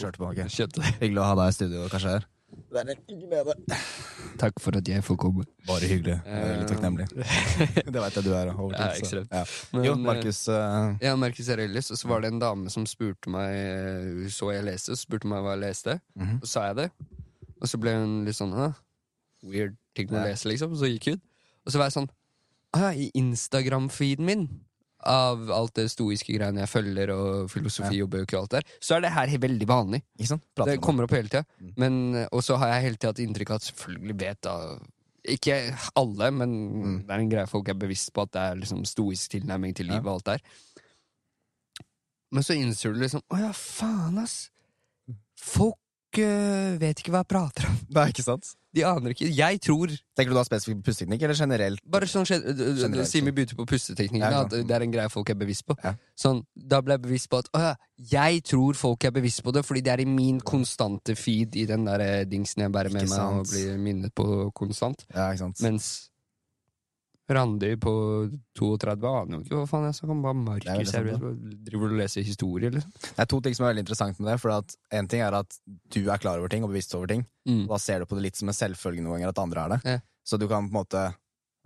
Det. Hyggelig å ha deg i studio, kanskje her. Det er en glede. Takk for at jeg får komme. Bare hyggelig. Jeg er Veldig takknemlig. det veit jeg du er. Over Ja, tid, ekstremt. Ja. Jo, eh, Markus. uh... Ja, Markus Aurelius, og så var det en dame som spurte meg eh, så jeg leste, og spurte meg hva jeg leste. mhm. Og så sa jeg det. Og så ble hun litt sånn Hæ? Weird ting å lese, liksom. Og Så gikk hun. Og så var jeg sånn I Instagram-feeden min, av alt det stoiske greiene jeg følger, og filosofi og bøker og alt der, så er det her veldig vanlig. Ikke sant? Prater Det kommer opp hele tida. Mm. Og så har jeg hele tida hatt inntrykk av at selvfølgelig vet da Ikke alle, men Mm. det er en greie folk er bevisst på at det er liksom stoisk tilnærming til livet Ja. og alt der. Men så innser du liksom Å ja, faen, ass! Folk øh, vet ikke hva jeg prater om. det. er ikke sant? De aner ikke. Jeg tror Tenker du da spesifikt på pusteteknikk, eller generelt? Bare sånn d- d- Generelt. Simi begynte på pusteteknikken. Ja, at det er en greie folk er bevisst på. Ja. Sånn, Da ble jeg bevisst på at å ja, jeg tror folk er bevisst på det, fordi det er i min konstante feed i den der eh, dingsen jeg bærer med meg og blir minnet på konstant. Ja? Mens Randi på 32 aner jo ikke hva faen jeg snakker om. Er Markus driver og leser historie, liksom. Det er to ting som er veldig interessant med det. For at En ting er at du er klar over ting og bevisst over ting. Mm. Og da ser du på det litt som en selvfølge noen ganger at andre er det. Ja. Så du kan på en måte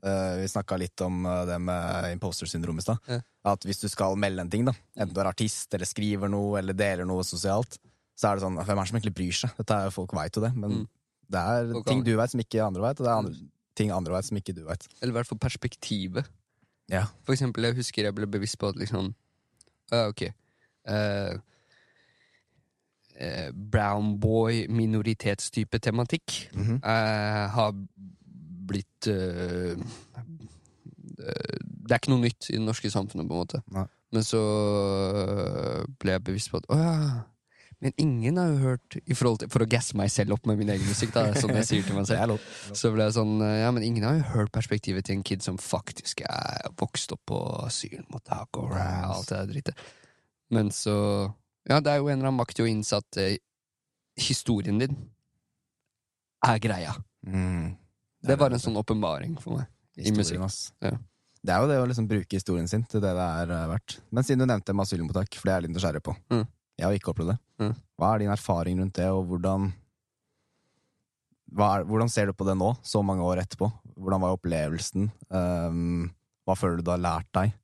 uh, Vi snakka litt om eh, det med imposter syndrom i stad. Ja. At hvis du skal melde en ting, da enten du er artist eller skriver noe eller deler noe sosialt, så er det sånn Hvem er det som egentlig bryr seg? Dette er, Folk veit jo det, men Mm. det er Folk ting du veit som ikke andre veit, og det er andre, ting andre veit som ikke du veit. Eller i hvert fall perspektivet. Ja. For eksempel, jeg husker jeg ble bevisst på at liksom uh, Ok. Uh, uh, brown boy, minoritetstype tematikk Mhm. eh, har blitt Det er ikke noe nytt i det norske samfunnet, på en måte. Nei. Men så ble jeg bevisst på at å ja. Men ingen har jo hørt til, For å gasse meg selv opp med min egen musikk, da, det sånn jeg sier til meg Det selv. Så ble jeg sånn Ja, men ingen har jo hørt perspektivet til en kid som faktisk er vokst opp på asylmottak og alt det der drittet. Men så Ja, det er jo en eller annen makt jo at eh, historien din er greia. Mm. Det var en sånn åpenbaring for meg. i musikk. Ja. Det er jo det å liksom bruke historien sin til det det er eh, verdt. Men siden du nevnte med asylmottak, for det er jeg litt nysgjerrig på. Mm. Jeg har ikke opplevd det. Mm. Hva er din erfaring rundt det, og hvordan er, Hvordan ser du på det nå, så mange år etterpå? Hvordan var opplevelsen? Um, hva føler du du har lært deg?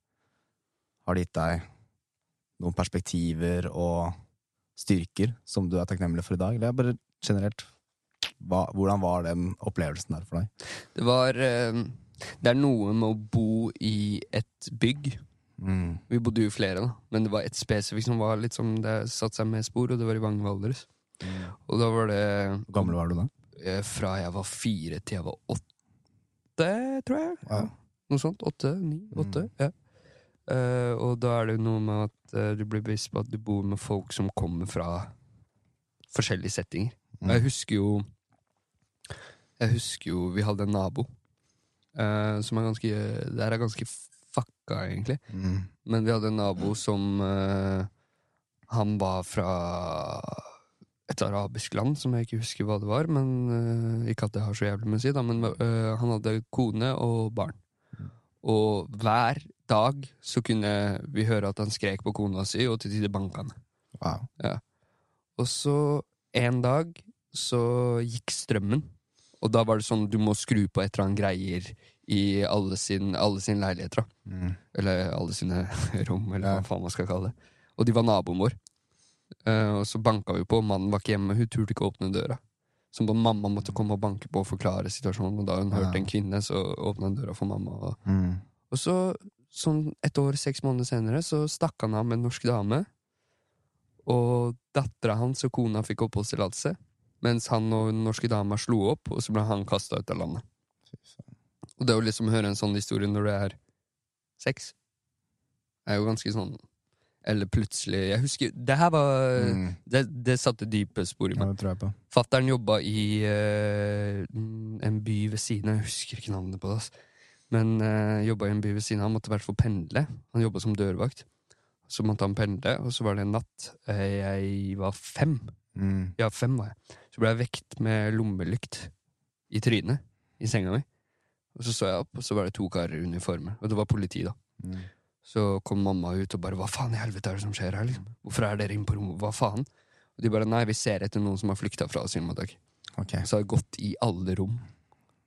Har det gitt deg noen perspektiver og styrker som du er takknemlig for i dag? Eller bare generelt, hva, hvordan var den opplevelsen der for deg? Det var eh, Det er noe med å bo i et bygg. Mm. Vi bodde jo flere, da, men det var ett spesifikt som var litt som det satte seg med spor, og det var i Vang Valdres. Og da var det Hvor gammel var du da? eh, fra jeg var fire til jeg var åtte, tror jeg. Ja. Noe sånt. Åtte, ni, åtte. Mm. Ja. Uh, og da er det jo noe med at uh, du blir bevisst på at du bor med folk som kommer fra forskjellige settinger. Mm. jeg husker jo Jeg husker jo vi hadde en nabo uh, som er ganske Det her er ganske fucka, egentlig. Mm. Men vi hadde en nabo som uh, Han var fra et arabisk land som jeg ikke husker hva det var. Men uh, Ikke at det har så jævlig med å si, da, men uh, han hadde kone og barn. Og hver dag så kunne vi høre at han skrek på kona si, og til tider banka henne. Wow. Og så en dag så gikk strømmen. Og da var det sånn du må skru på et eller annet greier i alle sin, alle sine leiligheter. Mm. Eller alle sine rom, eller Ja. hva faen man skal kalle det. Og de var naboen vår. Uh, og så banka vi på, mannen var ikke hjemme, hun turte ikke å åpne døra. Så mamma måtte komme og banke på og forklare situasjonen, og da hun Ja. hørte en kvinne, så åpna hun døra for mamma. Og, Mm. og så, sånn et år, seks måneder senere, så stakk han av med en norsk dame. Og dattera hans og kona fikk oppholdstillatelse, mens han og den norske dama slo opp, og så ble han kasta ut av landet. Og det å liksom høre en sånn historie når du er seks, er jo ganske sånn Eller plutselig Jeg husker Det her var Mm. det, det satte dype spor i Ja, meg. på. Fattern jobba i uh, en by ved siden av Jeg husker ikke navnet på det. ass. Men uh, jobba i en by ved siden av. Han måtte i hvert fall pendle. Han jobba som dørvakt. Så måtte han pendle, og så var det en natt. eh, jeg var fem. Mm. Ja, fem var jeg. Så ble jeg vekt med lommelykt i trynet i senga mi. Og så så jeg opp, og så var det to karer i uniformer. Og det var politi, da. Mm. Så kom mamma ut og bare 'hva faen i helvete er det som skjer her', liksom? 'Hvorfor er dere inne på rommet? Hva faen?' Og de bare nei, vi ser etter noen som har flykta fra asylmottak. Ok. Og så har jeg gått i alle rom.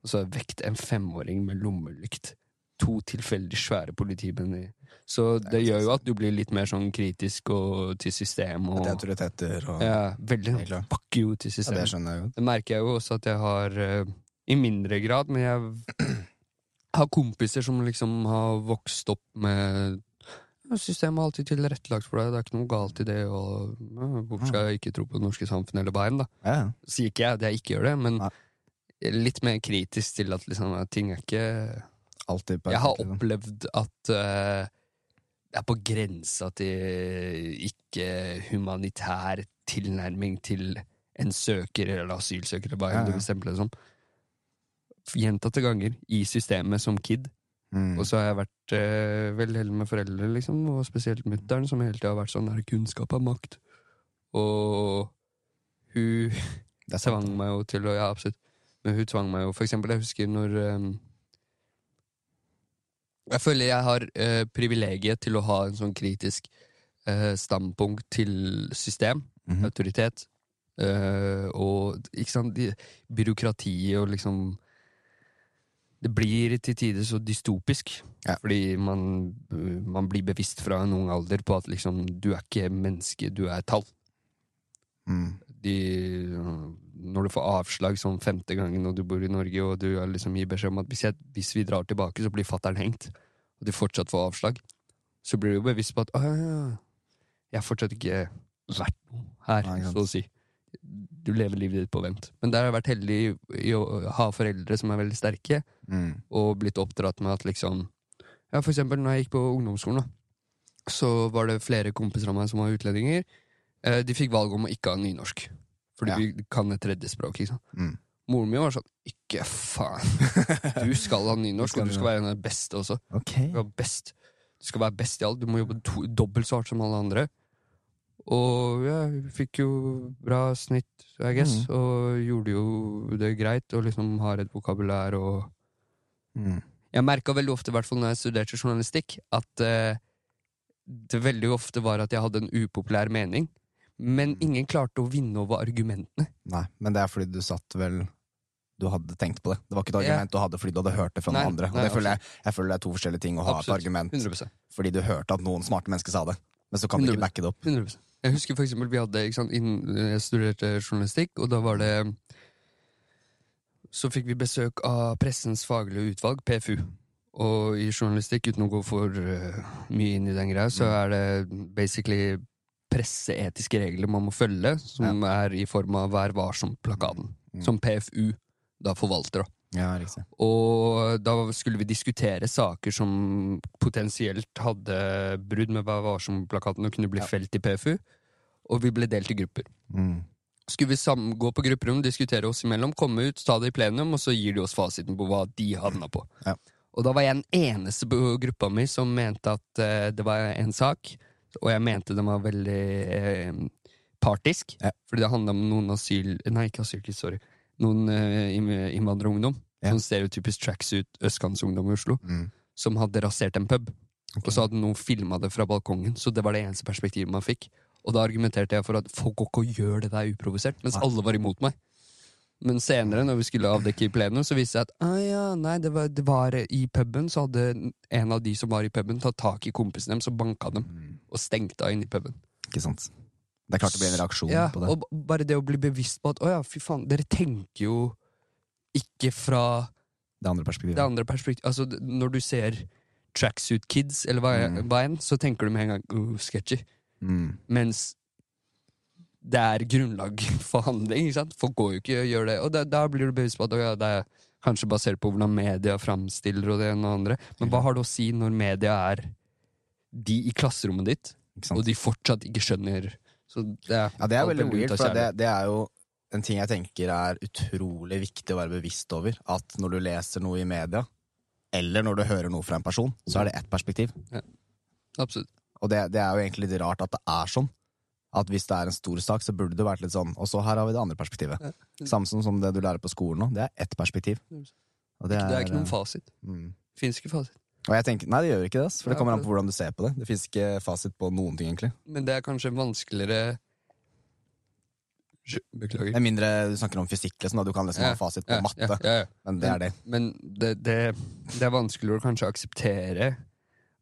Og så har jeg vekt en femåring med lommelykt. To tilfeldig svære politimenn Så det, Det gjør jo at du blir litt mer sånn kritisk og til system og er autoriteter og ja, Veldig fuck you til Ja, det skjønner jeg jo. Det merker jeg jo også at jeg har eh, I mindre grad, men jeg har kompiser som liksom har vokst opp med Systemet er alltid tilrettelagt for deg, det er ikke noe galt i det, og ja, hvorfor skal jeg ikke tro på det norske samfunnet eller hva da? Ja. Sier ikke jeg at jeg ikke gjør det, men ja. litt mer kritisk til at liksom, ting er ikke Alltid perfekt, Jeg har liksom. opplevd at det er på grensa til ikke-humanitær tilnærming til en søker eller asylsøker, eller hva enn du vil stemple det som. Gjentatte ganger i systemet som kid. Mm. Og så har jeg vært eh, veldig heldig med foreldre, liksom, og spesielt mutter'n, som hele tida har vært sånn der kunnskap er makt. Og hun Det tvang meg jo til å Ja, absolutt. Men hun tvang meg jo For eksempel, jeg husker når um, Jeg føler jeg har uh, privilegiet til å ha en sånn kritisk uh, standpunkt til system, Mhm. autoritet, uh, og ikke sant, byråkratiet og liksom Det blir til tider så dystopisk, Ja. fordi man, man blir bevisst fra en ung alder på at liksom du er ikke menneske, du er tall Mm. de, når du får avslag sånn femte gangen når du bor i Norge, og du liksom gir beskjed om at hvis, jeg, hvis vi drar tilbake, så blir fattern hengt, og du fortsatt får avslag, så blir du bevisst på at «Å, ja, ja, jeg har fortsatt ikke vært noe her, Nei, så å si. Du lever livet ditt på vent. Men der har jeg vært heldig i å ha foreldre som er veldig sterke, Mm. og blitt oppdratt med at liksom Ja, for eksempel når jeg gikk på ungdomsskolen, da, så var det flere kompiser av meg som var utlendinger. Eh, De fikk valg om å ikke ha nynorsk, fordi Ja. vi kan et tredje språk. Ikke sant? Mm. Moren min var sånn Ikke faen! Du skal ha nynorsk, og du skal være en av de beste også. Okay. Du best, du skal være best i alt. Du må jobbe to, dobbelt så hardt som alle andre. Og ja, fikk jo bra snitt, I guess, Mm. og gjorde jo det greit, og liksom har et vokabulær og Mm. jeg merka veldig ofte, i hvert fall når jeg studerte journalistikk, at uh, det veldig ofte var at jeg hadde en upopulær mening, men ingen klarte å vinne over argumentene. Nei, men det er fordi du satt vel Du hadde tenkt på det. Det var ikke et argument du hadde fordi du hadde hørt det fra Nei, noen andre. Og nei, føler jeg, jeg føler det er to forskjellige ting å ha Absolutt. et argument 100%. fordi du hørte at noen smarte mennesker sa det, men så kan du ikke backe det opp. 100%. Jeg husker for eksempel vi hadde, sant, innen jeg studerte journalistikk, og da var det Så fikk vi besøk av Pressens faglige utvalg, PFU. Og i journalistikk, uten å gå for eh, mye inn i den greia, så er det basically presseetiske regler man må følge, som er i form av Vær varsom-plakaten. Mm. Som PFU da forvalter, da. Ja, liksom. Og da skulle vi diskutere saker som potensielt hadde brudd med Vær varsom-plakaten og kunne bli Ja. felt i PFU. Og vi ble delt i grupper. Mm. Skulle vi sammen, gå på grupperom, diskutere oss imellom, komme ut, ta det i plenum, og så gir de oss fasiten på hva de havna på. Ja. Og da var jeg den eneste på gruppa mi som mente at eh, det var en sak, og jeg mente den var veldig eh, partisk, Ja. fordi det handla om noen asyl... Nei, ikke asylkids, sorry. Noen eh, innvandrerungdom. Ja. Sånn stereotypisk tracksuit østkantsungdom i Oslo. Mm. Som hadde rasert en pub. Okay. Og så hadde noen filma det fra balkongen, så det var det eneste perspektivet man fikk. Og da argumenterte jeg for at folk går ikke og gjør det der uprovosert, mens alle var imot meg. Men senere, når vi skulle avdekke i plenum, så viste det seg at ah, ja, nei, det var, det var i puben, så hadde en av de som var i puben, tatt tak i kompisen deres og banka dem. Mm. Og stengte av inne i puben. Ikke sant. Det er klart det blir en reaksjon Ja, på det. og bare det å bli bevisst på at å ja, fy faen, dere tenker jo ikke fra Det andre perspektivet. det andre perspektivet. Altså, når du ser Tracksuit Kids, eller hva, Mm. hva enn, så tenker du med en gang uh, sketchy. Mm. Mens det er grunnlag for handling. ikke sant? Folk går jo ikke og gjør det. Og da, da blir du bevisst på at det er kanskje basert på hvordan media framstiller og det ene og andre. Men hva har det å si når media er de i klasserommet ditt, og de fortsatt ikke skjønner Så det er, Ja, det er veldig weird, for det, det er jo en ting jeg tenker er utrolig viktig å være bevisst over. At når du leser noe i media, eller når du hører noe fra en person, så er det ett perspektiv. Absolutt. Og det, det er jo egentlig litt rart at det er sånn. At hvis det er en stor sak, så burde det vært litt sånn Og så her har vi det andre perspektivet. Ja. Samme som, det du lærer på skolen nå. Det er ett perspektiv. Og Det er ikke noen fasit. mm. Fins ikke fasit. Og jeg tenker, Nei, det gjør ikke det. For det kommer an på hvordan du ser på det. Det fins ikke fasit på noen ting, egentlig. Men det er kanskje vanskeligere Beklager. Med mindre du snakker om fysikk, liksom, da du kan liksom Ja, ha fasit på Ja, matte. ja. Men det er det. Men det, det, det er vanskeligere å kanskje akseptere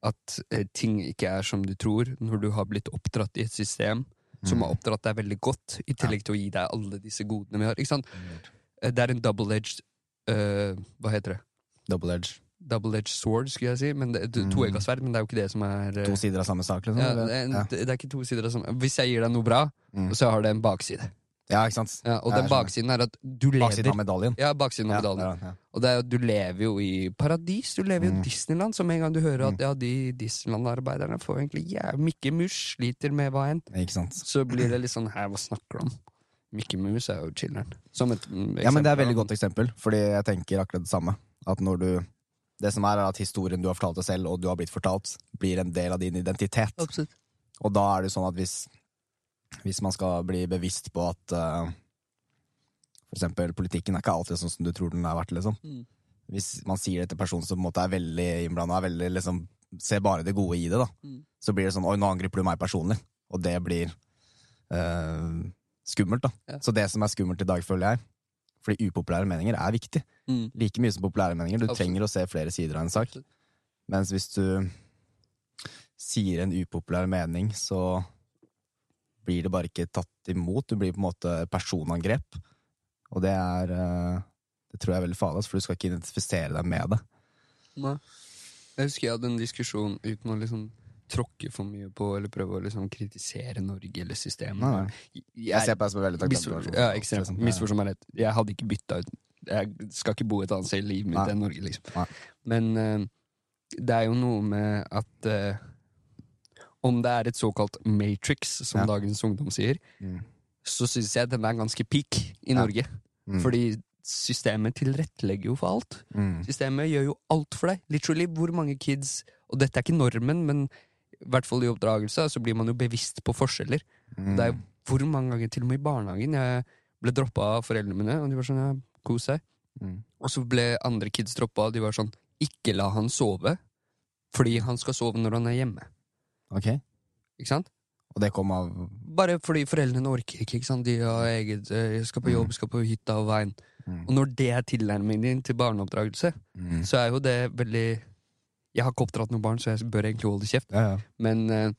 at eh, ting ikke er som du tror, når du har blitt oppdratt i et system som Mm. har oppdratt deg veldig godt, i tillegg til å gi deg alle disse godene vi har. Ikke sant? Eh, Det er en double-edged uh, Hva heter det? Double edge. Double-edged sword, skulle jeg si. Men det, Mm. Toegga sverd, men det er jo ikke det som er uh, To sider av samme sak, liksom? ja, det, en, ja. det er ikke to sider av samme Hvis jeg gir deg noe bra, Mm. så har det en bakside. Ja, ikke sant? Ja, og Ja, den baksiden er at du Baksiden av lever medaljen. Ja, baksiden av Ja, medaljen. ja, ja. Og det er jo, du lever jo i paradis, du lever jo i Mm. Disneyland. Som en gang du hører at Mm. ja, de Disneyland-arbeiderne får egentlig jævlig Mickey Mus sliter med hva enn, Ikke sant? så blir det litt sånn her, hva snakker du om? Mickey Mus er jo chiller'n. Som et eksempel. Ja, men Det er et veldig godt eksempel, fordi jeg tenker akkurat det samme. At når du Det som er, er at historien du har fortalt deg selv, og du har blitt fortalt, blir en del av din identitet. Absolutt. Og da er det sånn at hvis, hvis man skal bli bevisst på at uh, for eksempel politikken er ikke alltid sånn som du tror den har vært, liksom. Mm. Hvis man sier det til en person som på en måte er veldig innblanda, liksom ser bare det gode i det, da, Mm. så blir det sånn oi, nå angriper du meg personlig. Og det blir uh, skummelt, da. Ja. Så det som er skummelt i dag, føler jeg, fordi upopulære meninger er viktig. Mm. Like mye som populære meninger. Du Absolutt. trenger å se flere sider av en sak. Absolutt. Mens hvis du sier en upopulær mening, så blir det bare ikke tatt imot. Du blir på en måte personangrep. Og det er eh, Det tror jeg er veldig farlig, for du skal ikke identifisere deg med det. Nei. Jeg husker jeg hadde en diskusjon uten å liksom tråkke for mye på eller prøve å liksom kritisere Norge eller systemet. Nei, nei. Jeg ser på deg som veldig takknemlig ja, ekstremt. liksom. Misforstå meg rett. Jeg hadde ikke bytta ut Jeg skal ikke bo et annet sted i livet mitt enn Norge, liksom. Men uh, det er jo noe med at eh, Om det er et såkalt matrix, som Ja. dagens ungdom sier, Mm. så syns jeg den er ganske peak i Ja. Norge. Mm. Fordi systemet tilrettelegger jo for alt. Mm. Systemet gjør jo alt for deg. Literally, hvor mange kids Og dette er ikke normen, men i hvert fall i oppdragelse, så blir man jo bevisst på forskjeller. Mm. Det er jo hvor mange ganger, til og med i barnehagen, jeg ble droppa av foreldrene mine, og de var sånn ja, kos deg. Mm. Og så ble andre kids droppa, og de var sånn ikke la han sove, fordi han skal sove når han er hjemme. Ok. Ikke sant? Og det kom av Bare fordi foreldrene orker ikke. ikke sant? De har eget eh, skal på jobb, skal på hytta og veien. Mm. Og når det er tilnærmingen din til barneoppdragelse, mm. så er jo det veldig Jeg har ikke oppdratt noen barn, så jeg bør egentlig holde kjeft. Ja, ja. Men eh,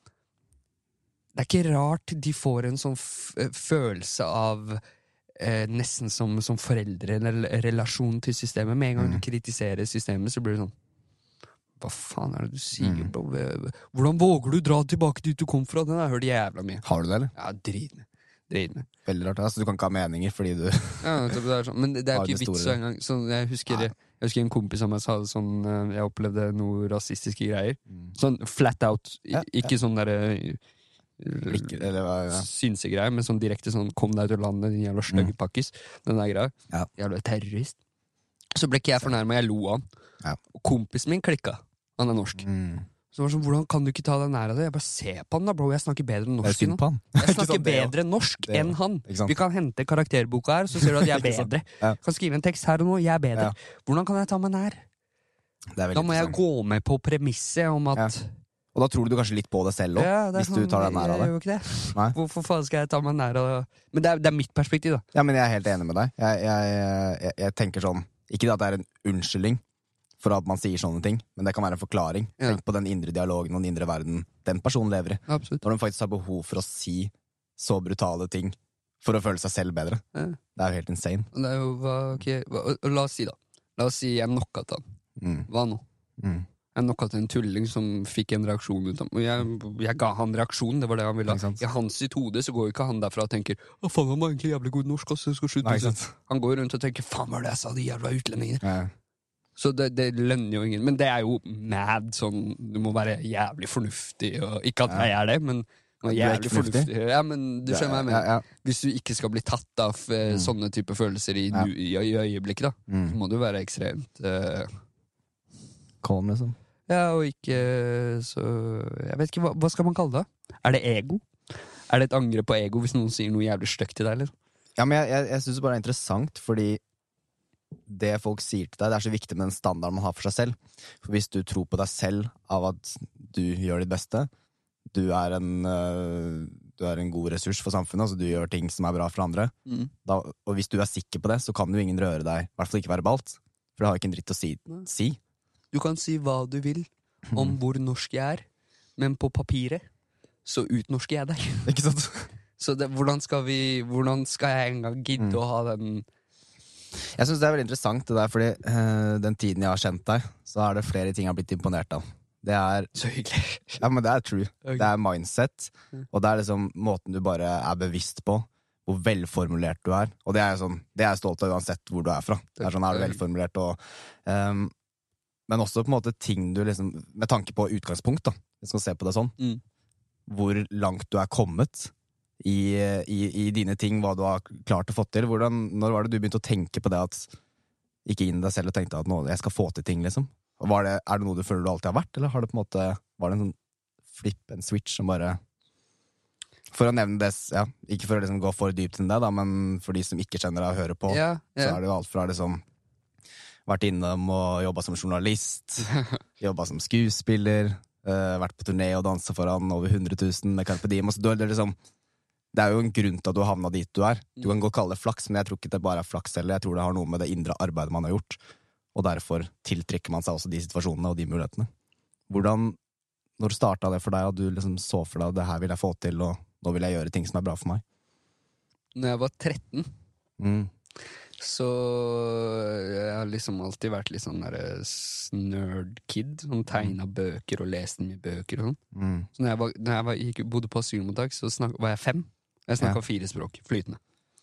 det er ikke rart de får en sånn f eh, følelse av eh, Nesten som, som relasjon til systemet. Med en gang Mm. du kritiserer systemet, så blir det sånn Hva faen er det du sier, Mm. bro? Hvordan våger du dra tilbake dit du kom fra? Den har jeg hørt jævla mye. Har du det, eller? Ja, dritende. Dritende. Veldig rart. Altså, du kan ikke ha meninger fordi du Ja, det er sånn. Men det er ikke vits engang. Sånn, jeg, husker, jeg husker en kompis av meg sa det sånn eh, Jeg opplevde noe rasistiske greier. Mm. Sånn flat out. I, Ja, ja. Ikke sånn derre Ikke, ja. synsegreier, men sånn direkte sånn 'kom deg ut av landet, din jævla stygge pakkis'. Den der greia. Mm. Ja. Jævla terrorist. Så ble ikke jeg fornærma, jeg lo av han. Ja. Og kompisen min klikka. Han er norsk. Mm. Så det var sånn, Hvordan kan du ikke ta deg nær av det? Jeg bare Se på han da, bro. Jeg snakker bedre Det norsk enn han. Jeg snakker sant, det bedre norsk det enn han. Vi kan hente karakterboka her, så ser du at jeg er bedre. Ja. Kan skrive en tekst her og nå. Jeg er bedre. Ja. Hvordan kan jeg ta meg nær? Det Da må jeg gå med på premisset om at Ja. Og da tror du kanskje litt på det selv òg, Ja, det hvis du sånn, tar deg nær av Jeg det. Jeg, jo ikke det. Hvorfor faen skal jeg ta meg nær av Men det er, det er mitt perspektiv, da. Ja, men jeg er helt enig med deg. Jeg, jeg, jeg, jeg tenker sånn Ikke at det er en unnskyldning for at man sier sånne ting, men det kan være en forklaring. Ja. Tenk på den indre dialogen og den indre verden den personen lever i. Absolutt. Når de faktisk har behov for å si så brutale ting for å føle seg selv bedre. Ja. Det er jo helt insane. Det er jo, okay. La oss si, da. La oss si jeg knocka til han. Mm. Hva nå? Mm. Jeg knocka til en tulling som fikk en reaksjon ut av Og jeg, jeg ga han reaksjonen, det var det han ville ha. I hans sitt hode så går ikke han derfra og tenker Å faen, han var egentlig jævlig god norsk, ass, jeg skal sant? Han går rundt og tenker faen, hva er det jeg sa, de jævla utlendingene. Ja. Så det, det lønner jo ingen. Men det er jo mad sånn Du må være jævlig fornuftig, og ikke at jeg er det, men Jævlig fornuftig? Ja, men du skjønner hva jeg mener. Hvis du ikke skal bli tatt av eh, Mm. sånne type følelser i, Ja. i, i øyeblikket, da, så Mm. må du være ekstremt eh, Calm, liksom. Ja, og ikke så Jeg vet ikke, hva, hva skal man kalle det? Er det ego? Er det et angrep på ego hvis noen sier noe jævlig stygt til deg? Eller? Ja, men jeg, jeg, jeg syns bare er interessant, fordi det folk sier til deg, det er så viktig med den standarden man har for seg selv. For hvis du tror på deg selv av at du gjør ditt beste, du er en øh, du er en god ressurs for samfunnet, altså du gjør ting som er bra for andre. Mm. Da, og hvis du er sikker på det, så kan jo ingen røre deg, i hvert fall ikke verbalt. For det har jo ikke en dritt å si. Si. Du kan si hva du vil om hvor norsk jeg er, men på papiret så utnorsker jeg deg. Ikke sant? Så det, hvordan, skal vi, hvordan skal jeg engang gidde Mm. å ha den Jeg syns det er veldig interessant, det der, fordi uh, den tiden jeg har kjent deg, så er det flere ting jeg har blitt imponert av. Det er Så hyggelig. Ja, men det er true. Det er mindset, Mm. og det er liksom måten du bare er bevisst på. Hvor velformulert du er. Og det er, sånn, det er jeg stolt av uansett hvor du er fra. Det er sånn, er du velformulert og um, Men også på en måte ting du liksom Med tanke på utgangspunkt, da, hvis man ser på det sånn. Mm. Hvor langt du er kommet i, i, i dine ting, hva du har klart å få til. Hvordan, når var det du begynte å tenke på det at Gikk inn i deg selv og tenkte at nå, jeg skal få til ting, liksom? Var det, er det noe du føler du alltid har vært, eller har det på en måte Var det en sånn flip, en switch, som bare For å nevne det, ja, ikke for å liksom gå for dypt inn det, da, men for de som ikke kjenner deg og hører på, Ja, så er det jo alt fra liksom Vært innom og jobba som journalist, jobba som skuespiller, uh, vært på turné og dansa foran over 100 000 med Carpe Diem. Så du er liksom, det er jo en grunn til at du har havna dit du er. Du kan godt kalle det flaks, men jeg tror ikke det bare er flaks heller. Jeg tror det har noe med det indre arbeidet man har gjort, og derfor tiltrekker man seg også de situasjonene og de mulighetene. Hvordan, når starta det for deg, og du liksom så for deg at det her vil jeg få til, og nå vil jeg gjøre ting som er bra for meg? Når jeg var 13, Mm. så jeg har liksom alltid vært litt sånn derre nerd-kid. Som tegna bøker og leste mye bøker og sånn. Mm. Så når jeg, var, når jeg var, gikk, bodde på asylmottak, så snak, var jeg fem. Jeg snakka Ja. fire språk flytende.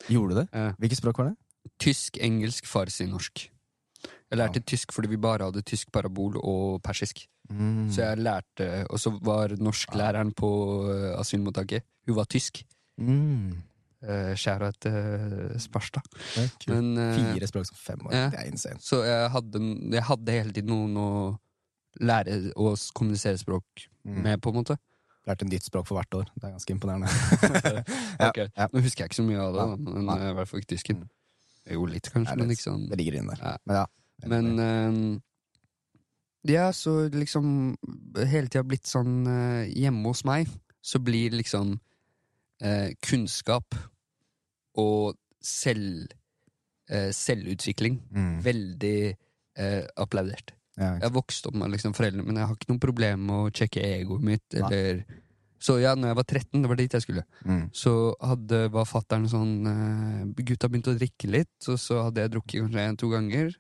Gjorde du det? Ja. Hvilke språk var det? tysk, engelsk, farsi, norsk. Jeg lærte tysk fordi vi bare hadde tysk parabol og persisk. Mm. Så jeg lærte Og så var norsklæreren på eh, asylmottaket Hun var tysk. Mm. Uh, Skjæra etter Sparstad. Er kult. Men eh, Fire språk som fem år. ja. Det er insane. Så jeg hadde, jeg hadde hele tiden noen å lære å kommunisere språk Mm. med, på en måte. Lært en nytt språk for hvert år. Det er ganske imponerende. Ja, Ok. ja. Nå husker jeg ikke så mye av det, da, men eh, i hvert fall ikke tysken. Mm. Jo, litt kanskje, litt, men ikke sånn. Det ligger inne der. Ja. Men ja. Men uh, Ja, så liksom hele tida blitt sånn eh, Hjemme hos meg så blir liksom eh, kunnskap og selv, eh, selvutvikling Mm. veldig eh, applaudert. Ja, Jeg vokste opp med liksom foreldrene men jeg har ikke noe problem med å sjekke egoet mitt. Eller Så ja, når jeg var 13, det var dit jeg skulle, mm. så hadde, var fattern sånn uh, Gutta begynte å drikke litt, og så hadde jeg drukket kanskje en-to ganger.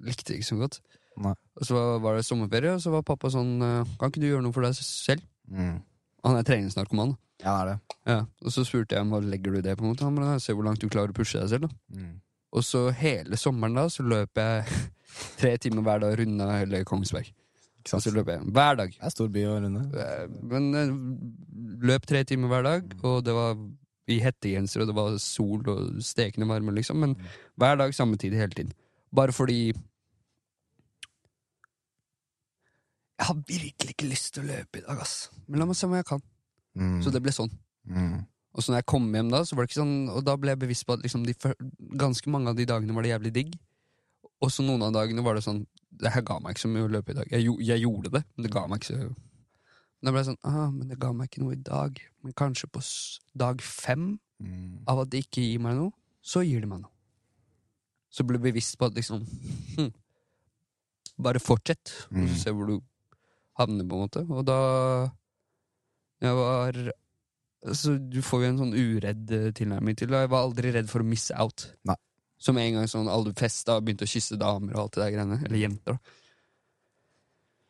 Likte det ikke så godt. Nei. Og så var, var det sommerferie, og så var pappa sånn uh, Kan ikke du gjøre noe for deg selv? Mm. Han er treningsnarkoman. Ja, det er det. Ja. Og så spurte jeg hva legger du det på. en måte Han bare, Se hvor langt du klarer å pushe deg selv. da Mm. Og så hele sommeren da Så løp jeg tre timer hver dag, runde hele Kongsberg. Ikke Og sant? så løper jeg hver dag. Det er stor by å runde. Eh, Men eh, løp tre timer hver dag, og det var i hettegenser, og det var sol og stekende varme, liksom. Men hver dag samme tid hele tiden. Bare fordi Jeg har virkelig ikke lyst til å løpe i dag, ass. Men la meg se om jeg kan. Mm. Så det ble sånn. mm. Og så når jeg kom hjem da, så var det ikke sånn Og da ble jeg bevisst på at liksom de, ganske mange av de dagene var det jævlig digg. Og så noen av dagene var det sånn Det her ga meg ikke så mye å løpe i dag. Jeg, jeg gjorde det, men det ga meg ikke så Men da ble jeg sånn ah, Men det ga meg ikke noe i dag. Men kanskje på dag fem Mm. av at det ikke gir meg noe, så gir det meg noe. Så jeg bevisst på at liksom hm, Bare fortsett, og Mm. så se hvor du havner, på en måte. Og da jeg var Så du får jo en sånn uredd eh, tilnærming til det. Jeg var aldri redd for å misse out. Nei. Med en gang sånn alle festa og begynte å kysse damer og alt det der greiene. Eller jenter, da.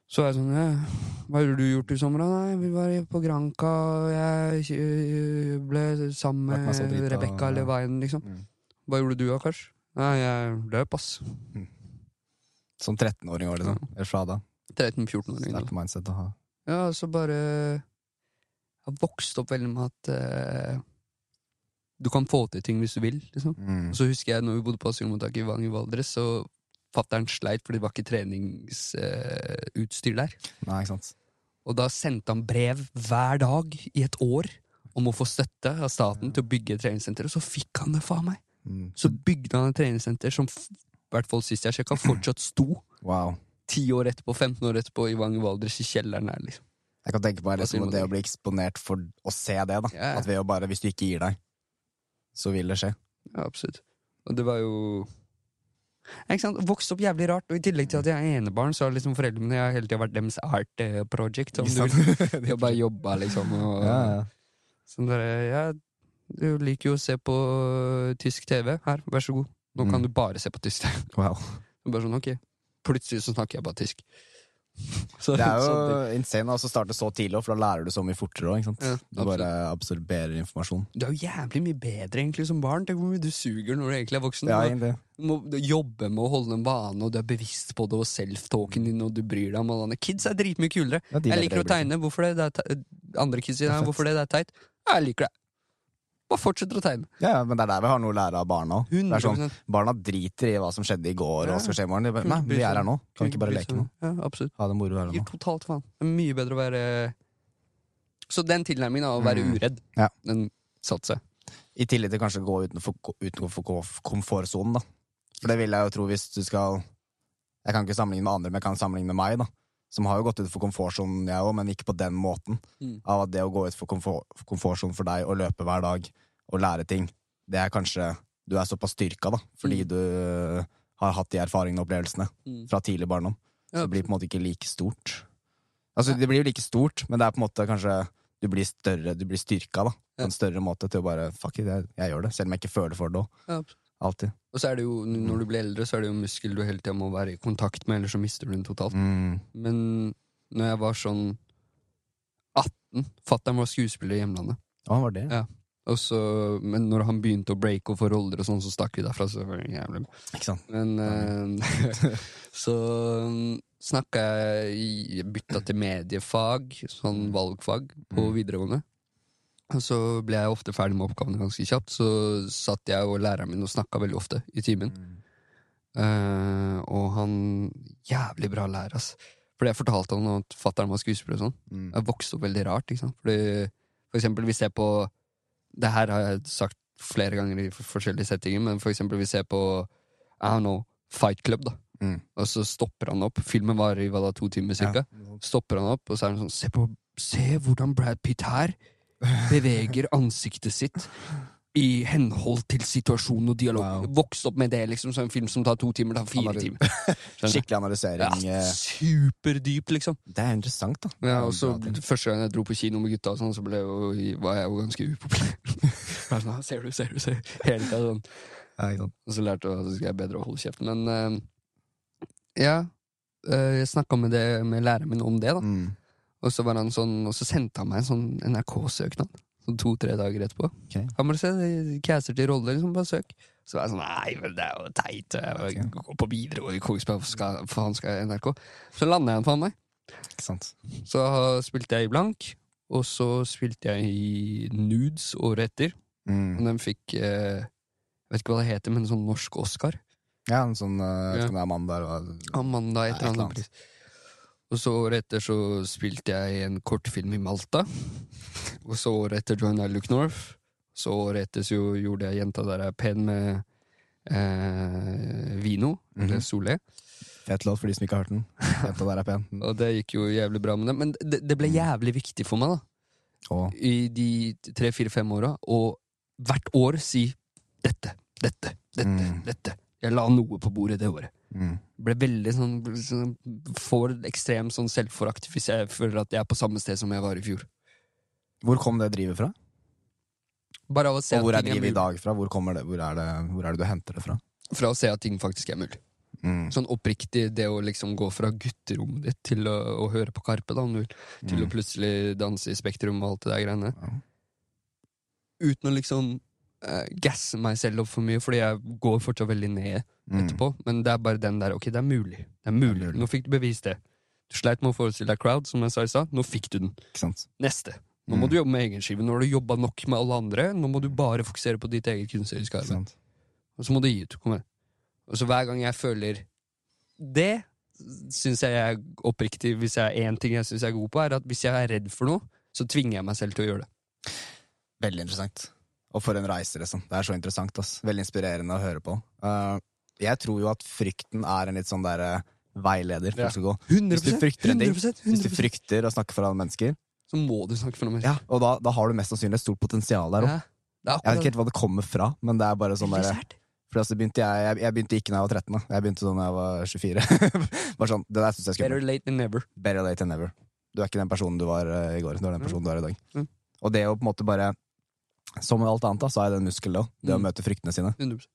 Så var jeg sånn ja, Hva har du gjort i sommer? Nei, vi var på Granca, og jeg ble sammen med Rebekka ja. Levain, liksom. Mm. Hva gjorde du da, Kars? Nei, jeg løp, ass. Som 13-åring var det sånn. Eller fra da. 13-14-åring. da. Sterkt mindset å ha. Ja, så bare Jeg har vokst opp veldig med at eh, du kan få til ting hvis du vil, liksom. Mm. Og så husker jeg når vi bodde på asylmottaket i Vang i Valdres, så fatter'n sleit fordi det var ikke treningsutstyr der. Nei, ikke sant. Og da sendte han brev hver dag i et år om å få støtte av staten til å bygge et treningssenter, og så fikk han det faen meg! Mm. Så bygde han et treningssenter som, i hvert fall sist jeg sjekka, fortsatt sto. Wow. Ti år etterpå, 15 år etterpå, i Vang i Valdres, i kjelleren der, liksom. Jeg kan tenke meg Hva liksom, det å bli eksponert for å se det. da Ja. At ved å bare, Hvis du ikke gir deg, så vil det skje. Ja, absolutt. Og det var jo ikke sant? Vokst opp jævlig rart, og i tillegg til at jeg er enebarn, så har liksom foreldrene mine hele tida vært deres art eh, project. Om du vil. bare jobba, liksom. Og, ja, ja. Sånn der, ja, du liker jo å se på øh, tysk TV. Her, vær så god. Nå kan Mm. du bare se på tysk TV. Wow. Bare sånn, ok. Plutselig så snakker jeg bare tysk. Så, Det er jo insane å starte så tidlig, for da lærer du så mye fortere òg. Ja, du bare absorberer informasjon. Du er jo jævlig mye bedre egentlig som barn. Tenk hvor mye du suger når du egentlig er voksen. Ja, Du må jobbe med å holde en vane, og du er bevisst på det, og self-talken din, og du bryr deg om alle andre. Kids er dritmye kulere. Ja, Jeg liker å tegne. Hvorfor det? det er andre kids sier er hvorfor det? Det er teit. Jeg liker det. Bare fortsetter å tegne. Ja, men det er der vi har noe å lære av barna òg. Sånn, Barna driter i hva som skjedde i går, og Ja. hva skal skje i morgen. Bare, Nei, vi er her nå. Kan vi ikke bare leke nå? Ja, absolutt. Ha det moro her nå. Gir totalt faen. Det er mye bedre å være Så den tilnærmingen av å være Mm. uredd, Ja. den satte seg. I tillegg til kanskje å gå utenfor, utenfor komfortsonen, da. For det vil jeg jo tro hvis du skal Jeg kan ikke sammenligne med andre, men jeg kan sammenligne med meg, da. Som har jo gått ut for komfortsonen, jeg òg, men ikke på den måten. Mm. Av at det å gå ut komfort, komfortsonen for deg og løpe hver dag og lære ting, det er kanskje Du er såpass styrka, da, fordi Mm. du øh, har hatt de erfaringene og opplevelsene Mm. fra tidlig barndom. Så det blir på en måte ikke like stort. Altså, det blir jo like stort, men det er på en måte kanskje Du blir større, du blir styrka, da. På en større måte til å bare Fuck it, jeg, jeg gjør det. Selv om jeg ikke føler for det òg. Alltid. Og så er det jo, når du blir eldre, så er det jo muskel du hele tida må være i kontakt med, ellers så mister du den totalt. Mm. Men når jeg var sånn 18 Fatter'n var skuespiller i hjemlandet. Ja, han var det? Ja. Så, men når han begynte å breake og få roller og sånn, så stakk vi derfra. Så var det jævlig Ikke sant? Men eh, Så um, snakka jeg Bytta til mediefag, sånn valgfag, på Mm. videregående. Så ble jeg ofte ferdig med oppgavene ganske kjapt. Så satt jeg og læreren min og snakka veldig ofte i timen. Uh, og han Jævlig bra lærer, ass. Fordi jeg fortalte han at fatter'n var skuespiller og sånn. Mm. Jeg vokste opp veldig rart. Ikke sant? Fordi, for eksempel, vi ser på Det her har jeg sagt flere ganger i forskjellige settinger, men for eksempel vi ser på I don't know, Fight Club, da. Mm. Og så stopper han opp. Filmen varer i hva da, to timer cirka. Ja. Stopper han opp, og så er han sånn Se, på, se hvordan Brad Pitt her beveger ansiktet sitt i henhold til situasjon og dialog. Wow. Vokst opp med det, liksom. Så en film som tar to timer, tar fire Analy- timer. Skikkelig analysering. Ja, superdyp, superdypt, liksom. Det er interessant, da. Ja, og så. Første gang jeg dro på kino med gutta, sånn, så jo, var jeg jo ganske upopulær. Sånn, ser du, ser du, ser du. Hele tida sånn. Og så lærte jeg at jeg er bedre å holde kjeft. Men uh, ja, uh, jeg snakka med, det- med læreren min om det, da. Mm. Og så, var han sånn, og så sendte han meg en sånn NRK-søknad. Sånn to-tre dager etterpå. Okay. Han bare se, caster til rolle, liksom, bare søk. Så var jeg sånn, nei, men det er jo teit. Jeg må går på Widerøe i Kongsberg, skal- faen skal i NRK? Så landa jeg faen meg. Ikke sant. Så spilte jeg i blank, og så spilte jeg i Nudes året etter. Og Mm. den fikk eh, Jeg vet ikke hva det heter, men en sånn norsk Oscar. Ja, en sånn uh, Ja. Amanda eller Amanda et eller annet. Og så året etter så spilte jeg i en kortfilm i Malta. Og så året etter joina Look North. Så året etter så gjorde jeg Jenta der er pen med eh, Vino, eller Mhm. Solé. Fett låt for de som ikke har hørt den. Jenta der er pen. Og det gikk jo jævlig bra med det. Men det, det ble jævlig viktig for meg, da. Og i de tre-fire-fem åra, og hvert år si dette, dette, dette, Mm. dette. Jeg la noe på bordet det året. Mm. Ble veldig sånn, sånn Får ekstrem sånn selvforakt hvis jeg føler at jeg er på samme sted som jeg var i fjor. Hvor kom det drivet fra? Bare av å se Og hvor er drivet i dag fra? Hvor, kommer det, hvor, er det, hvor er det du henter det fra? Fra å se at ting faktisk er mulig. Mm. Sånn oppriktig, det å liksom gå fra gutterommet ditt til å, å høre på Karpe, da, om du vil, til å Mm. plutselig danse i Spektrum og alt det der greiene. Ja. Uten å liksom eh, gasse meg selv opp for mye, fordi jeg går fortsatt veldig ned Mm. Men det er bare den der, ok, det er mulig. Det er mulig. mulig. Nå fikk du bevist det. Du sleit med å forestille deg crowd, som jeg sa i stad. Nå fikk du den. Neste. Nå må Mm. du jobbe med egenskive. Nå har du jobba nok med alle andre. Nå må du bare fokusere på ditt eget kunstneriske arbeid. Og så må du gi ut. Kom igjen. Og så hver gang jeg føler det, syns jeg er oppriktig Hvis jeg er én ting jeg syns jeg er god på, er at hvis jeg er redd for noe, så tvinger jeg meg selv til å gjøre det. Veldig interessant. Og for en reise, liksom. Det er så interessant. ass. Veldig inspirerende å høre på. Uh, jeg tror jo at frykten er en litt sånn derre veileder for Ja. skal gå. 100 Hvis du frykter en ting, 100%, Hvis du frykter å snakke foran mennesker, Så må du snakke for noen mennesker. og da, da har du mest sannsynlig et stort potensial der òg. Ja. Er Jeg vet ikke helt hva det kommer fra, men det er bare sånn derre. For altså begynte jeg, jeg, jeg begynte ikke da jeg var 13. Da. Jeg begynte sånn da jeg var 24. bare sånn, det der synes jeg skulle. Better late than never. Better late than never. Du er ikke den personen du var uh, i går. Du er den personen du er i dag. Mm. Og det å på en måte bare Som med alt annet, da, så er det en muskel, da. Det å Mm. møte fryktene sine. 100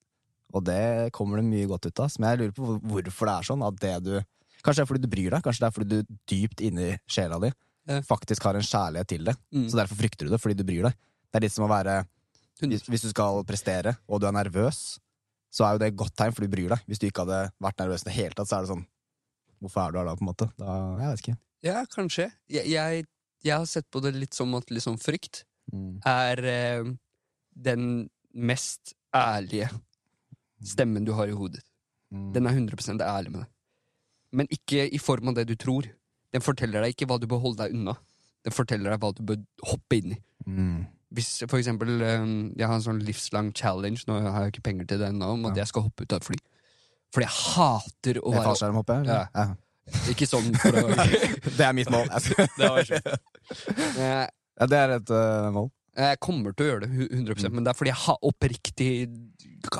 Og det kommer det mye godt ut av. Men jeg lurer på hvorfor det er sånn. At det du Kanskje det er fordi du bryr deg. Kanskje det er fordi du dypt inni sjela di Ja. faktisk har en kjærlighet til det. mm. Så derfor frykter du det, fordi du bryr deg. Det er litt som å være hvis, hvis du skal prestere, og du er nervøs, så er jo det et godt tegn, for du bryr deg. Hvis du ikke hadde vært nervøs i det hele tatt, så er det sånn Hvorfor er du her da, på en måte? Da, jeg vet ikke. Ja, kanskje. Jeg, jeg, jeg har sett på det litt som at liksom frykt er eh, den mest ærlige stemmen du har i hodet. Mm. Den er 100 ærlig med deg. Men ikke i form av det du tror. Den forteller deg ikke hva du bør holde deg unna. Den forteller deg hva du bør hoppe inn i. Mm. Hvis for eksempel eh, jeg har en sånn livslang challenge, nå har jeg ikke penger til det ennå, om at Ja. jeg skal hoppe ut av et fly. Fordi jeg hater å være fallskjermhopp, ja? Ja. ja. Ikke sånn for å Det er mitt mål. Det var sjukt. Ja, det er et uh, mål. jeg kommer til å gjøre det 100% men det er fordi jeg ha, oppriktig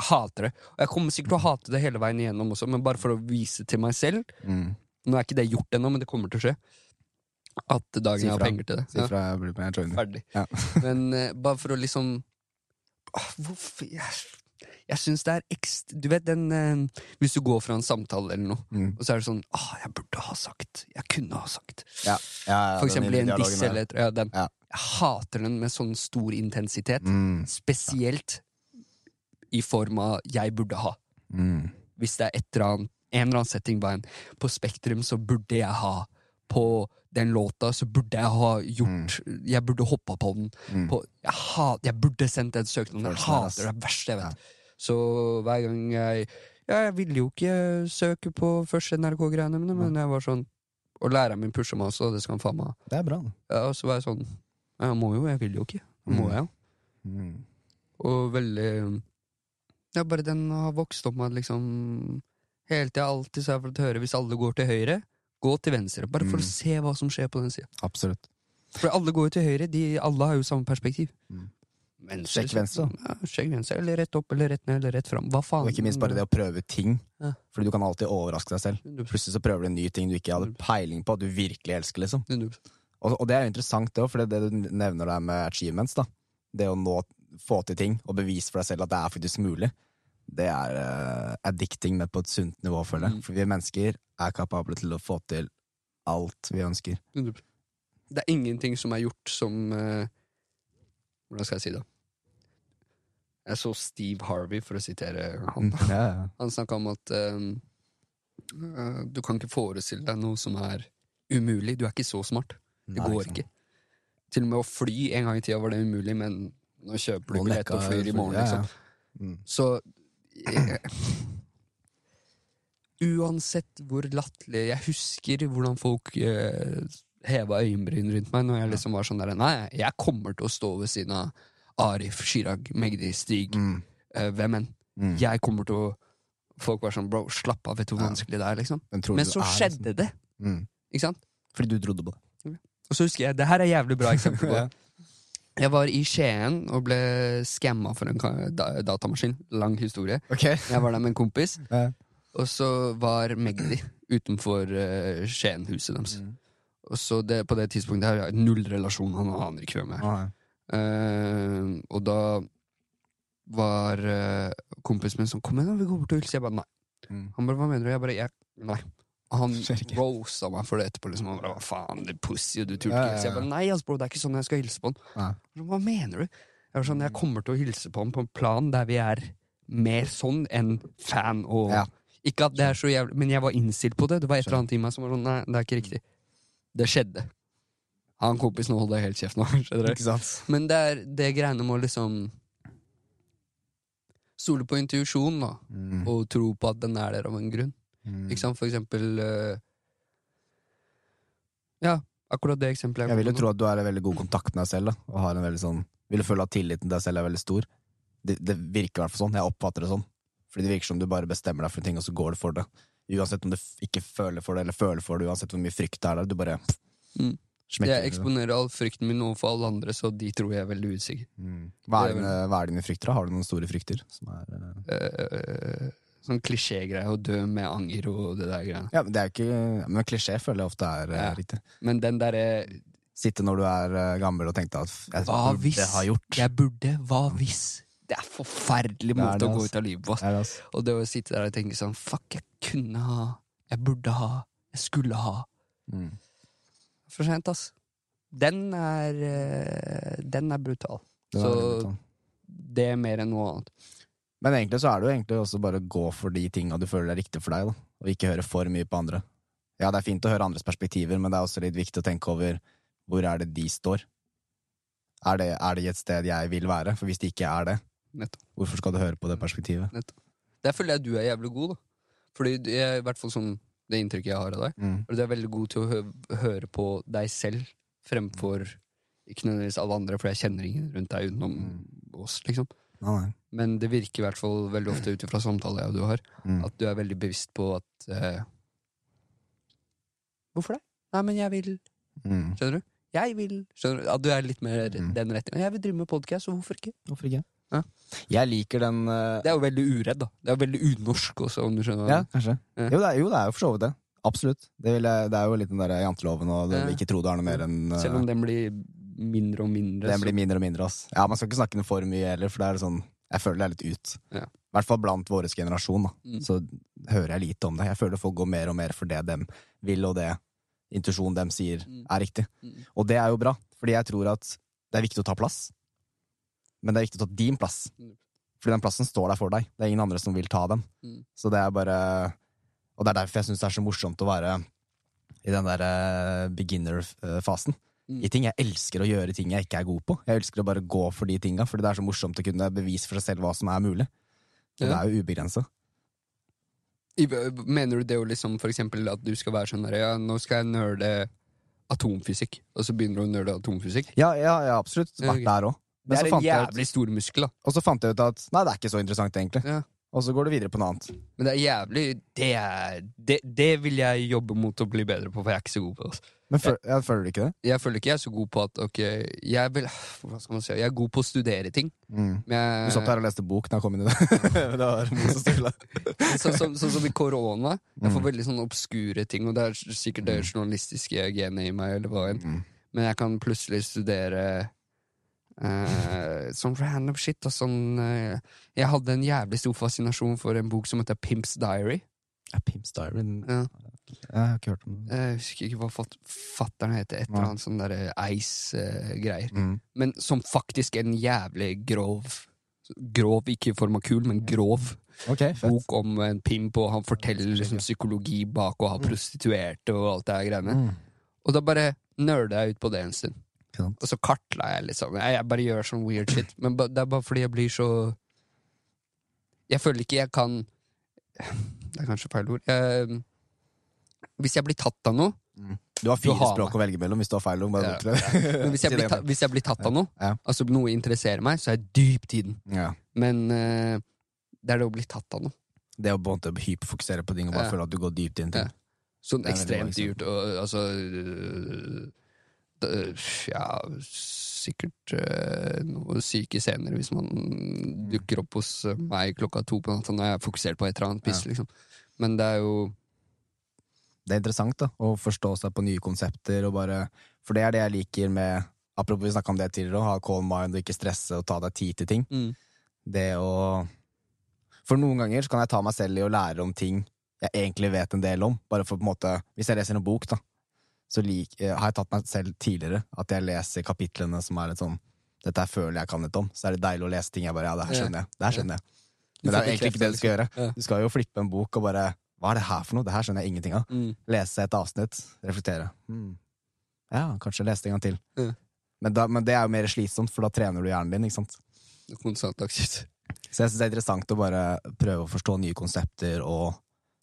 hater det. Og jeg kommer sikkert til å hate det hele veien igjennom også, men bare for å vise til meg selv Mm. Nå er ikke det gjort ennå, men det kommer til å skje. At dagen jeg har penger til det. Si ifra, jeg blir med, jeg joiner. Ferdig. Ja. Men uh, bare for å liksom Hvorfor Jeg, jeg syns det er ekst... Du vet den eh, Hvis du går fra en samtale eller noe, Mm. og så er det sånn Åh, jeg burde ha sagt. Jeg kunne ha sagt. Ja. Ja, ja, For eksempel i en diss eller et- ja, den. Ja. Jeg hater den med sånn stor intensitet. Mm. Spesielt i form av 'jeg burde ha'. Mm. Hvis det er et eller annet, en eller annen setting på, en, på Spektrum, så burde jeg ha. På den låta så burde jeg ha gjort Jeg burde hoppa på den. Mm. På, jeg, hat, jeg burde sendt en søknad. Jeg hater det verste jeg vet. Så hver gang jeg Ja, jeg ville jo ikke søke på første NRK-greiene mine, men jeg var sånn Og læreren min pusha meg også, det skal han faen meg. Det er bra. Ja, og så var jeg sånn Jeg må jo, jeg vil jo ikke. Må Mm. jeg jo? Mm. Og veldig Ja, bare den har vokst opp med at liksom Hele tida alltid så har jeg fått høre hvis alle går til høyre, gå til venstre. Bare for Mm. å se hva som skjer på den sida. Absolutt. For alle går jo til høyre, de, alle har jo samme perspektiv. Mm. Venstre, Sjekk venstre, Ja, sjekk venstre, eller rett opp, eller rett ned, eller rett fram. Hva faen? Og ikke minst bare det å prøve ting. Ja. Fordi du kan alltid overraske deg selv. Plutselig så prøver du en ny ting du ikke hadde peiling på, at du virkelig elsker. liksom Og, og det er jo interessant, det òg, for det, det du nevner der med achievements, da. Det å nå få til ting, og bevise for deg selv at det er faktisk mulig, det er uh, addicting, men på et sunt nivå, føler jeg. Mm. For vi mennesker er kapable til å få til alt vi ønsker. Det er ingenting som er gjort som uh, Hvordan skal jeg si det? Jeg så Steve Harvey, for å sitere han. Ja, ja. Han snakka om at um, eh, du kan ikke forestille deg noe som er umulig. Du er ikke så smart. Det Nei, går ikke. ikke. Til og med å fly en gang i tida var det umulig, men nå kjøper du billett og flyr i morgen, liksom. Mm. Så eh, Uansett hvor latterlig Jeg husker hvordan folk uh, heva øyenbryn rundt meg når jeg liksom var sånn der Nei, jeg kommer til å stå ved siden av Arif, Chirag, Magdi, Stig, Mm. uh, hvem enn. Mm. Jeg kommer til å Folk var sånn bro, slapp av, vet du hvor Ja. vanskelig det er, liksom. Men, så er, skjedde det, liksom? Mm. ikke sant? Fordi du trodde på det. Og så husker jeg, det her er jævlig bra eksempel på Ja. Jeg var i Skien og ble skamma for en datamaskin. Lang historie. Okay. Jeg var der med en kompis, Ja. og så var Magdi utenfor uh, Skien-huset deres. Mm. Og så det, På det tidspunktet har jeg null relasjon, han aner ikke hvem jeg er. Ah, ja. Eh, og da var uh, kompisen min sånn 'Kom igjen, vi går bort og hilser'. Jeg bare nei. Mm. Han bare 'Hva mener du?' Jeg bare jeg, nei. Og han rosa meg for det etterpå. Liksom. Han bare 'Hva faen, det pussy, du turte ikke'. Så jeg bare 'Nei, altså, bro, det er ikke sånn jeg skal hilse på han'. Nei. Hva mener du? Jeg var sånn, jeg kommer til å hilse på han på en plan der vi er mer sånn enn fan og Ja. Ikke at det er så jævlig Men jeg var innstilt på det. Det var et eller annet i meg som var sånn Nei, det er ikke riktig. Det skjedde. Han kompisen holder helt kjeft nå. Men det er det greiene med å liksom Stole på intuisjon, da. Mm. Og tro på at den er der av en grunn. Mm. Ikke sant? For eksempel uh, Ja, akkurat det eksempelet Jeg vil jo tro at du er i veldig god kontakt med deg selv, da, og har en veldig sånn Vil du føle at tilliten til deg selv er veldig stor? Det, det virker i hvert fall sånn. Jeg oppfatter det sånn. Fordi det virker som du bare bestemmer deg for ting, og så går det for det. Uansett om du ikke føler for det, eller føler for det, uansett hvor mye frykt det er der. Du bare Mm. Jeg eksponerer all frykten min overfor alle andre, så de tror jeg er veldig usikker. Mm. Hva, er dine, hva er dine frykter? Har du noen store frykter? Som er, uh... Sånn klisjégreie, å dø med anger og det der greiene. Ja, men det er ikke Men klisjé føler jeg ofte er eh, Ja. riktig. Men den derre Sitte når du er gammel og tenkte at jeg Hva burde hvis ha gjort. jeg burde? Hva hvis? Det er forferdelig Mot måte det, å gå ut av livet på. Altså. Og det å sitte der og tenke sånn Fuck, jeg kunne ha Jeg burde ha Jeg skulle ha Mm. For sent, ass. Den er eh, Den er brutal. Det Så det er mer enn noe annet. Men egentlig så er det jo egentlig også bare å gå for de tinga du føler er riktig for deg, da. Og ikke høre for mye på andre. Ja, det er fint å høre andres perspektiver, men det er også litt viktig å tenke over hvor er det de står. Er det, er det et sted jeg vil være? For hvis det ikke er det, Nettopp. hvorfor skal du høre på det perspektivet? Der føler jeg du er jævlig god, da. Fordi jeg, i hvert fall sånn det inntrykket jeg har av deg. Mm. Og du er veldig god til å hø høre på deg selv fremfor ikke nødvendigvis alle andre, for jeg kjenner ingen rundt deg utenom oss, liksom. Nei, nei. Men det virker i hvert fall veldig ofte ut ifra samtaler jeg og du har, Mm. at du er veldig bevisst på at eh, Hvorfor det? Nei, men jeg vil Mm. Skjønner du? Jeg vil Skjønner du? At du er litt mer Mm. den retningen. Jeg vil drive med podkast, så hvorfor ikke? Hvorfor ikke? Ja. Jeg liker den uh... Det er jo veldig uredd, da. Det er jo veldig unorsk også, om du skjønner. Ja, kanskje. Ja. Jo, det er jo, det er jo for så vidt det. Absolutt. Det, jeg, det er jo litt den der janteloven og det, ikke tro det er noe mer enn eh, Selv om den blir mindre og mindre. Den så- blir mindre og mindre, ass. Ja, man skal ikke snakke den for mye heller, for det er sånn Jeg føler det er litt ut. Ja. I hvert fall blant vår generasjon, da. Mm. Så hører jeg lite om det. Jeg føler folk går mer og mer for det dem vil, og det intuisjonen dem sier Mm. er riktig. Mm. Og det er jo bra, fordi jeg tror at det er viktig å ta plass. Men det er viktig å ta din plass. Fordi den plassen står der for deg. Det er ingen andre som vil ta den. Mm. Så det er bare Og det er derfor jeg syns det er så morsomt å være i den der eh, beginner-fasen. Mm. I ting jeg elsker å gjøre ting jeg ikke er god på. Jeg elsker å bare gå for de tinga, fordi det er så morsomt å kunne bevise for seg selv hva som er mulig. Og det er jo ubegrensa. Mener du det jo liksom for eksempel at du skal være sånn der, ja, nå skal jeg nerde atomfysikk, og så begynner du å nerde atomfysikk? Ja, ja, ja, absolutt. Ja, Vært ok. der òg. Det er en jævlig stor muskel, da. Og så fant jeg ut at nei, det er ikke så interessant, egentlig. Ja. Og så går du videre på noe annet. Men det er jævlig Det, er, det, det vil jeg jobbe mot å bli bedre på, for jeg er ikke så god på det. altså. Men føl, ja, føler du ikke det? Jeg føler ikke jeg er så god på at Ok, jeg vil Hva skal man si? Jeg er god på å studere ting. Mm. Men jeg, Du satt her og leste bok da jeg kom inn i det. det var Moses stille. Sånn som så, som i korona. Jeg får Mm. veldig sånne obskure ting, og det er sikkert det journalistiske genet i meg, eller hva enn. Mm. Men jeg kan plutselig studere eh, sånn random shit. Og sånn, uh, jeg hadde en jævlig stor fascinasjon for en bok som heter Pimps Diary. Ja, Pimps Diary. Ja. Jeg har ikke hørt om den. Jeg husker ikke hva fatt, fatteren heter. Et eller annet sånn derre Ice-greier. Mm. men som faktisk en jævlig grov Grov, ikke i form av kul, men grov okay, bok om en pimp, og han forteller liksom psykologi bak å ha prostituerte og alt det her greiene. Mm. Og da bare nerda jeg ut på det en stund. Og så kartla jeg, liksom. Jeg, jeg bare gjør sånn weird shit. Men det er bare fordi jeg blir så Jeg føler ikke jeg kan Det er kanskje feil ord. Jeg, hvis jeg blir tatt av noe Du har fire Du har språk å velge mellom hvis du har feil. ord. Ja. Men hvis jeg, ta, hvis jeg blir tatt av noe, Ja. altså noe interesserer meg, så er jeg dypt i den. Ja. Men uh, det er det å bli tatt av noe. Det å en hyperfokusere på ting og bare Ja. føle at du går dypt inn til Ja. Sånn ekstremt dyrt, og altså øh, Ja, sikkert øh, noe syke scener hvis man dukker opp hos meg klokka to på natta når jeg er fokusert på et eller annet piss, liksom. Men det er jo Det er interessant da, å forstå seg på nye konsepter, og bare, for det er det jeg liker med Apropos vi snakka om det tidligere, å ha cold mind og ikke stresse og ta deg tid til ting. mm, Det å For noen ganger så kan jeg ta meg selv i å lære om ting jeg egentlig vet en del om. Bare for på en måte Hvis jeg leser en bok, da, så lik, eh, har jeg tatt meg selv tidligere at jeg leser kapitlene som er litt sånn Dette her føler jeg kan litt om. Så er det deilig å lese ting jeg bare Ja, det her skjønner jeg. Det her skjønner jeg. Men det er egentlig ikke det du skal gjøre. Du skal jo flippe en bok og bare Hva er det her for noe? Det her skjønner jeg ingenting av. mm, Lese et avsnitt, reflektere. Hmm. Ja, kanskje lese det en gang til. Men, da, men det er jo mer slitsomt, for da trener du hjernen din. ikke sant? konstant aktivt. Så jeg synes det er interessant å bare prøve å forstå nye konsepter, og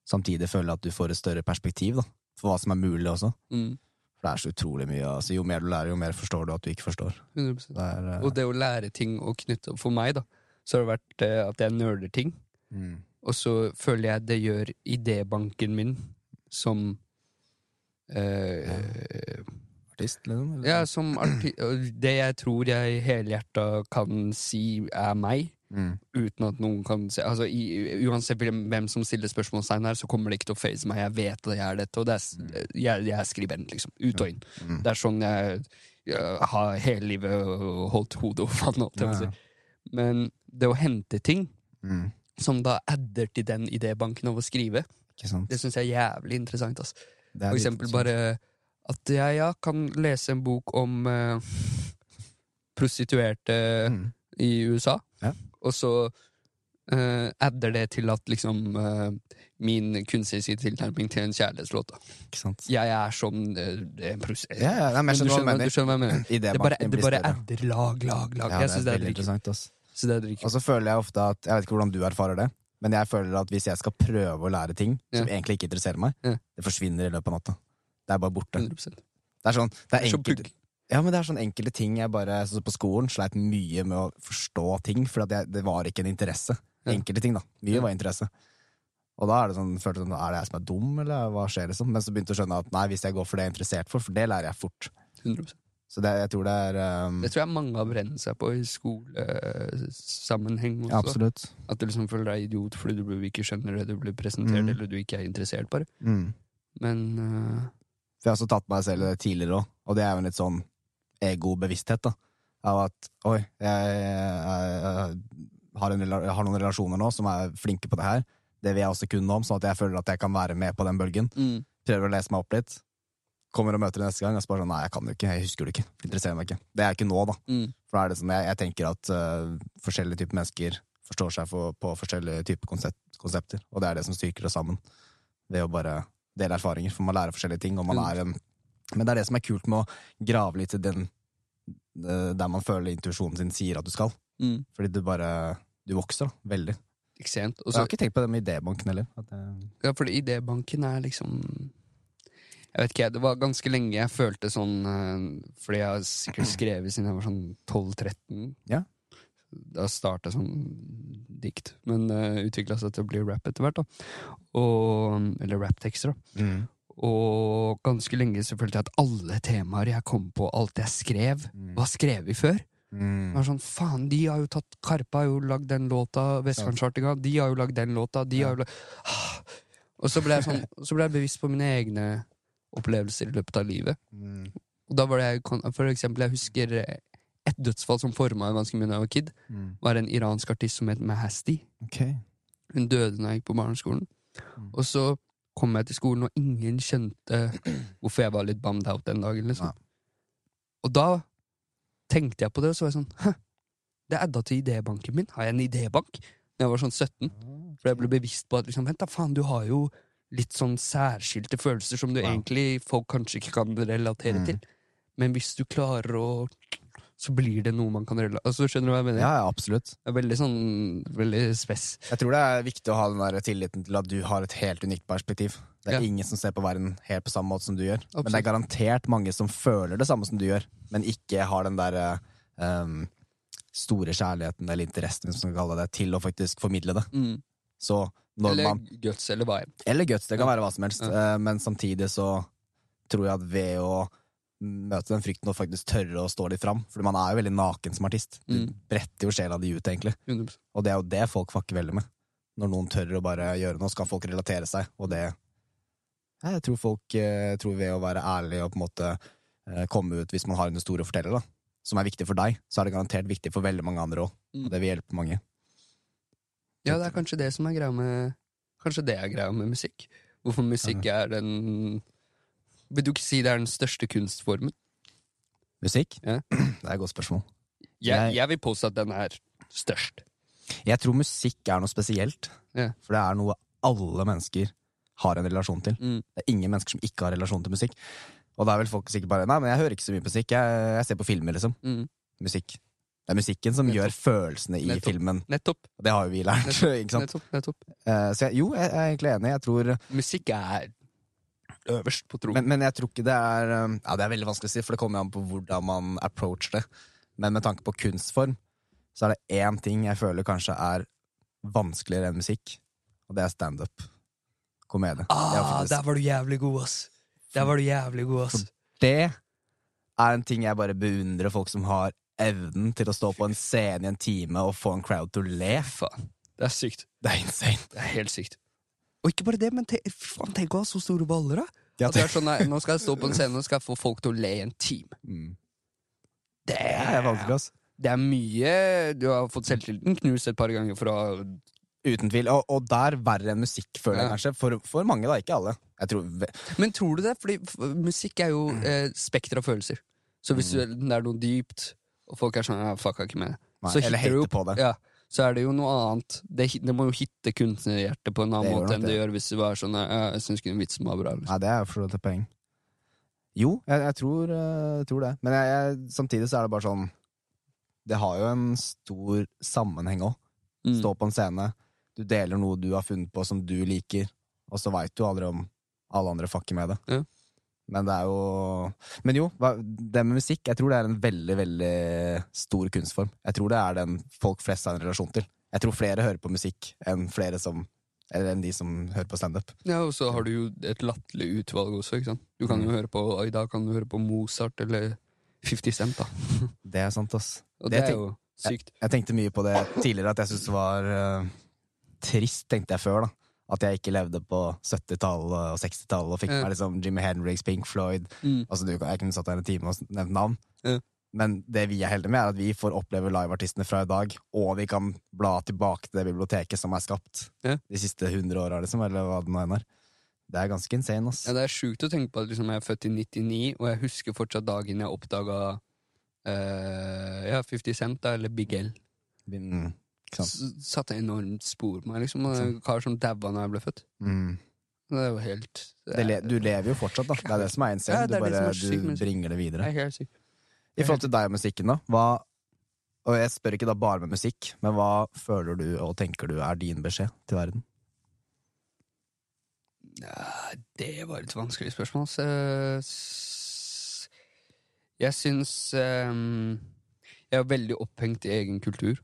samtidig føle at du får et større perspektiv da, for hva som er mulig også. Mm, For det er så utrolig mye. altså Jo mer du lærer, jo mer forstår du at du ikke forstår. 100%. Det er, uh... Og det å lære ting og knytte For meg, da, så har det vært uh, at jeg nerder ting. mm. Og så føler jeg det gjør idébanken min som eh, Artist, liksom? eller? Ja, som arti Det jeg tror jeg helhjerta kan si er meg, Mm. uten at noen kan se altså, i, Uansett hvem, som stiller spørsmålstegn her, så kommer det ikke til å face meg. Jeg vet at jeg er dette, og det er, s- jeg, jeg er skribent, liksom. Ut og inn. Mm. Det er sånn jeg, jeg har hele livet holdt hodet over vannet. Ja, si. Men det å hente ting Mm. som da adder til den idébanken av å skrive, det syns jeg er jævlig interessant. Altså. Er For eksempel bare at jeg ja, kan lese en bok om eh, prostituerte mm. i USA. Og så uh, adder det til at liksom uh, min kunstneriske tilnærming til en kjærlighetslåt. Ikke sant? Jeg er som uh, en prosess. Ja, ja, nei, men du, skjønner hva du skjønner hva jeg mener. Det, Det bare, det bare adder lag, lag, lag. Ja, jeg syns det er er. Og så føler jeg ofte at Jeg vet ikke hvordan du erfarer det, men jeg føler at hvis jeg skal prøve å lære ting som Ja. egentlig ikke interesserer meg, Ja. det forsvinner i løpet av natta. Det er bare borte. 100 Det er sånn, det er pugg. Ja, men det er sånn enkelte ting jeg bare så På skolen sleit mye med å forstå ting, for at jeg, det var ikke en interesse. Enkelte ting, da. Mye Ja. var interesse. Og da er det sånn, følte jeg sånn, er det jeg som er dum, eller hva skjer, liksom? Men så begynte jeg å skjønne at nei, hvis jeg går for det jeg er interessert for, for det lærer jeg fort. 100%. Så det, jeg tror det er um, Det tror jeg mange har brent seg på i skolesammenheng også. ja, Absolutt. At du liksom føler deg idiot fordi du ikke skjønner det du blir presentert, Mm. eller du ikke er interessert, bare. Mm. Men uh... For jeg har også tatt meg selv tidligere òg, og det er jo en litt sånn egobevissthet, da. Av at oi, jeg, jeg, jeg, har en, jeg har noen relasjoner nå som er flinke på det her. Det vil jeg også kunne om, sånn at jeg føler at jeg kan være med på den bølgen. mm, Prøver å lese meg opp litt. Kommer og møter det neste gang og så bare sånn Nei, jeg kan det ikke. Jeg husker det ikke. Interesserer meg ikke. Det er ikke nå, da. mm, For da er det sånn, jeg, jeg tenker at uh, forskjellige typer mennesker forstår seg for, på forskjellige typer konsept, konsepter, og det er det som styrker oss sammen. Ved å bare dele erfaringer, for man lærer forskjellige ting, og man er en Men det er det som er kult med å grave litt i den øh, der man føler intuisjonen sin sier at du skal. mm. Fordi du bare Du vokser, da. Veldig. Ikke sant? Og Og jeg har ikke tenkt på det med idébanken heller. Det, Ja, for idébanken er liksom Jeg vet ikke, det var ganske lenge jeg følte sånn eh, Fordi jeg har sikkert skrevet siden jeg var sånn 12-13. Ja. Da starta sånn dikt, men uh, utvikla seg til å bli rap etter hvert. da og, Eller rapptekster. da Og ganske lenge så følte jeg at alle temaer jeg kom på, alt jeg skrev, Mm. var skrevet før. Mm. Det var sånn, faen, de har jo tatt Karpe har jo lagd den låta, Vestlandschartinga, de har jo lagd den låta, de har jo lagd Ah. Og så ble jeg sånn, så ble jeg bevisst på mine egne opplevelser i løpet av livet. Mm. Og da var det jeg, For eksempel, jeg husker eh, et dødsfall som forma ganske mye da jeg var kid. Mm. var en iransk artist som het Mahasti. Okay. Hun døde da jeg gikk på barneskolen. Mm. Og så kom jeg til skolen, og ingen skjønte hvorfor jeg var litt bummed out den dagen. liksom. Og da tenkte jeg på det, og så var jeg sånn Hæ, det er adda til idébanken min. Har jeg en idébank? Da jeg var sånn 17. For jeg ble bevisst på at liksom, vent da, faen, du har jo litt sånn særskilte følelser som du Wow. egentlig folk kanskje ikke kan relatere Mm. til. Men hvis du klarer å Så blir det noe man kan relatere altså, Skjønner du hva jeg mener? Ja, ja, absolutt. Det er veldig sånn Veldig spess. Jeg tror det er viktig å ha den der tilliten til at du har et helt unikt perspektiv. Det er Ja. ingen som ser på verden helt på samme måte som du gjør. Men det er garantert mange som føler det samme som du gjør, men ikke har den der um, store kjærligheten eller interessen hvis man skal kalle det, til å faktisk formidle det. Mm. Så når Eller man guts, eller vibe. Eller guts, det kan Ja. være hva som helst. Ja. Eh, Men samtidig så tror jeg at ved å møte den frykten og faktisk tørre å stå litt fram For man er jo veldig naken som artist. Du Mm. bretter jo sjela di ut, egentlig. 100%. Og det er jo det folk fucker veldig med. Når noen tør å bare gjøre noe, skal folk relatere seg, og det Jeg tror folk jeg tror ved å være ærlig og på en måte eh, komme ut hvis man har en historie å fortelle, da, som er viktig for deg, så er det garantert viktig for veldig mange andre òg. Mm. Og det vil hjelpe mange. Ja, det er kanskje det som er greia med Kanskje det er greia med musikk. Hvorfor musikk er den Vil du ikke si det er den største kunstformen? Musikk? Ja. Det er et godt spørsmål. Jeg, Jeg- jeg vil påstå at den er størst. Jeg tror musikk er noe spesielt, Ja. for det er noe alle mennesker har en relasjon til. Mm. Det er ingen mennesker som ikke har relasjon til musikk. Og da er vel folk sikkert bare Nei, men jeg hører ikke så mye musikk, jeg, jeg ser på filmer, liksom. Mm. Musikk. Det er musikken som Nettopp. gjør følelsene i Nettopp. filmen. Nettopp. Det har jo vi lært, ikke sant? nettopp, nettopp. Uh, så jeg, jo, jeg er egentlig enig. Jeg tror Musikk er øverst på tronen. men, men jeg tror ikke det er um, Ja, det er veldig vanskelig å si, for det kommer an på hvordan man approacher det. Men med tanke på kunstform, så er det én ting jeg føler kanskje er vanskeligere enn musikk, og det er standup. Komedie. Det Ah, faktisk- der var du jævlig god, ass. Der var du jævlig god, ass. det er en ting jeg bare beundrer folk som har evnen til å stå på en scene i en time og få en crowd til å le. Faen. Det er sykt. Det er insane. Det er helt sykt. Og ikke bare det, men te faen, tenk å ha så store baller, da. At det er sånn, nei, nå skal jeg stå på en scene og skal jeg få folk til å le i en time. Mm. Det er vanskelig, ass. Det er mye Du har fått selvtilliten knust et par ganger for å ha Uten tvil. Og, og der verre enn musikk, føler jeg kanskje. For, for mange, da. Ikke alle. Jeg tror Men tror du det? Fordi musikk er jo eh, spekter av følelser. Så hvis du, det er noe dypt, og folk er sånn ja, 'fucka ikke med det', Nei, så eller du hater på det. Ja, så er det jo noe annet. Det, det må jo hitte kunstnerhjertet på en annen måte enn det det. gjør hvis det var sånn ja, 'jeg syns ikke den vitsen var bra'. Liksom. Nei, det er for så vidt et poeng. Jo, jeg, jeg tror, eh, jeg tror det. Men jeg, jeg, samtidig så er det bare sånn Det har jo en stor sammenheng òg. Mm. Stå på en scene, du deler noe du har funnet på som du liker, og så veit du aldri om alle andre fucker med det. Ja. Men det er jo Men jo, det med musikk, jeg tror det er en veldig, veldig stor kunstform. Jeg tror det er den folk flest har en relasjon til. Jeg tror flere hører på musikk enn flere som Eller enn de som hører på standup. Ja, og så har du jo et latterlig utvalg også, ikke sant. Du kan jo Mm. høre på I dag kan du høre på Mozart eller 50 Cent, da. Det er sant, ass. Og Det det, er jo sykt. Jeg tenkte mye på det tidligere, at jeg syntes det var uh, trist, tenkte jeg før, da. At jeg ikke levde på 70-tallet og 60-tallet og fikk meg liksom Jimmy Hendrix, Pink Floyd Mm. Altså, du, Jeg kunne satt der en time og nevnt navn. Ja. Men det vi er heldige med, er at vi får oppleve liveartistene fra i dag, og vi kan bla tilbake til det biblioteket som er skapt Ja. de siste 100 åra, liksom, eller hva det nå enn er. Det er ganske insane, ass. Ja, det er sjukt å tenke på at liksom, jeg er født i 99, og jeg husker fortsatt dagen jeg oppdaga ja, 50 Cent, da, eller Big L. Mm, Satte enormt spor på meg, liksom. Og en kar som daua da jeg ble født. Mm. Det er jo helt det Det le, er, du lever jo fortsatt, da. Det er det som er insane. Ja, du er bare er du bringer det videre. Jeg er helt sykt. I forhold til deg og musikken, da. Hva, og jeg spør ikke da bare med musikk, men hva føler du og tenker du er din beskjed til verden? Ja, det var et vanskelig spørsmål. Så, jeg syns um, Jeg er veldig opphengt i egen kultur.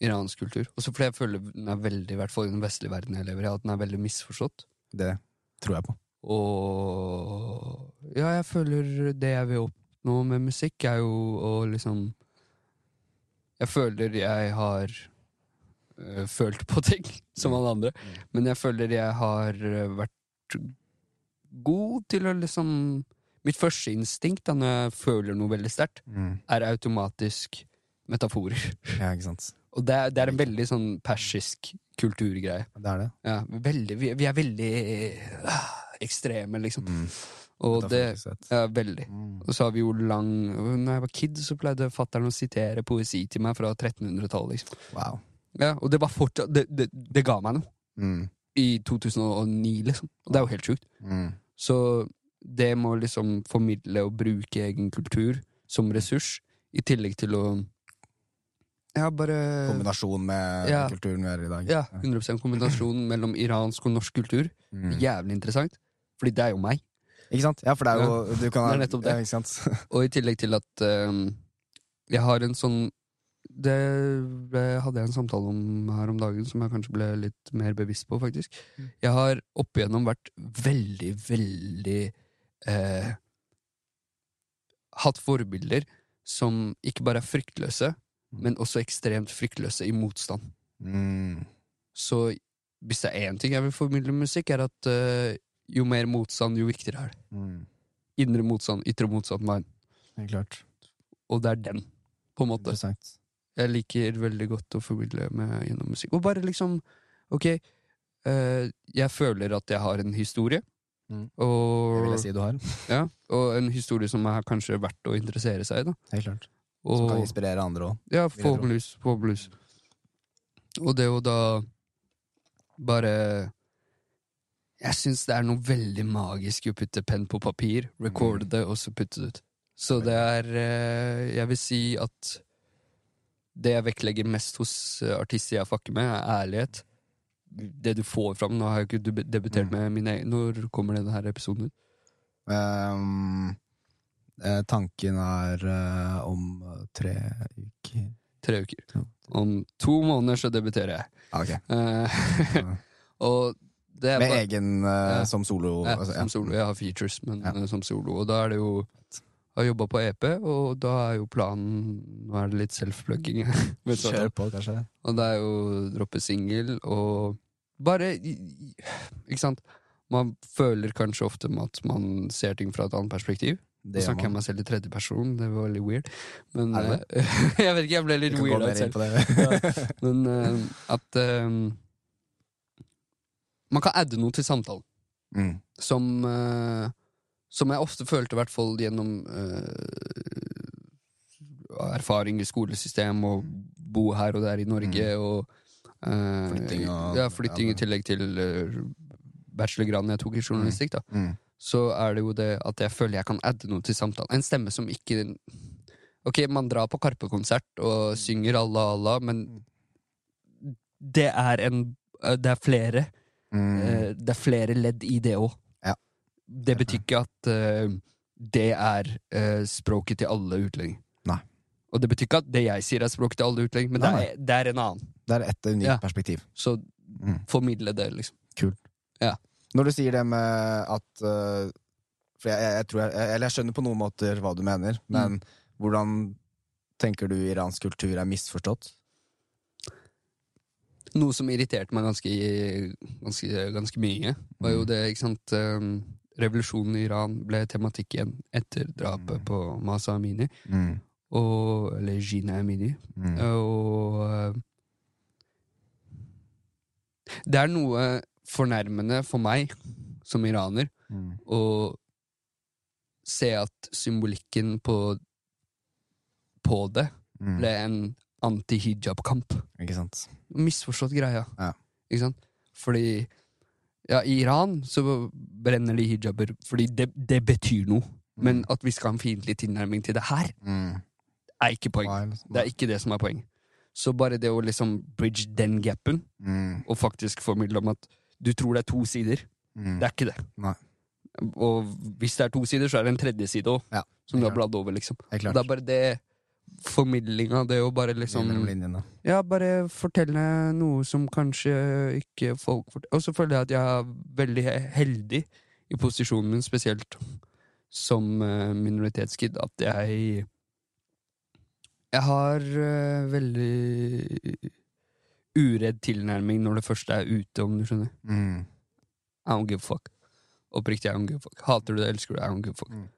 Iransk kultur. Også fordi jeg føler den er veldig, i hvert fall i den vestlige verden jeg lever i, at den er veldig misforstått. Det tror jeg på. Og ja, jeg føler det jeg vil oppnå med musikk, er jo å liksom Jeg føler jeg har øh, følt på ting, som alle andre, men jeg føler jeg har øh, vært god til å liksom Mitt første instinkt da når jeg føler noe veldig sterkt, er automatisk metaforer. Ja, ikke sant. Og det er, det er en veldig sånn persisk kulturgreie. Det er det. Ja, veldig, vi, vi er veldig øh, ekstreme, liksom. Mm. Og det. Ja, veldig. Mm. Og så har vi jo lang Når jeg var kid, så pleide fatter'n å sitere poesi til meg fra 1300-tallet. Liksom. Wow. Ja, og det var fortsatt det, det, det ga meg noe. Mm. I 2009, liksom. Og det er jo helt sjukt. Mm. Så det må liksom formidle og bruke egen kultur som ressurs, i tillegg til å bare Kombinasjon med Ja. kulturen vi er i dag. Ja, 100% kombinasjon mellom iransk og norsk kultur. Mm. Jævlig interessant. Fordi det er jo meg. Ikke sant? Ja, for det er jo du kan, Det er nettopp det. Ja? Og i tillegg til at um, jeg har en sånn Det ble, hadde jeg en samtale om her om dagen som jeg kanskje ble litt mer bevisst på, faktisk. Jeg har opp igjennom vært veldig, veldig eh, Hatt forbilder som ikke bare er fryktløse, men også ekstremt fryktløse i motstand. Mm. Så hvis det er én ting jeg vil formidle med musikk, er at uh, jo mer motstand, jo viktigere er det. Mm. Indre motstand, ytre motstand, mind. Helt. Og det er den, på en måte. Jeg liker veldig godt å formidle med gjennom musikk. Og bare liksom Ok, uh, jeg føler at jeg har en historie. Mm. Og, Det vil jeg si du har. ja, og en historie som er kanskje verdt å interessere seg i. Da. Helt klart. Som kan inspirere andre òg. ja, forhåpentligvis. forhåpentligvis. Og det å da bare Jeg syns det er noe veldig magisk i å putte penn på papir, recorde det, og så putte det ut. Så det er eh, Jeg vil si at det jeg vektlegger mest hos eh, artister jeg fucker med, er ærlighet. Det du får fram. Nå har jeg ikke debutert Mm. med mine egne Når kommer denne episoden ut? Um, tanken er eh, om eh, tre uker Tre uker. Om to måneder så debuterer jeg. Okay. ok. Eh, og det er Med bare- egen eh, Ja. som solo? ja, altså, ja. som solo. Jeg har features, men Ja. eh, som solo. Og da er det jo har jobba på EP, og da er jo planen Nå er det litt self-plugging. Kjør på, kanskje. Og det er jo droppe singel og bare Ikke sant? Man føler kanskje ofte at man ser ting fra et annet perspektiv. Det snakker jeg meg selv i tredje person, det var veldig weird. Men Er det eh, Jeg vet ikke, jeg ble litt weird av selv. det. Men uh, at eh, Man kan adde noe til samtalen. mm. Som, uh, som jeg ofte følte, i hvert fall gjennom erfaring i skolesystem og bo her og der i Norge og eh, Flytting og- Ja, flytting ja, i tillegg til uh, bachelorgraden jeg tok i journalistikk, da. Mm. Så er det jo det at jeg føler jeg kan adde noe til samtalen. En stemme som ikke Ok, man drar på Karpe-konsert og synger Allah Allah, men det er en eh, Det er flere Mm. Eh, det er flere ledd i det òg. Ja. Det betyr ikke at eh, det er språket til alle utlendinger. Nei. Og det betyr ikke at det jeg sier er språket til alle utlendinger, men det er, det er en annen. Det er et unikt Ja. perspektiv. Så Mm. formidle det, liksom. Når du sier det med at uh, For jeg, jeg, jeg tror jeg, skjønner på noen måter hva du mener, men Mm. hvordan tenker du iransk kultur er misforstått? Noe som irriterte meg ganske, ganske, ganske mye, var jo Mm. det, ikke sant um, Revolusjonen i Iran ble tematikk igjen etter drapet Mm. på Masa Amini, Mm. og, eller Gina Amini. Mm. Og uh, Det er noe fornærmende for meg som iraner Mm. å se at symbolikken på, på det Mm. ble en anti-hijab-kamp. Ikke sant? Misforstått greia. Ja. Ikke sant? Fordi ja, i Iran så brenner de hijaber fordi det, det betyr noe. Men at vi skal ha en fiendtlig tilnærming til det her, Mm. er ikke poeng. Det er ikke det som er poeng. Så bare det å liksom bridge den gapen, Mm. og faktisk formidle om at du tror det er to sider. Mm. Det er ikke det. Nei. Og hvis det er to sider, så er det en tredje side òg, Ja, som du har bladd over, liksom. Det er, det er bare det formidlinga, det å bare liksom. Ja, bare fortelle noe som kanskje ikke folk forteller. Og så føler jeg at jeg er veldig heldig i posisjonen min, spesielt som eh, minoritetskid, at jeg Jeg har eh, veldig uredd tilnærming når det første er ute, om du skjønner. Mm. I don't give a fuck. Oppriktig, I don't give a fuck. Hater du det, elsker du det, I don't give a fuck. Mm.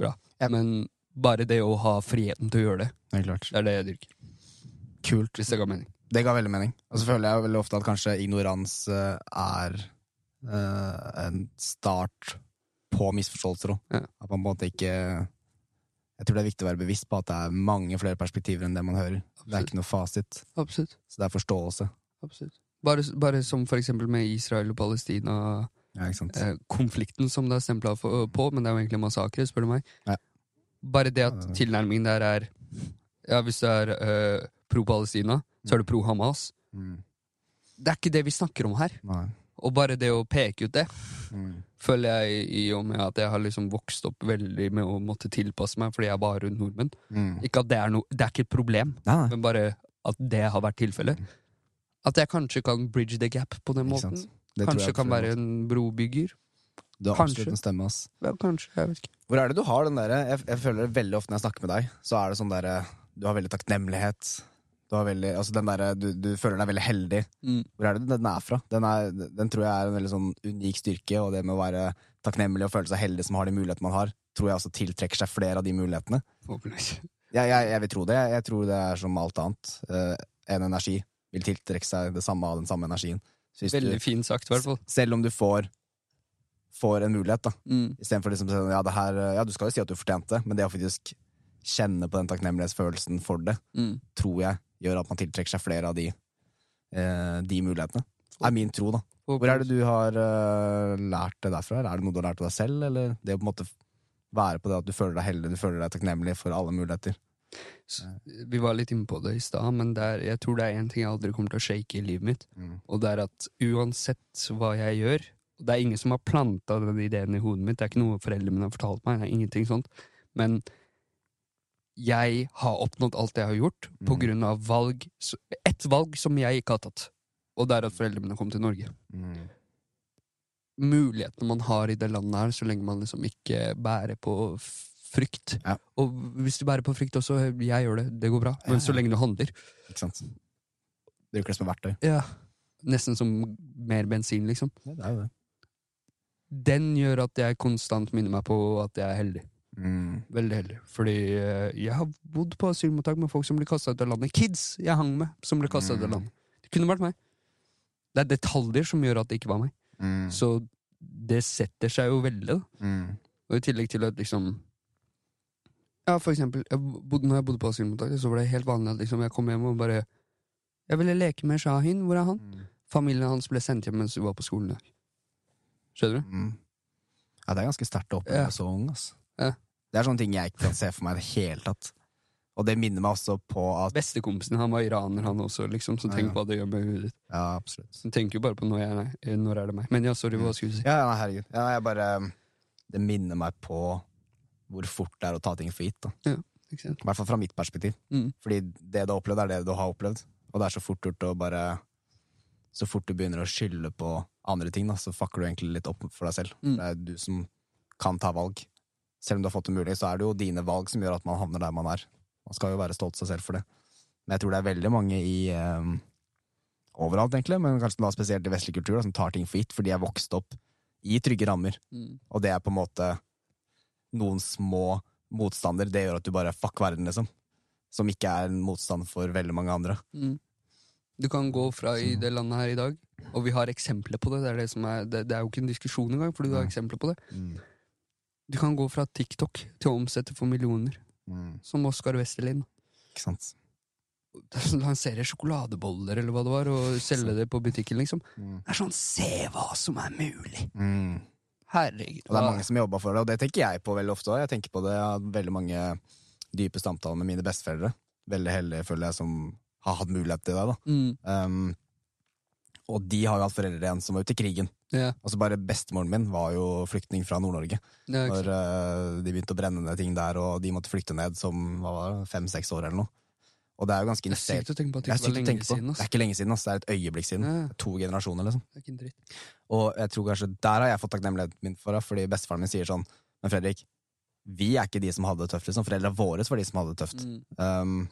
Bra. Yep. Men bare det å ha friheten til å gjøre det, Helt klart. det er det jeg dyrker. Kult. Hvis det ga mening. Det ga veldig mening. Og så føler jeg veldig ofte at kanskje ignorans eh, er uh, en start på misforståelser òg. Ja. At man på en måte ikke Jeg tror det er viktig å være bevisst på at det er mange flere perspektiver enn det man hører. Det er ikke noe fasit, Absolutt. så det er forståelse. Absolutt. Bare, bare som for eksempel med Israel og Palestina. Ja, ikke sant? Eh, konflikten som det er stempla på, men det er jo egentlig en massakre, spør du meg. Ja. Bare det at tilnærmingen der er Ja, hvis du er uh, pro-Palestina, så er du pro-Hamas. Mm. Det er ikke det vi snakker om her. Nei. Og bare det å peke ut det, Mm. Føler jeg i og med at jeg har liksom vokst opp veldig med å måtte tilpasse meg fordi jeg er bare nordmenn. Mm. Ikke at det er noe Det er ikke et problem, Nei, nei. men bare at det har vært tilfellet. At jeg kanskje kan bridge the gap på den måten. Det Kanskje kan være en brobygger. Du har kanskje. absolutt en stemme, ass. Ja, kanskje, jeg vet ikke. Hvor er det du har den derre jeg, jeg føler veldig ofte når jeg snakker med deg, så er det sånn derre Du har veldig takknemlighet. Du har veldig Altså den der, du, du føler deg veldig heldig. Mm. Hvor er det den er fra? Den, er, den tror jeg er en veldig sånn unik styrke, og det med å være takknemlig og føle seg heldig som har de mulighetene man har, tror jeg også tiltrekker seg flere av de mulighetene. Jeg, jeg, jeg vil tro det. Jeg, tror det er som alt annet. Eh, en energi vil tiltrekke seg det samme av den samme energien. Veldig du, fint sagt, i hvert fall. selv om du får, får en mulighet, da, Mm. Istedenfor liksom, si, ja, det her, ja, du skal jo si at du fortjente, men det å faktisk kjenne på den takknemlighetsfølelsen for det, Mm. tror jeg gjør at man tiltrekker seg flere av de, eh, de mulighetene. Er min tro, da. Hvor er det du har eh, lært det derfra? Er det noe du har lært av deg selv, eller det å på en måte være på det at du føler deg heldig, du føler deg takknemlig for alle muligheter? Vi var litt inne på det i stad, men det er, jeg tror det er én ting jeg aldri kommer til å shake i livet mitt, og det er at uansett hva jeg gjør Det er ingen som har planta den ideen i hodet mitt, det er ikke noe foreldrene mine har fortalt meg, det er ingenting sånt, men jeg har oppnådd alt jeg har gjort, på Mm. grunn av valg Ett valg som jeg ikke har tatt. Og det er at foreldrene mine kom til Norge. Mm. Mulighetene man har i det landet her, så lenge man liksom ikke bærer på frykt. Ja. Og hvis du bærer på frykt også, jeg gjør det, det går bra. Men Ja, så lenge du handler. Ikke sant? Bruker det som verktøy. Ja. Nesten som mer bensin, liksom. Ja, det er jo det. Den gjør at jeg konstant minner meg på at jeg er heldig. Mm. Veldig heldig. Fordi eh, jeg har bodd på asylmottak med folk som blir kasta ut av landet. Kids jeg hang med, som ble kasta ut av Mm. landet. Det kunne vært meg. Det er detaljer som gjør at det ikke var meg. Mm. Så det setter seg jo veldig. Da. Mm. Og i tillegg til at liksom Ja, for eksempel, jeg bodde, når jeg bodde på asylmottak, så var det helt vanlig at liksom, jeg kom hjem og bare Jeg ville leke med Shahin. Hvor er han? Mm. Familien hans ble sendt hjem mens vi var på skolen. Skjønner du? Mm. Ja, det er ganske sterkt å oppleve Ja. så ung. ass. Ja. Det er sånne ting jeg ikke kan se for meg i det hele tatt. Og det minner meg også på at Bestekompisen han var iraner, han også, liksom, så Ja, tenk ja. på hva det gjør med huet ditt. Ja, absolutt. Så tenker jo bare på når, jeg, nei, når er det meg. Men ja, sorry, hva skulle du si? Ja, ja, herregud. Ja, jeg bare Det minner meg på hvor fort det er å ta ting for gitt. da Ja, Ikke sant? I hvert fall fra mitt perspektiv. Mm. Fordi det du har opplevd, er det du har opplevd. Og det er så fort gjort å bare Så fort du begynner å skylde på andre ting, da, så fucker du egentlig litt opp for deg selv. Mm. Det er du som kan ta valg. Selv om du har fått det mulig, så er det jo dine valg som gjør at man havner der man er. Man skal jo være stolt av seg selv for det. Men jeg tror det er veldig mange i eh, Overalt, egentlig, men kanskje da spesielt i vestlig kultur, da, som tar ting for gitt, for de er vokst opp i trygge rammer. Mm. Og det er på en måte noen små motstander. Det gjør at du bare fuck verden, liksom. Som ikke er en motstand for veldig mange andre. Mm. Du kan gå fra i det landet her i dag, og vi har eksempler på det. Det er, det, som er, det, det er jo ikke en diskusjon engang, fordi du har eksempler på det. Du kan gå fra TikTok til å omsette for millioner, Mm. som Oskar Westerlin. Ikke sant? Lansere sjokoladeboller eller hva det var, og selge det på butikken, liksom. Mm. Det er sånn, se hva som er mulig! Mm. Herregud. Og det er mange som jobber for det, og det tenker jeg på veldig ofte òg. Jeg tenker på det, jeg har veldig mange dype samtaler med mine besteforeldre. Veldig heldige, føler jeg, som har hatt mulighet til det. da Mm, um, Og de har jo hatt foreldre igjen som var ute i krigen. ja, Altså Bare bestemoren min var jo flyktning fra Nord-Norge. er Når eh, de begynte å brenne ned ting der, og de måtte flykte ned som fem-seks år eller noe. Og det er jo ganske Det er sykt å tenke på at Det ikke var lenge på. siden. Det er ikke lenge siden, ass. det er et øyeblikk siden. Ja, To generasjoner, liksom. det er ikke en dritt. Og jeg tror kanskje der har jeg fått takknemligheten min for det, fordi bestefaren min sier sånn Men Fredrik, vi er ikke de som hadde det tøft, liksom. Foreldra våre var de som hadde det tøft. Mm. Um,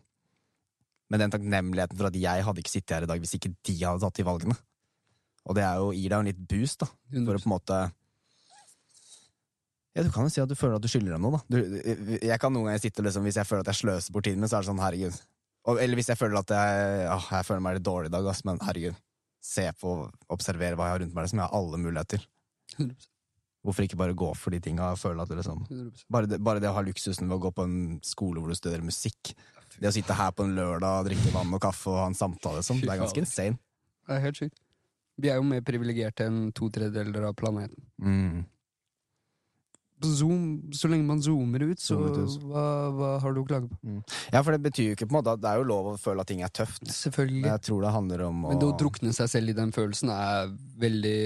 men den takknemligheten for at jeg hadde ikke sittet her i dag hvis ikke de hadde tatt de valgene. Og det er jo, gir deg jo en litt boost, da. For å på en måte Ja, du kan jo si at du føler at du skylder dem noe, da. Du, jeg kan noen ganger sitte liksom, Hvis jeg føler at jeg sløser bort tiden min, så er det sånn, herregud. Og, eller hvis jeg føler at jeg, åh, jeg føler meg litt dårlig i dag, ass, men herregud. Se på, observere hva jeg har rundt meg, liksom. Jeg har alle muligheter. 100%. Hvorfor ikke bare gå for de tinga og liksom 100%. bare det, bare det å ha luksusen ved å gå på en skole hvor du studerer musikk. Det å sitte her på en lørdag og drikke vann og kaffe og ha en samtale, liksom. Det er ganske insane. Det er helt sykt. Vi er jo mer privilegerte enn to tredjedeler av planeten. Mm. Zoom, så lenge man zoomer ut, så hva, hva har du å klage på? Ja, for det betyr jo ikke på en måte at det er jo lov å føle at ting er tøft. Selvfølgelig. Men jeg tror det handler om å Men det å drukne seg selv i den følelsen er veldig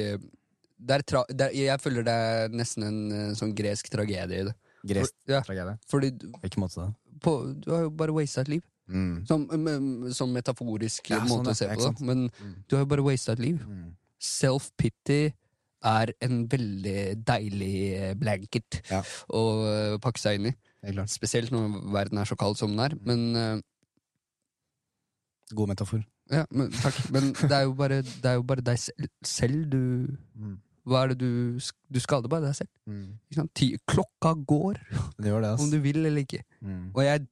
er tra er, Jeg føler det er nesten en eh, sånn gresk tragedie i det. Gresk For, ja, tragedie. fordi Hvilken måte da? på, du har jo bare wasta et liv. Mm. Som, m- som metaforisk Ja, sånn, måte sånn, å se på det. Men Mm. du har jo bare wasta et liv. Mm. Self-pity er en veldig deilig eh, blanket Ja. å eh, pakke seg inn i. Spesielt når verden er så kald som den er. Men, eh, God metafor. ja, men takk. Men det er jo bare, det er jo bare deg selv, du Mm. Hva er det du Du skader bare deg selv. Mm. Klokka går, Det gjør det, om du vil eller ikke. Mm. Og jeg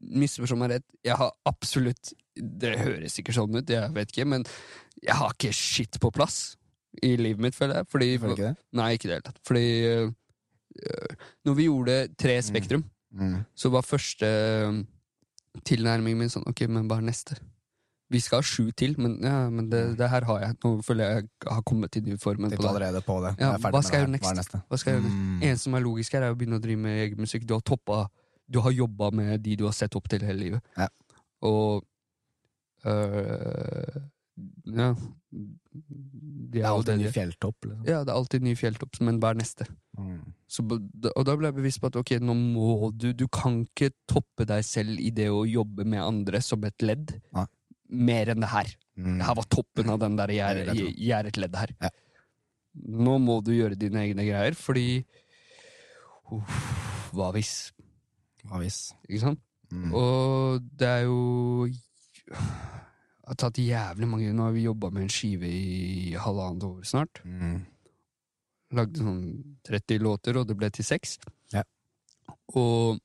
misforstår meg rett. Jeg har absolutt Det høres ikke sånn ut, jeg vet ikke, men jeg har ikke shit på plass i livet mitt, føler jeg. Fordi, Føler ikke det? Nei, ikke i det hele tatt. Fordi øh, når vi gjorde Tre Spektrum, Mm. så var første øh, tilnærmingen min sånn Ok, men hva er neste? Vi skal ha sju til, men, ja, men det, det her har jeg. Nå føler jeg jeg har kommet til formen Titt på allerede på det. Ja, hva skal jeg gjøre next? Hva skal jeg gjøre? Mm. En som er logisk her, er å begynne å drive med egen musikk. Du har toppa Du har jobba med de du har sett opp til hele livet. Ja. Og øh, Ja. De Det er jo alltid en ny fjelltopp. Liksom. Ja, det er alltid ny fjelltopp, men hva er neste? Mm. Så, og da ble jeg bevisst på at ok, nå må du Du kan ikke toppe deg selv i det å jobbe med andre som et ledd. Nei. Mer enn det her. Mm. Det her var toppen av den der jeg, Det jeg jeg, jeg er et ledd her. Ja. Nå må du gjøre dine egne greier, fordi uff, Hva hvis? Hva hvis? Ikke sant? Mm. Og det er jo Det har tatt jævlig mange Nå har vi jobba med en skive i halvannet år snart. Mm. Lagde sånn 30 låter, og det ble til seks. Ja. Og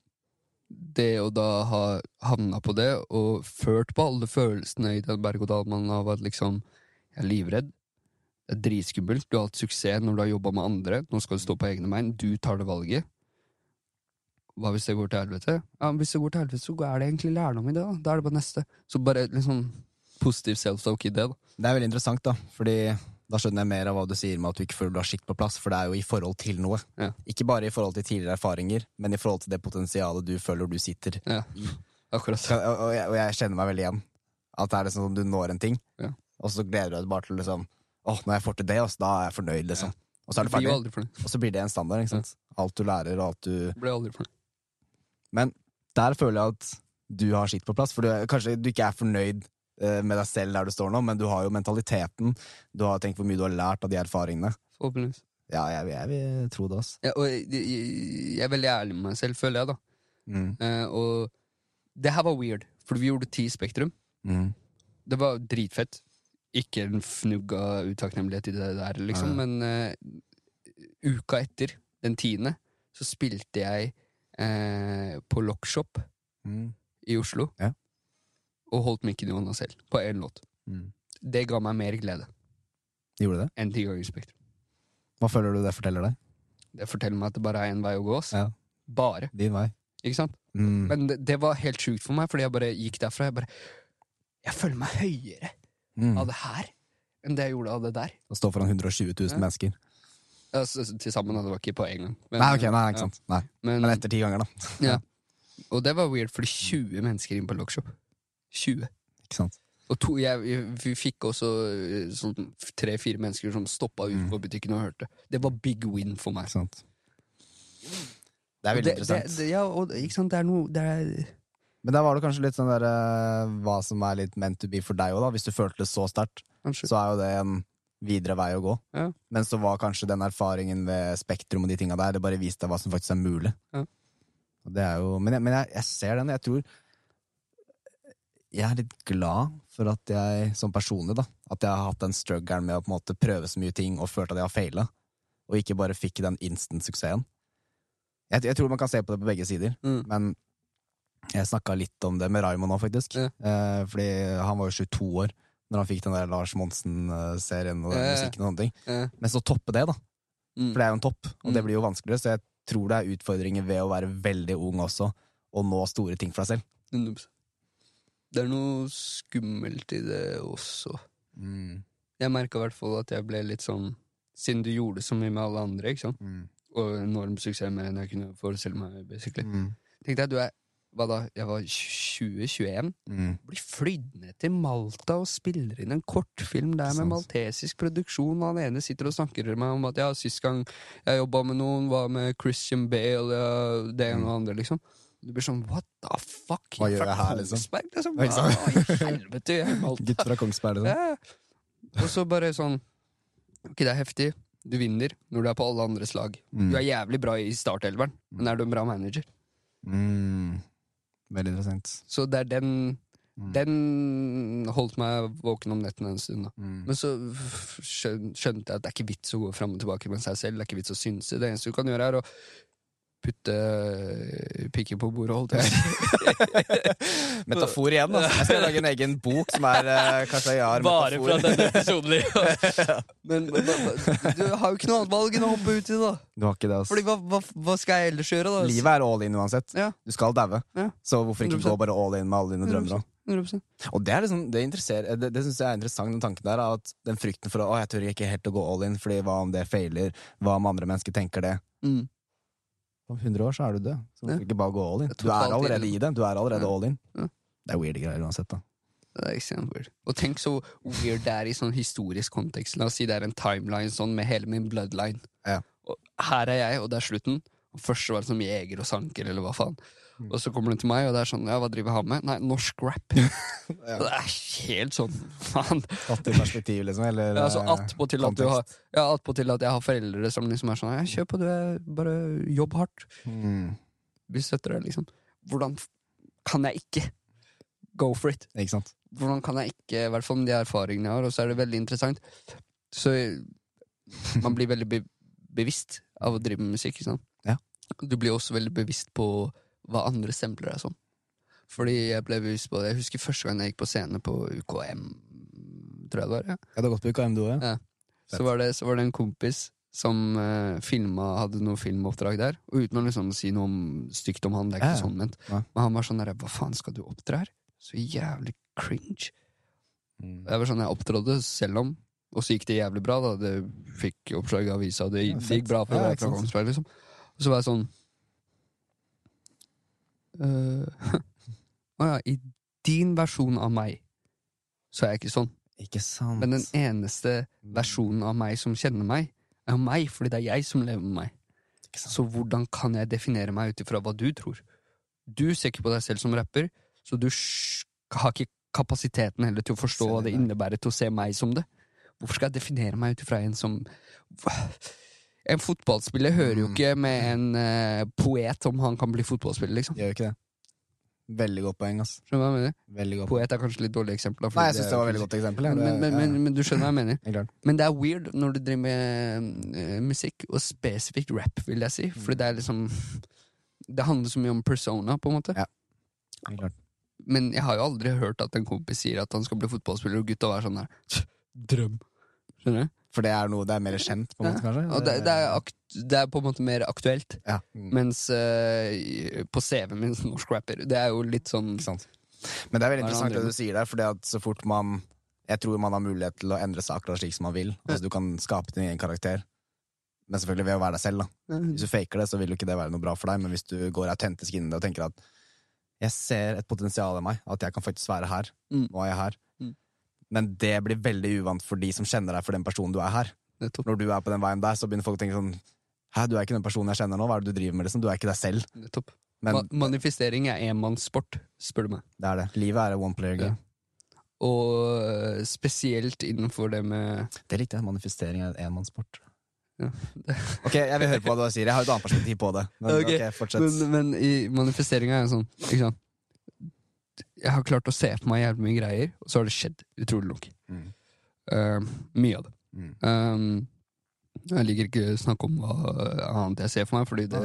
det å da ha havna på det, og ført på alle følelsene i den berg-og-dal-mannen av at liksom Jeg er livredd. Det er dritskummelt. Du har hatt suksess når du har jobba med andre. Nå skal du stå på egne bein. Du tar det valget. Hva hvis det går til helvete? Ja, Hvis det går til helvete, så er det egentlig lærdom i det. Da Da er det bare neste. Så bare liksom positiv self-talk i det. da Det er veldig interessant, da. Fordi da skjønner jeg mer av hva du sier med at du ikke føler du har skikt på plass, for det er jo i forhold til noe. Ja. Ikke bare i forhold til tidligere erfaringer, men i forhold til det potensialet du føler du sitter Ja, akkurat. Og, og, jeg, og jeg kjenner meg veldig igjen. At det er liksom sånn du når en ting, Ja. og så gleder du deg bare til liksom Åh, når jeg får til det, også, da er jeg fornøyd, liksom. Og så er Du ferdig. Og så blir det en standard. ikke sant? Alt du lærer, og alt du Du blir aldri fornøyd. Men der føler jeg at du har skitt på plass. For du, kanskje du ikke er fornøyd eh, med deg selv der du står nå, men du har jo mentaliteten. Du har tenkt hvor mye du har lært av de erfaringene. Forhåpentligvis. Ja, jeg, jeg vil tro det, altså. Ja, og jeg, jeg, er veldig ærlig med meg selv, føler jeg, da. Mm. Eh, og det her var weird, for vi gjorde ti Spektrum. Mm. Det var dritfett. Ikke en fnugg av utakknemlighet i det der, liksom, Ja. men uh, uka etter, den tiende, så spilte jeg eh, på Lockshop Mm. i Oslo. Ja. Og holdt mikken i hånda selv, på én låt. Mm. Det ga meg mer glede Gjorde det? enn ti ganger Spektrum. Hva føler du det forteller deg? Det forteller meg at det bare er én vei å gå. ass. Ja. Bare. Din vei. Ikke sant? Mm. Men det, det var helt sjukt for meg, fordi jeg bare gikk derfra. Jeg bare Jeg føler meg høyere Mm. av det her enn det jeg gjorde av det der. Å stå foran 120 000 Ja. mennesker. Altså, til sammen, det var ikke på en gang. Men, Nei, ok, nei, ikke ja. sant. Nei. Men, Men etter ti ganger, da. ja. Og det var weird, fordi 20 mennesker inn på Lockshop. 20. Ikke sant? Og to, jeg, vi fikk også eh, sånn tre-fire mennesker som stoppa Mm. utenfor butikken og hørte. Det var big win for meg. Ikke sant? Det er veldig det, interessant. Det, det, ja, og ikke sant, det er noe det er, Men der var det kanskje litt sånn der eh, hva som er litt meant to be for deg òg, da. Hvis du følte det så sterkt, så er jo det en videre vei å gå. Ja. Men så var kanskje den erfaringen ved Spektrum og de tinga der, det bare viste deg hva som faktisk er mulig. Ja. Det er jo, men jeg, men jeg, jeg ser den, jeg tror Jeg er litt glad for at jeg, som personlig, da, at jeg har hatt den struggeren med å på en måte prøve så mye ting og følt at jeg har faila, og ikke bare fikk den instant-suksessen. Jeg, jeg tror man kan se på det på begge sider, Mm. men jeg snakka litt om det med Raymond nå, faktisk. Ja. Eh, fordi han var jo 22 år når han fikk den der Lars Monsen-serien og ja. musikken og sånne ting. Men så toppe det, da. mm. For det er jo en topp, og det Mm. blir jo vanskeligere. Så jeg tror det er utfordringer ved å være veldig ung også, og nå store ting for deg selv. Det er noe skummelt i det også. Mm. Jeg merka i hvert fall at jeg ble litt sånn Siden du gjorde så mye med alle andre, ikke sant? Mm. og enorm suksess mer enn jeg kunne forestille meg, basically. Mm. Tenkte jeg, du er Hva da? Jeg var 20-21. Mm. Blir flydd ned til Malta og spiller inn en kortfilm der med maltesisk produksjon, og han ene sitter og snakker med meg om at ja, sist gang jeg jobba med noen, var med Christian Bale, ja, det ene og det andre, liksom. Du blir sånn what the fuck? Mm. Hva gjør jeg her, liksom? Kongsberg, liksom? Hva i helvete gjør jeg i Malta? Gutt fra Kongsberg, liksom. Ja. Og så bare sånn Ok, det er heftig. Du vinner når du er på alle andres lag. Mm. Du er jævlig bra i startelveren, men er du en bra manager? Mm. Veldig interessant. Så det er den Mm. Den holdt meg våken om nettene en stund. Mm. Men så skjønte jeg at det er ikke vits å gå fram og tilbake med seg selv. Det er ikke vits å synse. Det eneste du kan gjøre, er å putte øh, pikken på bordet, holdt jeg. Metafor igjen, altså. Jeg skal lage en egen bok som er eh, kanskje jeg har Bare metafor. fra denne episoden. men, men men, du har jo ikke noe annet valg enn å hoppe uti det, da. Du har ikke det, Fordi altså. hva, hva, hva skal jeg ellers gjøre, da? Livet er all in uansett. Ja. Du skal daue. Ja. Så hvorfor ikke 100%. gå bare all in med alle dine drømmer? da? 100%. Og det liksom, det, det, det syns jeg er interessant, den tanken der. At den frykten for å å, jeg tør ikke helt å gå all in, Fordi hva om det feiler? Hva om andre mennesker tenker det? Mm. Om 100 år så er du død. Så du Ja. ikke bare gå all in? Du er allerede i det. Du er allerede all in. Ja. Det er weird greier uansett, da. Det er ekstremt weird. Og tenk så weird det er i sånn historisk kontekst. La oss si det er en timeline sånn med hele min bloodline. Ja. Her er jeg, og det er slutten. Først var det som jeger og sanker, eller hva faen. Og så kommer den til meg, og det er sånn Ja, hva driver han med? Nei, norsk rap. Ja. Det er helt sånn faen. Satt i perspektiv, liksom? Eller Ja, altså eh, attpåtil at, du har- ja, attpåtil at jeg har foreldre som liksom er sånn ja, Kjør på, du bare jobb hardt. mm, Vi støtter deg, liksom. Hvordan kan jeg ikke go for it? Ikke sant? Hvordan kan jeg ikke, i hvert fall med de erfaringene jeg har, og så er det veldig interessant. Så man blir veldig be bevisst av å drive med musikk, ikke sant? Ja. Du blir også veldig bevisst på hva andre stempler deg som. Fordi jeg ble bevisst på det. Jeg husker første gang jeg gikk på scene på UKM, tror jeg det var. Ja. Ja, du har gått på UKM, du òg? Ja. Så, var det, så var det en kompis som eh, filma, hadde noe filmoppdrag der. Og uten å liksom si noe om, stygt om han, det er ikke Ja. sånn ment. Ja. Men han var sånn der, hva faen skal du opptre her? Så jævlig cringe. Mm. Jeg var sånn, jeg opptrådte, selv om, og så gikk det jævlig bra. da Det fikk oppslag i avisa, og det, Ja, det gikk bra for Ja, det, Liksom. Og så var jeg sånn øh, Å ja, i din versjon av meg så er jeg ikke sånn. Ikke sant? Men den eneste versjonen av meg som kjenner meg, er meg, fordi det er jeg som lever med meg. Så hvordan kan jeg definere meg ut ifra hva du tror? Du ser ikke på deg selv som rapper, så du har ikke kapasiteten heller til å forstå hva det det innebærer til å se meg som det. Hvorfor skal jeg definere meg ut ifra en som En fotballspiller hører jo Mm. ikke med en eh, poet om han kan bli fotballspiller, liksom. Gjør ikke det. Veldig godt poeng, ass. Skjønner du hva jeg mener? Veldig godt. Poet er kanskje litt dårlig eksempel. da, fordi Nei, jeg syns det var veldig godt eksempel. ja. Men, Det- men, men, men du skjønner hva jeg mener? klart. Men det er weird når du driver med eh, musikk, og spesifikt rap, vil jeg si. Fordi det er liksom Det handler så mye om persona, på en måte. Ja. Klart. Men jeg har jo aldri hørt at en kompis sier at han skal bli fotballspiller, og gutta er sånn der Drøm. Skjønner du? For det er noe det er mer kjent, på en måte, kanskje? Det, det, er akt, det er på en måte mer aktuelt. ja. mm, Mens uh, på CV-en min som norsk rapper, det er jo litt sånn. Men det er veldig er interessant det du sier der, fordi at så fort man Jeg tror man har mulighet til å endre akkurat slik som man vil. Altså Du kan skape din egen karakter. Men selvfølgelig ved å være deg selv. da Hvis du faker det, så vil jo ikke det være noe bra for deg. Men hvis du går autentisk inn i det og tenker at jeg ser et potensial i meg, at jeg kan faktisk være her. Mm. Nå er jeg her. Mm. Men det blir veldig uvant for de som kjenner deg for den personen du er her. Nettopp. Når du er på den veien der, så begynner folk å tenke sånn Hæ, du er ikke den personen jeg kjenner nå, hva er det du driver med, liksom? Du er ikke deg selv. nettopp. Men Ma manifestering er enmannssport, spør du meg. det er det. Livet er one player game. Og eh, spesielt innenfor det med Det likte jeg. Manifestering er en enmannssport. Ja. ok, jeg vil høre på hva du sier. Jeg har et annet perspektiv på det. Men Ok, Okay. Men, men i manifesteringa er det sånn ikke sant? Jeg har klart å se for meg jævlig mye greier, og så har det skjedd. Utrolig nok. Mm. Uh, mye av det. Mm. Um, jeg liker ikke å snakke om hva annet jeg ser for meg, fordi det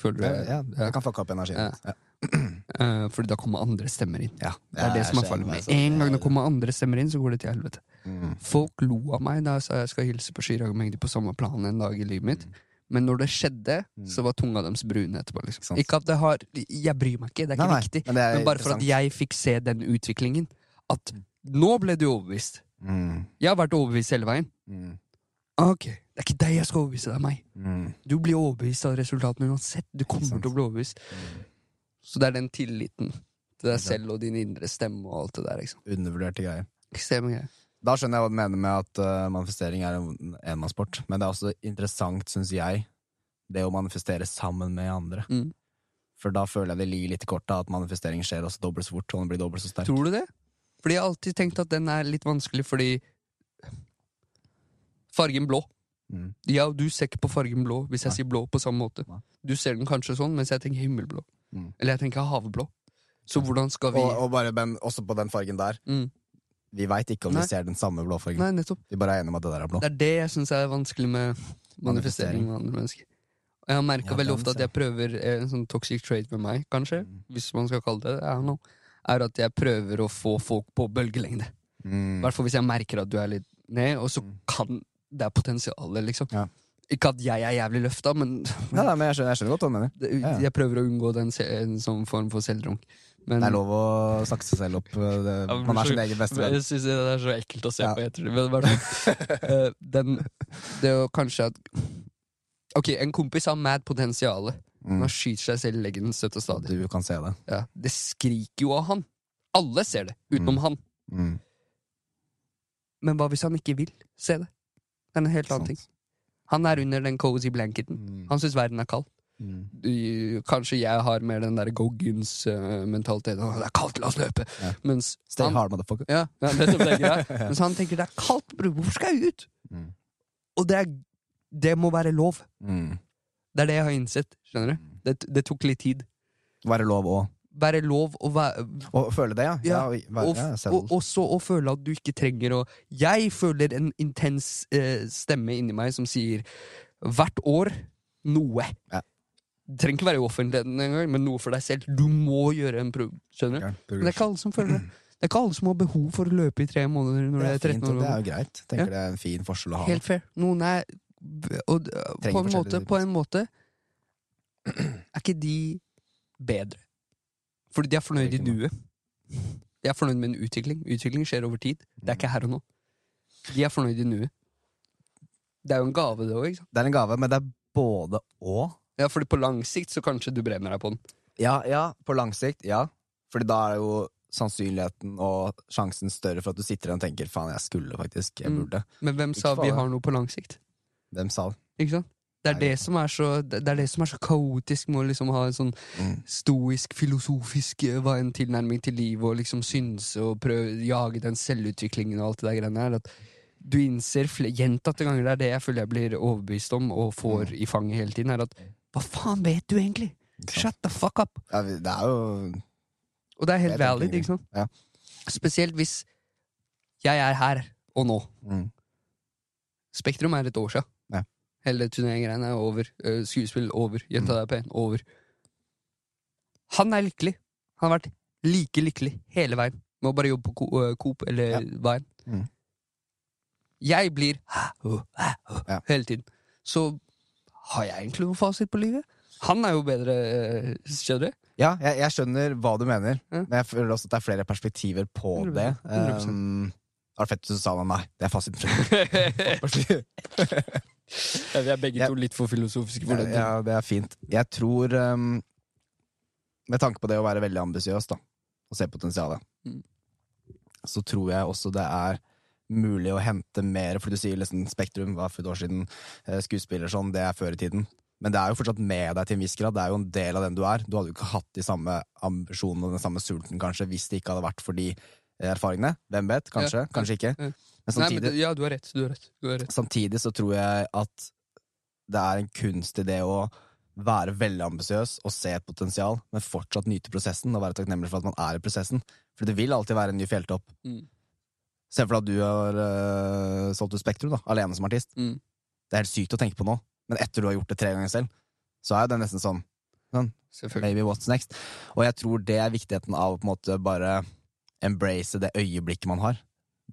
føler jeg ja, ja. det kan fucke opp energien. Ja. Ja. Eh, Fordi da kommer andre stemmer inn. Ja. Det er det som er fallet Med en gang det kommer andre stemmer inn, så går det til helvete. mm. Folk lo av meg da jeg sa jeg skal hilse på Chirag Magdi på samme plan en dag i livet mitt. Men når det skjedde, Mm. så var tunga deres brune etterpå. Liksom. Ikke at det har Jeg bryr meg ikke, det er ikke Nei, nei, viktig. men er Men bare for at jeg fikk se den utviklingen. At nå ble du overbevist. Mm. Jeg har vært overbevist hele veien. Mm. Ok, det er ikke deg jeg skal overbevise, det er meg. Mm. Du blir overbevist av resultatene uansett. Du kommer til å bli overbevist. Så det er den tilliten til deg selv og din indre stemme og alt det der. Liksom. Undervurderte greier. Ekstreme greier. Da skjønner jeg hva du mener med at uh, manifestering er en enmannssport. Men det er også interessant, syns jeg, det å manifestere sammen med andre. Mm. For da føler jeg det ligger litt i kortet at manifestering skjer også dobbelt så fort, og den blir dobbelt så sterk. Tror du det? Fordi jeg har alltid tenkt at den er litt vanskelig fordi Fargen blå. Mm. Ja, du ser ikke på fargen blå hvis jeg Nei. sier blå på samme måte. Nei. Du ser den kanskje sånn, mens jeg tenker himmelblå. Mm. Eller jeg tenker havblå. Så hvordan skal vi Og, og bare, men også på den fargen der. mm. Vi veit ikke om Nei. vi ser den samme blåfargen. Nei, nettopp. Vi bare er enige om at det der er blå. Det er det jeg syns er vanskelig med manifestering med andre mennesker. Og jeg har merka Ja, veldig ofte at jeg prøver eh, en sånn toxic trait med meg, kanskje, Mm. hvis man skal kalle det det, er at jeg prøver å få folk på bølgelengde. I Mm. hvert fall hvis jeg merker at du er litt ned, og så Mm. kan det er potensialet, liksom. Ja. Ikke at jeg er jævlig løfta, men Ja, nei, men jeg skjønner, jeg skjønner godt hva du mener. Ja, ja. jeg prøver å unngå den, en sånn form for selvdrunk. Men Det er lov å snakke seg selv opp. Det, Ja, man er så- sin egen beste venn. jeg syns det er så ekkelt å se Ja. på etter det. Men i hvert eh, den, det å kanskje at Ok, en kompis har mad potensial. Mm. Han skyter seg selv i leggen støtt og stadig. Du kan se det. Ja, det skriker jo av han. Alle ser det, utenom Mm. han. Mm. Men hva hvis han ikke vil se det? Det er en helt annen ting. Han er under den cozy blanketen. Mm. Han syns verden er kald. Mm. Kanskje jeg har mer den der Goggins-mentaliteten. det er kaldt, la oss løpe! Ja. Mens Stay han, hard, motherfucker. ja, ja. Mens han tenker det er kaldt, bror, hvorfor skal jeg ut? Mm. Og det, er, det må være lov. Mm. Det er det jeg har innsett. skjønner du? Det, det tok litt tid. Være lov òg. Være lov å være Å føle det, ja. Ja, ja, og, og også å føle at du ikke trenger å Jeg føler en intens eh, stemme inni meg som sier hvert år noe. Ja. Det trenger ikke være i offentligheten engang, men noe for deg selv. Du må gjøre en prøve. Skjønner du? Men det er ikke alle som føler det. Det er ikke alle som har behov for å løpe i tre måneder når Det det er er 13 fint, år. det er jo greit. Tenker det er en fin forskjell å ha. Helt fair. Noen er og, på, en måte, på en måte er ikke de bedre. Fordi de er fornøyd i nuet. De er fornøyd med en utvikling. Utvikling skjer over tid. Det er ikke her og nå. De er fornøyd i nuet. Det er jo en gave, det òg. Det er en gave, men det er både og. Ja, fordi på lang sikt så kanskje du brenner deg på den. Ja, ja, på lang sikt, ja. Fordi da er jo sannsynligheten og sjansen større for at du sitter der og tenker faen, jeg skulle faktisk, jeg Mm. burde. Men hvem sa vi har noe på lang sikt? Hvem sa det? Ikke sant? Det er det, som er så, det er det som er så kaotisk med å liksom ha en sånn Mm. stoisk, filosofisk eh, hva en tilnærming til livet og liksom synse og prøve jage den selvutviklingen og alt det der greiene her. At du innser gjentatte ganger, det er det jeg føler jeg blir overbevist om og får Mm. i fanget hele tiden, er at hva faen vet du egentlig? Shut the fuck up! Ja, det er jo Og det er helt valid, ikke. sant? Ja. Spesielt hvis jeg er her og nå. mm. Spektrum er et år sia. Ja. Hele turnégreiene er over. Eh, skuespill over. Jenta Mm. er pen. Over. Han er lykkelig. Han har vært like lykkelig hele veien med å bare jobbe på eh, Coop eller Ja. hva. Mm. Jeg blir hele tiden. Så har jeg egentlig noen fasit på livet? Han er jo bedre, eh, skjønner du? Ja, jeg, jeg skjønner hva du mener, Ja. men jeg føler også at det er flere perspektiver på 100%, det. 100%. Um, det var fett hvis du sa det, nei, det er fasiten. Ja, vi er begge jeg, to litt for filosofiske for det. ja, det er fint. Jeg tror, um, med tanke på det å være veldig ambisiøs og se potensialet, Mm. så tror jeg også det er mulig å hente mer, for du sier liksom Spektrum var for et år siden, eh, skuespiller sånn, det er før i tiden. Men det er jo fortsatt med deg til en viss grad. Det er jo en del av den du er. Du hadde jo ikke hatt de samme ambisjonene og den samme sulten kanskje hvis det ikke hadde vært for de eh, erfaringene. Hvem vet? Kanskje, Ja, ja, kanskje ikke. ja. Men Nei, samtidig, men, ja, du har rett. Du har rett. Du har rett. samtidig så tror jeg at det er en kunst i det å være veldig ambisiøs og se et potensial, men fortsatt nyte prosessen og være takknemlig for at man er i prosessen. For det vil alltid være en ny fjelltopp. Mm. Se for deg at du har uh, solgt ut Spektrum, da, alene som artist. Mm. Det er helt sykt å tenke på nå, men etter du har gjort det tre ganger selv, så er det nesten sånn sånn Maybe what's next? Og jeg tror det er viktigheten av å på en måte bare embrace det øyeblikket man har.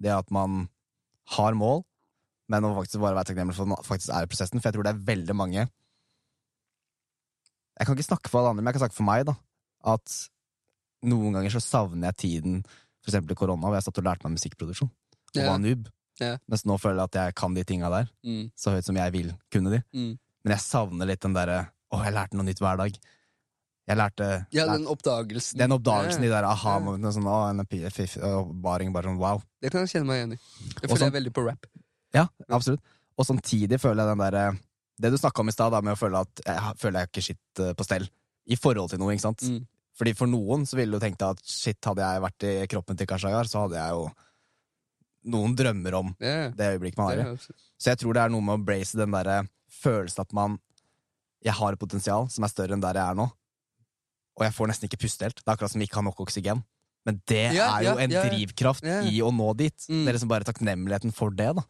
Det at man har mål, men å faktisk bare være takknemlig for at man faktisk er i prosessen. For jeg tror det er veldig mange Jeg kan ikke snakke for alle andre, men jeg kan snakke for meg, da. At noen ganger så savner jeg tiden, for eksempel i korona, hvor jeg satt og lærte meg musikkproduksjon. Og Ja. var noob. Ja. Mens nå føler jeg at jeg kan de tinga der, Mm. så høyt som jeg vil kunne de. Mm. Men jeg savner litt den derre Å, jeg lærte noe nytt hver dag. Jeg lærte Ja, den oppdagelsen. den oppdagelsen, de der aha-momentene. Sånn, å, en baring, bare sånn wow. Det kan jeg kjenne meg igjen i. Jeg føler sånn- jeg veldig på rap. Ja, absolutt. Og samtidig føler jeg den derre Det du snakka om i stad, med å føle at jeg føler jeg ikke shit eh, på stell. I forhold til noe, ikke sant. Mm. Fordi for noen så ville du tenkt at shit, hadde jeg vært i kroppen til Kashayar, så hadde jeg jo noen drømmer om yeah. det øyeblikket man har i. Så jeg tror det er noe med å brace den derre følelsen at man Jeg har et potensial som er større enn der jeg er nå, og jeg får nesten ikke puste helt. Det er akkurat som ikke har nok oksygen. Men det yeah, er jo yeah, en drivkraft i å nå dit. Mm. Det er liksom bare takknemligheten for det, da.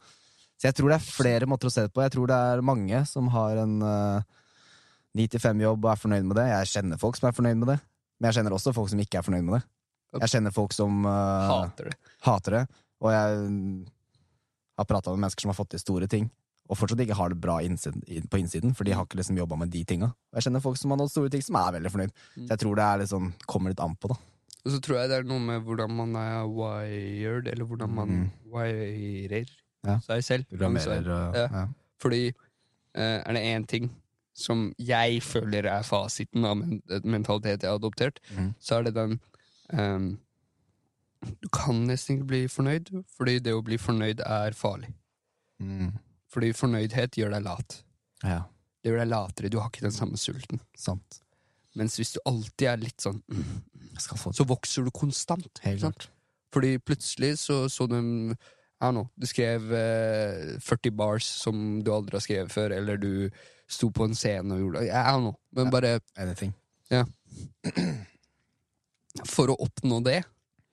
Så jeg tror det er flere måter å se det på. Jeg tror det er mange som har en ni til fem-jobb og er fornøyd med det. Jeg kjenner folk som er fornøyd med det, men jeg kjenner også folk som ikke er fornøyd med det. Jeg kjenner folk som uh, Hater det. hater det. Og jeg har prata med mennesker som har fått til store ting, og fortsatt ikke har det bra innsiden, på innsiden, for de har ikke liksom jobba med de tinga. Og jeg kjenner folk som har nådd store ting, som er veldig fornøyd. Mm. Så jeg tror det er liksom, kommer litt an på, da. Og så tror jeg det er noe med hvordan man er wired, eller hvordan man Mm. wirer Ja. seg selv. Programmerer, Ja. ja. Fordi eh, er det én ting som jeg føler er fasiten av men mentalitet jeg har adoptert, mm. så er det den um, Du kan nesten ikke bli fornøyd, fordi det å bli fornøyd er farlig. Mm. Fordi fornøydhet gjør deg lat. Ja, Det gjør deg latere, du har ikke den samme sulten. sant. Mens hvis du alltid er litt sånn mm, Så vokser du konstant. Helt klart. Fordi plutselig så, så du en Don't know, Du skrev eh, 40 bars som du aldri har skrevet før, eller du sto på en scene og gjorde I don't know. Men Ja. bare Anything. for å oppnå det,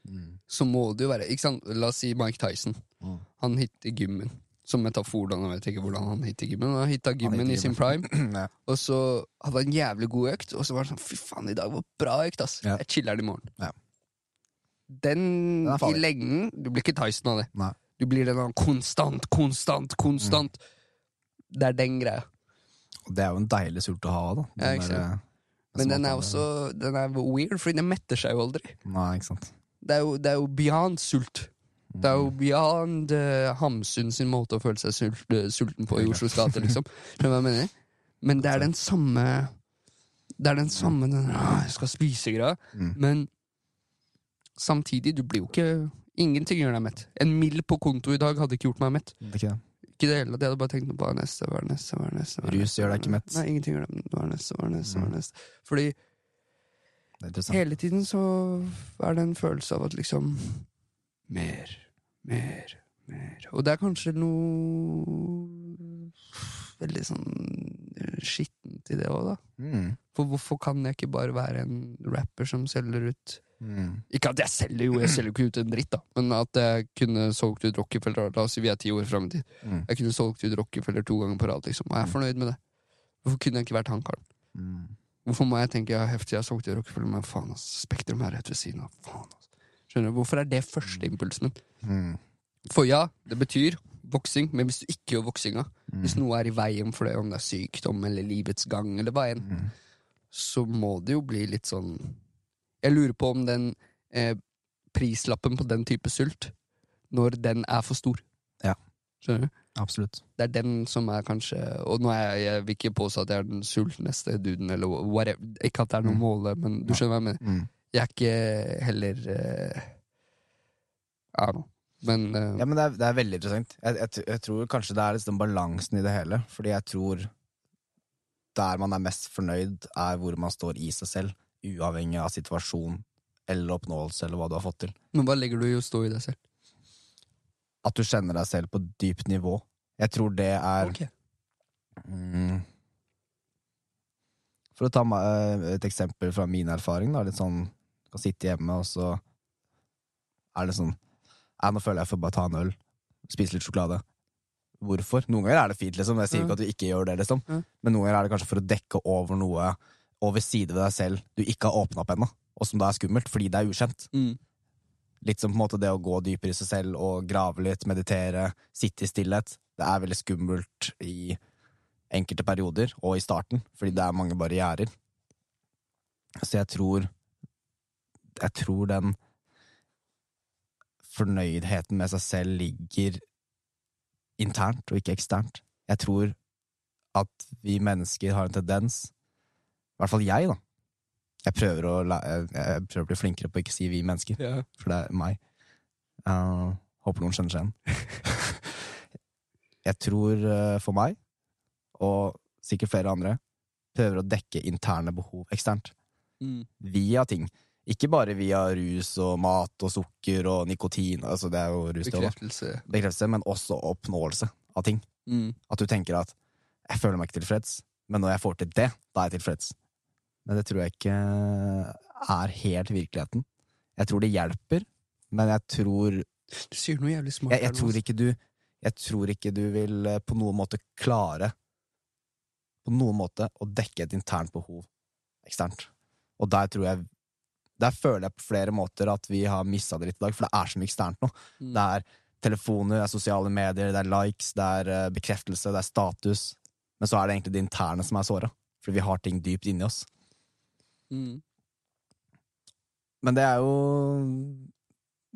Mm. så må det jo være ikke sant? La oss si Mike Tyson. Mm. Han hitter gymmen. Som metafor, da. Jeg vet jeg ikke hvordan han hitter gymmen. Han hitta gymmen i sin prime, ja. og så hadde han en jævlig god økt, og så var det sånn Fy faen, i dag var bra økt, ass. Ja. Jeg chiller'n i morgen. Ja. Den, Den i lengden Du blir ikke Tyson av det. Nei. Du blir den der konstant, konstant, konstant. Det er den greia. Og det er jo en deilig sult å ha, da. Ja, ikke sant. der, eh, Men den er også Den er weird, fordi den metter seg jo aldri. Nei, ikke sant. Det er jo, det er jo beyond sult. Det er jo beyond uh, Hamsun sin måte å føle seg sult, uh, sulten på i Oslos gate, liksom. Skjønner du hva jeg mener? Men det er den samme Det er den samme den, «Åh, Jeg skal spise-greia. Mm. Men samtidig, du blir jo ikke Ingenting gjør deg mett. En mill på konto i dag hadde ikke gjort meg mett. Ikke det. Ikke det hele. Jeg hadde bare tenkt på hva er neste, hva er neste, hva er neste. hva er Rus gjør deg ikke mett. Nei, ingenting gjør deg Hva er neste, hva er neste, hva er Mm. neste. Fordi hele tiden så er det en følelse av at liksom Mer, mer, mer. Og det er kanskje noe veldig sånn skittent i det òg, da. Mm. For hvorfor kan jeg ikke bare være en rapper som selger ut Mm. Ikke at jeg selger jo, jeg selger ikke ut en dritt, da, men at jeg kunne solgt ut Rockefeller La oss si vi er ti år fram i tid. Mm. Jeg kunne solgt ut Rockefeller to ganger på rad, liksom. Og jeg er fornøyd med det. Hvorfor kunne jeg ikke vært han karen? Mm. Hvorfor må jeg tenke ja, heftig, jeg har solgt ut Rockefeller, men faen, ass, Spektrum er rett ved siden av. Faen, ass. Skjønner du? Hvorfor er det førsteimpulsen min? Mm. For ja, det betyr voksing, men hvis du ikke gjør voksinga, Mm. hvis noe er i veien for det, om det er sykdom eller livets gang, eller hva enn, Mm. så må det jo bli litt sånn Jeg lurer på om den eh, prislappen på den type sult, når den er for stor Ja. Skjønner du? Absolutt. Det er den som er kanskje Og nå er jeg, jeg vil ikke påstå at jeg er den sultneste duden, eller whatever. Ikke at det er noe Mm. måle, men du skjønner hva jeg mener. Mm. Jeg er ikke heller eh, I don't know. Men uh... Ja, men det er, det er veldig interessant. Jeg, jeg, jeg tror kanskje det er liksom balansen i det hele. Fordi jeg tror der man er mest fornøyd, er hvor man står i seg selv. Uavhengig av situasjon eller oppnåelse eller hva du har fått til. Men hva legger du i å stå i deg selv? At du kjenner deg selv på dypt nivå. Jeg tror det er okay. mm, For å ta eh, et eksempel fra min erfaring, da. Litt sånn Kan sitte hjemme, og så er det sånn Nei, nå føler jeg for bare ta en øl. Spise litt sjokolade. Hvorfor? Noen ganger er det fint, liksom. Jeg sier ikke at du ikke gjør det, liksom. Men noen ganger er det kanskje for å dekke over noe over side ved deg selv du ikke har åpna opp ennå, og som da er skummelt, fordi det er ukjent. Mm. Litt som på en måte det å gå dypere i seg selv og grave litt, meditere, sitte i stillhet. Det er veldig skummelt i enkelte perioder, og i starten, fordi det er mange barrierer. Så jeg tror Jeg tror den fornøydheten med seg selv ligger internt og ikke eksternt. Jeg tror at vi mennesker har en tendens, i hvert fall jeg, da Jeg prøver å, jeg prøver å bli flinkere på å ikke si vi mennesker Ja. for det er meg. Uh, håper noen skjønner seg igjen. jeg tror uh, for meg, og sikkert flere andre, prøver å dekke interne behov eksternt. Mm. Via ting. Ikke bare via rus og mat og sukker og nikotin, altså det er jo rus det også, da. Bekreftelse. bekreftelse, men også oppnåelse av ting. Mm. At du tenker at jeg føler meg ikke tilfreds, men når jeg får til det, da er jeg tilfreds. Men det tror jeg ikke er helt virkeligheten. Jeg tror det hjelper, men jeg tror Du sier noe jævlig smart. jeg, jeg, tror ikke du, jeg tror ikke du vil eh, på noen måte klare På noen måte å dekke et internt behov eksternt. Og der tror jeg Der føler jeg på flere måter at vi har missa det litt i dag, for det er så mye eksternt nå. Mm. Det er telefoner, det er sosiale medier, det er likes, det er eh, bekreftelse, det er status. Men så er det egentlig det interne som er såra, fordi vi har ting dypt inni oss. Mm. Men det er jo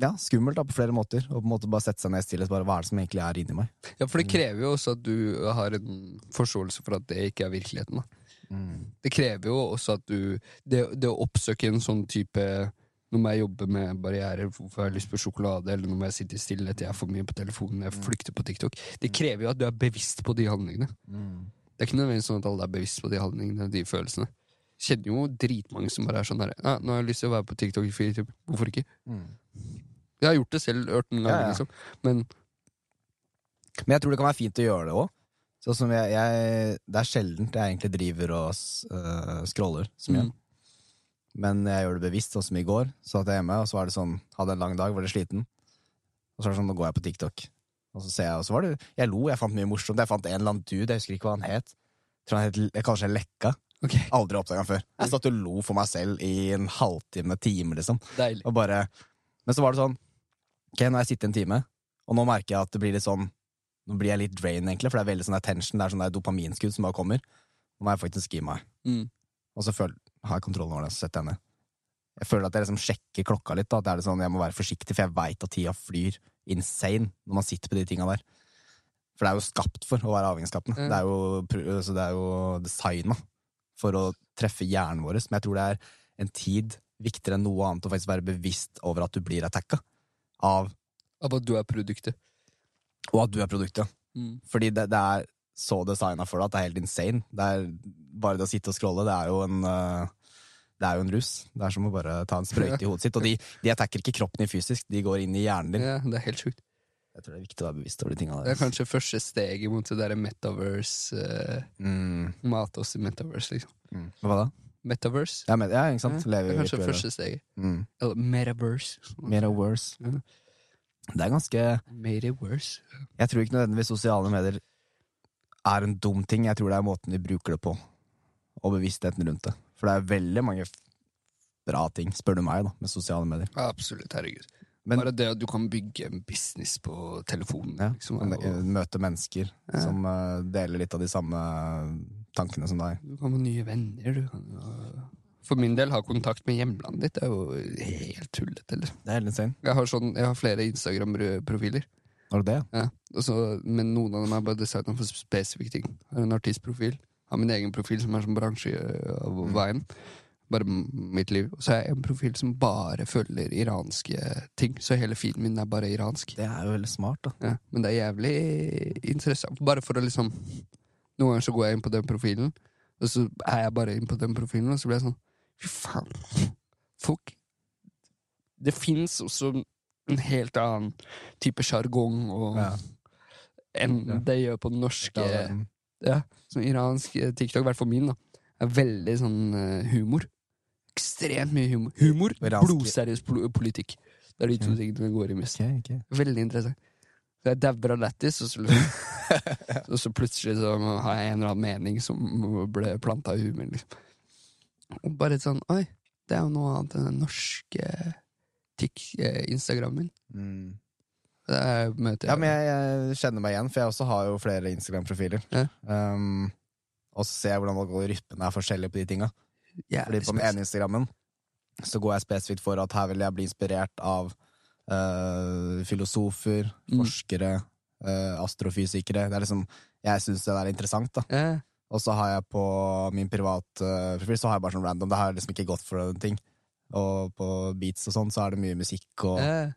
ja, skummelt da, på flere måter. Å på en måte bare sette seg ned i stillhet. Bare, hva er det som egentlig er inni meg? Ja, for det krever jo også at du har en forståelse for at det ikke er virkeligheten. Da. Det krever jo også at du Det, det å oppsøke en sånn type Nå må jeg jobbe med barrierer, hvorfor jeg har lyst på sjokolade, eller nå må jeg sitte i stillhet, jeg er for mye på telefonen, jeg flykter på TikTok. Det krever jo at du er bevisst på de handlingene. Det er ikke nødvendigvis sånn at alle er bevisst på de handlingene, de følelsene. Kjenner jo dritmange som bare er sånn her ja, 'Nå har jeg lyst til å være på TikTok i fire. Hvorfor ikke?' Jeg har gjort det selv, hørt ganger, Ja, ja. liksom. Men Men jeg tror det kan være fint å gjøre det òg. Sånn som jeg, jeg, det er sjeldent jeg egentlig driver og øh, scroller så mye. Mm. Men jeg gjør det bevisst, sånn som i går. Så at jeg hjemme, og så var det sånn, hadde en lang dag, var litt sliten. Og så er det sånn, nå går jeg på TikTok. Og så ser jeg, og så var det Jeg lo, jeg fant mye morsomt. Jeg fant en eller annen dude, jeg husker ikke hva han het. Jeg tror han het kanskje Lekka. Ok, Aldri oppdaga han før. Jeg satt og lo for meg selv i en halvtime, time, liksom. deilig. Og bare Men så var det sånn Ok, nå har jeg sittet en time, og nå merker jeg at det blir litt sånn Nå blir jeg litt drain, egentlig, for det er veldig sånn attention. Det er sånn der dopaminskudd som bare kommer. Nå må jeg faktisk gi meg. Mm. Og så føl, har jeg kontrollen over det, så setter jeg ned. Jeg føler at jeg liksom sjekker klokka litt. Da. At det er sånn, Jeg må være forsiktig, for jeg veit at tida flyr insane når man sitter på de tinga der. For det er jo skapt for å være avhengighetsskapende. Mm. Det er jo, så det er jo designa for å treffe hjernen vår. Men jeg tror det er en tid viktigere enn noe annet å faktisk være bevisst over at du blir attacka. Av, Av at du er produktet. og at du er produktet. Mm. Fordi det, det er så designa for deg at det er helt insane. Det er bare det å sitte og scrolle, det er jo en øh, det er jo en rus. Det er som å bare ta en sprøyte i hodet sitt. Og de, de attacker ikke kroppen din fysisk, de går inn i hjernen din. Ja, det er helt sjukt. Jeg tror det er viktig å være bevisst over de tinga Det er kanskje første steget mot det derre metaverse uh, Mm, Mat oss i metaverse, liksom. mm. Hva da? Metaverse? Ja, men, ja ikke sant? Ja, Lever det er kanskje virtuelle- første steget. mm. Eller metaverse. Mer og worse. Ja. Det er ganske Metaverse. Jeg tror ikke nødvendigvis sosiale medier er en dum ting. Jeg tror det er måten vi bruker det på, og bevisstheten rundt det. For det er veldig mange f- bra ting, spør du meg, da, med sosiale medier. Absolutt, herregud. Men- Bare det at du kan bygge en business på telefonen. Ja, liksom, eh, jo- møte mennesker Ja. som uh, deler litt av de samme tankene som deg. Du kan få nye venner. Du kan, uh, for min del, ha kontakt med hjemlandet ditt det er jo helt tullete. Liksom. Det er helt insane. Jeg har, sånn, jeg har flere Instagram-profiler, Har du det? ja. også, men noen av dem er bare designet for spesifikke ting. Jeg har en artistprofil, har min egen profil som er som bransje av Mm. Bare mitt liv. Og så har jeg en profil som bare følger iranske ting. Så hele filmen min er bare iransk. Det er jo veldig smart, da. Ja, men det er jævlig interessant. Bare for å liksom Noen ganger så går jeg inn på den profilen, og så er jeg bare inn på den profilen, og så blir jeg sånn Fy faen. Folk Det fins også en helt annen type sjargong Ja. enn Ja. det gjør på den norske Ja, er- Som iransk eh, TikTok, i hvert fall min, da, er veldig sånn eh, humor. Ekstremt mye humor. Humor, blodseriøs politikk. Det er de to tingene det går i mest. Okay, okay. Veldig interessant. Så jeg dauer av lættis, og, så liksom- og så plutselig så har jeg en eller annen mening som ble planta i huet mitt. Liksom. Og bare sånn Oi, det er jo noe annet enn den norske tikk- eh, Instagrammen min. Mm. Det er møter Ja, men jeg, jeg kjenner meg igjen, for jeg også har jo flere Instagram-profiler. Ja. Um, og så ser jeg hvordan rytmene er forskjellige på de tinga. Fordi på den ene Instagrammen så går jeg spesifikt for at her vil jeg bli inspirert av eh, filosofer, Mm. forskere, eh, astrofysikere. Det er liksom, jeg syns det er interessant, da. Yeah. Og så har jeg på min private profil så har jeg bare sånn random. Det har jeg liksom ikke gått for en ting. Og på beats og sånn så er det mye musikk og yeah.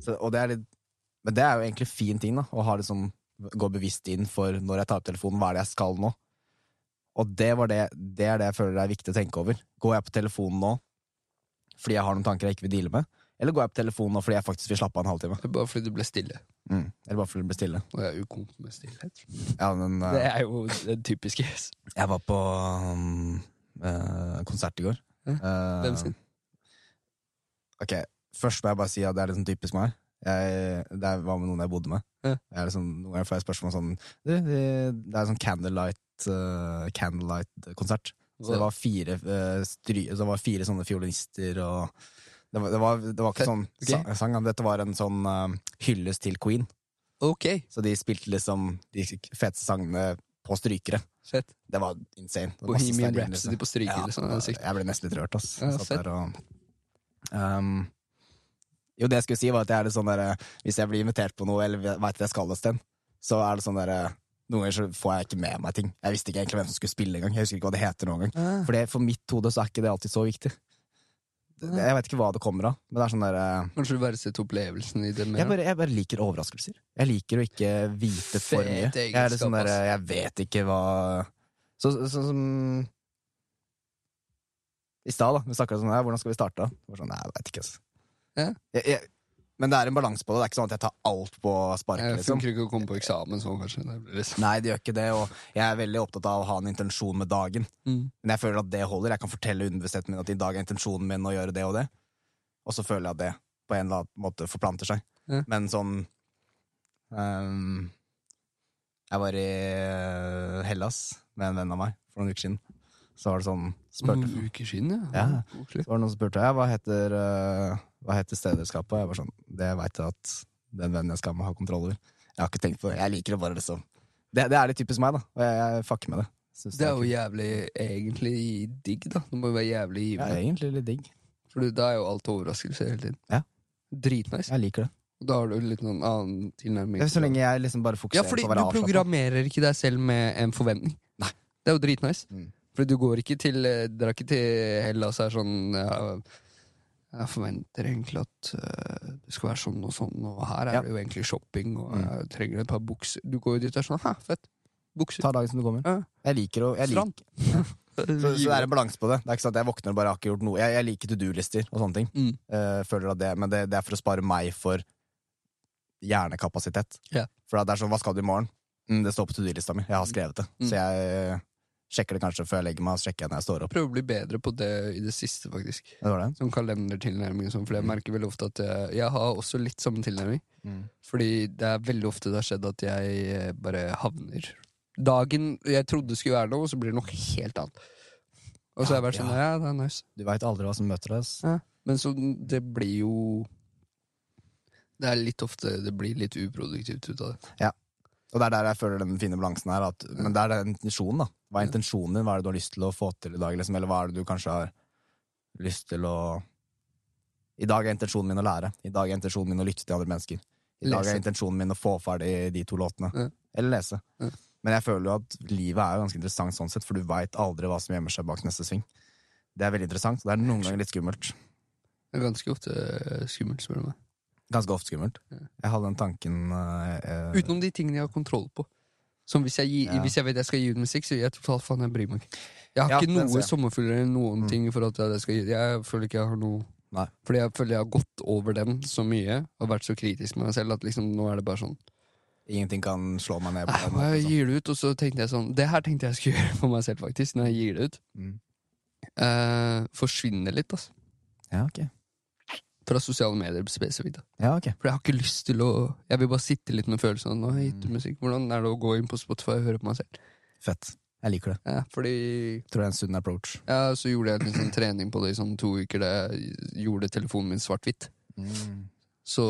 så, og det er litt, Men det er jo egentlig fin ting, da. Å liksom, gå bevisst inn for når jeg tar opp telefonen, hva er det jeg skal nå? Og det, var det, det er det jeg føler det er viktig å tenke over. Går jeg på telefonen nå fordi jeg har noen tanker jeg ikke vil deale med? Eller går jeg på telefonen nå fordi jeg faktisk vil slappe av en halvtime? Det er bare fordi du ble stille. Mm. Eller bare fordi du ble stille. Og jeg er ukomp med stillhet. Ja, men, uh, Det er jo den typiske. jeg var på um, uh, konsert i går. Ja. Eh, Hvem sin? Ok, Først må jeg bare si at det er litt sånn typisk meg. Jeg, det var med noen jeg bodde med. Ja. Jeg er liksom, noen ganger får jeg spørsmål sånn Det, det, det er sånn candlelight uh, Candlelight-konsert. Så det var fire uh, stry, så det var fire sånne fiolinister og Det var, det var, det var ikke sånn okay. sang, dette var en sånn uh, hyllest til Queen. Ok, Så de spilte liksom de feteste sangene på strykere. fett. Det var insane. Det var Bohemian Rhapsody på stryker. Ja, er jeg ble nesten litt rørt, ass. Ja, satt og, um, jo, det jeg skulle si, var at jeg er litt sånn der, hvis jeg blir invitert på noe, eller veit at jeg skal et sted, så er det sånn der Noen ganger så får jeg ikke med meg ting. Jeg visste ikke egentlig hvem som skulle spille engang. Jeg husker ikke hva det heter noen gang. Ah. For for mitt hode så er ikke det alltid så viktig. Jeg vet ikke hva det kommer av, men det er sånn der eh, Kanskje du verdsetter opplevelsen i det mer? jeg bare, jeg bare liker overraskelser. Jeg liker å ikke vite for mye. Jeg er sånn der, jeg vet ikke hva Så- Sånn som I stad, da. Vi snakka sånn her, hvordan skal vi starte? Sånn, nei, jeg vet ikke, altså. Ja. Jeg, jeg, men det er en balanse på det. Det er ikke sånn at jeg tar alt på sparket. Det Liksom. funker ikke å komme på eksamen sånn, kanskje. Det blir liksom. Nei, det gjør ikke det, og jeg er veldig opptatt av å ha en intensjon med dagen. Mm. Men jeg føler at det holder. Jeg kan fortelle universiteten min at i dag er intensjonen min å gjøre det og det. Og så føler jeg at det på en eller annen måte forplanter seg. Ja. Men sånn um, Jeg var i eh, Hellas med en venn av meg for noen uker siden. Så var det sånn spurte, Noen uker siden, ja. Ja. Så var det noen som spurte hva heter, uh, hva heter stederskapet. Og jeg var sånn Det veit jeg at den vennen jeg skal med, har kontroll over. Jeg har ikke tenkt på det. Jeg liker det bare, liksom. Det, det er litt typisk meg, da. Og jeg, jeg fucker med det. Synes Det er jo jævlig egentlig digg, da. Det må jo være jævlig givende. ja, egentlig litt digg. For da er jo alt overraskelse hele tiden. Ja. Dritnice. Jeg liker det. Da har du litt noen annen tilnærming. så lenge jeg liksom bare Ja, fokuserer fordi på å du være avslappa. programmerer ikke deg selv med en forventning. Nei. Det er jo dritnice. Mm. Fordi du går ikke til eh, Drar ikke til Hellas er sånn ja, Jeg forventer egentlig at uh, det skal være sånn og sånn, og her er Ja. det jo egentlig shopping, og Mm. jeg trenger et par bukser. Du går jo dit og er sånn hæ, fett. Bukser. Ta dagen som du kommer. Ja. Jeg liker å jeg Strand. liker, så, så det er en balanse på det. Det er ikke sånn at jeg våkner og bare har ikke gjort noe. Jeg, jeg liker to do-lister og sånne ting. Mm. Uh, føler at det, men det, det er for å spare meg for hjernekapasitet. Yeah. For det er sånn, hva skal du i morgen? Mm, det står på to do-lista mi. Jeg har skrevet det. Mm. Så jeg sjekker det kanskje før jeg legger meg, og sjekker jeg når jeg står opp. Prøver å bli bedre på det i det siste, faktisk. Det var det. Sånn kalendertilnærming og sånn, for jeg merker veldig ofte at jeg, jeg har også litt samme tilnærming. Mm. Fordi det er veldig ofte det har skjedd at jeg eh, bare havner Dagen jeg trodde skulle være noe, så blir det noe helt annet. Og så Ja, har jeg vært sånn, ja. ja, det er nice. Du veit aldri hva som møter deg. Ja. Men så det blir jo Det er litt ofte Det blir litt uproduktivt ut av det. Og det er der jeg føler den fine balansen her. At, men det er den intensjonen, da. Hva er intensjonen din? Hva er det du har lyst til å få til i dag? Liksom? Eller hva er det du kanskje har lyst til å I dag er intensjonen min å lære. I dag er intensjonen min å lytte til andre mennesker. I dag er intensjonen min å få ferdig de to låtene. Ja. Eller lese. Ja. Men jeg føler jo at livet er jo ganske interessant sånn sett, for du veit aldri hva som gjemmer seg bak neste sving. Det er veldig interessant, og det er noen ganger litt skummelt. Det er ganske ofte eh, skummelt, spør du meg. Ganske ofte skummelt. Jeg hadde den tanken eh, eh, Utenom de tingene jeg har kontroll på. Som hvis jeg, gi, Ja. hvis jeg vet jeg skal gi ut musikk, så jeg totalt faen, jeg bryr meg ikke. Jeg har Ja, ikke noe sommerfugler eller noen Mm. ting for at jeg skal gi Jeg føler ikke jeg har noe Nei. Fordi jeg føler jeg har gått over den så mye og vært så kritisk med meg selv at liksom nå er det bare sånn Ingenting kan slå meg ned på Nei, den og jeg sånn. gir det ut, og så tenkte jeg sånn Det her tenkte jeg skulle gjøre for meg selv, faktisk, når jeg gir det ut. Mm. Eh, forsvinner litt, altså. Ja, ok. Fra sosiale medier spesifikt. da. Ja, ok. For jeg har ikke lyst til å Jeg vil bare sitte litt med følelsen av Nå har jeg gitt ut Mm. musikk. Hvordan er det å gå inn på Spotify og høre på meg selv? Fett. Jeg liker det. Ja, fordi Tror det er en sunn approach. Ja, så gjorde jeg en sånn trening på det i sånn to uker da jeg gjorde telefonen min svart-hvitt. Så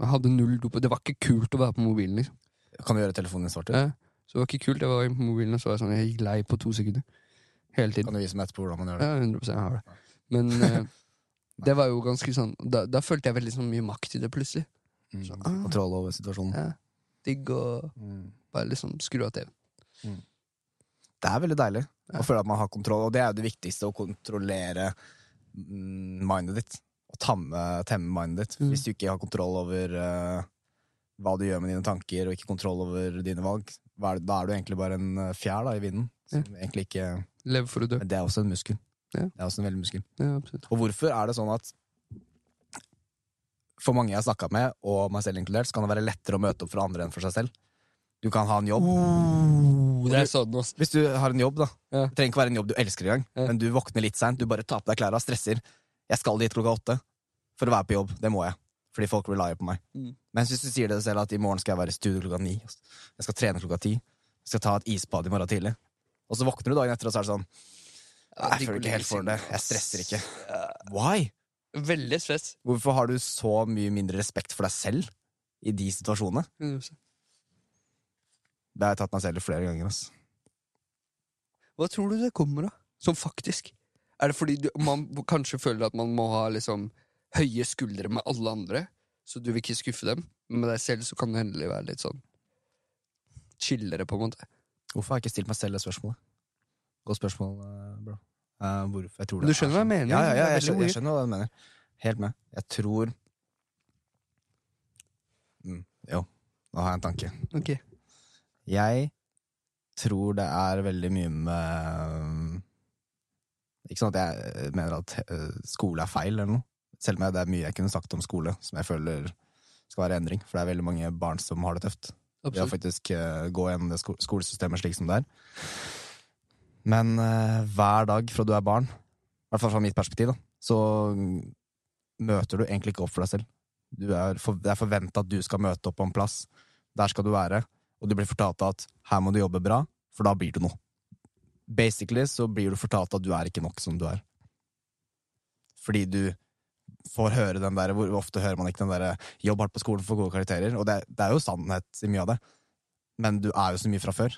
jeg hadde null dop. Det var ikke kult å være på mobilen, liksom. Kan du gjøre telefonen din svart? Ja. Så det var ikke kult. Jeg var inne på mobilen, og så var jeg sånn Jeg gikk lei på to sekunder. Hele tiden. Kan du vise meg etterpå hvordan man gjør det? Ja, 100 jeg har det. Men eh, det var jo ganske sånn da, da følte jeg veldig sånn mye makt i det, plutselig. Mm. Så, ah. Kontroll over situasjonen. Ja. Digg å Mm. bare liksom skru av TV-en. Det er veldig deilig Ja. å føle at man har kontroll, og det er jo det viktigste, å kontrollere mm, mindet ditt. Å tamme, temme mindet ditt. Mm. Hvis du ikke har kontroll over uh, hva du gjør med dine tanker, og ikke kontroll over dine valg, da er du egentlig bare en eh, fjær da, i vinden. Som egentlig ikke Lever for å dø. Men det er også en muskel. Ja. Det er også en veldig muskel. Ja. Og hvorfor er det sånn at for mange jeg har snakka med, og meg selv inkludert, så kan det være lettere å møte opp for andre enn for seg selv. Du kan ha en jobb. Oh, det er sånn, også Hvis du har en jobb, da. Ja. Det trenger ikke være en jobb du elsker engang, Ja. men du våkner litt seint, du bare tar på deg klærne, stresser. Jeg skal dit klokka åtte for å være på jobb. Det må jeg. Fordi folk relyer på meg. Mm. Mens hvis du sier det selv at i morgen skal jeg være i studio klokka ni, jeg skal trene klokka ti, jeg skal ta et isbad i morgen tidlig, og så våkner du dagen etter, og så er det sånn Nei, jeg føler ikke helt for det. Jeg stresser ikke. Why? Veldig stress. Hvorfor har du så mye mindre respekt for deg selv i de situasjonene? Det har jeg tatt meg selv i flere ganger. ass. Hva tror du det kommer av? Som faktisk? Er det fordi du, man kanskje føler at man må ha liksom høye skuldre med alle andre, så du vil ikke skuffe dem? Men med deg selv så kan du endelig være litt sånn chillere, på en måte. Hvorfor har jeg ikke stilt meg selv det spørsmålet? Godt spørsmål, eh, bro. Uh, hvorfor jeg tror det du skjønner hva jeg sånn. mener? Ja, ja, ja jeg, skjønner, jeg skjønner hva du mener. Helt med. Jeg tror mm, Jo, nå har jeg en tanke. Ok. Jeg tror det er veldig mye med Ikke sånn at jeg mener at eh, skole er feil, eller noe. Selv om det er mye jeg kunne sagt om skole som jeg føler skal være endring. For det er veldig mange barn som har det tøft. ved å Absolutt. faktisk eh, gå gjennom det sko skolesystemet slik som det er. Men uh, hver dag fra du er barn, i hvert fall fra mitt perspektiv, da, så møter du egentlig ikke opp for deg selv. Er for, det er forventa at du skal møte opp på en plass. Der skal du være. Og du blir fortalt at her må du jobbe bra, for da blir du noe. Basically så blir du fortalt at du er ikke nok som du er. Fordi du får høre den der, hvor ofte hører man ikke den der 'jobb hardt på skolen for gode karakterer', og det, det er jo sannhet i mye av det, men du er jo så mye fra før.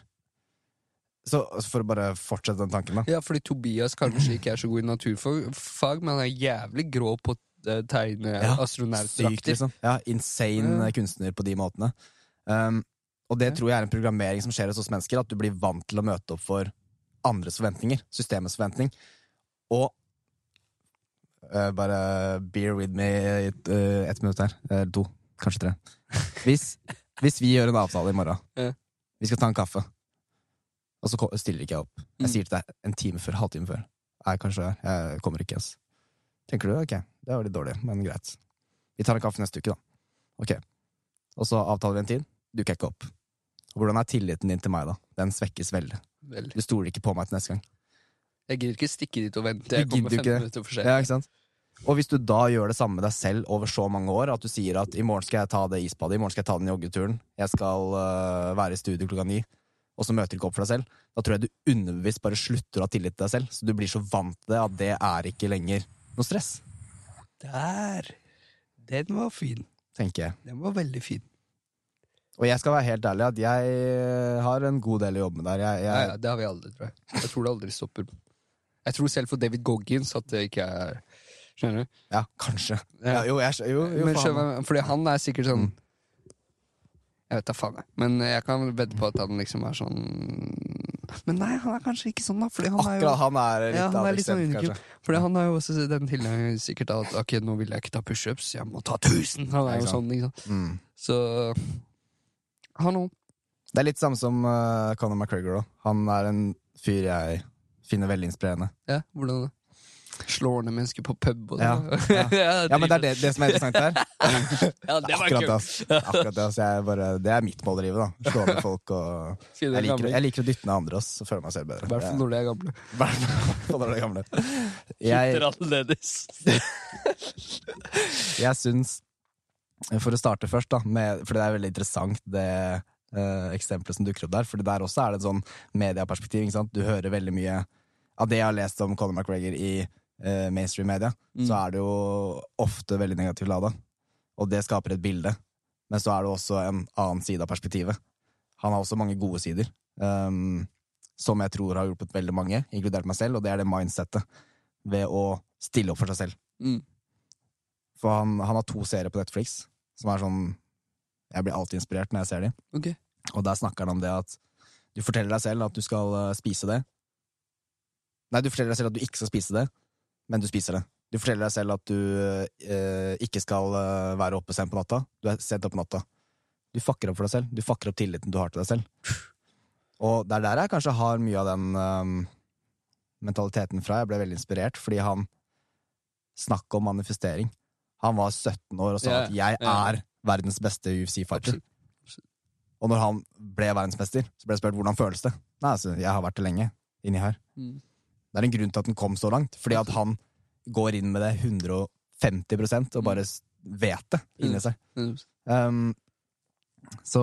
Så for å bare fortsette den tanken, da. Ja, fordi Tobias kanskje ikke er så god i naturfag, men han er jævlig grå på å tegne Ja, astronautdrakter. liksom. Ja, insane mm. kunstner på de måtene. Um, og det Ja. tror jeg er en programmering som skjer hos oss mennesker, at du blir vant til å møte opp for andres forventninger. Systemets forventning. Og uh, bare bear with me i et, eh, ett minutt her. Eller to. Kanskje tre. Hvis, hvis vi gjør en avtale i morgen, Ja. vi skal ta en kaffe, og så stiller ikke jeg opp. Jeg Mm. sier til deg en time før, halvtime før. Nei, kanskje jeg, kommer ikke, ass. Tenker du ok, det var litt dårlig, men greit. Vi tar en kaffe neste uke, da. Ok. Og så avtaler vi en tid. Dukker jeg ikke opp. Hvordan er tilliten din til meg, da? Den svekkes veldig. veldig. Du stoler ikke på meg til neste gang. jeg gidder ikke stikke dit og vente. Jeg kommer gidder 15 ikke det. minutter for sent. Ja, ikke sant? Og hvis du da gjør det samme med deg selv over så mange år, at du sier at i morgen skal jeg ta det isbadet, i morgen skal jeg ta den joggeturen, jeg skal uh, være i studio klokka ni, og så møter du ikke opp for deg selv, da tror jeg du underbevisst bare slutter å ha tillit til deg selv. Så du blir så vant til det at det er ikke lenger noe stress, Der! Den var fin. tenker jeg. Den var veldig fin. Og jeg skal være helt ærlig at jeg har en god del å jobbe med der. Jeg, jeg, ja, det har vi aldri, tror jeg. Jeg tror det aldri stopper. Jeg tror selv for David Goggins at det ikke er Skjønner du? ja, kanskje. Ja, jo, jeg, jo, jo Men skjønner, fordi han er sikkert sånn Mm. Jeg vet da faen, jeg. Men jeg kan vedde på at han liksom er sånn Men nei, han er kanskje ikke sånn, da. Fordi han er jo Akkurat han er litt Ja, han er litt sånn unikum. Fordi han har jo også den tilgangen sikkert at ok, nå vil jeg ikke ta pushups, jeg må ta 1000. Han er jo sånn, ikke sant. Mm. Så Hallo. Det er litt samme som uh, Conor McGregor. da. Han er en fyr jeg finner veldig inspirerende. Ja, hvordan da? Slår ned mennesker på pub og Ja, ja, Ja, men det er det, det som er interessant her. Ja, det var Akkurat ass. Akkurat det, ass. Jeg bare, det er mitt mål i livet. da Slå ned folk og jeg er liker, jeg liker å dytte ned andre ass, føler jeg meg selv bedre. I hvert fall når de er gamle. Hvert når de er gamle. Jeg, jeg syns For å starte først, da, med, for det er veldig interessant det Uh, eksempelet som dukker opp der. For der også er det et sånn medieperspektiv. Du hører veldig mye av det jeg har lest om Conor McGregor i eh, mainstream media, Mm. så er det jo ofte veldig negativt lada. Og det skaper et bilde. Men så er det også en annen side av perspektivet. Han har også mange gode sider, um, som jeg tror har hjulpet veldig mange, inkludert meg selv, og det er det mindsettet ved å stille opp for seg selv. Mm. For han, han har to serier på Netflix som er sånn Jeg blir alltid inspirert når jeg ser dem. Okay. Og der snakker han om det at du forteller deg selv at du skal eh, spise det. Nei, du forteller deg selv at du ikke skal spise det, men du spiser det. Du forteller deg selv at du eh, ikke skal eh, være oppe sent på natta. Du er sent oppe på natta. Du fucker opp for deg selv. Du fucker opp tilliten du har til deg selv. Og det er der jeg kanskje har mye av den um, mentaliteten fra. Jeg ble veldig inspirert, fordi han snakket om manifestering. Han var 17 år og sa yeah, at 'jeg yeah. er verdens beste UFC-fighter'. Og når han ble verdensmester, så ble jeg spurt hvordan føles det. Nei, altså, jeg har vært det lenge. Inni her. Mm. Det er en grunn til at den kom så langt. Fordi at han går inn med det 150 og bare vet det inni seg. Mm. Um, så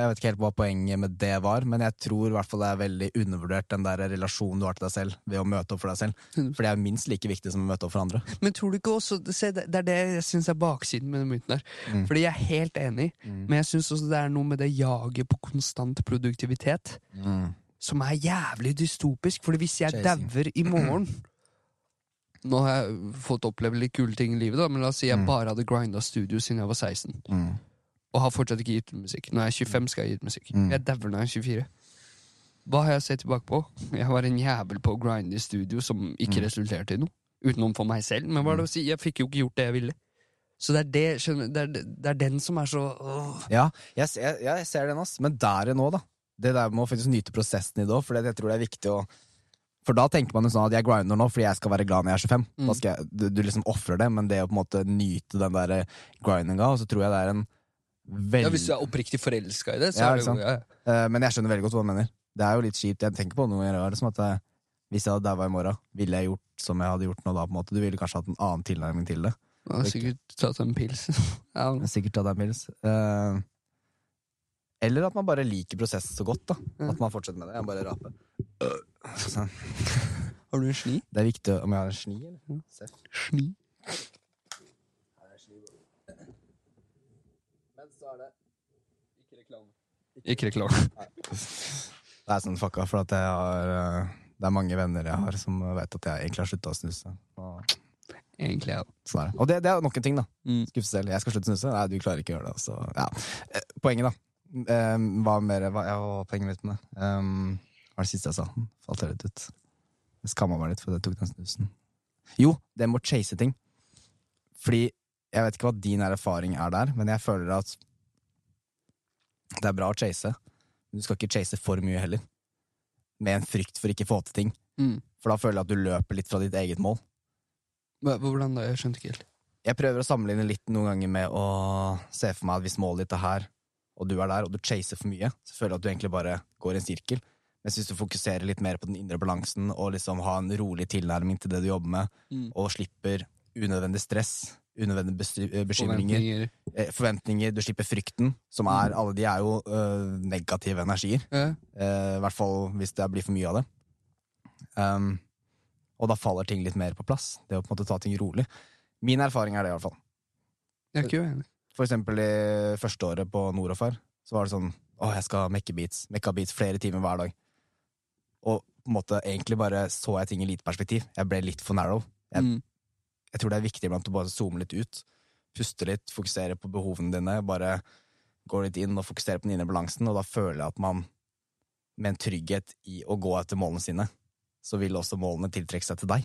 jeg vet ikke helt hva poenget med det var, men jeg tror i hvert fall det er veldig undervurdert den der relasjonen du har til deg selv ved å møte opp for deg selv. Mm. For det er minst like viktig som å møte opp for andre. Men tror du ikke også se, Det er det jeg syns er baksiden med den myten der. Mm. Fordi jeg er helt enig, Mm. men jeg syns også det er noe med det jaget på konstant produktivitet som er jævlig dystopisk. Fordi hvis jeg dauer i morgen Nå har jeg fått oppleve litt kule ting i livet, da, men la oss si jeg Mm. bare hadde grinda studio siden jeg var 16, Mm. og har fortsatt ikke gitt musikk. Når jeg er 25, skal jeg gi ut musikk. Mm. Jeg dauer når jeg er 24. hva har jeg sett tilbake på? Jeg var en jævel på å grinde i studio som ikke Mm. resulterte i noe. Utenom for meg selv. Men hva er det å si? Jeg fikk jo ikke gjort det jeg ville. Så det er, det, skjønner, det er, det er den som er så åh. Ja, jeg, ser- jeg ser den, ass. Men der er nå, da. Det der med å faktisk nyte prosessen i det òg, for jeg tror det er viktig å For da tenker man jo sånn at jeg grinder nå fordi jeg skal være glad når jeg er 25. Mm. Jeg, du, du liksom ofrer det, men det å på en måte nyte den der grindinga, og så tror jeg det er en Ja, veldig Hvis du er oppriktig forelska i det, så Ja, er det jo ja. Eh, Men jeg skjønner veldig godt hva du mener. Det er jo litt kjipt. Jeg tenker på noe jeg gjør, som at jeg, hvis jeg hadde daua i morgen, ville jeg gjort som jeg hadde gjort nå da? på en måte Du ville kanskje hatt en annen tilnærming til det. Jeg har sikkert tatt en pils. ja, Sikkert tatt en pils. Eh, eller at man bare liker prosessen så godt. da At man fortsetter med det. Jeg bare raper. Sånn. har du en sni? Det er viktig om jeg har en sni, eller? Ja. Seff. Sni? Men så er det Ikke reklame. Det er sånn fucka, for at jeg har eh, Det er mange venner jeg har som vet at jeg egentlig har slutta å snuse. Og, Egentlig, ja. sånn er det. Og det, det er nok en ting, da. Mm. Skuffe selv. Jeg skal slutte å snuse. Nei, du klarer ikke å gjøre det. Så, ja. Eh, Poenget, da. Eh, Hva mer hva, ja, var poenget mitt med det? Um, hva var det siste jeg sa? Falt jeg litt ut. Jeg skamma meg litt fordi jeg tok den snusen. Jo, det med å chase ting. Fordi jeg vet ikke hva din erfaring er der, men jeg føler at det er bra å chase. Men du skal ikke chase for mye heller. Med en frykt for ikke å få til ting. Mm. For da føler jeg at du løper litt fra ditt eget mål. Hvordan da? Jeg skjønte ikke helt. Jeg prøver å sammenligne litt noen ganger med å se for meg at hvis målet ditt er her, og du er der, og du chaser for mye, så føler jeg at du egentlig bare går i en sirkel. Mens hvis du fokuserer litt mer på den indre balansen, og liksom har en rolig tilnærming til det du jobber med, Mm. og slipper unødvendig stress, unødvendige eh, bekymringer, Forventninger. eh, forventninger, du slipper frykten, som er Alle de er jo øh, negative energier. Ja. Øh, I hvert fall hvis det blir for mye av det. Um, og da faller ting litt mer på plass. Det å på en måte ta ting rolig. Min erfaring er det, i hvert fall. Jeg er ikke uenig. For eksempel i første året på her, så var det sånn Å, jeg skal mekke beats. Mekka beats flere timer hver dag. Og på en måte egentlig bare så jeg ting i lite perspektiv. Jeg ble litt for narrow. Jeg, Mm. jeg tror det er viktig iblant å bare zoome litt ut. Puste litt, fokusere på behovene dine. Bare gå litt inn og fokusere på den indre balansen, og da føler jeg at man med en trygghet i å gå etter målene sine, så vil også målene tiltrekke seg til deg.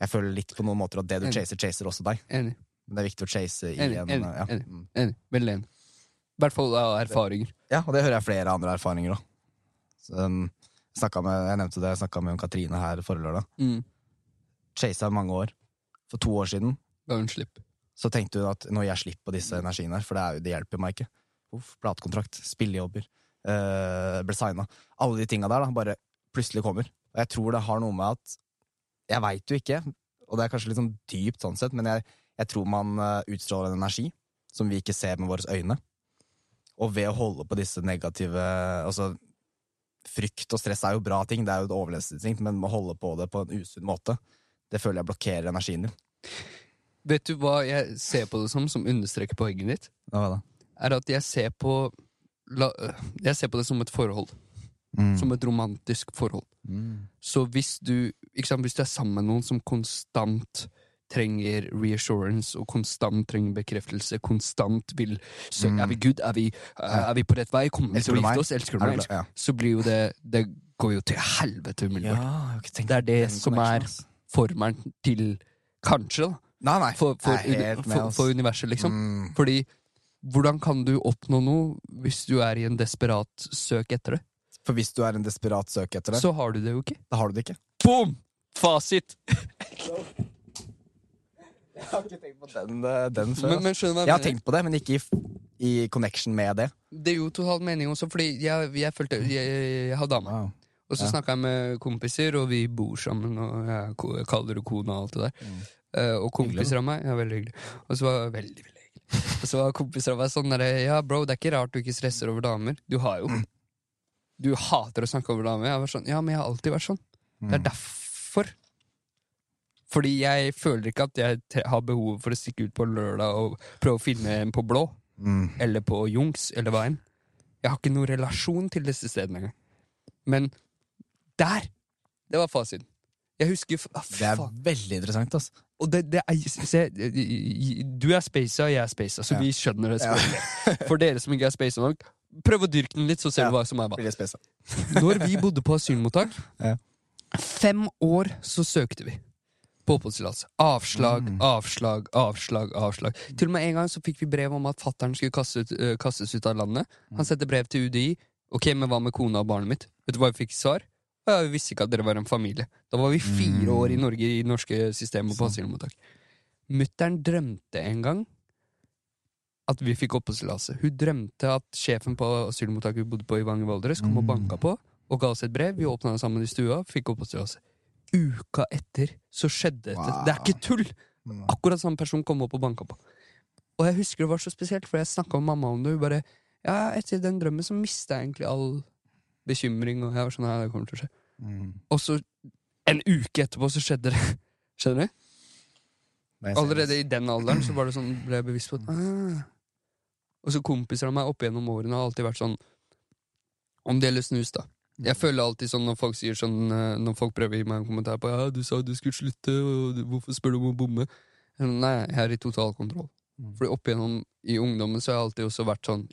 Jeg føler litt på noen måter at det du Enig. chaser, chaser også deg. Enig. Men det er viktig å chase i Enig, en enig, ja. enig. Mm. enig. Veldig enig. I hvert fall av erfaringer. Ja, og det hører jeg flere andre erfaringer òg. Um, jeg nevnte det, jeg snakka med Katrine her forrige lørdag. Mm. Chasa mange år. For to år siden Ga hun slipp. så tenkte hun at nå gir jeg slipp på disse energiene her, for det, er det hjelper meg ikke Uff, Platekontrakt, spillejobber, øh, ble signa. Alle de tinga der da, bare plutselig kommer. Og jeg tror det har noe med at Jeg veit jo ikke, og det er kanskje litt sånn dypt sånn sett, men jeg, jeg tror man eh, utstråler en energi som vi ikke ser med våre øyne. Og ved å holde på disse negative Altså, frykt og stress er jo bra ting, det er jo et overlevelsesinstinkt, men å holde på det på en usunn måte, det føler jeg blokkerer energien din. Vet du hva jeg ser på det som, som understreker poenget ditt? Hva da? Er at jeg ser på Jeg ser på det som et forhold. Mm. Som et romantisk forhold. Mm. Så hvis du, sant, hvis du er sammen med noen som konstant trenger reassurance og konstant trenger bekreftelse, konstant vil søke Mm. Er vi good? Er vi, er vi på rett vei? Kommer vi til å gifte oss? Elsker du meg? Ja. Så blir jo det Det går jo til helvete umiddelbart. tenkt Det er det som er formelen til Kanskje, da. Nei, nei. For, for, for, for universet, liksom. Mm. Fordi hvordan kan du oppnå noe hvis du er i en desperat søk etter det? For hvis du er en desperat søk etter det, Så har du det jo ikke. da har du det ikke. Boom! Fasit! Jeg har ikke tenkt på den, eh, den før. Men, men skjønner jeg har tenkt på det, men ikke i, i connection med det. Det er jo totalt mening også, fordi jeg, jeg følte Jeg, jeg, jeg har dame. Wow. Og så Ja. snakka jeg med kompiser, og vi bor sammen, og jeg kaller det kona og alt det der. Mm. Uh, og kompiser av meg Ja, veldig hyggelig. Og så var veldig, veldig hyggelig. Og så var kompiser av meg sånn derre Ja, bro, det er ikke rart du ikke stresser over damer. Du har jo Du hater å snakke over damer. Jeg var sånn, ja, men jeg har alltid vært sånn. Det er Mm. derfor. Fordi jeg føler ikke at jeg har behov for å stikke ut på lørdag og prøve å finne en på blå. Mm. eller på Jungs, eller hva enn. Jeg har ikke noen relasjon til disse stedene engang. Men der! Det var fasiten. Jeg husker ah, Det er veldig interessant, altså. Og det, det er, se, du er spasa, jeg er spasa, så Ja. vi skjønner det. Ja. For dere som ikke er spasa nok, Prøv å dyrke den litt, så ser Ja. hva som er hva. Når vi bodde på asylmottak, fem år så søkte vi på oppholdstillatelse. Avslag, Mm. avslag, avslag, avslag. Til og med en gang så fikk vi brev om at fattern skulle kastes, ut, øh, kastes ut av landet. Mm. Han sendte brev til UDI. Ok, men hva med kona og barnet mitt? Vet du hva vi fikk svar? Ja, vi visste ikke at dere var en familie. Da var vi fire år i Norge i norske systemet på Mm. Sånn. asylmottak. Mutter'n drømte en gang at vi fikk oppholdstillatelse. Hun drømte at sjefen på asylmottaket vi bodde på i Vang i Valdres, kom og Mm. banka på og ga oss et brev. Vi åpna det sammen i stua, fikk oppholdstillatelse. Uka etter så skjedde dette. Wow. Det er ikke tull! Mm. Akkurat samme person kom opp og banka på. Og jeg husker det var så spesielt, for jeg snakka med mamma om det. Hun bare Ja, etter den drømmen så mista jeg egentlig all bekymring, og jeg var sånn Ja, det kommer til å skje. Mm. Og så, en uke etterpå, så skjedde det. Skjønner du? Allerede i den alderen så var det sånn, ble jeg bevisst på at ah. Og så kompiser av meg opp gjennom årene har alltid vært sånn Om det gjelder snus, da. Jeg føler alltid sånn når folk sier sånn eh, Når folk prøver å gi meg en kommentar på Ja, du sa du skulle slutte, og hvorfor spør du om å bomme? Sånn, Nei, jeg er i totalkontroll. Mm. Fordi opp igjennom i ungdommen så har jeg alltid også vært sånn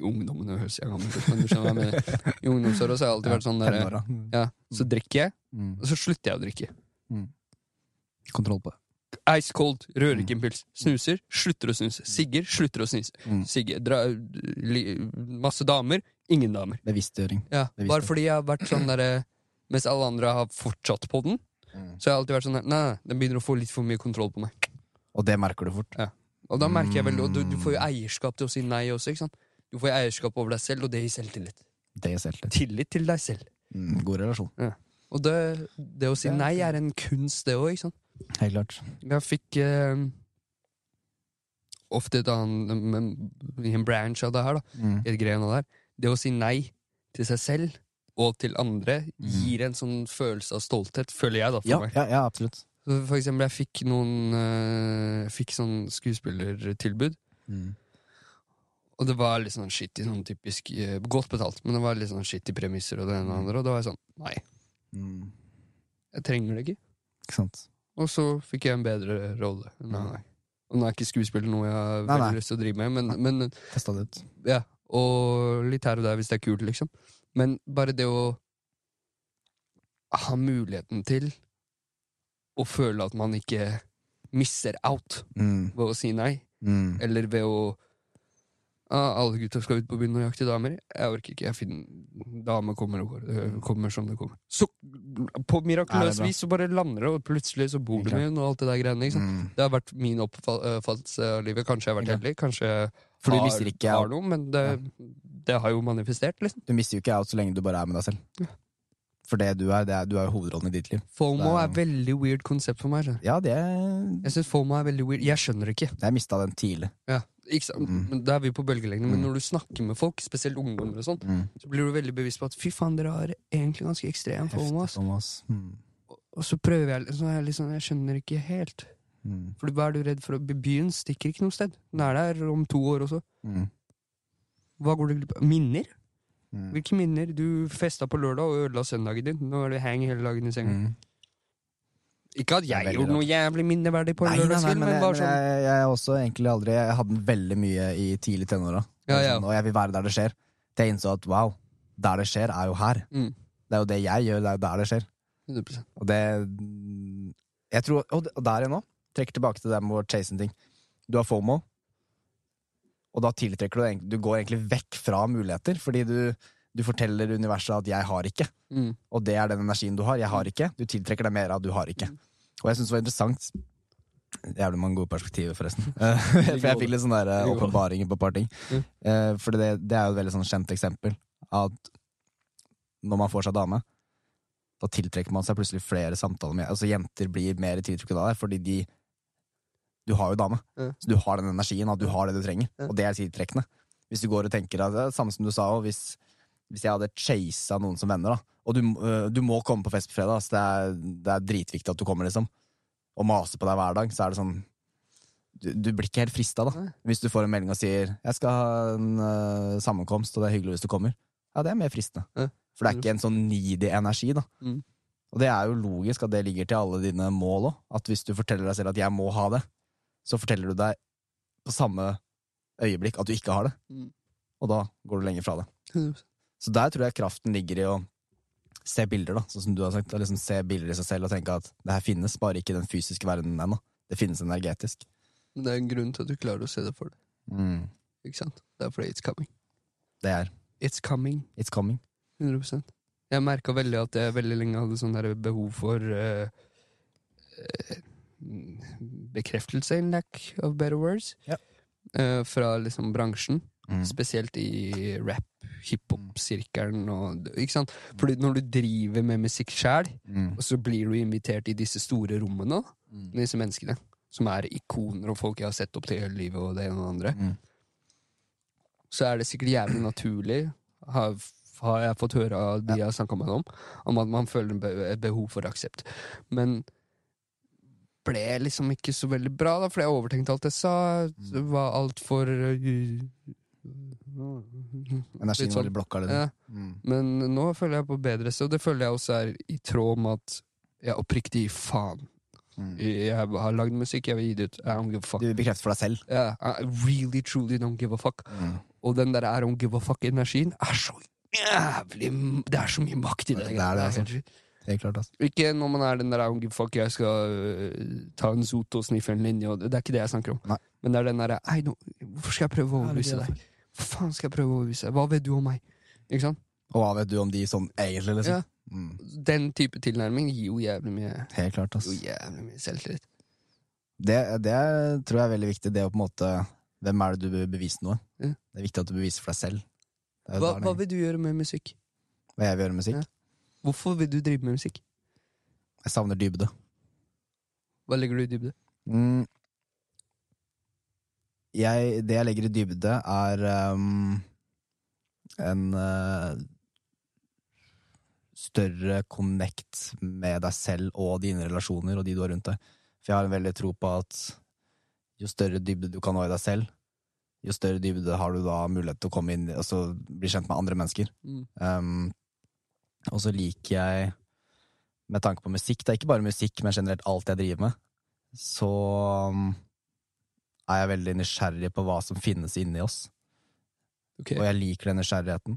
I ungdommen høres jeg gammel ut, men du skjønner hva jeg mener. I ungdomsåra så har jeg alltid vært sånn der, ja, Så drikker jeg, Mm. og så slutter jeg å drikke. Kontroll på det. Ice cold, rører ikke en pils. Snuser, slutter å snuse. Sigger, slutter å snuse. Mm. Sigge, dra, li, masse damer, ingen damer. Bevisstgjøring. Ja, Det bare fordi jeg har vært sånn derre Mens alle andre har fortsatt på den, Mm. så har jeg alltid vært sånn der, Nei, nei, den begynner å få litt for mye kontroll på meg. Og det merker du fort. Og da merker jeg veldig Og du, du får jo Mm. eierskap til å si nei også, ikke sant? Du får jo eierskap over deg selv, og det gir selvtillit. Det selv. Tillit til deg selv. Mm. God relasjon. Og det, det å si Ja. nei er en kunst, det òg, ikke sant? Helt klart. Jeg fikk eh, ofte et annet men, I en branch av det her, da. Mm. i et greiene der. Det å si nei til seg selv og til andre Mm. gir en sånn følelse av stolthet, føler jeg, da, for Ja, meg. ja, ja, absolutt. Så for eksempel, jeg fikk noen eh, Fikk sånn skuespillertilbud, Mm. og det var litt sånn shitty, sånn typisk eh, Godt betalt, men det var litt sånn shitty premisser og det ene og det andre, og da var jeg sånn Nei, Mm. jeg trenger det ikke. Ikke sant. Og så fikk jeg en bedre rolle. Nei, Mm. nei. Og nå er ikke skuespiller noe jeg har Nei, veldig nei. lyst til å drive med, men, men Testa det ut. Ja, og litt her og der hvis det er kult, liksom. Men bare det å ha muligheten til å føle at man ikke misser out Mm. ved å si nei, Mm. eller ved å ah, alle gutta skal ut på byen og jakte damer. Jeg orker ikke. jeg finner Dame kommer og går. Det kommer som det kommer. Så på mirakuløst vis så bare lander det, og plutselig så bor du med henne og alt det der greiene. Sant? Mm. Det har vært min oppfattelse av livet. Kanskje jeg har vært heldig, kanskje jeg For du har, ikke ikke har noe, men det, det har jo manifestert, liksom. Du mister jo ikke out så lenge du bare er med deg selv. For det du er, det er, du er hovedrollen i ditt liv. FOMO er er- veldig weird konsept for meg. skjønner. Ja, det Jeg synes FOMO er veldig weird. Jeg skjønner det ikke. Jeg mista den tidlig. Ja? Mm. Da er vi på bølgelengde. Men Mm. når du snakker med folk, spesielt ungdommer, og sånn, Mm. så blir du veldig bevisst på at fy faen, dere har egentlig ganske ekstrem Thomas. Mm. Og så prøver jeg så jeg liksom, jeg skjønner ikke helt. Mm. For hva er du redd for? Byen stikker ikke noe sted. Den er der om to år også. Mm. Hva går du glipp av? Minner? Mm. Hvilke minner? Du festa på lørdag og ødela søndagen din. Nå er det hang hele dagen i senga. Ikke at jeg gjorde noe jævlig minneverdig på en lørdagskveld, men, men jeg, sånn jeg, jeg er også egentlig aldri Jeg hadde den veldig mye i tidlig tenåra. Ja, ja. Sånn, og jeg vil være der det skjer. Til jeg innså at wow, der det skjer, er jo her. Mm. Det er jo det jeg gjør, det er jo der det skjer. 100%. Og det Jeg tror Og, der igjen nå, trekker tilbake til det med å chase en ting. Du har FOMO, og da tiltrekker du Du går egentlig vekk fra muligheter, fordi du, du forteller universet at 'jeg har ikke'. Mm. Og det er den energien du har. Jeg har ikke. Du tiltrekker deg mer av 'du har ikke'. Og jeg syns det var interessant Jævlig mange gode perspektiver, forresten. Eh, For jeg fikk litt sånne der, eh, åpenbaringer på et par ting. Mm. Eh, For det, det er jo et veldig sånn kjent eksempel. At når man får seg dame, da tiltrekker man seg plutselig flere samtaler med Altså Jenter blir mer tiltrukket av deg fordi de Du har jo dame. Mm. Så du har den energien, at du har det du trenger. Og det er tiltrekkende. Hvis du går og tenker at det er Samme som du sa, og hvis, hvis jeg hadde chasa noen som venner, da og du, øh, du må komme på fest på fredag, så det er, det er dritviktig at du kommer, liksom. Og maser på deg hver dag, så er det sånn Du, du blir ikke helt frista, da. Hvis du får en melding og sier 'jeg skal ha en uh, sammenkomst, og det er hyggelig hvis du kommer'. Ja, det er mer fristende. Ja. For det er ikke en sånn needy energi, da. Mm. Og det er jo logisk at det ligger til alle dine mål òg. At hvis du forteller deg selv at 'jeg må ha det', så forteller du deg på samme øyeblikk at du ikke har det. Mm. og da går du lenger fra det. 100%. Så der tror jeg kraften ligger i å se bilder, da, sånn som du har sagt. Liksom se bilder i seg selv og tenke at det her finnes, bare ikke i den fysiske verdenen ennå. Det finnes energetisk. Men det er en grunn til at du klarer å se det for deg. Mm. Ikke sant? Det er fordi it's coming. Det er It's coming. It's coming. 100% Jeg merka veldig at jeg veldig lenge hadde sånn der behov for uh, uh, bekreftelse, in lack of better words, Ja. uh, fra liksom bransjen. Mm. Spesielt i rap, hiphop-sirkelen Ikke sant? Fordi når du driver med musikk sjæl, Mm. så blir du invitert i disse store rommene Mm. disse menneskene, som er ikoner og folk jeg har sett opp til hele livet, og det ene og det andre, Mm. så er det sikkert jævlig naturlig, har, har jeg fått høre av de jeg har snakka med om, om at man føler et behov for aksept. Men ble liksom ikke så veldig bra, da, fordi jeg overtenkte alt jeg sa. Det var altfor Energien Litt var sånn. blokka. Liksom. Ja. Mm. Men nå føler jeg på bedre sted, og det føler jeg også er i tråd med at jeg oppriktig gir faen. Mm. Jeg har lagd musikk, jeg vil gi det ut. I don't give a fuck. Du bekrefter for deg selv. Yeah, I really, truly don't give a fuck. Mm. Og den der I don't give a fuck-energien er så jævlig Det er så mye makt i det. Det er det, altså. sjukt. Klart, altså. Ikke når man er den der I don't give a fuck, jeg skal uh, ta en sot og sniffe en linje. Det, det er ikke det jeg snakker om. Nei. Men det er den derre Hvorfor skal jeg prøve å overbevise det er deg? Hva faen skal jeg prøve å overbevise? Hva vet du om meg? Ikke sant? Og hva vet du om de sånn egentlig, liksom? Ja. Mm. Den type tilnærming gir jo jævlig mye Helt klart, jo altså. jævlig mye selvtillit. Det, det tror jeg er veldig viktig. Det å på en måte Hvem er det du beviser bevise noe? Ja. Det er viktig at du beviser for deg selv. Jo Hva, hva vil du gjøre med musikk? hva jeg vil gjøre med musikk? Ja. Hvorfor vil du drive med musikk? Jeg savner dybde. Hva legger du i dybde? Mm. Jeg, det jeg legger i dybde, er um, en uh, større connect med deg selv og dine relasjoner og de du har rundt deg. For jeg har en veldig tro på at jo større dybde du kan nå i deg selv, jo større dybde har du da mulighet til å komme inn og så bli kjent med andre mennesker. Mm. Um, og så liker jeg, med tanke på musikk, det er ikke bare musikk, men generelt alt jeg driver med, så um, er jeg veldig nysgjerrig på hva som finnes inni oss. Okay. Og jeg liker den nysgjerrigheten.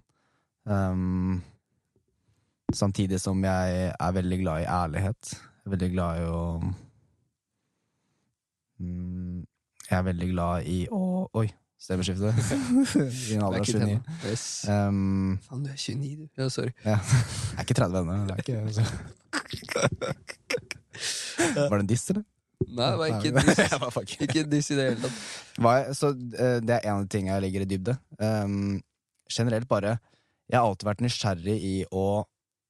Um, samtidig som jeg er veldig glad i ærlighet. Jeg er veldig glad i å um, Jeg er veldig glad i å Oi, stemmeskifte. I en alder av 29. Yes. Um, Faen, du er 29, du. Ja, sorry. ja. Jeg er ikke 30 ennå. det ikke- Var det en diss, eller? Nei, det var ikke diss. var faktisk- Ikke diss i det hele tatt. Hva jeg, Så eh, det er en av de tingene jeg ligger i dybde. Um, generelt bare Jeg har alltid vært nysgjerrig i å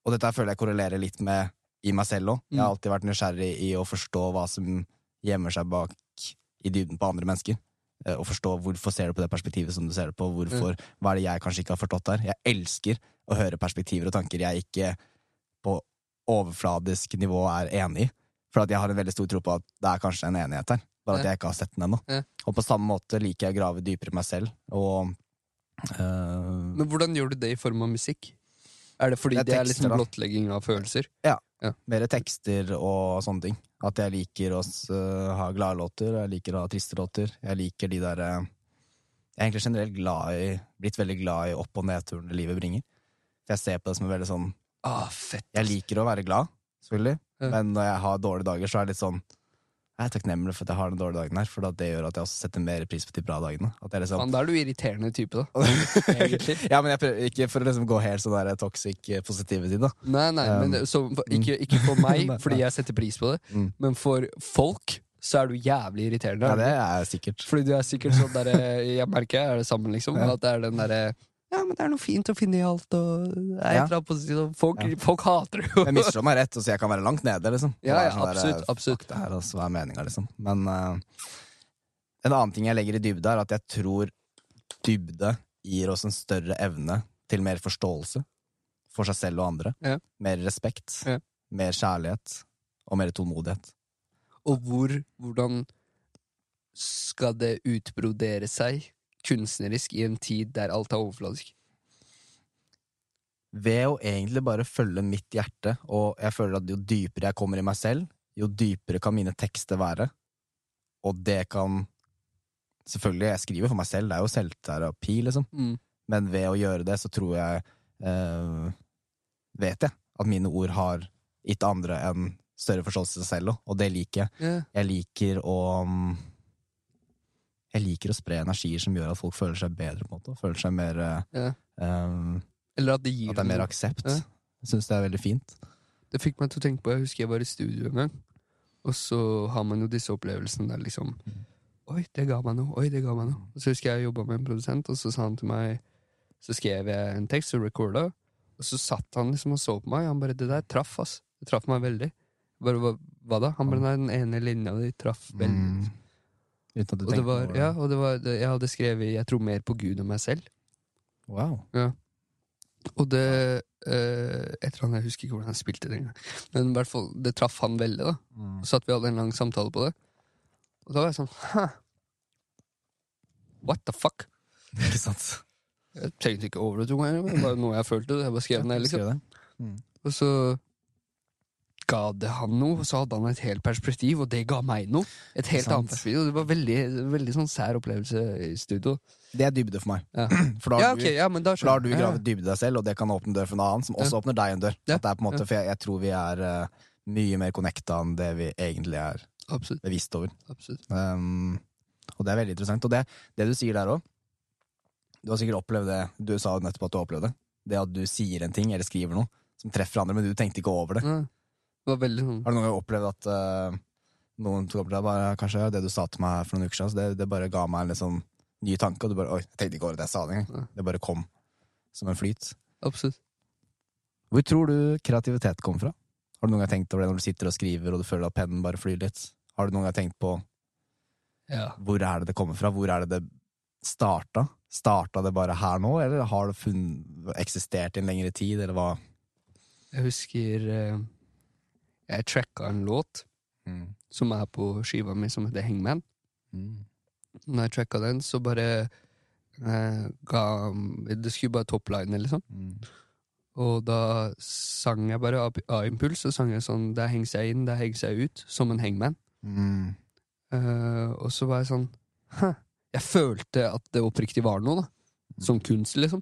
Og dette føler jeg korrelerer litt med i meg selv òg. Jeg har Mm. alltid vært nysgjerrig i å forstå hva som gjemmer seg bak i dybden på andre mennesker. Eh, Og forstå hvorfor ser du på det perspektivet som du ser det på. Hvorfor, Hva er det jeg kanskje ikke har forstått der? Jeg elsker å høre perspektiver og tanker jeg ikke på overfladisk nivå er enig i. For at jeg har en veldig stor tro på at det er kanskje en enighet her. Bare at jeg ikke har sett den ennå. Ja. Og på samme måte liker jeg å grave dypere i meg selv. Og uh, Men hvordan gjør du det i form av musikk? Er det fordi Det er det er tekster, liksom blottlegging av følelser? Ja, mer tekster og sånne ting. At jeg liker å s- ha glade låter, jeg liker å ha triste låter. Jeg liker de der eh, Jeg er egentlig generelt glad i blitt veldig glad i opp- og nedturene livet bringer. For jeg ser på det som en veldig sånn Ah, fett. Jeg liker å være glad, selvfølgelig, Ja. Men når jeg har dårlige dager, så er det litt sånn Jeg er takknemlig for at jeg har den dårlige dagen her, for det gjør at jeg også setter mer pris på de bra dagene. At jeg liksom Faen, da er du irriterende type, da. Ja, men jeg prøver, Ikke for å liksom gå helt sånn der toxic positive positivity, da. Nei, nei, Um, men så, ikke, ikke for meg, fordi jeg setter pris på det, Mm. men for folk så er du jævlig irriterende. Ja, det er jeg sikkert. Fordi du er sikkert sånn derre Jeg merker jeg er det samme, liksom. Ja. At det er den derre Ja, men det er noe fint å finne i alt, og er Ja. eller annet folk, Ja. folk hater det jo. Jeg misforstår meg rett, og sier jeg kan være langt nede, liksom. Ja, ja, absolutt, der, absolutt, eh, det her, altså, hva er meninga, liksom. Men uh, en annen ting jeg legger i dybde, er at jeg tror dybde gir oss en større evne til mer forståelse for seg selv og andre. Ja. Mer respekt, mer kjærlighet og mer tålmodighet. Og hvor, hvordan skal det utbrodere seg kunstnerisk i en tid der alt er overfladisk? Ved å egentlig bare følge mitt hjerte, og jeg føler at jo dypere jeg kommer i meg selv, jo dypere kan mine tekster være. Og det kan Selvfølgelig, jeg skriver for meg selv, det er jo selvterapi, liksom. Mm. men ved å gjøre det, så tror jeg eh, Vet jeg at mine ord har gitt andre en større forståelse seg selv og det liker jeg. Yeah. Jeg liker å mm, Jeg liker å spre energier som gjør at folk føler seg bedre, på en måte. Føler seg mer eh, Ja. um, Eller at det gir At det er mer noe. aksept. Ja. Jeg syns det er veldig fint. Det fikk meg til å tenke på Jeg husker jeg var i studio en gang, og så har man jo disse opplevelsene der liksom Oi, det ga meg noe. Oi, det ga meg noe. Og så husker jeg jeg jobba med en produsent, og så sa han til meg Så skrev jeg en tekst og recorda, og så satt han liksom og så på meg, og han bare Det der traff, ass. Det traff meg veldig. Bare, hva, hva da? Han bare Nei, den ene linja di traff veldig. Mm. Uten at du Og det tenker var, ja, og det var, det, jeg hadde skrevet 'Jeg tror mer på Gud og meg selv'. Wow. Og det eh, Et eller annet, Jeg husker ikke hvordan jeg spilte det engang. Men i hvert fall, det traff han veldig. da Mm. Så satt vi og hadde en lang samtale på det. Og da var jeg sånn Hæ? What the fuck? Ikke sant? Jeg tenkte ikke over det to ganger, men det var noe jeg følte. Jeg bare skrev den ned. liksom Skrev det. Og så ga det han noe, så hadde han et helt perspektiv, og det ga meg noe. Et helt annet perspektiv. Det var veldig, veldig sånn sær opplevelse i studio. Det er dybde for meg. Ja, For da ja har ok, du, ja, men da du gravet dybde deg selv, og det kan åpne dør for noe annet, som også åpner deg en dør. Ja. At det er på en måte, For jeg, jeg tror vi er uh, mye mer connecta enn det vi egentlig er absolutt. bevisst over. absolutt. Um, og det er veldig interessant. Og det, det du sier der òg Du har sikkert opplevd det Du sa jo nettopp at du har opplevd det. Det at du sier en ting eller skriver noe som treffer andre, men du tenkte ikke over det. Ja. Det var veldig sånn Har du noen gang opplevd at eh, noen tok opp til deg bare, Kanskje det du sa til meg for noen uker siden, så det, det bare ga meg en litt sånn ny tanke, og du bare Oi, jeg tenkte ikke over det jeg sa det engang. Det bare kom som en flyt. Absolutt. Hvor tror du kreativitet kommer fra? Har du noen gang tenkt over det når du sitter og skriver og du føler at pennen bare flyr litt? Har du noen gang tenkt på Ja. hvor er det det kommer fra? Hvor er det det starta? Starta det bare her nå, eller har det funn- eksistert i en lengre tid, eller hva? Jeg husker eh, jeg tracka en låt som er på skiva mi, som heter Hangman. Mm. Når jeg tracka den, så bare eh, ga Det skulle bare topline, liksom. Mm. Og da sang jeg bare av, av impuls, så sang jeg sånn Der henger seg inn, der henger seg ut, som en hangman. Mm. Eh, og så var jeg sånn Hæ? Jeg følte at det oppriktig var noe, da. Som kunst, liksom.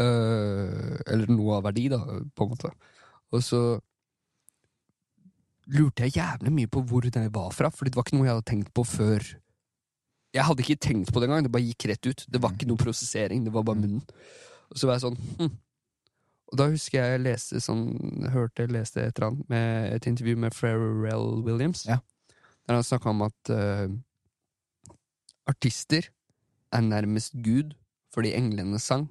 Eh, eller noe av verdi, da, på en måte. Og så lurte jeg jævlig mye på hvor den var fra, Fordi det var ikke noe jeg hadde tenkt på før. Jeg hadde ikke tenkt på det engang, det bare gikk rett ut. Det var ikke noe prosessering, det var bare munnen. Og så var jeg sånn hm. Og da husker jeg jeg leste sånn, hørte, leste et eller annet med et intervju med Farrell Williams. Ja. Der han snakka om at uh, artister er nærmest Gud fordi englene sang.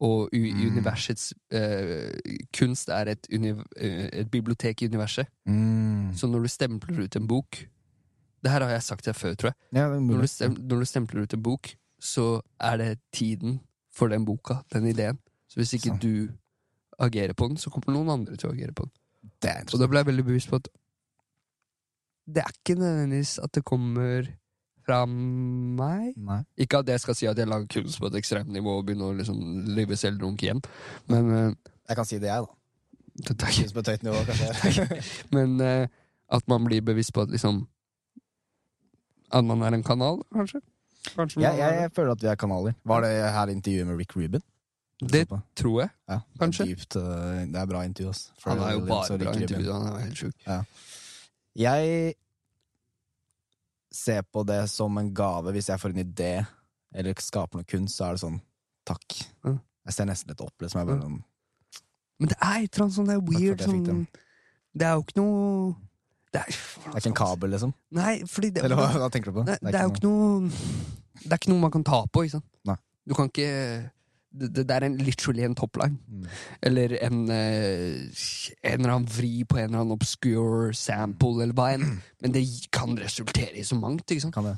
Og Mm. universets uh, kunst er et, uni eh, et bibliotek i universet. Mm. Så når du stempler ut en bok Det her har jeg sagt deg før, tror jeg. Ja, Når du, mulig. når du stempler ut en bok, så er det tiden for den boka, den ideen. Så hvis ikke så. du agerer på den, så kommer noen andre til å agere på den. Det er Og da ble jeg veldig bevisst på at det er ikke nødvendigvis at det kommer fra meg. Nei. Ikke at jeg skal si at jeg lager kunst på et ekstremt nivå og begynner å liksom lyve selvdrunk igjen, men uh, Jeg kan si det, jeg, da. det er Synes på et høyt nivå, kanskje. Men uh, at man blir bevisst på at liksom At man er en kanal, kanskje? Kanskje jeg, jeg, jeg føler at vi er kanaler. Var det her intervjuet med Rick Rubin? det. Tror jeg. Ja, kanskje. Det er, dypt, øh, det er bra intervju, ass. Han er jo bare bra intervju. Han er helt sjuk. Jeg ser på det som en gave hvis jeg får en idé eller skaper noe kunst, så er det sånn takk. Jeg ser nesten litt opp, liksom. Jeg bare, mm. sånn, Men det er annet sånn, det er weird jeg sånn Det er jo ikke noe Det er, det er ikke en kabel, liksom? Nei, fordi det, Eller hva, hva tenker du på? Nei, det er jo ikke noe Det er ikke noe man kan ta på, ikke sant? Nei. Du kan ikke Det, det, er en, literally en topline. Mm. Eller en eh, En eller annen vri på en eller annen obscure sample, eller hva enn. Men det kan resultere i så mangt, ikke sant? Kan det?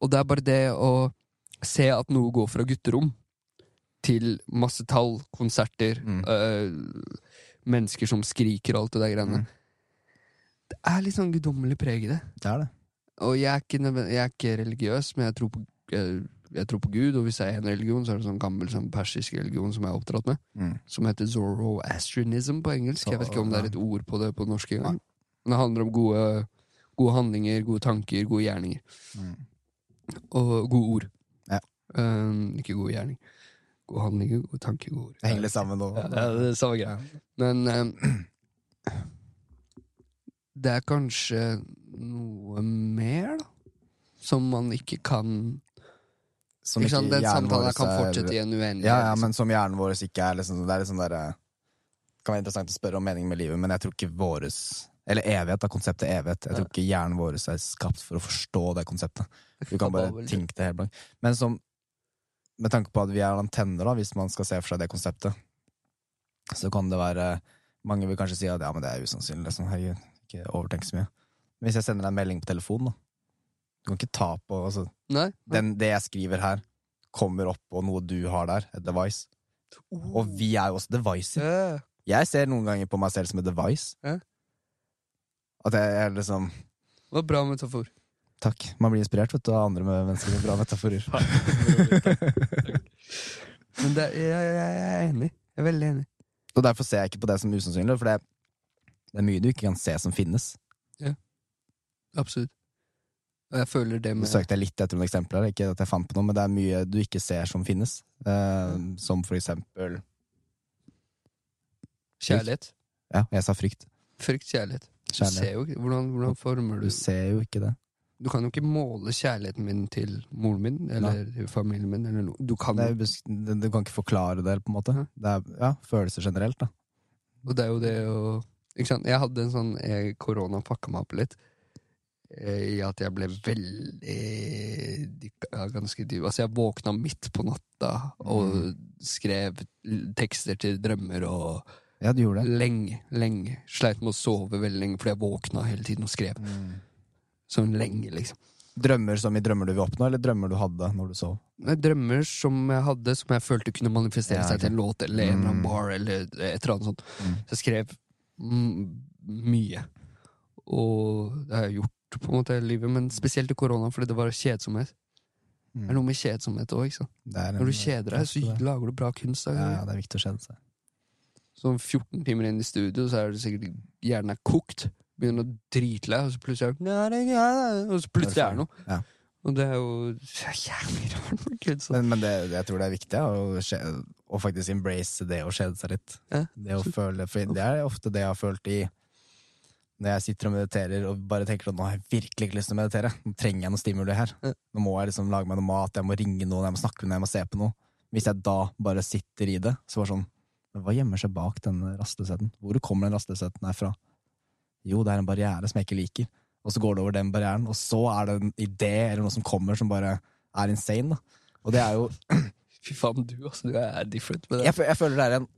Og det er bare det å se at noe går fra gutterom til masse tall, konserter, Mm. øh, mennesker som skriker og alt det der greiene. Mm. Det er litt sånn guddommelig preg i det. Det er det. Og jeg er ikke, jeg er ikke religiøs, men jeg tror, på, jeg, jeg tror på Gud. Og hvis det er en religion, så er det sånn gammel sånn persisk religion som jeg er oppdratt med. Mm. Som heter Zoroastrianism på engelsk. Jeg vet ikke om det er et ord på det på norsk engang. Men det handler om gode, gode handlinger, gode tanker, gode gjerninger. Mm. Og gode ord. Ja. Um, ikke gode gjerning. Gode handlinger gode tanker ord. Det henger litt sammen nå. Ja, det er samme greia. Men um, det er kanskje noe mer, da. Som man ikke kan Som ikke sant? Den samtalen kan fortsette i en uendelighet. Ja, ja, liksom. men som hjernen vår ikke er liksom, Det er sånn der, kan være interessant å spørre om meningen med livet, men jeg tror ikke våres Eller evighet, da. Konseptet evighet. Jeg tror ikke hjernen vår er skapt for å forstå det konseptet. Du kan bare tenke det helt blankt. Men som, med tanke på at vi er antenner, da, hvis man skal se for seg det konseptet, så kan det være Mange vil kanskje si at ja, men det er usannsynlig. Liksom. Herregud, ikke overtenk så mye. Men hvis jeg sender deg en melding på telefonen, da. Du kan ikke ta på altså, Nei? den, Det jeg skriver her, kommer opp på noe du har der, et device. Og vi er jo også devices. Yeah. Jeg ser noen ganger på meg selv som et device. Yeah. At jeg er liksom Det var bra metafor. Takk. Man blir inspirert vet du, av andre med mennesker med bra metaforer. Men det, jeg, jeg, jeg er enig. Jeg er veldig enig. Og derfor ser jeg ikke på det som usannsynlig, for det, det er mye du ikke kan se som finnes. Ja, Absolutt. Jeg føler det med... Du søkte litt etter noen eksempler, ikke at jeg fant på noe, men det er mye du ikke ser som finnes. Eh, som for eksempel kjærlighet. Ja, jeg sa frykt. Frykt, kjærlighet. Du ser jo ikke hvordan, hvordan former du Du ser jo ikke det. Du kan jo ikke måle kjærligheten min til moren min eller familien min. Eller noe. Du kan er, du kan ikke forklare det, på en måte. Ja. Det er ja, følelser generelt, da. Og det er jo det å ikke sant? Jeg hadde en sånn Korona pakka meg opp litt. Eh, I at jeg ble veldig ganske dyp. Altså, jeg våkna midt på natta og Mm. skrev tekster til drømmer og Ja, du gjorde det. lenge, lenge. Sleit med å sove veldig lenge fordi jeg våkna hele tiden og skrev. Sånn lenge, liksom. Drømmer som i drømmer du vil oppnå, eller drømmer du hadde når du sov? Drømmer som jeg hadde, som jeg følte kunne manifestere Ja, seg til en låt eller en Mm. bar eller et eller annet sånt. Mm. Så jeg skrev mm, mye. Og det har jeg gjort på en måte hele livet, men spesielt i korona, fordi det var kjedsomhet. Det er noe med kjedsomhet òg, Når du kjeder deg, så lager du bra kunst. da. ja, det er viktig å kjede seg. Så 14 timer inn i studio, så er det sikkert hjernen er kokt. Begynner å drite deg, og så plutselig er det Og så plutselig er det noe. Ja. Og det er jo jævlig rart med kunst. Men, men det, jeg tror det er viktig å, skje- å faktisk embrace det å kjede seg litt. Ja, Det føle, for det er ofte det jeg har følt i når jeg sitter og mediterer og bare tenker at nå har jeg virkelig ikke lyst til å meditere. Nå trenger jeg noe stimuli her. Nå må jeg liksom lage meg noe mat, jeg må ringe noen, jeg må snakke med noen, jeg må se på noe. Hvis jeg da bare sitter i det, så var det sånn hva gjemmer seg bak denne rastløsheten? Hvor kommer den rastløsheten her fra? Jo, det er en barriere som jeg ikke liker. Og så går det over den barrieren, og så er det en idé eller noe som kommer som bare er insane. Da. Og det er jo Fy faen, du altså, du er different med det. jeg, jeg føler det er en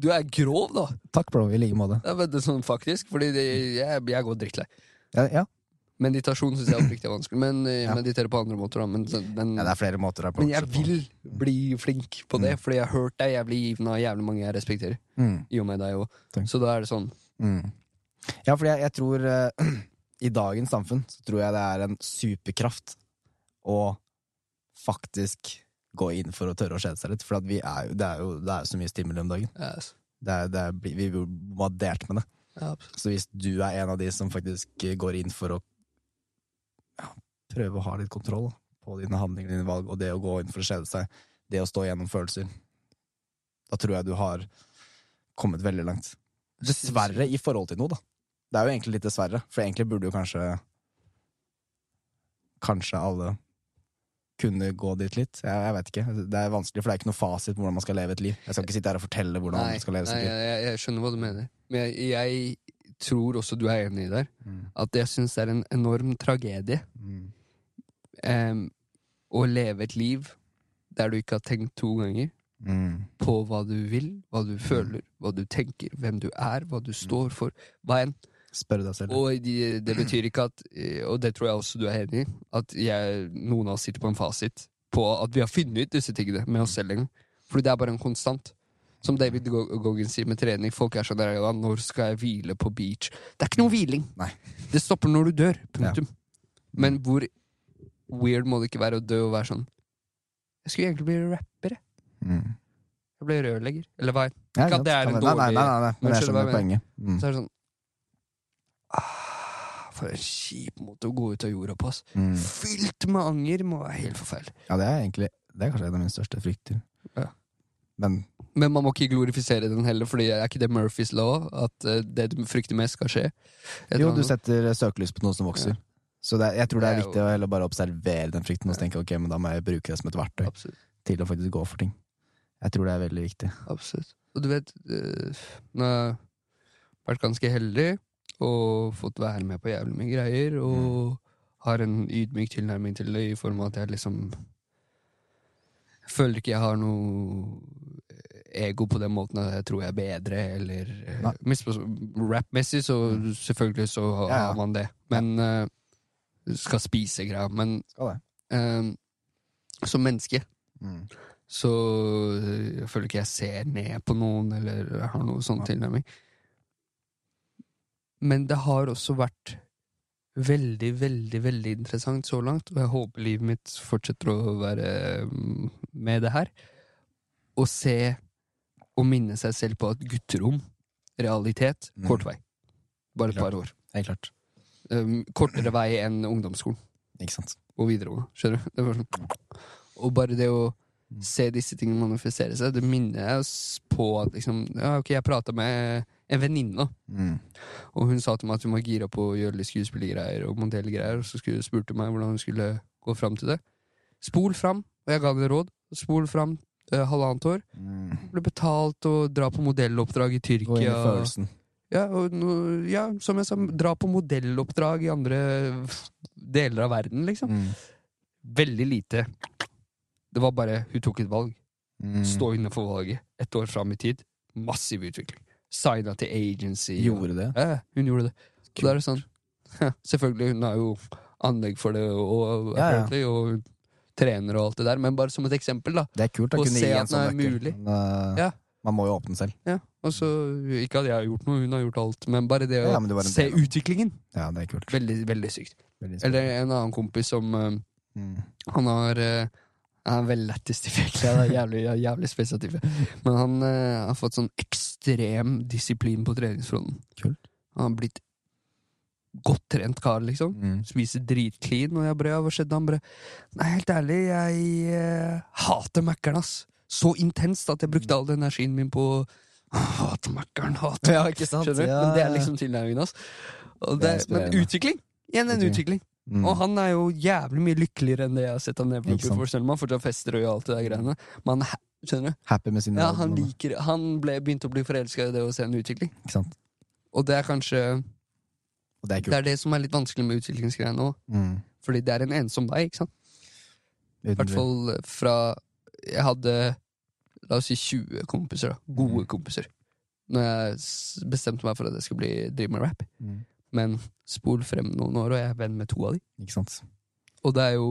Du er grov, da. Takk, bro, i like måte. Ja, men det er sånn faktisk, fordi det, jeg, jeg går drittlei. Ja, ja. Meditasjon syns jeg oppriktig er vanskelig, men eh, Ja. meditere på andre måter, da. Men, men, ja, det er flere måter men jeg vil bli flink på det, fordi jeg har hørt deg jævlig givende av jævlig mange jeg respekterer. Mm. I og med deg òg. Så da er det sånn Mm. Ja, fordi jeg, jeg tror uh, I dagens samfunn så tror jeg det er en superkraft å faktisk gå inn for å tørre å skjede seg litt. For er det, er jo, det er så mye stimuli om dagen. altså. Det er, det er, vi blir bombardert med det. ja. Så hvis du er en av de som faktisk går inn for å ja, prøve å ha litt kontroll på dine handlinger, dine valg, og det å gå inn for å skjede seg, det å stå gjennom følelser, da tror jeg du har kommet veldig langt. Dessverre i forhold til noe, da. Det er jo egentlig litt dessverre, for egentlig burde jo kanskje Kanskje alle kunne gå dit litt. Jeg, jeg vet ikke. Det er vanskelig, for det er ikke noe fasit på hvordan man skal leve et liv. Jeg skal ikke sitte her og fortelle hvordan Nei, man skal leve sitt liv. jeg, jeg skjønner hva du mener. Men jeg, jeg tror også du er enig i der. Mm. At jeg syns det er en enorm tragedie Mm. um, å leve et liv der du ikke har tenkt to ganger Mm. på hva du vil, hva du føler, hva du tenker, hvem du er, hva du står for. Hva enn. Spør deg selv. Og de, det betyr ikke at eh, Og det tror jeg også du er enig i. At jeg, noen av oss sitter på en fasit på at vi har funnet ut disse tingene med oss selv engang. Fordi det er bare en konstant. Som David Go- Goggin sier med trening. Folk er sånn der ja, 'Når skal jeg hvile på beach?' Det er ikke noe hviling. Nei. Det stopper når du dør. Punktum. Men hvor weird må det ikke være å dø og være sånn Jeg skulle egentlig bli rapper. jeg. Mm. Jeg ble rørlegger. Eller hva? Ja, Ikke at det er en nei, nei, dårlig- Nei, nei, nei, Men jeg skjønner poenget. Mm. Så er det sånn For en kjip måte å gå ut av jorda på. Mm. Fylt med anger må være helt forferdelig. Ja, det er egentlig Det er kanskje en av mine største frykter. Ja. Men Men man må ikke glorifisere den heller, Fordi er ikke det Murphys law? At eh, det du frykter mest, skal skje? Jo, du setter søkelys på noe som vokser. Så det, er- jeg tror det er viktig å heller bare observere den frykten og så tenke ok, men da må jeg bruke det som et verktøy Absolutt. til å faktisk gå for ting. Jeg tror det er veldig viktig. Absolutt. Og du vet, eh, nå har jeg vært ganske heldig og fått være med på jævlig mye greier, og har en ydmyk tilnærming til det i form av at jeg liksom jeg føler ikke jeg har noe ego på den måten at jeg tror jeg er bedre, eller eh, Rap-messig så selvfølgelig så har Ja, ja. man det, men uh, skal spise greia. Men eh, som menneske Mm. så jeg føler ikke jeg ser ned på noen eller har noe sånn Ja. tilnærming. Men det har også vært veldig, veldig, veldig interessant så langt, og jeg håper livet mitt fortsetter å være mm, med det her. Å se og minne seg selv på at gutterom, realitet, Mm. kort vei. Bare et par år. Helt klart. Um, kortere vei enn ungdomsskolen Ikke sant. og videregående. Skjønner du? Sånn. Og bare det å se disse tingene manifestere seg, det minner oss på at liksom Ja, ok, jeg prata med en venninne, Mm. og hun sa til meg at hun var gira på å gjøre litt skuespillergreier og modellgreier, og så skulle, spurte hun meg hvordan hun skulle gå fram til det. Spol fram, og jeg ga henne råd. Spol fram eh, halvannet år. Mm. Ble betalt og dra på modelloppdrag i Gå inn i Tyrkia. følelsen. Ja, og ja, som jeg sa, dra på modelloppdrag i andre deler av verden, liksom. Mm. Veldig lite. Det var bare Hun tok et valg. Mm. Stå inne for valget. Ett år fram i tid. Massiv utvikling. Signa til agency. Gjorde det. Ja, hun gjorde det. Og da er det sånn Selvfølgelig, hun har jo anlegg for det, og, Ja, ja. og hun trener og alt det der, men bare som et eksempel, da. Det er kult å kunne se gi en sånn nøkkel. Uh, Ja. Man må jo åpne selv. Ja, og så, Ikke at jeg har gjort noe, hun har gjort alt, men bare det å se del utviklingen. Ja, det er kult. Veldig, veldig sykt. Veldig Eller en annen kompis som eh, Mm. Han har uh, Han er veldig lættis til fjellet. Jævlig, jævlig spesiell type. Men han uh, har fått sånn ekstrem disiplin på treningsfronten. Kult. Han har blitt godt trent kar, liksom. Mm. Spiser dritclean, og jeg bare ja, hva skjedde? Han bare Nei, helt ærlig, jeg eh, hater Mækkern, ass. Så intenst at jeg brukte all energien min på Hater Mækkern, hater Ja, ikke sant? Skjønner du? Ja, Men det er liksom tilnærmingen hans. Er men utvikling! Igjen en Utvikling. utvikling. Mm. Og han er jo jævlig mye lykkeligere enn det jeg har sett han nede på sant. Selv om han fortsatt fester og gjør alt det der greiene. Men han, er ha- skjønner du? Happy med sine Ja, han liker Han ble, begynte å bli forelska i det å se en utvikling. Ikke sant? Og det er kanskje det er Det er det som er litt vanskelig med utviklingsgreiene nå. Mm. Fordi det er en ensom vei, ikke sant? I hvert fall fra Jeg hadde La oss si 20 kompiser, da. Gode mm. kompiser. Når jeg bestemte meg for at jeg skulle bli, drive med rap. Mm. Men spol frem noen år, og jeg er venn med to av dem. Ikke sant? Og det er jo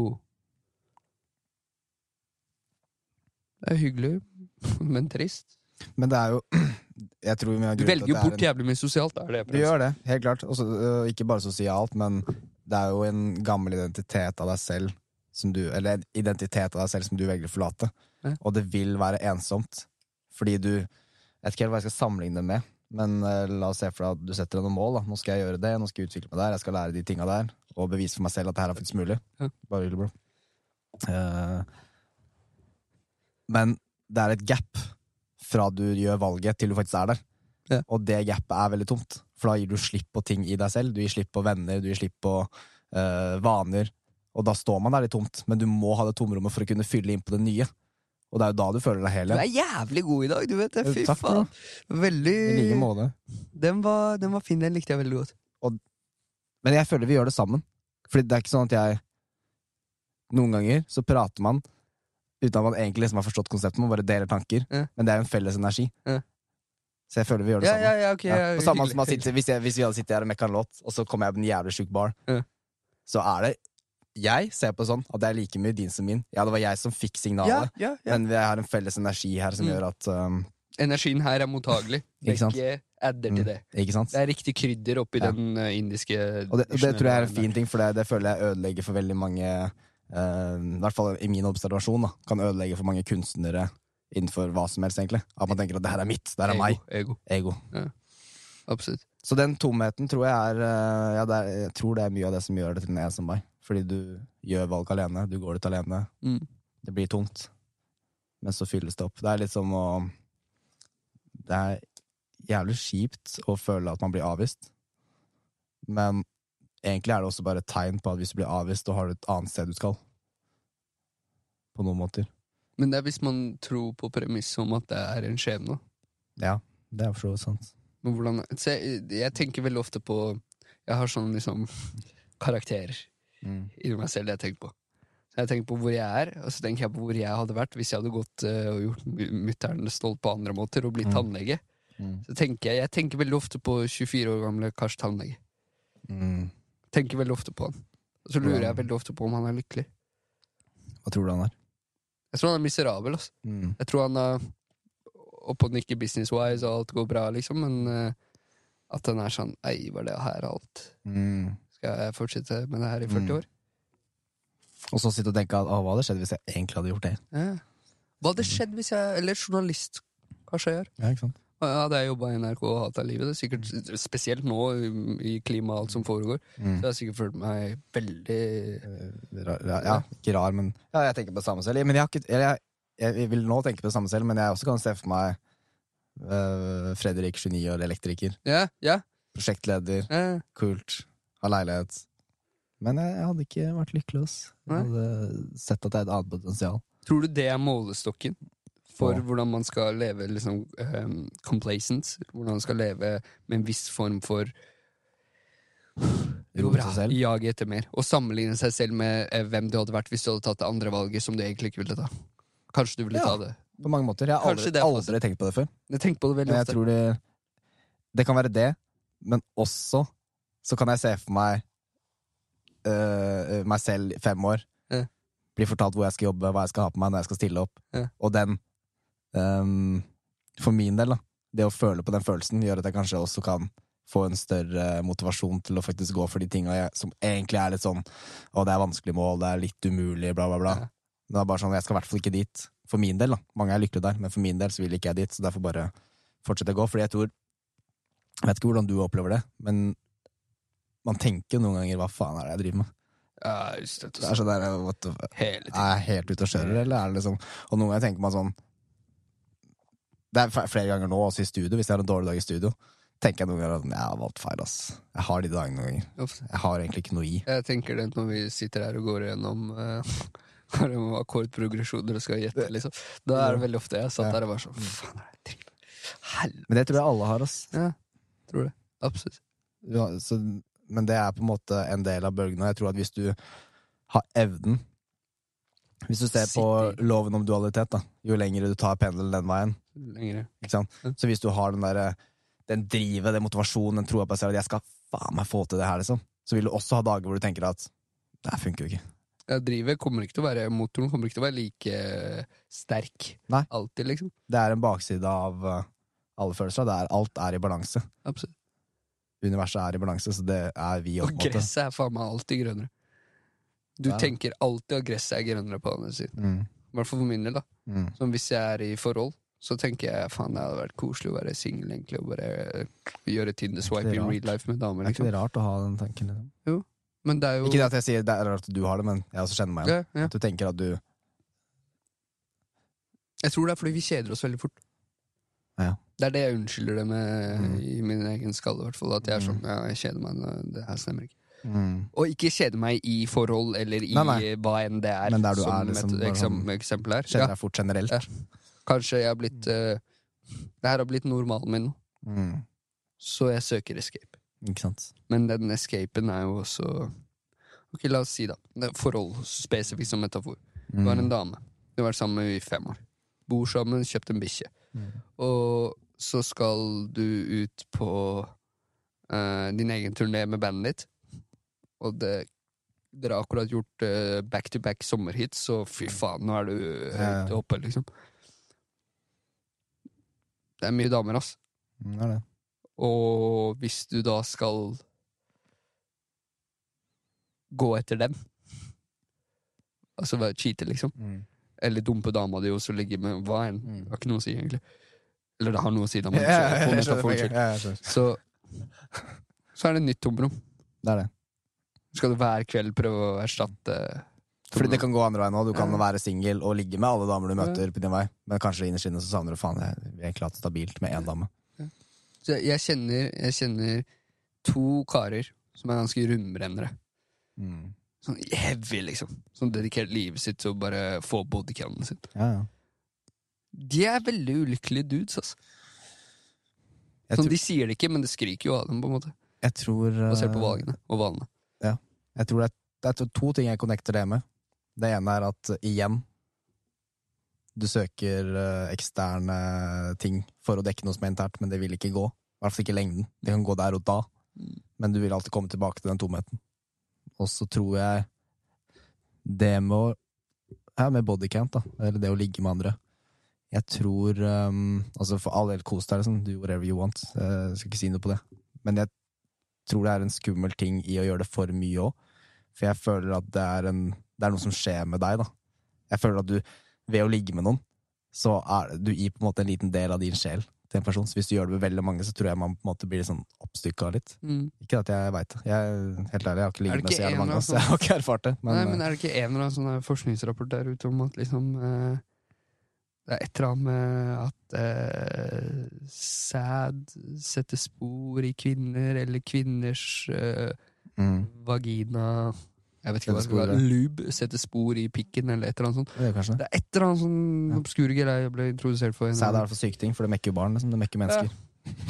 Det er hyggelig, men trist. Men det er jo Jeg tror Du velger jo bort bort jævlig mye sosialt. Det er det Du gjør det, helt klart. Også, øh, ikke bare sosialt, men det er jo en gammel identitet av deg selv som du, Eller en identitet av deg selv som du velger å forlate. Ja. Og det vil være ensomt. Fordi du Jeg vet ikke helt hva jeg skal sammenligne det med, men uh, la oss se for deg at du setter deg noen mål. Da. Nå skal jeg gjøre det, nå skal jeg utvikle meg der, jeg skal lære de tinga der, og bevise for meg selv at det her er faktisk mulig. Ja. Bare hyggelig, bro. Eh, men det er et gap fra du gjør valget til du faktisk er der. Ja. Og det gapet er veldig tomt, for da gir du slipp på ting i deg selv. Du gir slipp på venner, du gir slipp på øh, vaner. Og da står man der litt tomt, men du må ha det tomrommet for å kunne fylle inn på det nye. Og det er jo da du føler deg hel Du er jævlig god i dag, du vet det. Fy takk, faen. Veldig I like måte. den var, den var fin, den likte jeg veldig godt. Men jeg føler vi gjør det sammen. Fordi det er ikke sånn at jeg Noen ganger så prater man uten at man egentlig liksom har forstått konseptet, man bare deler tanker. Ja. Men det er jo en felles energi. Ja. Så jeg føler vi gjør det sammen. ja, ja, ok. Ja. ja, På samme som man sitter, hvis, jeg, hvis vi hadde sittet her og mekka en låt, og så kommer jeg på en jævlig sjuk bar, så er det Jeg ser på det sånn at det er like mye din som min. Ja, det var jeg som fikk signalet, men vi har en felles energi her som Mm. gjør at um, Energien her er mottagelig. Ikke? Begge adder til Mm. det. Ikke sant? Det er riktig krydder oppi den eh, indiske Og det, og det tror jeg er en fin ting, for det, det føler jeg ødelegger for veldig mange I hvert fall i min observasjon, da, kan ødelegge for mange kunstnere innenfor hva som helst, egentlig. At man tenker at det her er mitt, det her er ego, meg. Ego. Ego. Absolutt. Så den tomheten tror jeg er eh, Ja, er, jeg tror det er mye av det som gjør det til en ensom vei. Fordi du gjør valg alene, du går ut alene. Mm. Det blir tungt. men så fylles det opp. Det er litt som å Det er jævlig kjipt å føle at man blir avvist, men egentlig er det også bare et tegn på at hvis du blir avvist, da har du et annet sted du skal. På noen måter. Men det er hvis man tror på premisset om at det er en skjebne. Ja, det er for så vidt sant. Men hvordan så jeg, jeg tenker veldig ofte på Jeg har sånn liksom karakterer Mm. inni meg selv jeg tenker på. Så jeg tenker på hvor jeg er, og så tenker jeg på hvor jeg hadde vært hvis jeg hadde gått uh, og gjort mutter'n stolt på andre måter og blitt Mm. tannlege. Mm. Så tenker jeg, jeg tenker veldig ofte på 24 år gamle Kars tannlege. Mm. Tenker veldig ofte på han. Og så lurer jeg veldig ofte på om han er lykkelig. Hva tror du han er? Jeg tror han er miserabel. Altså. Mm. Jeg tror han er oppe og nikker business-wise, og alt går bra, liksom, men uh, at han er sånn Ei, var det her alt? Mm. Skal jeg fortsette med det her i 40 Mm. år? Og så sitte og tenke at, hva hadde skjedd hvis jeg egentlig hadde gjort det? Ja. Hva hadde skjedd hvis jeg Eller journalist, kanskje jeg gjør. Ja, ikke sant? Hadde jeg jobba i NRK og hatt av livet, det er sikkert spesielt nå i- klima og alt som foregår, Mm. så har sikkert følt meg veldig Eh, rar- ja, ja, ikke rar, men ja, jeg tenker på det samme selv. Men jeg, har ikke, eller jeg, jeg vil nå tenke på det samme selv, men jeg også kan se for meg eh, Fredrik 29 år, elektriker. Ja, ja. Prosjektleder, ja. kult, har leilighet. Men jeg, jeg hadde ikke vært lykkelig. Jeg hadde sett at det er et annet potensial. Tror du det er målestokken for hvordan man skal leve liksom um, complacent? Hvordan man skal leve med en viss form for selv. Jage etter mer. Og sammenligne seg selv med eh, hvem du hadde vært hvis du hadde tatt det andre valget som du egentlig ikke ville ta. Kanskje du ville Ja. ta det. På mange måter. Jeg har aldri, det aldri tenkt på det før. Jeg tenker på det veldig Men jeg ofte. tror det Det kan være det, men også så kan jeg se for meg øh, meg selv fem år. Ja. Bli fortalt hvor jeg skal jobbe, hva jeg skal ha på meg når jeg skal stille opp. Ja. Og den øhm, For min del, da. Det å føle på den følelsen gjør at jeg kanskje også kan få en større motivasjon til å faktisk gå for de tinga jeg- som egentlig er litt sånn Å, det er vanskelig mål, det er litt umulig, bla, bla, bla. Ja. Det er bare sånn, jeg skal i hvert fall ikke dit. For min del, da. Mange er lykkelige der, men for min del så vil ikke jeg dit. Så derfor bare fortsette å gå. Fordi jeg tror Jeg vet ikke hvordan du opplever det, men man tenker noen ganger 'hva faen er det jeg driver med'? Ja, just det, er sånn der, what the. Er jeg helt ute og kjører, eller er det liksom Og noen ganger tenker man sånn Det er flere ganger nå, også i studio, hvis jeg har en dårlig dag i studio, tenker jeg noen ganger at jeg har valgt feil, ass. Jeg har de dagene noen ganger. Jeg har egentlig ikke noe i. Jeg tenker det når vi sitter her og går gjennom uh, akkordprogresjoner og skal gjette, liksom. Da er det veldig ofte jeg satt der og bare sånn Faen, er det? Helvete. Men det tror jeg alle har, ass. Ja, tror det. Absolutt. Ja, så, men det er på en måte en del av bølgen. Og jeg tror at hvis du har evnen Hvis du ser på loven om dualitet, da jo lengre du tar pendelen den veien Lengre. ikke sant? Så hvis du har den der, den drivet, den motivasjonen, den troa på deg selv at 'jeg skal faen meg få til det her', liksom, så vil du også ha dager hvor du tenker at 'det her funker jo ikke'. Ja, drivet kommer ikke til å være Motoren kommer ikke til å være like eh, sterk Nei. alltid, liksom. Det er en bakside av uh, alle følelser. Det er, alt er i balanse. Absolutt. Universet er i balanse, så det er vi Og også. på gresset er faen meg alltid grønnere. Du Ja. tenker alltid at gresset er grønnere på andre siden. Mm, I hvert fall for min del, da. mm. Som hvis jeg er i forhold, så tenker jeg faen det hadde vært koselig å være singel, egentlig, og bare eh, gjøre Tinder-swipe er in real life med damer, Er ikke liksom. det rart å ha den tanken? Liksom? Men det er jo Ikke det at jeg sier det er rart at du har det, men jeg også kjenner meg igjen. ja, ja. At du tenker at du Jeg tror det er fordi vi kjeder oss veldig fort. Ja. Det er det jeg unnskylder det med Mm. i min egen skalle, i hvert fall. At jeg er sånn Mm. ja, jeg kjeder meg, det her stemmer ikke. Mm. Og ikke kjede meg i forhold eller i Nei, nei. hva enn det er. Men der du som er, liksom, et eksem, sånn- eksempel her. kjenner Ja, deg fort generelt. Ja. kanskje jeg har blitt uh, Det her har blitt normalen min nå, Mm. så jeg søker escape. Men den escapen er jo også Ok, la oss si, da. Forhold spesifikt som metafor. Du har en Mm. dame. Du har vært sammen i fem år. Bor sammen, kjøpt en bikkje. Mm. Og så skal du ut på uh, din egen turné med bandet ditt. Og det, dere har akkurat gjort eh, back-to-back sommerhits, så fy faen, nå er du Ja. høyt oppe, liksom. Det er mye damer, ass. Mm, det er det. Og hvis du da skal gå etter dem Altså være cheater, liksom. Mm. Eller dumpe dama di og så ligge med hva enn. Mm. Har ikke noe å si, egentlig. Eller det har noe å si, da, men Ja, ja. Ja, jeg skjønner. Så, så er det nytt tomrom. Det er det. Skal du hver kveld prøve å erstatte Fordi det kan gå andre veien òg. Du kan Ja. være singel og ligge med alle damer du Ja. møter på din vei, men kanskje innerst inne så savner du faen jeg vil egentlig hatt stabilt med én dame. Så jeg, jeg, kjenner, jeg kjenner to karer som er ganske rundbrennere. Mm. Sånn heavy, liksom. Som dedikerer livet sitt til å bare få bodycounten sin. Ja, ja. De er veldig ulykkelige dudes, altså. Sånn, tror, de sier det ikke, men det skriker jo av dem, på en måte. jeg tror Basert på eh, valgene og valene. Jeg tror det er, det er to- ting jeg connecter det med. Det ene er at igjen Du søker uh, eksterne ting for å dekke noe som er internt, men det vil ikke gå. I hvert fall ikke lengden. Det kan gå der og da, Mm. men du vil alltid komme tilbake til den tomheten. Og så tror jeg det med å ja, med bodycant, da, eller det å ligge med andre Jeg tror um, Altså, for all del, kos deg, liksom. Do whatever you want. Jeg skal ikke si noe på det. Men jeg tror det er en skummel ting i å gjøre det for mye òg. For jeg føler at det er, en, det er noe som skjer med deg, da. Jeg føler at du, ved å ligge med noen, så er du gir på en måte en liten del av din sjel til en person. Så hvis du gjør det med veldig mange, så tror jeg man på en måte blir sånn oppstykka litt. Mm. Ikke at jeg veit det. Jeg, helt ærlig, jeg har ikke ligget med så jævlig mange, så jeg har ikke erfart det. Men, Nei, men eh, er det ikke en eller annen sånn forskningsrapport der ute om at liksom eh, Det er et eller annet med at eh, sæd setter spor i kvinner, eller kvinners eh, mm, vagina Jeg vet ikke hva det spor. Lube setter spor i pikken, eller et eller annet sånt. det er, kanskje det. Er et eller annet sånn Ja. obskure greier jeg ble introdusert for. Sæd er i hvert fall syketing, for det mekker jo barn. Liksom. Det mekker mennesker.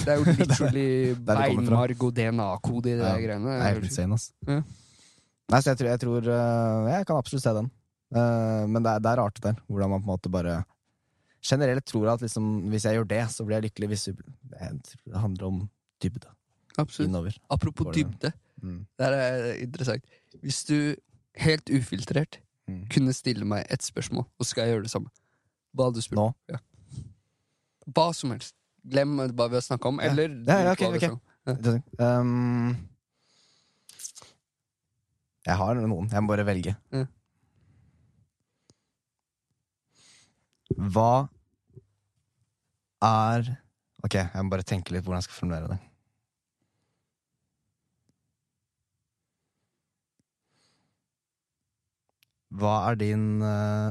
Det er jo literally beinmarg og DNA-kode i de Ja, greiene. Det er helt insane, ass. Ja. Nei, så jeg tror, jeg tror eh, Jeg kan absolutt se den. Eh, men det er, det er rart, det der. Hvordan man på en måte bare Generelt tror jeg at liksom, hvis jeg gjør det, så blir jeg lykkelig. Hvis det handler om dybde. Absolutt. Innover. Apropos Går det? dybde. Mm. Det er interessant. Hvis du helt ufiltrert Mm. kunne stille meg et spørsmål, og skal jeg gjøre det samme, hva hadde du spurt? Nå? Ja. Hva som helst. Glem hva vi har snakka om, Ja. eller Ja, ja, okay, okay. Interessant. Um, jeg har noen. Jeg må bare velge. Ja. Hva er Ok, jeg må bare tenke litt hvordan jeg skal formulere det. Hva er din uh,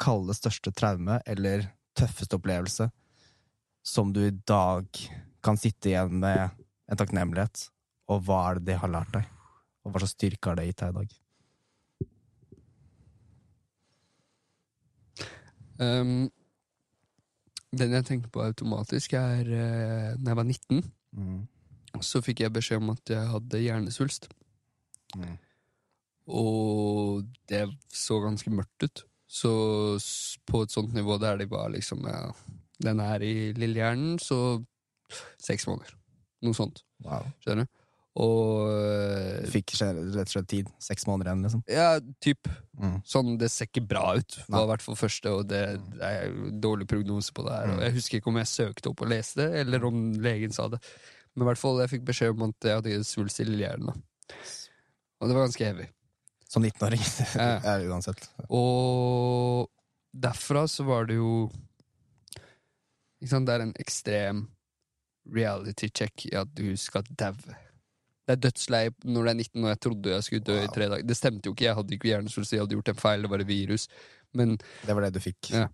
Kalle det største traume eller tøffeste opplevelse som du i dag kan sitte igjen med en takknemlighet, og hva er det det har lært deg? Og hva slags styrke har det gitt deg i dag? Um, den jeg tenker på automatisk, er uh, Når jeg var 19, så fikk jeg beskjed om at jeg hadde hjernesvulst. Mm. Og det så ganske mørkt ut. Så på et sånt nivå der de var liksom ja, Den er i lillehjernen, så seks måneder. Noe sånt. Wow. Skjønner du? Og øh, fikk rett og slett tid. Seks måneder igjen, liksom. Ja, typ. Mm. Sånn, det ser ikke bra ut, Det var i hvert fall første, og det, det er dårlig prognose på det her. Mm. Og jeg husker ikke om jeg søkte opp og leste det, eller om legen sa det. Men i hvert fall, jeg fikk beskjed om at jeg hadde svulst i lillehjernen. Og det var ganske heavy. Som 19-åring. Ja. ja, uansett. Og derfra så var det jo ikke sant, Det er en ekstrem reality check i at du skal daue. Det er dødslei når du er 19 og jeg trodde jeg skulle dø i tre dager. Det stemte jo ikke, jeg hadde ikke hjernesvulst, jeg hadde gjort en feil, det var et virus. Men Det var det du fikk. Ja.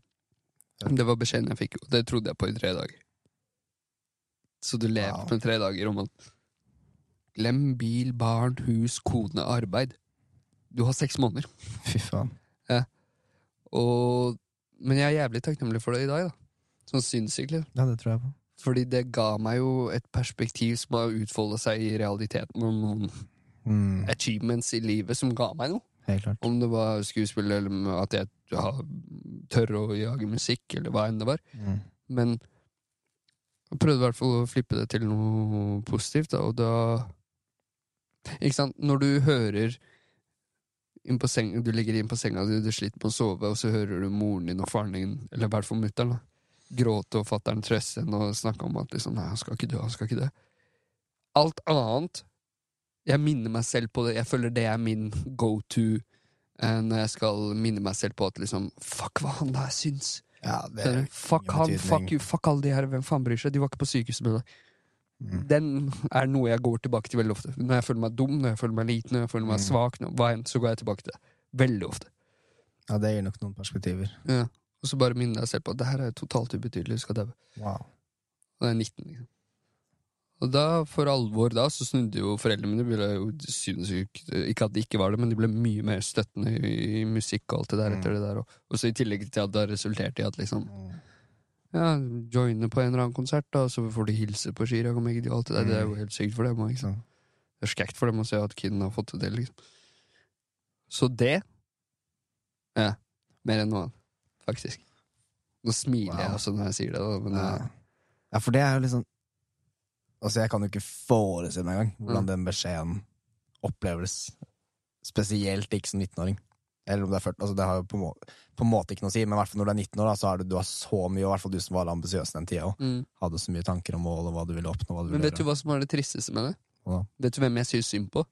det var beskjeden jeg fikk, og det trodde jeg på i tre dager. Så du lever Wow. med tre dager om at Glem bil, barn, hus, kone, arbeid. Du har seks måneder. Fy faen. Og, men jeg er jævlig takknemlig for det i dag, da. Sånn sinnssykt. liksom. Ja, det tror jeg på. Fordi det ga meg jo et perspektiv som har utfolda seg i realiteten, og noen Mm. achievements i livet som ga meg noe. Helt klart. Om det var skuespill, eller at jeg ja, tør å jage musikk, eller hva enn det var. Mm. Men jeg prøvde i hvert fall å flippe det til noe positivt, da, og da Ikke sant, når du hører Du ligger inn på senga du, du sliter med å sove, og så hører du moren din og faren din, eller i hvert fall mutter'n, gråte og fatter'n trøste henne og snakke om at liksom, nei, han skal ikke dø, han skal ikke dø. Alt annet Jeg minner meg selv på det. Jeg føler det er min go to eh, når jeg skal minne meg selv på at liksom Fuck hva han der syns. Ja, det? Fuck han, fuck you, fuck alle de her, hvem faen bryr seg? De var ikke på sykehuset med deg. Mm. Den er noe jeg går tilbake til veldig ofte. Når jeg føler meg dum, når jeg føler meg liten, når jeg føler meg Mm. svak, når, hva enn, så går jeg tilbake til det. Veldig ofte. Ja, det gir nok noen perspektiver. Ja. Og så bare minne deg selv på at det her er totalt ubetydelig, du skal daue. Wow. Og det er 19, liksom. Og da, for alvor da, så snudde jo foreldrene mine. Ble jo sinnssykt Ikke at de ikke var det, men de ble mye mer støttende i, i musikk og alt det der Mm. etter det der. Og, og så i tillegg til at det har resultert i at liksom Mm. Ja, joine på en eller annen konsert, da, så får de hilse på Chirag og Magdi alt det der. Det er jo helt sykt for dem ikke sant. Det er skekt for dem å se at kiden har fått det liksom. Så det Ja. Mer enn noe annet, faktisk. Nå smiler jeg også når jeg sier det, da, men ja. eh, ja, for det er jo liksom Altså, jeg kan jo ikke forestille meg engang hvordan Mm. den beskjeden oppleves. Spesielt ikke som 19-åring. Eller om det er 40. Altså, det har jo på, må på en måte ikke noe å si, men hvert når du er 19 år, da, så har du, du har så mye, og hvert fall du som var ambisiøs den tida òg. mm. Hadde så mye tanker om mål og hva du ville oppnå. Du Men ville vet du hva som var det tristeste med det? Hva? Vet du hvem jeg syns synd på?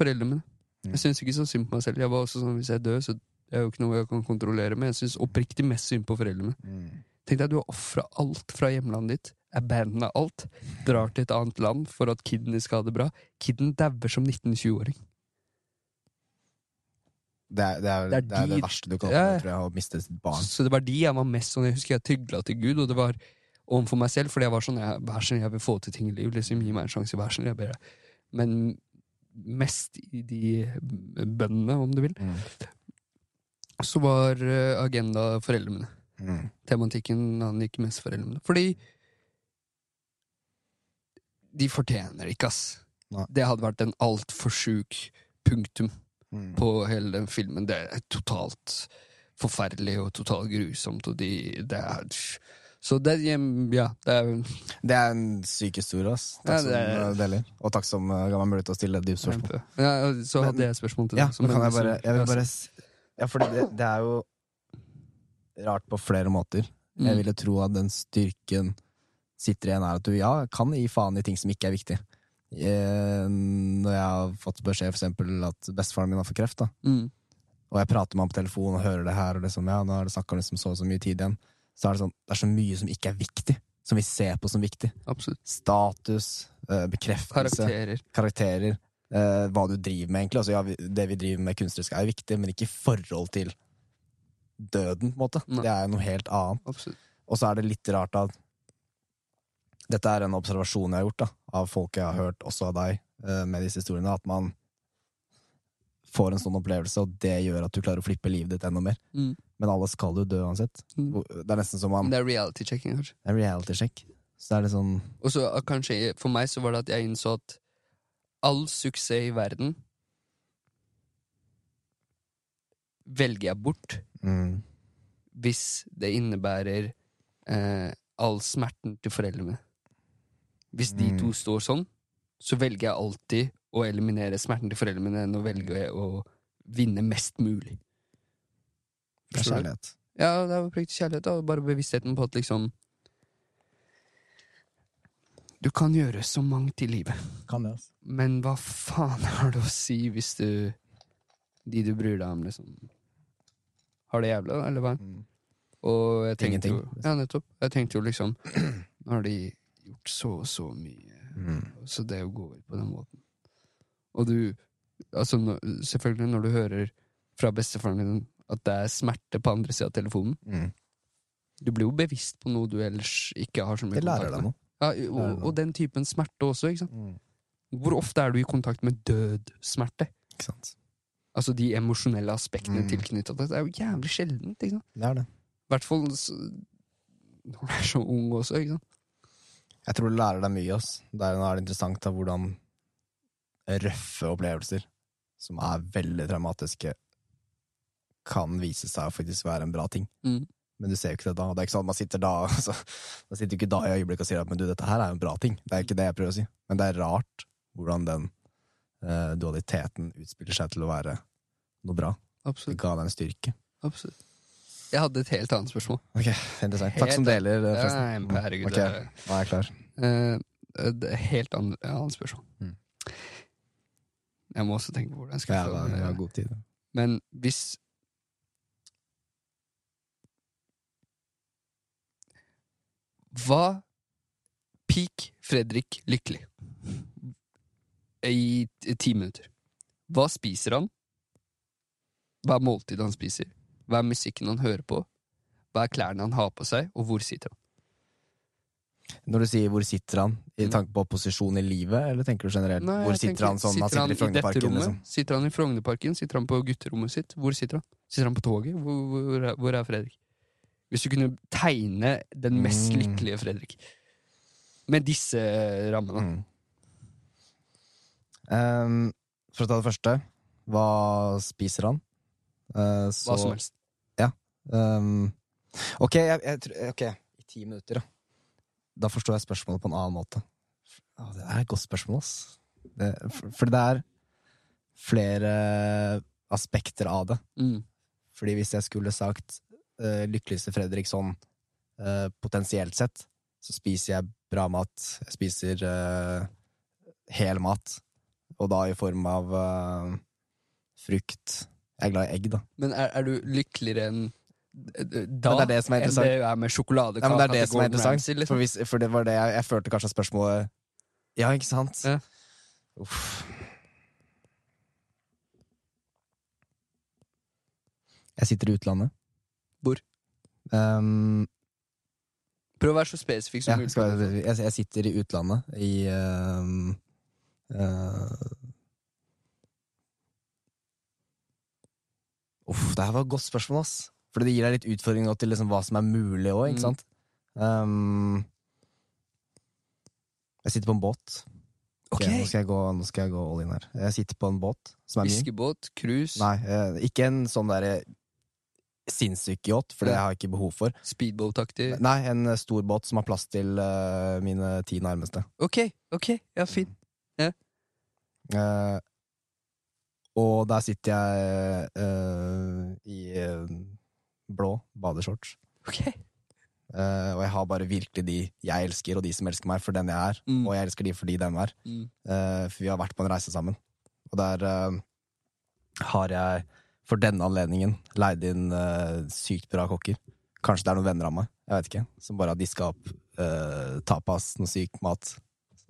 Foreldrene mine. Mm. Jeg syns ikke så synd på meg selv. Jeg var også sånn, Hvis jeg dør, så det er jo ikke noe jeg kan kontrollere, men jeg syns oppriktig mest synd på foreldrene. Mm. Tenk deg, du har ofra alt fra hjemlandet ditt, abandona alt, drar til et annet land for at kiden din skal ha det bra. Kiden dauer som 19-20-åring. Det er det, er, Det er det, er det verste du kan Ja, tror jeg, å miste sitt barn. Så det var de jeg var mest sånn Jeg husker jeg tygla til Gud, og det var overfor meg selv, fordi jeg var sånn jeg, Vær så jeg vil få til ting i livet. Liksom, gi meg en sjanse, vær så jeg ber deg. Men mest i de bønnene, om du vil, Mm. Så var eh, agenda foreldrene mine. Mm. Tematikken angikk mest foreldrene mine. Fordi de fortjener ikke, ass. Nei. Det hadde vært en altfor sjuk punktum Mm. på hele den filmen. Det er totalt forferdelig og totalt grusomt, og de Det er Så det Ja, det er Det er en syk historie, ass. Takk Ja, som det eh, deler. Og takk som uh, ga meg mulighet til å stille dypt spørsmål. Ja, så hadde jeg spørsmål til Ja, deg. som kan jeg bare, jeg vil bare Ja, for det, det er jo rart på flere måter. Jeg Mm. ville tro at den styrken sitter igjen er at du ja, kan gi faen i ting som ikke er viktig. Jeg, Når jeg har fått beskjed for eksempel at bestefaren min har fått kreft, da, Mm. og jeg prater med ham på telefon og hører det her, og liksom, ja, nå har det snakka liksom så og så mye tid igjen, så er det sånn, det er så mye som ikke er viktig, som vi ser på som viktig. Absolutt. Status, eh, bekreftelse, Karakterer. karakterer, eh, hva du driver med, egentlig. Altså, ja, det vi driver med kunstnerisk er jo viktig, men ikke i forhold til døden, på en måte. Nei. Det er jo noe helt annet. Absolutt. Og så er det litt rart at dette er en observasjon jeg har gjort, da, av folk jeg har hørt, også av deg, eh, med disse historiene, at man får en sånn opplevelse, og det gjør at du klarer å flippe livet ditt enda mer. Mm. Men alle skal jo dø uansett. Mm. Det er nesten som man Det er reality-checking, kanskje. En reality check. Så er det sånn Og så uh, kanskje for meg så var det at jeg innså at all suksess i verden velger jeg bort mm, hvis det innebærer eh, all smerten til foreldrene. Hvis de Mm. to står sånn, så velger jeg alltid å eliminere smerten til foreldrene mine enn å velge å vinne mest mulig. Det er kjærlighet. Ja, det er praktisk kjærlighet, da. Bare bevisstheten på at liksom Du kan gjøre så mangt i livet, Kan det, altså. men hva faen har det å si hvis du De du bryr deg om, liksom Har det jævla, da, eller hva? Mm. Og jeg tenkte jo Ja, nettopp. Jeg tenkte jo liksom Nå har de gjort så og så mye, Mm. så det å gå ut på den måten Og du Altså, selvfølgelig, når du hører fra bestefaren din at det er smerte på andre sida av telefonen Mm. Du blir jo bevisst på noe du ellers ikke har så mye Det lærer kontakt deg med. noe. Ja, og, og den typen smerte også, ikke sant. Mm. Hvor ofte er du i kontakt med død smerte? Ikke sant. Altså de emosjonelle aspektene Mm. tilknyttet det. Det er jo jævlig sjeldent, ikke sant. Det er det. I hvert fall når du er så ung også, ikke sant. Jeg tror du lærer deg mye. Ass. Det er, nå er det interessant da, hvordan røffe opplevelser, som er veldig traumatiske, kan vise seg å faktisk være en bra ting. Mm. Men du ser jo ikke det da. Det er ikke sånn at man sitter da altså, Man sitter ikke da i øyeblikket og sier at men du, dette her er jo en bra ting. Det er ikke det jeg prøver å si. Men det er rart hvordan den eh, dualiteten utspiller seg til å være noe bra. Det Absolutt. ga deg en styrke. Absolutt. Jeg hadde et helt annet spørsmål. Ok, interessant. Takk som deler, eh, forresten. herregud, Okay, nå er jeg klar. Uh, det helt annet, annet spørsmål. Mm. Jeg må også tenke på hvordan jeg skal Ja, få det. Men hvis Hva Peak Fredrik Lykkelig. I ti minutter. Hva spiser han? Hva er måltidet han spiser? Hva er musikken han hører på? Hva er klærne han har på seg, og hvor sitter han? Når du sier 'hvor sitter han', i Mm. tanke på posisjon i livet, eller tenker du generelt? Nei, hvor sitter tenker, han sånn? Han sitter i Frognerparken, liksom. Sitter han i Frognerparken? Sitter han på gutterommet sitt? Hvor sitter han? Sitter han på toget? Hvor, hvor, hvor er Fredrik? Hvis du kunne tegne den mest Mm. lykkelige Fredrik med disse rammene. Mm. Um, for å ta det første, hva spiser han? Uh, så, Hva som helst. ehm, ok, jeg, jeg, tror- ok, i ti minutter, da. Da forstår jeg spørsmålet på en annen måte. Å, det er et godt spørsmål, ass. Det, for, fordi det er flere aspekter av det. Mm. Fordi hvis jeg skulle sagt lykkeligste Fredrik sånn eh, potensielt sett, så spiser jeg bra mat. Jeg spiser eh, hel mat. Og da i form av eh, frukt. Jeg er glad i egg, da. Men er, er du lykkeligere enn eh, da Men det er det som er enn det er med sjokoladekake? Ja, det er det det som er interessant. Ramsey, liksom? For, hvis, for det var det jeg, jeg følte kanskje spørsmålet Ja, ikke sant? Ja. Uff. Jeg sitter i utlandet. Um, Prøv å være så spesifikk ja, som mulig. skal jeg, jeg, sitter i utlandet i um, uh, Uff, det her var et godt spørsmål, ass. Fordi det gir deg litt utfordring til liksom hva som er mulig òg, ikke Mm. sant? Um, jeg sitter på en båt. Ok. Okay, nå, skal jeg gå, nå skal jeg gå all in her. Jeg sitter på en båt. Fiskebåt, cruise, Nei, eh, ikke en sånn derre sinnssyk yacht, for det har jeg ikke behov for. speedboat-aktig. Nei, en eh, stor båt som har plass til uh, mine ti nærmeste. Ok, ok, ja, fint. Eh, og der sitter jeg uh, i blå badeshorts. Ok. Og jeg har bare virkelig de jeg elsker, og de som elsker meg for den jeg er. Mm. Og jeg elsker de fordi dem er. Mm. For vi har vært på en reise sammen. Og der har jeg for denne anledningen leid inn uh, sykt bra kokker. Kanskje det er noen venner av meg, jeg vet ikke, som bare har diska opp uh, tapas, noe syk mat.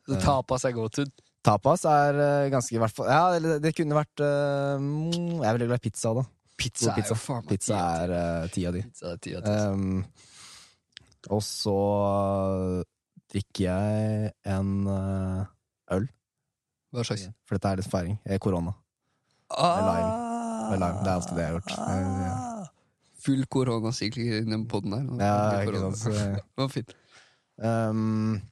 Så tapas er godt ut. Tapas er eh, ganske i hvert fall Ja, det, det kunne vært eh, mm, Jeg er veldig glad i pizza, da. Pizza, pizza. er jo faen meg Pizza er uh, ti av de. Pizza er ti av ti. altså. Um, og så drikker jeg en eh, øl, Hva slags? for dette er litt feiring. Eh, Korona. lime. Det er alltid det jeg har gjort. Eh, Ah. Full koronasykling i den poden her. Ja, ikke sant. så- Det var fint. Um,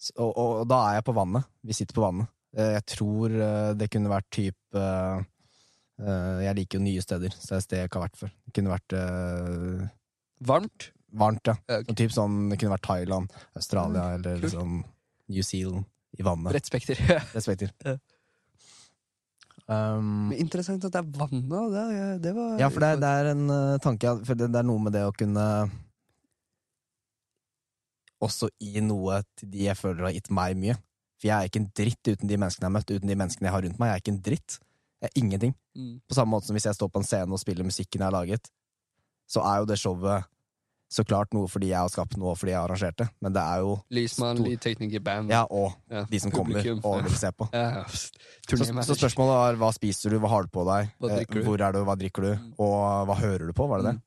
s- og, og, og da er jeg på vannet. Vi sitter på vannet. Eh, Jeg tror eh, det kunne vært type eh, Jeg liker jo nye steder, så det er et sted jeg ikke har vært før. Det kunne vært uh, Varmt. varmt, ja. Okay. ok. Typ sånn, det kunne vært Thailand, Australia Mm, eller liksom New Zealand i vannet. Bredt spekter. Um, Men interessant at det er vannet. Det, det var ja, for det, er- det er en uh, tanke For det, det er noe med det å kunne Også gi noe til de jeg føler har gitt meg mye. For jeg er ikke en dritt uten de menneskene jeg har møtt, uten de menneskene jeg har rundt meg. Jeg er ikke en dritt. Jeg er ingenting. Mm. På samme måte som hvis jeg står på en scene og spiller musikken jeg har laget, så er jo det showet så klart noe fordi jeg har skapt noe, fordi jeg har arrangert det. Men det er jo Lysmann, lydtekniker, band. Ja, og Ja, de som publikum, kommer og vil se på. Ja. Så, så spørsmålet var hva spiser du, hva har du på deg, eh, du? hvor er du, hva drikker du, Mm. og hva hører du på, var det det? Mm.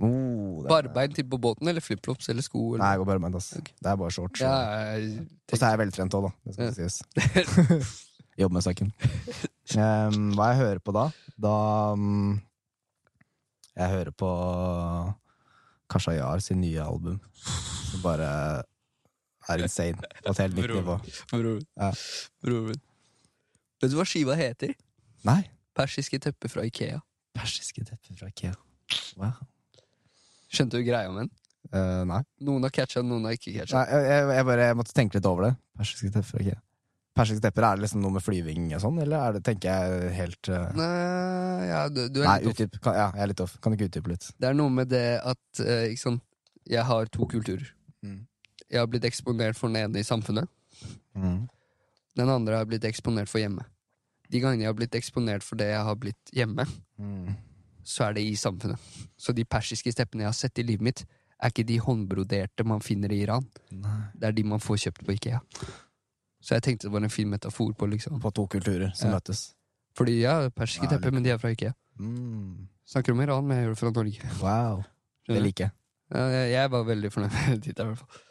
Oh, det Barbein til på båten, eller flipflops eller sko? Nei, jeg går barbeint. med ass. Ok. Det er bare shorts. Og så er jeg veltrent òg, da. Det skal Ja. sies. Jobber med saken. Um, hva jeg hører på da? Da um, Jeg hører på Kashayar sin nye album. Som bare er insane. På et helt nytt nivå. Bror. Ja. Min. Vet du hva skiva heter? Nei. Persiske tepper fra Ikea. Persiske tepper fra Ikea. Wow. Skjønte du greia med den? Uh, nei. Noen har catcha, noen har ikke catcha. jeg, jeg, jeg bare jeg måtte tenke litt over det. Persiske tepper fra Ikea. Persiske tepper, er det liksom noe med flyving og sånn, eller er det, tenker jeg helt uh... Nei, ja, du, du er Nei, litt off. utdyp. Kan, ja, jeg er litt off. Kan du ikke utdype litt? Det er noe med det at uh, ikke sant? jeg har to kulturer. Mm. Jeg har blitt eksponert for den ene i samfunnet. Mm. Den andre har blitt eksponert for hjemme. De gangene jeg har blitt eksponert for det jeg har blitt hjemme, Mm. så er det i samfunnet. Så de persiske steppene jeg har sett i livet mitt, er ikke de håndbroderte man finner i Iran. Nei. Det er de man får kjøpt på Ikea. Så jeg tenkte det var en fin metafor på liksom På to kulturer som Ja. møtes. Fordi ja, persiske Ja, tepper, men de er fra Ikea. Mm. Snakker om Iran, men jeg gjør det fra Norge. Wow. Det liker jeg. Jeg, jeg var veldig fornøyd med det. i hvert fall.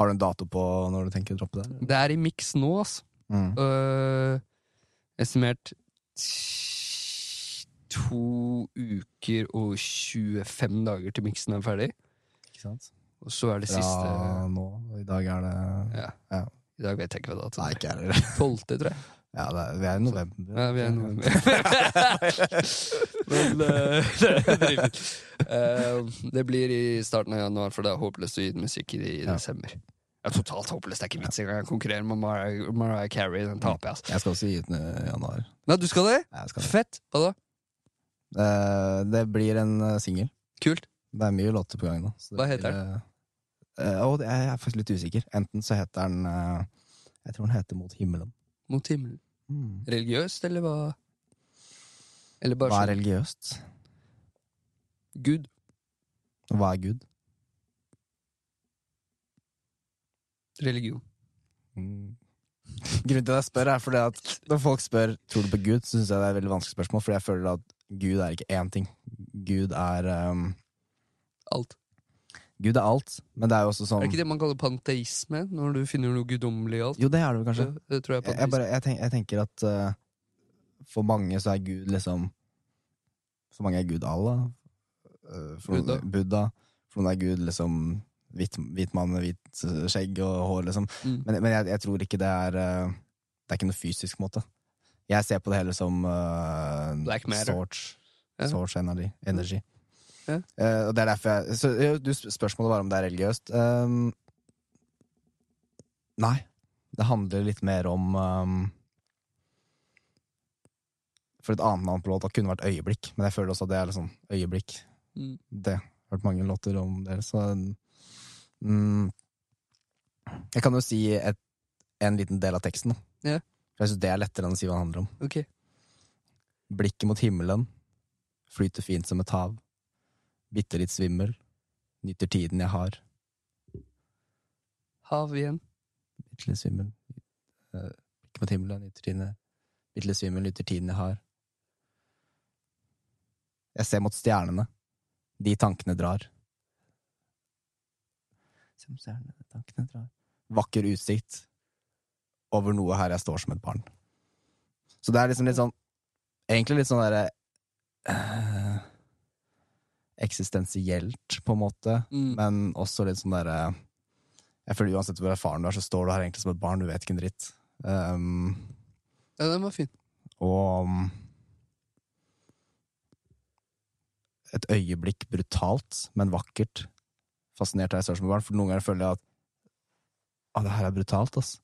Har du en dato på når du tenker å droppe det? Det er i miks nå, altså. Mm. Uh, estimert to uker og 25 dager til miksen er ferdig. Ikke sant? Og så er det Fra siste nå. I dag er det ja. Ja. I dag vet jeg ikke hva dato Nei, er. ikke heller. Tolvte, tror jeg. Ja, det er, vi er i november. Ja, vi er i november. Men uh, det, er. Det blir i starten av januar, for det er håpløst å gi musikk i, i desember. Ja, totalt håpløst. Det er ikke vits engang. Jeg konkurrerer med Mariah, Mariah Carey. Den taper jeg, altså. Jeg skal også gi ut den i januar. Nei, du skal det? Jeg skal det. Fett! Hva da? Uh, det blir en singel. Kult. Det er mye låter på gang nå. Hva heter eh, eh, det- jeg er faktisk litt usikker. Enten så heter den eh, Jeg tror den heter Mot himmelen. Mot himmelen. Mm. Religiøst, eller hva? Eller bare Hva er sånn religiøst? Gud. Hva er Gud? Religion. Mm. Grunnen til at jeg spør, er fordi at når folk spør tror du på Gud, så syns jeg det er et veldig vanskelig spørsmål, fordi jeg føler at Gud er ikke én ting. Gud er um, Alt. Gud er alt, men det er jo også Er sånn det ikke det man kaller panteisme? Når du finner noe guddommelig i alt? Jo, det er det vel kanskje. Det, det tror jeg er Jeg, bare, jeg, tenk, jeg tenker at uh, for mange så er Gud liksom For mange er Gud Allah. Uh, for noen, Buddha. Buddha. For noen er Gud liksom hvit, hvit mann med hvit uh, skjegg og hår, liksom. Mm. Men, men jeg, jeg tror ikke det er uh, Det er ikke noe fysisk måte. Jeg ser på det hele som uh, Black matter. Source, Ja. source energy. energy. Ja. Uh, og det er derfor jeg så, jo, du, Spørsmålet var om det er religiøst. Um, nei. Det handler litt mer om um, For et annet navn på låta kunne vært Øyeblikk, men jeg føler også at det er liksom Øyeblikk. Mm. Det. Har hørt mange låter om det, så um, Jeg kan jo si et, en liten del av teksten, da. Ja. For jeg syns det er lettere enn å si hva det handler om. Okay. Blikket mot himmelen, flyter fint som et hav. Bitte litt svimmel, nyter tiden jeg har. Hav igjen. Bitte litt svimmel. Ikke Blikket mot himmelen, nyter tiden jeg Bitte litt svimmel, nyter tiden jeg har. Jeg ser mot stjernene. De tankene drar. Som stjernene, tankene drar. Vakker utsikt over noe her jeg står som et barn. Så det er liksom litt sånn Egentlig litt sånn derre eh, Eksistensielt, på en måte. Mm. Men også litt sånn derre Jeg føler uansett hvor erfaren du er, så står du her egentlig som et barn. Du vet ikke en dritt. Um, Ja, den var fin. og um, Et øyeblikk brutalt, men vakkert. Fascinert av jeg som barn. For noen ganger føler jeg at Å, det her er brutalt, ass.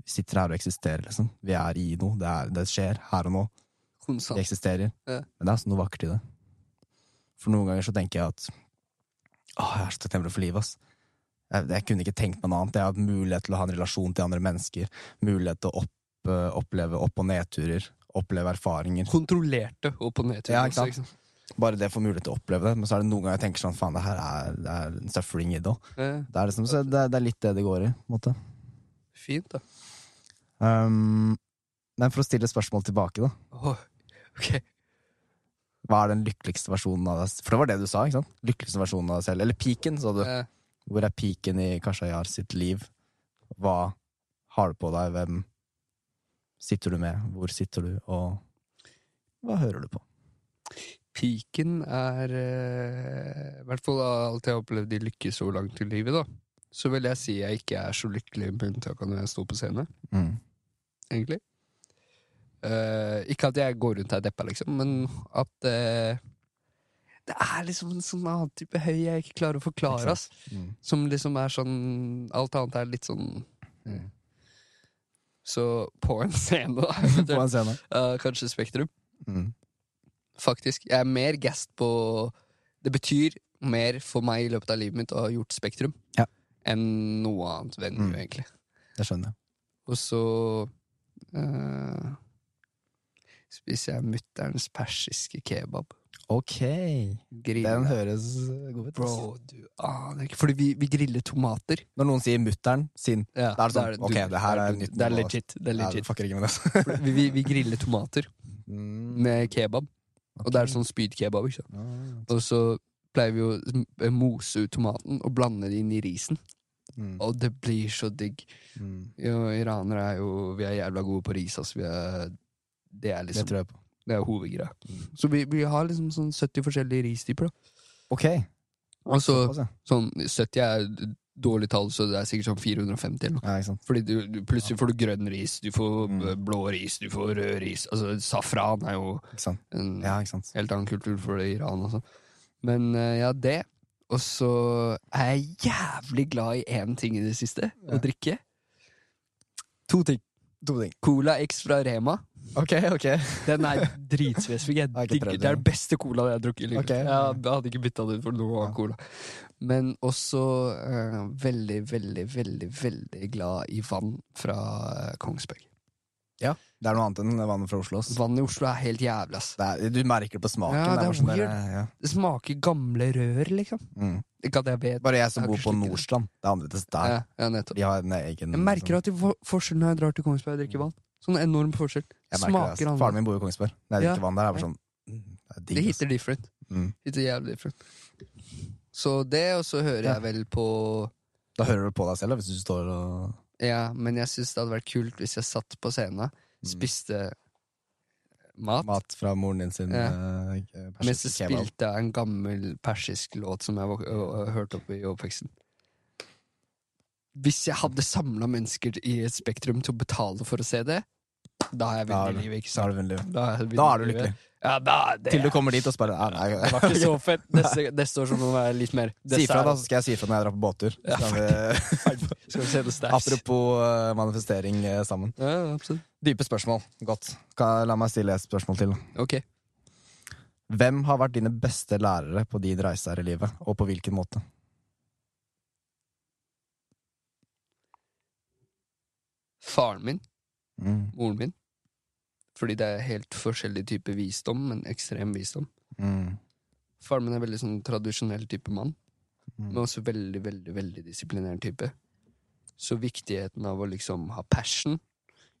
Vi sitter her og eksisterer, liksom. Vi er i noe. Det, er, det skjer her og nå. Vi eksisterer. Ja. Men det er også noe vakkert i det. For noen ganger så tenker jeg at Å, jeg er så takknemlig for livet, ass. Jeg, jeg kunne ikke tenkt meg noe annet. Jeg har hatt mulighet til å ha en relasjon til andre mennesker. Mulighet til å opp, eh, oppleve opp- og nedturer. Oppleve erfaringer. Kontrollerte opp og nedturer. Ja, ikke sant? Liksom Bare det å få mulighet til å oppleve det. Men så er det noen ganger jeg tenker sånn faen, det her er, det er en suffering i det òg. Ja, Det, liksom, det, det er litt det det går i. måte. fint, da. Um, men for å stille spørsmål tilbake, da. Åh, ok. Hva er den lykkeligste versjonen av deg For det var det du sa, ikke sant? Lykkeligste versjonen av deg selv. Eller piken, sa du. Eh, Hvor er piken i Kashayar sitt liv? Hva har du på deg? Hvem sitter du med? Hvor sitter du? Og hva hører du på? Piken er eh, I hvert fall alt jeg har opplevd i lykke så langt i livet, da. Så vil jeg si jeg ikke er så lykkelig med unntak av når jeg står på scene, Mm. egentlig. Eh, ikke at jeg går rundt her deppa, liksom, men at uh, Det er liksom en sånn annen type høy jeg ikke klarer å forklare, ass. Mm. Som liksom er sånn Alt annet er litt sånn Mm. Så på en scene, da. På en scene. Uh, kanskje Spektrum. Mm. Faktisk. Jeg er mer gassed på Det betyr mer for meg i løpet av livet mitt å ha gjort Spektrum Ja. enn noe annet venue, Mm. egentlig. Det skjønner jeg. Og så eh, spiser jeg mutterns persiske kebab. Ok. Griller. Den høres god ut. Bro, du aner ikke. Fordi vi, vi griller tomater. Når noen sier mutter'n sin, Ja, da er det sånn du- Ok, det her er nytt Det er legit. Det er legit. fucker ikke med det. Vi, vi, vi griller tomater Mm, med kebab. Og det er sånn spydkebab. ikke sant? ah, Og så pleier vi å mose ut tomaten og blande det inn i risen. mm, Og det blir så digg. mm. Jo, iranere er jo Vi er jævla gode på ris, altså. Vi er, det er Det liksom tror jeg på. Det er hovedgreia. Så vi, vi har liksom sånn 70 forskjellige ristyper, da. Ok. Og så Såpass, ja. sånn 70 er dårlig tall, så det er sikkert sånn 450 eller noe. Ja, ikke sant. Fordi du, du, plutselig får du grønn ris, du får Mm. blå ris, du får rød ris. Altså, safran er jo Ikke sant. en Ja, ikke sant. helt annen kultur for det i Iran og sånn. Men eh, ja, det. Og så er jeg jævlig glad i én ting i det siste. Ja. Å drikke. To ting. To ting. Cola X fra Rema. Ok, ok. Den er dritspesifikk. Jeg digger- det er den beste colaen jeg har drukket i livet. Okay. Jeg hadde ikke bytta den ut for noe Ja. annet cola. Men også uh, veldig, veldig, veldig veldig glad i vann fra Kongsberg. Kongsberg. Det er noe annet enn vannet fra Oslo. ass. Vann i Oslo er helt jævlig, ass. Det er, du merker det på smaken. Ja, det er det, er der, ja. Det smaker gamle rør, liksom. mm. Ikke at jeg vet. Bare jeg som Jeg bor på. Nordstrand. Det er annerledes der. Ja, ja, nettopp. De har en egen Jeg merker at det er forskjell når jeg drar til Kongsberg og drikker vann. Sånn enorm forskjell. Jeg merker det, ass. Faren min bor i Kongsberg. Når jeg Ja. ikke vann der, er det bare sånn mm, Det er digg. Det hitter different. Mm. Hitter jævlig different. Så det, og så hører Ja. jeg vel på Da hører du på deg selv da, hvis du står og Ja, men jeg syns det hadde vært kult hvis jeg satt på scenen, spiste mat, Mat fra moren din sin Ja. eh, mens jeg spilte en gammel persisk låt som jeg hørte opp i oppveksten. Hvis jeg hadde samla mennesker i et spektrum til å betale for å se det, da har jeg Da du- livet, ikke sant? Da er, jeg Da er du lykkelig. Ja, da, det, Til du kommer dit og spør nei, Det var ikke så fett. Neste, neste år så må det være litt mer Si ifra, da, så skal jeg si ifra når jeg drar på båttur. Ja, vi, Skal vi se det apropos eh, manifestering eh, sammen. Ja, absolutt. Dype spørsmål. Godt. La meg stille et spørsmål til. Ok. Hvem har vært dine beste lærere på din reise her i livet, og på hvilken måte? Faren min, Mm. moren min. Fordi det er helt forskjellig type visdom, men ekstrem visdom. Mm. Faren min er veldig sånn tradisjonell type mann, Mm. men også veldig, veldig veldig disiplinert type. Så viktigheten av å liksom ha passion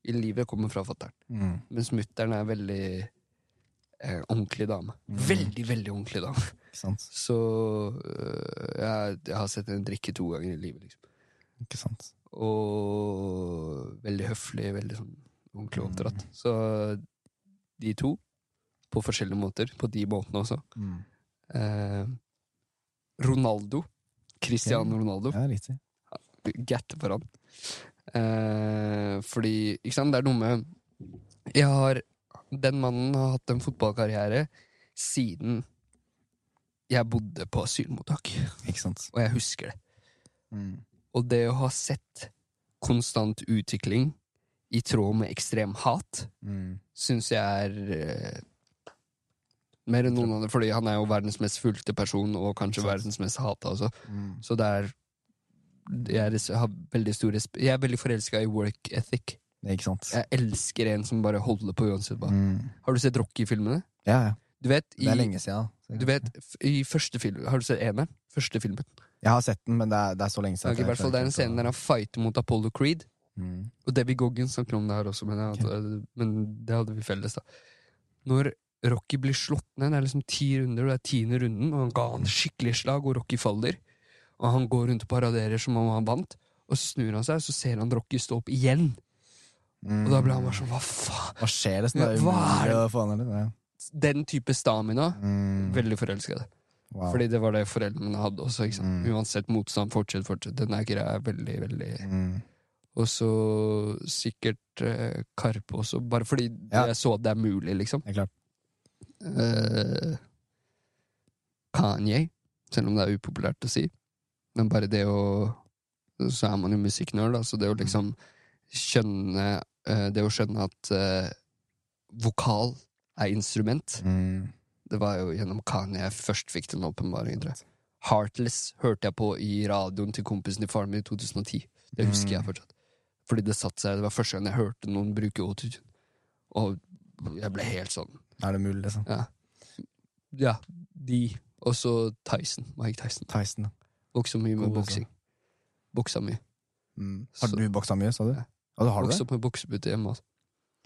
i livet kommer fra fatter'n. Mm. Mens mutter'n er veldig eh, ordentlig dame. Mm. Veldig, veldig ordentlig dame. Sant? Så øh, jeg, jeg har sett henne drikke to ganger i livet, liksom. Ikke sant? Og veldig høflig, veldig sånn ordentlig Mm. oppdratt. Så de to, på forskjellige måter, på de måtene også. Mm. Eh, Ronaldo. Cristiano Ronaldo. Ja, riktig. Gatte for han. Eh, fordi, ikke sant, det er noe med Jeg har Den mannen har hatt en fotballkarriere siden jeg bodde på asylmottak. Ikke sant? Og jeg husker det. Mm. Og det å ha sett konstant utvikling i tråd med ekstrem hat, Mm. syns jeg er eh, mer enn noen andre, fordi han er jo verdens mest fulgte person, og kanskje verdens mest hata også. Mm. Så det er Jeg, er, har veldig stor Jeg er veldig forelska i work ethic. Ikke sant? Jeg elsker en som bare holder på uansett hva. Mm. Har du sett Rocky-filmene? Ja, ja. Du vet, i, Det er lenge siden. du vet, i første film Har du sett eneren? Første filmen. Jeg har sett den, men det er, det er så lenge siden. Okay, i hvert fall Det er en scene der han fighter mot Apollo Creed. mm. Og Debbie Goggins snakker om det her også, men, jeg, men det hadde vi felles, da. Når Rocky blir slått ned, det er liksom ti runder, det er tiende runden, og han ga han skikkelig slag, og Rocky faller. Og han går rundt og paraderer som om han vant, og så snur han seg, og så ser han Rocky stå opp igjen. Mm. Og da ble han bare sånn, hva faen? Hva skjer det? Sånn, det er umulig å få ned det. Ja. Den type stamina. Mm. Veldig forelska i det. Wow. Fordi det var det foreldrene hadde også. Mm. Uansett motstand, fortsett, fortsett. Den er greia er veldig, veldig Mm. Og så sikkert eh, Karpe også, bare fordi Ja. jeg så at det er mulig, liksom. Det er klart. Eh, Kanye, selv om det er upopulært å si. Men bare det å Så er man jo musikknerd, da, så det å liksom skjønne eh, Det å skjønne at eh, vokal er instrument, Mm. Det var jo gjennom Kanye jeg først fikk den åpenbaringen. Heartless hørte jeg på i radioen til kompisen til faren min i 2010. Det husker jeg Mm. fortsatt. Fordi det satte seg, det var første gang jeg hørte noen bruke autotune. Og jeg ble helt sånn Er det mulig, liksom? ja. Ja, de. Og så Tyson. Mike Tyson. Tyson. Vokste mye med altså. boksing. Boksa mye. Mm. Har du boksa mye, sa du? Ja. Du har du det? opp med boksepute hjemme. Altså.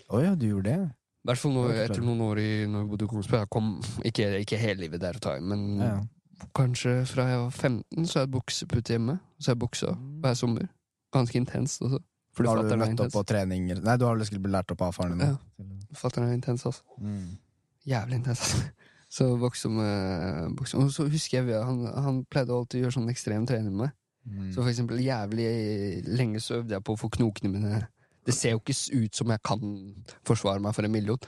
oh, ja, du gjorde det? I hvert fall etter noen år i når jeg bodde i Kongsberg. Jeg kom ikke, ikke hele livet der og i, men Ja, ja. kanskje fra jeg var 15, så har jeg boksepute hjemme. Så har jeg boksa hver sommer. Ganske intenst også. Fordi Har du møtt opp på treninger Nei, du har vel blitt lært opp av faren din? Ja. Fatter'n er intens, altså. Mm. Jævlig intens. altså. Så vokste med buksa. Og så husker jeg han, han pleide alltid å gjøre sånn ekstrem trening med meg. Mm. Så for eksempel jævlig lenge så øvde jeg på å få knokene mine Det ser jo ikke ut som jeg kan forsvare meg for en million.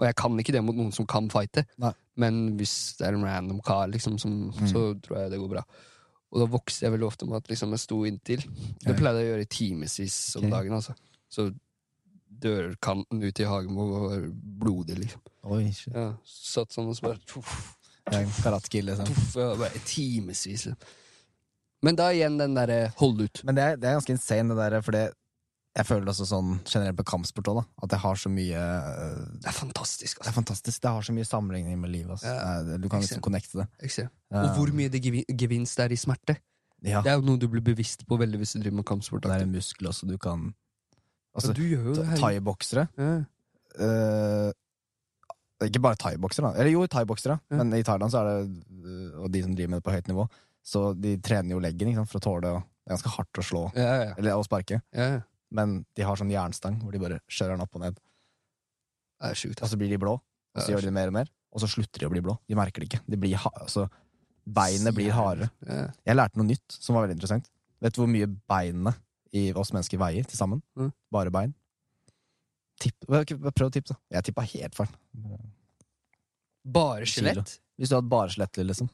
Og jeg kan ikke det mot noen som kan fighte. Nei. Men hvis det er en random kar, liksom, som, Mm. så tror jeg det går bra. Og da vokste jeg veldig ofte med at liksom, jeg sto inntil. Det pleide jeg å gjøre i timevis om okay. dagen. altså Så dørkanten ut i hagen var blodig, liksom. Oi, shit. Ja, Satt sånn og så bare tuff, Karate-kill, liksom. tuff, ja, bare Timevis. Liksom. Men da igjen den derre hold ut. Men det er, det er ganske insane, det der, for det jeg føler også sånn generelt på kampsport også, da, at jeg har så mye øh, Det er fantastisk. Det er altså fantastisk. Det har så mye sammenligning med livet. Altså. Ja. Du kan liksom connecte det. Og hvor mye det gevi- gevinst er i smerte. Ja, Det er jo noe du blir bevisst på veldig hvis du driver med kampsport. det er en muskel også du kan Altså, ja, det thaiboksere Ja. uh, Ikke bare thaiboksere, da. Eller jo, thaiboksere, Ja. men i Thailand så er det øh, Og de som driver med det på høyt nivå, så de trener jo leggen sant, for å tåle å- Det er ganske hardt å slå, eller å sparke, ja. ja. Men de har sånn jernstang hvor de bare kjører den opp og ned. Det er sjukt. Og så blir de blå, og så gjør de det mer og mer, og så slutter de å bli blå. De merker det ikke. De blir ha altså, beinet blir hardere. Jeg lærte noe nytt som var veldig interessant. Vet du hvor mye beinene i oss mennesker veier til sammen? Mm. Bare bein. Tipp. Prøv å tippe, da. Jeg tippa helt feil. Bare skjelett. Hvis du hadde bare skjelett, liksom.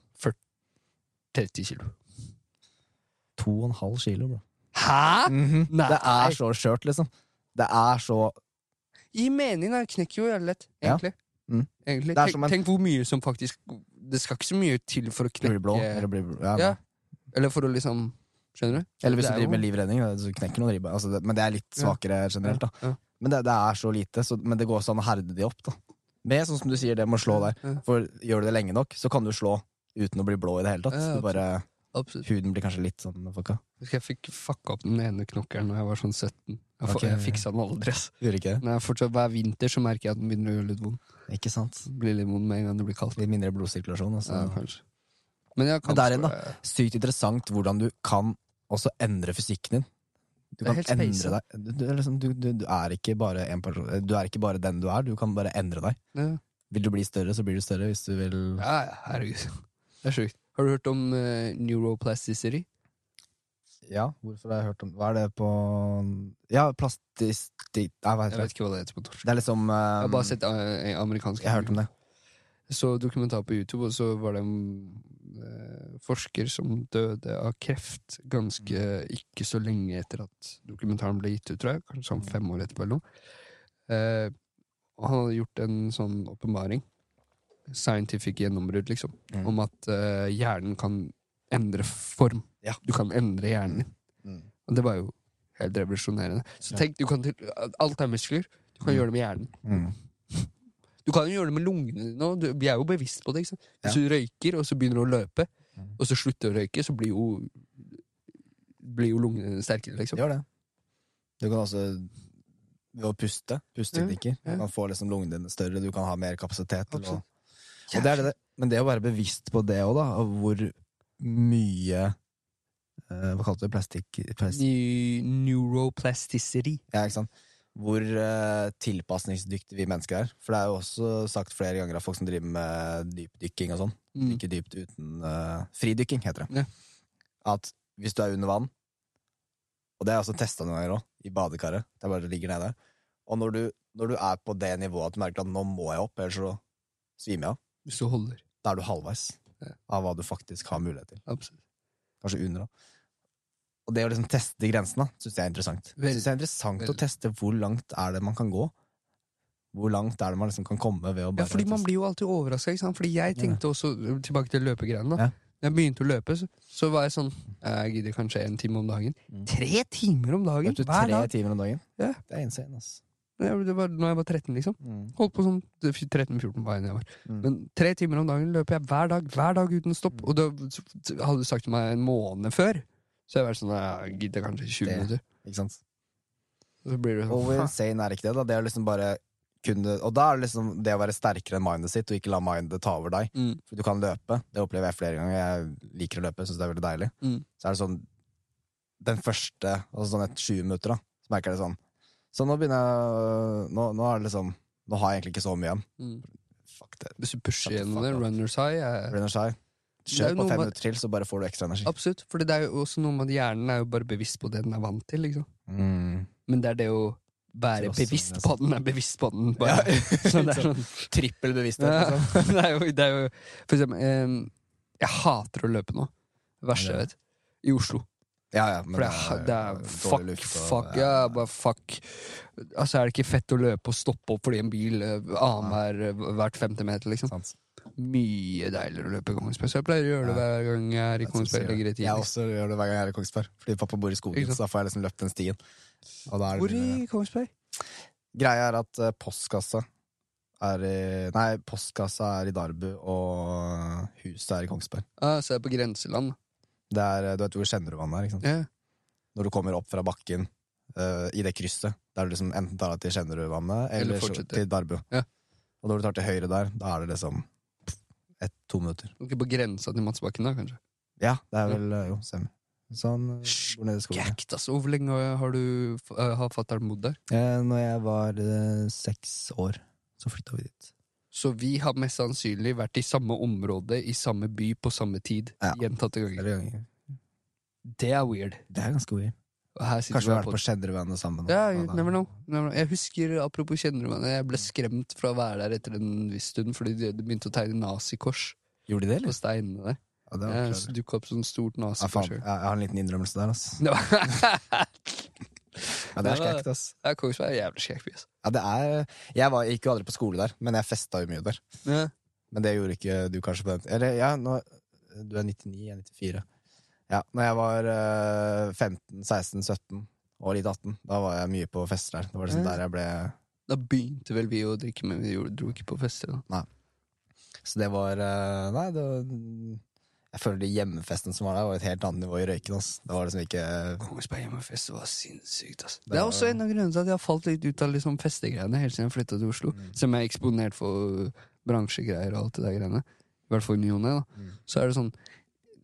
30 kilo. To og en halv kilo, bro. Hæ?! Nei. Det er så skjørt, liksom. Det er så I meningen da. knekker jo jævlig lett, Ja. egentlig. Mm. egentlig. Det Tenk, en- tenk hvor mye som faktisk Det skal ikke så mye til for å knekke blå. Eller, ja, Ja. Eller for å liksom Skjønner du? eller hvis du driver driver med livredning, så knekker noen ribbein. Altså, men det er litt Ja. svakere generelt, da. Ja. Men det, det er så lite, så, men det går også an å herde de opp, da. Med sånn som du sier, det med å slå der. Ja. For gjør du det lenge nok, så kan du slå uten å bli blå i det hele tatt. Ja, du bare, Absolutt. huden blir kanskje litt sånn fucka. Jeg fikk fucka opp den ene knokkelen da jeg var sånn 17. Jeg, okay. Jeg fiksa den aldri. Gjør ikke det? Jeg fortsatt, hver vinter så merker jeg at den begynner å gjøre litt vondt. Ikke sant? Blir litt vondt med en gang det blir kaldt. Litt mindre blodsirkulasjon. Altså. Ja, kanskje. Men jeg kan Men der igjen, da. Sykt interessant hvordan du kan også endre fysikken din. Du kan endre deg. Du, du, liksom, du, du, du, er ikke bare en person, du er ikke bare den du er, du kan bare endre deg. Ja. Vil du bli større, så blir du større. Hvis du vil Ja, ja, herregud. Det er sjukt. Har du hørt om uh, neuroplasticity? Ja, hvorfor har jeg hørt om Hva er det på Ja, plastistikk Jeg hva Jeg vet ikke hva det heter på norsk. Det er liksom Jeg um, har bare sett eh, amerikansk Jeg har hørt om det. Så dokumentar på YouTube, og så var det en uh, forsker som døde av kreft ganske ikke så lenge etter at dokumentaren ble gitt ut, tror jeg. Kanskje sånn fem år etterpå eller noe. Uh, og han hadde gjort en sånn åpenbaring, scientific gjennombrudd, liksom, Mm. om at uh, hjernen kan endre form. Ja. Du kan endre hjernen din. Mm. Og det var jo helt revolusjonerende. Så tenk, du kan til, alt er muskler. Du kan Mm. gjøre det med hjernen. Mm. Du kan jo gjøre det med lungene dine òg. Vi er jo bevisst på det. ikke sant? Hvis du røyker, og så begynner du å løpe, Mm. og så slutter du å røyke, så blir jo Blir jo lungene sterkere, liksom. Gjør det. Du kan også ved å puste, pusteteknikker, Ja, ja. du kan få liksom lungene dine større, du kan ha mer kapasitet. Til å, Absolutt. Det er det, men det å være bevisst på det òg, da, hvor mye eh, Hva kalte du det? Plastikk... Ny- Neuroplasticity. Ja, ikke sant? Hvor uh, tilpasningsdyktige vi mennesker er. For det er jo også sagt flere ganger av folk som driver med dypdykking og sånn. Mm. Ikke dypt uten uh, Fridykking, heter det. Ja. At hvis du er under vann, og det er også testa noen ganger òg, i badekaret, det er bare det ligger nede Og når du, når du er på det nivået at du merker at nå må jeg opp, ellers så svimer jeg av, Hvis du holder. da er du halvveis Ja. av hva du faktisk har mulighet til. Absolutt. Kanskje under, da. Og det å liksom teste grensene syns jeg er interessant. Jeg synes det er interessant vel. å teste hvor langt er det man kan gå. Hvor langt er det man liksom kan komme ved å Ja, fordi man blir jo alltid overraska. Fordi jeg tenkte også, tilbake til løpegreiene. Ja. Jeg begynte å løpe, så, så var jeg sånn Jeg gidder kanskje en time om dagen. Mm. Tre timer om dagen! Vet du, tre timer om dagen. Ja. Det er insane, ass. Det det var når jeg var 13, liksom. Mm. Holdt på sånn 13-14 var jeg var. Mm. Men tre timer om dagen løper jeg hver dag, hver dag uten stopp. Og da hadde du sagt til meg en måned før, så hadde jeg vært sånn Jeg gidder kanskje 20 Det- minutter. Ikke sant? Så blir det sånn, sånn insane er ikke det? da? Det er liksom bare kunne, Og da er det liksom det å være sterkere enn mindet sitt, og ikke la mindet ta over deg. mm, For du kan løpe. Det opplever jeg flere ganger. Jeg liker å løpe, syns det er veldig deilig. Mm. Så er det sånn Den første, altså sånn etter 20 minutter, da, så merker jeg det sånn Så nå begynner jeg Nå, nå er det liksom Nå har jeg egentlig ikke så mye igjen. mm. Fuck det. Hvis du pusher gjennom det, runners high er Runners high. Kjør på fem minutter til, så bare får du ekstra energi. Absolutt. For det er jo også noe med at hjernen er jo bare bevisst på det den er vant til. liksom Mm. Men det er det å være Så også, bevisst på at den er bevisst på den. Ja, Bare. så det er sånn Trippel bevissthet. Ja, Liksom. det, er jo, det er jo For eksempel em, Jeg hater å løpe nå. Verste jeg vet. I Oslo. Ja, ja, men For det, er- det er fuck, luft og- fuck, ja, bare fuck. Altså, er det ikke fett å løpe og stoppe opp fordi en bil aner annenhver uh, hvert femte meter, liksom? Sans. Mye deiligere å løpe i Kongsberg. Så jeg pleier å gjøre det hver gang jeg er i Kongsberg. jeg det. Jeg også gjør det hver gang jeg er i Kongsberg. Fordi pappa bor i skogen, så da får jeg liksom løpt den stien. Det Hvor i Kongsberg? Greia er at eh, postkassa er i Nei, postkassa er i Darbu, og huset er i Kongsberg. Ah, så jeg er på grenseland. Det er, Du vet hvor Skjennerudvannet er? ikke sant? Yeah. Når du kommer opp fra bakken uh, i det krysset, der du liksom enten tar deg til Skjennerudvannet Eller eller, så- til Darbu. Yeah. Og når du tar til høyre der, da er det liksom ett-to minutter. Ikke på grensa til Madsbakken, da, kanskje? Ja, det er vel eh, Jo, stemmer. Sånn hvor nede skogen. Altså. Hvor lenge har du har fatter'n bodd der? Eh, når jeg var eh, seks år, så flytta vi dit. Så vi har mest sannsynlig vært i samme område, i samme by, på samme tid. Ja. Gjentatte ganger. Det er weird. Det er ganske weird. Kanskje vi har på vært på Skjennerudvannet sammen. Ja, never know. never know. Jeg husker, apropos kjenner jeg ble skremt fra å være der etter en viss stund, fordi de, begynte å tegne nazikors Gjorde de det, på steinene der. Ja, det var Jeg dukka opp sånn stort nazikors. Ja, Jeg, har en liten innrømmelse der, ass. Ja, det er skrekt, ass. Ja, Kongsberg er jævlig skjekk by. Ja, det er Jeg var, gikk jo aldri på skole der, men jeg festa jo mye der. Ja. Men det gjorde ikke du kanskje på den Eller ja, nå, du er 99, jeg er 94. Ja, når jeg var uh, 15, 16, 17 og litt 18, da var jeg mye på fester der. Det var liksom Ja. der jeg ble Da begynte vel vi å drikke, men vi dro ikke på fester. da Nei. Så det var uh, Nei, det var Jeg føler de hjemmefesten som var der, var et helt annet nivå i røyken. ass. Det var liksom ikke Kongsberg hjemmefest var sinnssykt. Ass. Det Det er også en av grunnene til at jeg har falt litt ut av liksom festegreiene helt siden jeg flytta til Oslo. Mm. Som jeg er eksponert for bransjegreier og alt det der greiene. I hvert fall i ny og ne. Mm. Så er det sånn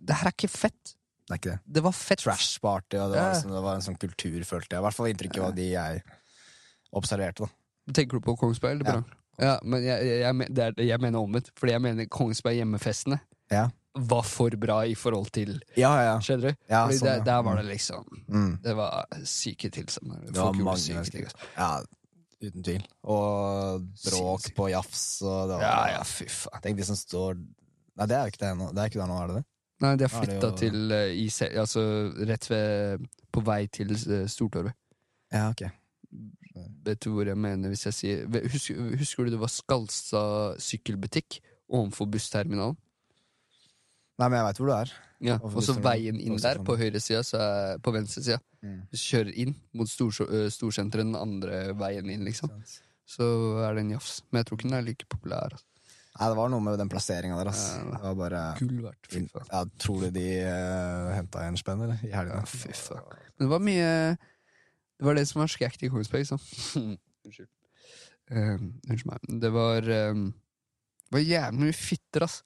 Det her er ikke fett. Det ikke det. Det var fett. Trash party, og det var, liksom, det var en sånn kultur, følte jeg. I hvert fall inntrykket av de jeg observerte. da Tenker du på Kongsberg eller Ja. Ja, men jeg, jeg, jeg, det jeg mener omvendt. Fordi jeg mener Kongsberg hjemmefestene Ja. Var for bra i forhold til Ja, ja. Skjønner du? ja Fordi sånn, der, der var det liksom mm. Det var syke tilstander. Det Folk gjorde syke ting. altså. Ja, uten tvil. Og bråk på jafs og det var Ja, ja, fy faen. Tenk de som står Nei, det er jo ikke det ennå. Det er ikke der nå, er det det? Nei, de har flytta jo- til uh, i, Altså rett ved På vei til uh, Stortorvet. Ja, ok. Vet du hvor jeg mener hvis jeg sier Husker, husker du det var Skalstad sykkelbutikk ovenfor bussterminalen? Nei, men jeg veit hvor du er. Ja, Og så veien inn der, på høyre sida, så er på venstre sida. Mm. Hvis du kjører inn mot stor, øh, storsenteret den andre veien inn, liksom, så er det en jafs. Men jeg tror ikke den er like populær. Altså. Nei, det var noe med den plasseringa der, ass. Ja, Det var bare Gull verdt, fy faen. ja, Tror du de uh, henta en spenn, eller? I helga? Ja, fy faen. Men det var mye Det var det som var skækt i Kongsberg, liksom. Unnskyld. Uh, Unnskyld meg. Det var um, Det var jævlig mye fitter, ass.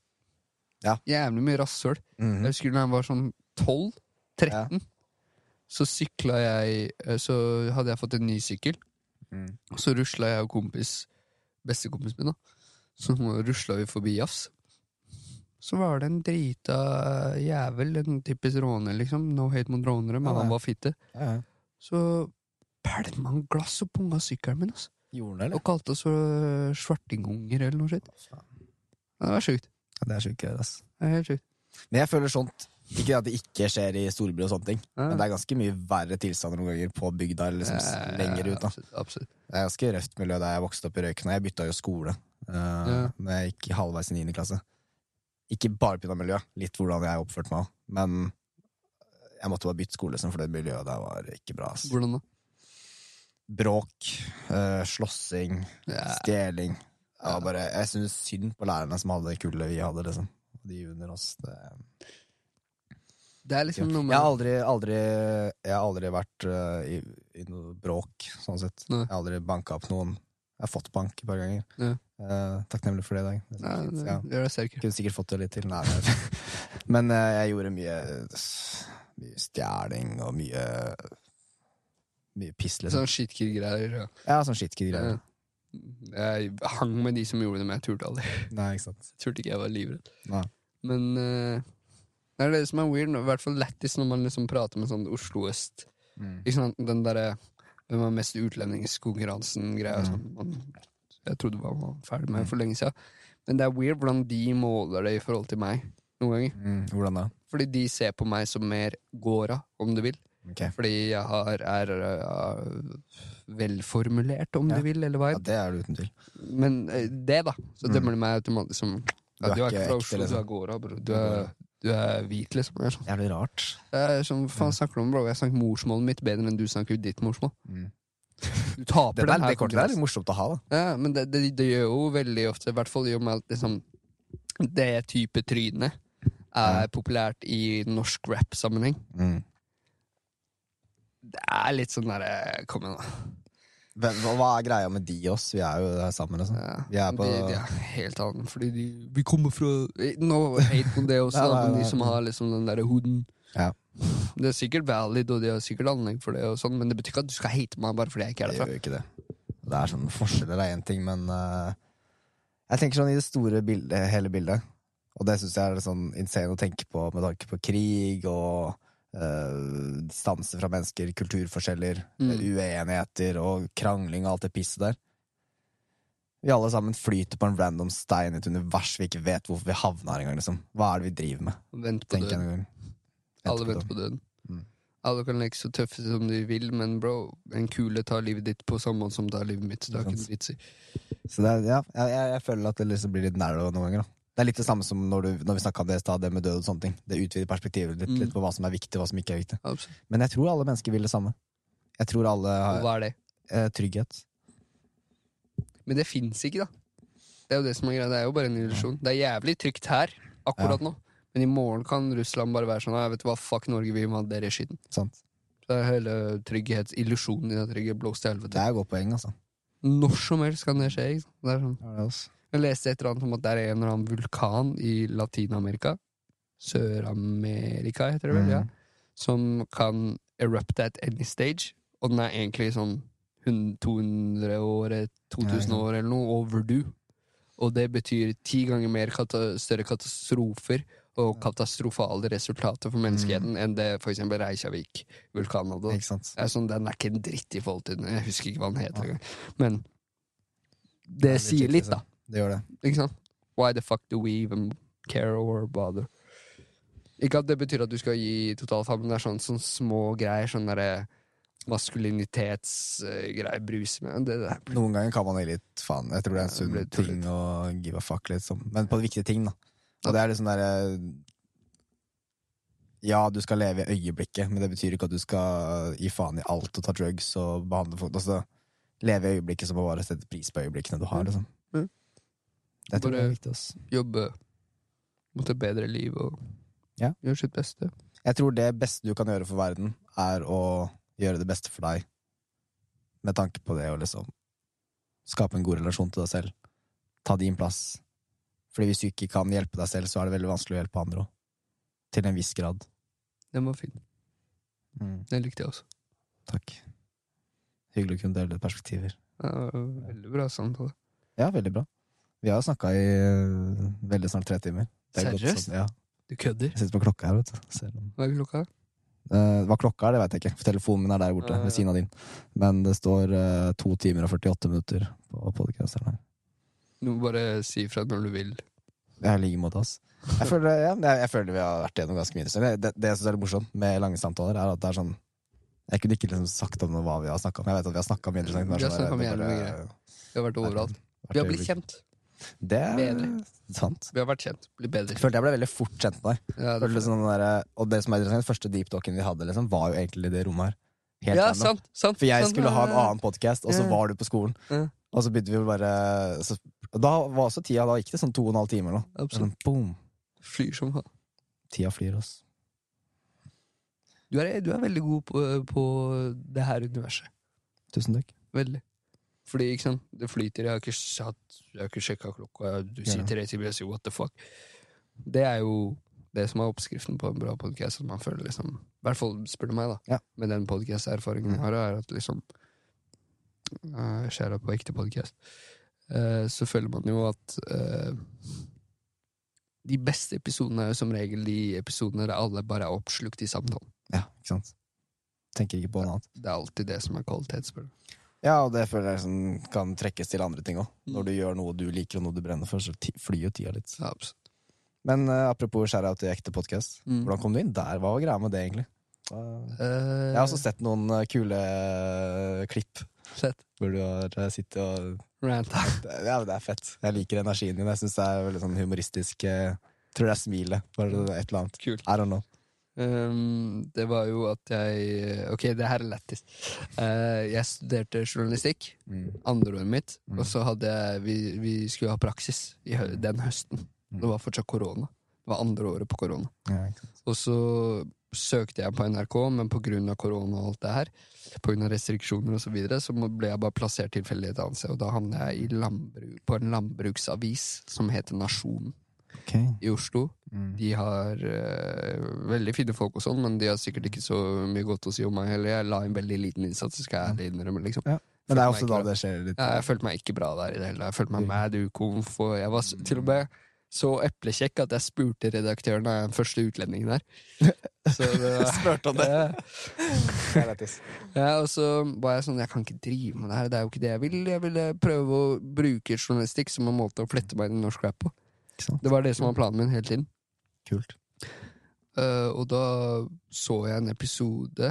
Ja. Jævlig mye rasshøl. Mhm. Jeg husker da jeg var sånn 12-13, så sykla jeg eh, Så hadde jeg fått en ny sykkel. Mm. Og så rusla jeg og kompis, bestekompisen min, da. Så rusla vi forbi Jafs. Så var det en drita jævel, en typisk råner, liksom. No hate mot rånere, men Ja, han var fitte. Ja, ja. Så pælma han glass og punga sykkelen min, altså. Gjorde det, eller? Og kalte oss for svartingunger eller noe sånt. Ja, Det var sjukt. Ja, det er sjukt gøy, ass. Det er helt sjukt. Men jeg føler sånt Ikke at det ikke skjer i storbyer og sånne ting, Ja. men det er ganske mye verre tilstander noen ganger på bygda eller liksom ja, lenger ut. da Absolutt. absolutt. Det er ganske røft miljø der jeg vokste opp i Røyken, jeg bytta jo skole uh. Når jeg gikk halvveis i 9. klasse. Ikke bare pga. miljøet, litt hvordan jeg oppførte meg òg, men jeg måtte bare bytte skole, liksom, for det miljøet der var ikke bra. ass. Hvordan da? bråk, eh, slåssing, Ja. stjeling. Var bare, jeg syns synd på lærerne som hadde det kullet vi hadde, liksom. De under oss. Det, Det er liksom noe jeg, har aldri, aldri, jeg har aldri vært uh, i, i noe bråk, sånn sett. Nei. Jeg har aldri banka opp noen. Jeg har fått bank et par ganger. Ja. Eh, takknemlig for det i dag. Det ja, det. Gjør deg. Kunne sikkert fått det litt til. Nei, men, men eh, jeg gjorde mye Mye stjeling og mye Mye piss, liksom. Sånn shitkid-greier. Ja. Ja, sånn shitkid-greier. Jeg hang med de som gjorde det, men jeg turte aldri. Nei, ikke sant. Jeg turte ikke, jeg var livredd. Nei. Men eh, det er det som er weird, nå, i hvert fall lættis når man liksom prater med sånn Oslo øst. Mm. Ikke sant, Den derre hvem er mest utlendingskonkurransen-greia. Mm. Sånn, man- jeg trodde man var ferdig med for lenge siden. Men det er weird hvordan de måler det i forhold til meg noen ganger. Mm. Hvordan da? Fordi de ser på meg som mer gåra, om du vil. Ok. Fordi jeg har, er uh, velformulert, om Ja. du vil, eller hva. Ja, det er du uten tvil. Men uh, det, da. Så Mm. dømmer de meg automatisk som ja, Du er ikke fra Oslo, du liksom. er gåra, bro. Du er, du er hvit, liksom. Er sånn, Jævlig rart. jeg sånn, faen snakker du om, bro? Jeg snakker morsmålet mitt bedre enn du snakker ditt morsmål. Mm. Du taper Det, den der, her det er litt morsomt å ha, da. Ja, men det, det, det gjør jo veldig ofte, i hvert fall i og med at liksom, det type trynet er populært i norsk rap-sammenheng. Mm. Det er litt sånn derre Kom igjen, da. Hvem- Hva, er greia med de oss? Vi er jo der sammen, liksom. Ja, Vi er på de, de er helt annen, fordi de Vi kommer fra No hate på det også, Nei, nei, men nei. de som har liksom den derre hooden Ja. Det er sikkert valid, og de har sikkert anlegg for det, og sånn, men det betyr ikke at du skal hate meg bare fordi jeg ikke er Det derfra. gjør ikke det. Det er sånn Forskjeller er én ting, men uh, jeg tenker sånn i det store bildet, hele bildet. Og det syns jeg er sånn insane å tenke på med tanke på krig og uh, distanse fra mennesker, kulturforskjeller, Mm. uenigheter og krangling og alt det pisset der. Vi alle sammen flyter på en random stein i et univers vi ikke vet hvorfor vi havna her engang. Liksom. Hva er det vi driver med? Vent på Tenk døden. Vent. Alle Venter venter på døden. Mm. Alle kan leke så tøffe som de vil, men bro, en kule tar livet ditt på samme måte som tar livet mitt. Så det er ikke noe vits i. Så er, ja, jeg, jeg, jeg føler at det liksom blir litt narrow noen ganger. Da. Det er litt det samme som når, du, når vi snakka om det i stad, det med død og sånne ting. Det utvider perspektivet litt, Mm. litt på hva som er viktig og hva som ikke er viktig. Absolutt. Men jeg tror alle mennesker vil det samme. Jeg tror alle Og har hva er det? eh, trygghet. Men det fins ikke, da. Det er jo det som er greia. Det er jo bare en illusjon. Det er jævlig trygt her akkurat nå, men i morgen kan Russland bare være sånn Jeg vet hva, fuck Norge, vi må ha dere i skitten. Sant? Så det er hele trygghetsillusjonen i det trygge blåst til Det er et godt poeng, altså. Når som helst kan det skje. Ikke? sant? Det er sånn. Det er også. Jeg leste et eller annet om at det er en eller annen vulkan i Latin-Amerika. Sør-Amerika, heter det vel. ja Mm. Som kan erupte at any stage. Og den er egentlig sånn 200 år, 2000 år eller noe overdue. Og det betyr ti ganger mer kata større katastrofer og katastrofale resultater for menneskeheten enn det eksempel Reykjavik-vulkanen hadde. Er sånn, Den er ikke en dritt i forhold til den. Jeg husker ikke hva den heter engang. Men det, det sier litt, da. Det gjør det. Ikke sant? Why the fuck do we even care or bother? Ikke at det betyr at du skal gi totalfag, men det er sånn, sånn små greier. Sånn derre maskulinitetsgreier. Brus med det, det. Noen ganger kan man gi litt faen. Jeg tror det er en sunn ting å give a fuck, liksom. Men på viktige ting, da. Og det er liksom derre Ja, du skal leve i øyeblikket, men det betyr ikke at du skal gi faen i alt og ta drugs og behandle folk. Altså, leve i øyeblikket som å bare sette pris på øyeblikkene du har, liksom. Mm. Det tror jeg er Bare- viktig, ass. Jobbe mot et bedre liv og Ja. gjøre sitt beste. Jeg tror det beste du kan gjøre for verden, er å gjøre det beste for deg. Med tanke på det å liksom skape en god relasjon til deg selv. Ta din plass. Fordi hvis du ikke kan hjelpe deg selv, så er det veldig vanskelig å hjelpe andre òg. Til en viss grad. Den var fin. Den likte jeg også. Takk. Hyggelig å kunne dele perspektiver. Det var veldig bra samtale. Ja, veldig bra. Vi har snakka i øh, veldig snart tre timer. Er Seriøst? sånn- ja. Du kødder? Jeg sitter på klokka her, vet du. Ser. Hva er klokka? Uh, hva klokka er, det vet jeg ikke. For telefonen min er der borte, Ja, ja. ved siden av din. Men det står uh, to timer og 48 minutter på podcasten her. Du må bare si ifra når du vil. Jeg har like måte, ass. Jeg føler, ja, jeg, jeg føler vi har vært gjennom ganske mye. Det, det, det jeg syns er litt morsomt med lange samtaler, er at det er sånn Jeg kunne ikke liksom sagt om hva vi har snakka om. Jeg vet at vi har snakka mye interessant. Vi har snakket om mye. Vi har vært overalt. Vi har blitt kjent. Det er Bedre. sant. Vi har vært kjent. Blir bedre. Jeg følte jeg ble veldig fort kjent med deg. Ja, det, Følte sånn der, og det som er interessant, første deep talken vi hadde, liksom, var jo egentlig i det rommet her. Helt Ja, random. sant, sant. For jeg sant, skulle ha en ja. annen podkast, og så Ja. var du på skolen. Ja. Og så begynte vi bare så, og Da var også tida Da gikk det sånn to og en halv time. eller noe. Absolutt. Sånn, boom. Flyr som faen. Tida flyr, ass. Du er, du er veldig god på, på det her universet. Tusen takk. Veldig. Fordi, ikke sant, det flyter. Jeg har ikke, satt- jeg har ikke sjekka klokka. Du sier tre timer, jeg sier what the fuck. Det er jo det som er oppskriften på en bra podkast. At man føler liksom I hvert fall spør du meg, da. Ja. Med den podcast-erfaringen jeg har, er at liksom uh, Skjæra på ekte podkast. så føler man jo at uh, De beste episodene er jo som regel de episodene der alle bare er oppslukt i samtalen. Ja, ikke sant. Tenker ikke på noe annet. Det er alltid det som er kvalitet, spør du. Ja, og det føler jeg sånn, kan trekkes til andre ting òg. Mm. Når du gjør noe du liker, og noe du brenner for, så flyr jo tida litt. Ja. Men uh, apropos shout-out til ekte podkast. Mm. Hvordan kom du inn der? Hva var greia med det, egentlig? Uh, Eh, jeg har også sett noen eh, kule eh, klipp Fett. hvor du har eh, sittet og Ranta. det, Ja, det er fett. Jeg liker energien din. Jeg syns det er veldig sånn humoristisk. Uh, tror det er smilet. Bare et eller annet. Kult. I don't know. Um, det var jo at jeg Ok, det her er lættis. Uh, jeg studerte journalistikk andreåret mitt, Mm. og så hadde jeg vi, vi skulle ha praksis i den høsten. Mm. Det var fortsatt korona. Det var andre året på korona. Ja. Og så søkte jeg på NRK, men av korona og alt det her, av restriksjoner og så videre, så ble jeg bare plassert tilfeldig et annet sted, og da havnet jeg i landbruk, på en landbruksavis som heter Nasjonen okay. i Oslo. Mm. De har eh, veldig fine folk og sånn, men de har sikkert ikke så mye godt å si om meg heller. Jeg la en veldig liten innsats, skal jeg innrømme. Liksom. Ja. Men det er også da det skjer litt. Ja, jeg følte meg ikke bra der i det hele. Jeg følte meg Mm. mad ukomf, og jeg var til og med så eplekjekk at jeg spurte redaktøren av den første utlendingen der. Så det var, Spurte om det. Ja, og så var jeg sånn Jeg kan ikke drive med det her, det er jo ikke det jeg vil. Jeg ville prøve å bruke journalistikk som en måte å flette meg inn i norsk rap på. Det var det som var planen min hele tiden. Kult. Uh, og da så jeg en episode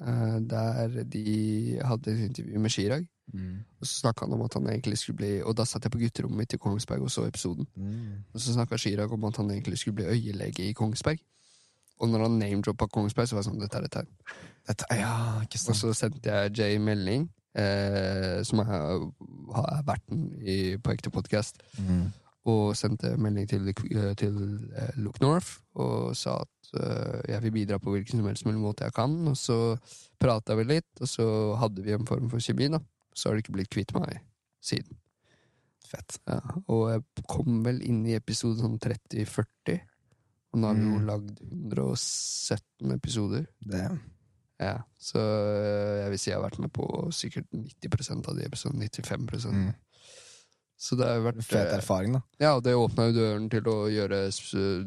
uh, der de hadde et intervju med Chirag. Og så snakka han om at han egentlig skulle bli Og da satt jeg på gutterommet mitt i Kongsberg og så episoden. Mm. Og så snakka Chirag om at han egentlig skulle bli øyelege i Kongsberg. Og når han name-droppa Kongsberg, så var jeg sånn Dette er et tegn. Ja, ikke Og så sendte jeg Jay melding, eh, som er, er verten i, på Ekte Podkast, Mm. Og sendte melding til, eh, til eh, Look North og sa at uh, jeg vil bidra på hvilken som helst mulig måte jeg kan. Og så prata vi litt, og så hadde vi en form for kjemi. da Så har det ikke blitt kvitt meg siden. Fett. Ja, og jeg kom vel inn i episode sånn 30-40. Og nå har vi jo Mm. lagd 117 episoder. Det. Ja, Så jeg vil si jeg har vært med på sikkert 90% av de episodene. 95 Mm. Så det har vært Fet øh, erfaring, da. Ja, og det åpna jo døren til å gjøre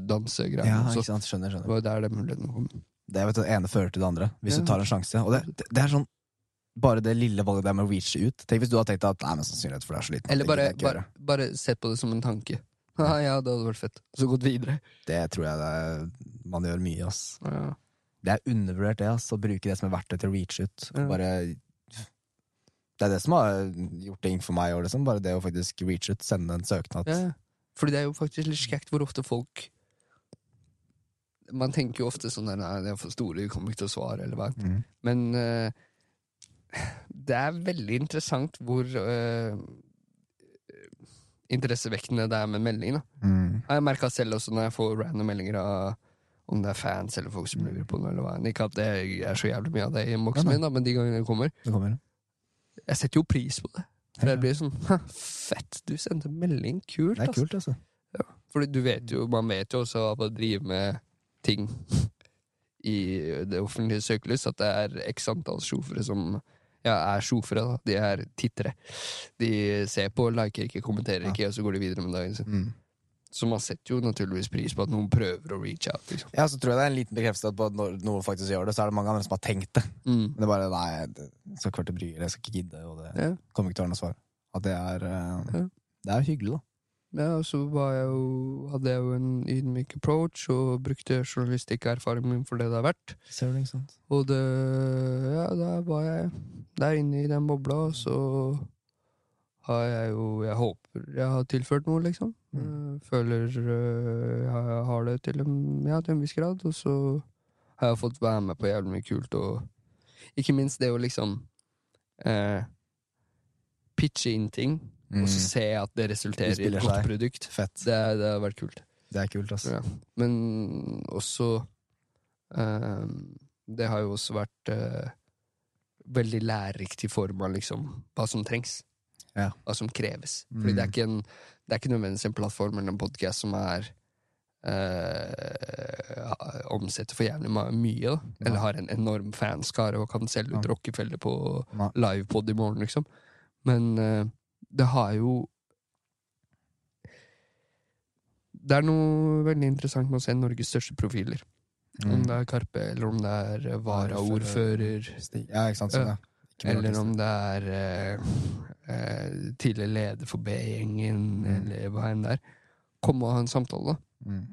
dansegreier. Ja, ikke sant. Skjønner, Det skjønner. var der det muligheten kom. Det, vet du, det ene fører til det andre, hvis Ja. du tar en sjanse. Og det, det, det er sånn Bare det lille valget der med å reache ut. Tenk hvis du hadde tenkt at Nei, men sannsynlighet for det er så liten. Eller bare, bare, bare sett på det som en tanke. Ja, ja, det hadde vært fett. Så gått videre. Det tror jeg det er, man gjør mye, ass. Ja. Det er undervurdert, det, ass, å bruke det som et verktøy til å reach ut. Ja. Bare Det er det som har gjort ting for meg òg, liksom. Bare det å faktisk reach ut, sende en søknad. Ja. Fordi det er jo faktisk litt skjekt hvor ofte folk Man tenker jo ofte sånn Nei, det er for store, de kommer ikke til å svare, eller hva. Mm. Men uh, det er veldig interessant hvor uh, interessevekkende det er med melding. Da. Mm. Jeg merka selv også når jeg får random meldinger av om det er fans eller folk som lurer på noe. eller hva. Ikke at det er så jævlig mye av det i innboksen min, da, men de gangene det kommer Det kommer. Jeg setter jo pris på det. For Ja. jeg blir sånn «Ha, Fett, du sendte melding. Kult. Det er kult, altså. Fordi du vet jo, man vet jo også av å drive med ting i det offentlige søkelys, at det er x antall sjofere som ja, er sjofere, da. De er tittere. De ser på, liker ikke, kommenterer Ja. ikke, og så går de videre med dagen sin. Mm. Så man setter jo naturligvis pris på at noen prøver å reach out. Liksom. Ja, så tror jeg det er en liten bekreftelse på at når noen faktisk gjør det, så er det mange andre som har tenkt det. Mm. Men det er bare nei, jeg skal ikke være til bry, eller jeg skal ikke gidde, og det Ja. kommer ikke til å være noe svar. At det er uh, Ja. Det er hyggelig, da. Ja, og så var jeg jo, hadde jeg jo en ydmyk approach og brukte journalistikkerfaringen min for det det er verdt. Ser du, ikke sant? Og det Ja, der var jeg der inne i den bobla, og så har jeg jo Jeg håper jeg har tilført noe, liksom. Mm. Føler øh, jeg har det til en, ja, til en viss grad. Og så har jeg fått være med på jævlig mye kult, og ikke minst det å liksom eh, pitche inn ting, Mm. og så se at det resulterer i et godt seg. produkt. Fett. Det, det har vært kult. Det er kult, altså. Ja. Men også eh, Det har jo også vært eh, veldig lærerikt i form av liksom hva som trengs. Ja. Hva som kreves. Fordi Mm. det er ikke en Det er ikke nødvendigvis en plattform eller en podkast som er øh, omsetter for jævlig mye, da. Eller har en enorm fanskare og kan selge ut Ja. Rockefeller på livepod i morgen, liksom. Men øh, det har jo Det er noe veldig interessant med å se Norges største profiler. Om Mm. det er Karpe, eller om det er varaordfører, Ja, ikke sant. Sånn, Ja. Eller om det er eh, eh, tidligere leder for B-gjengen, Mm. eller hva enn det er. Komme og ha en samtale, da. Mm.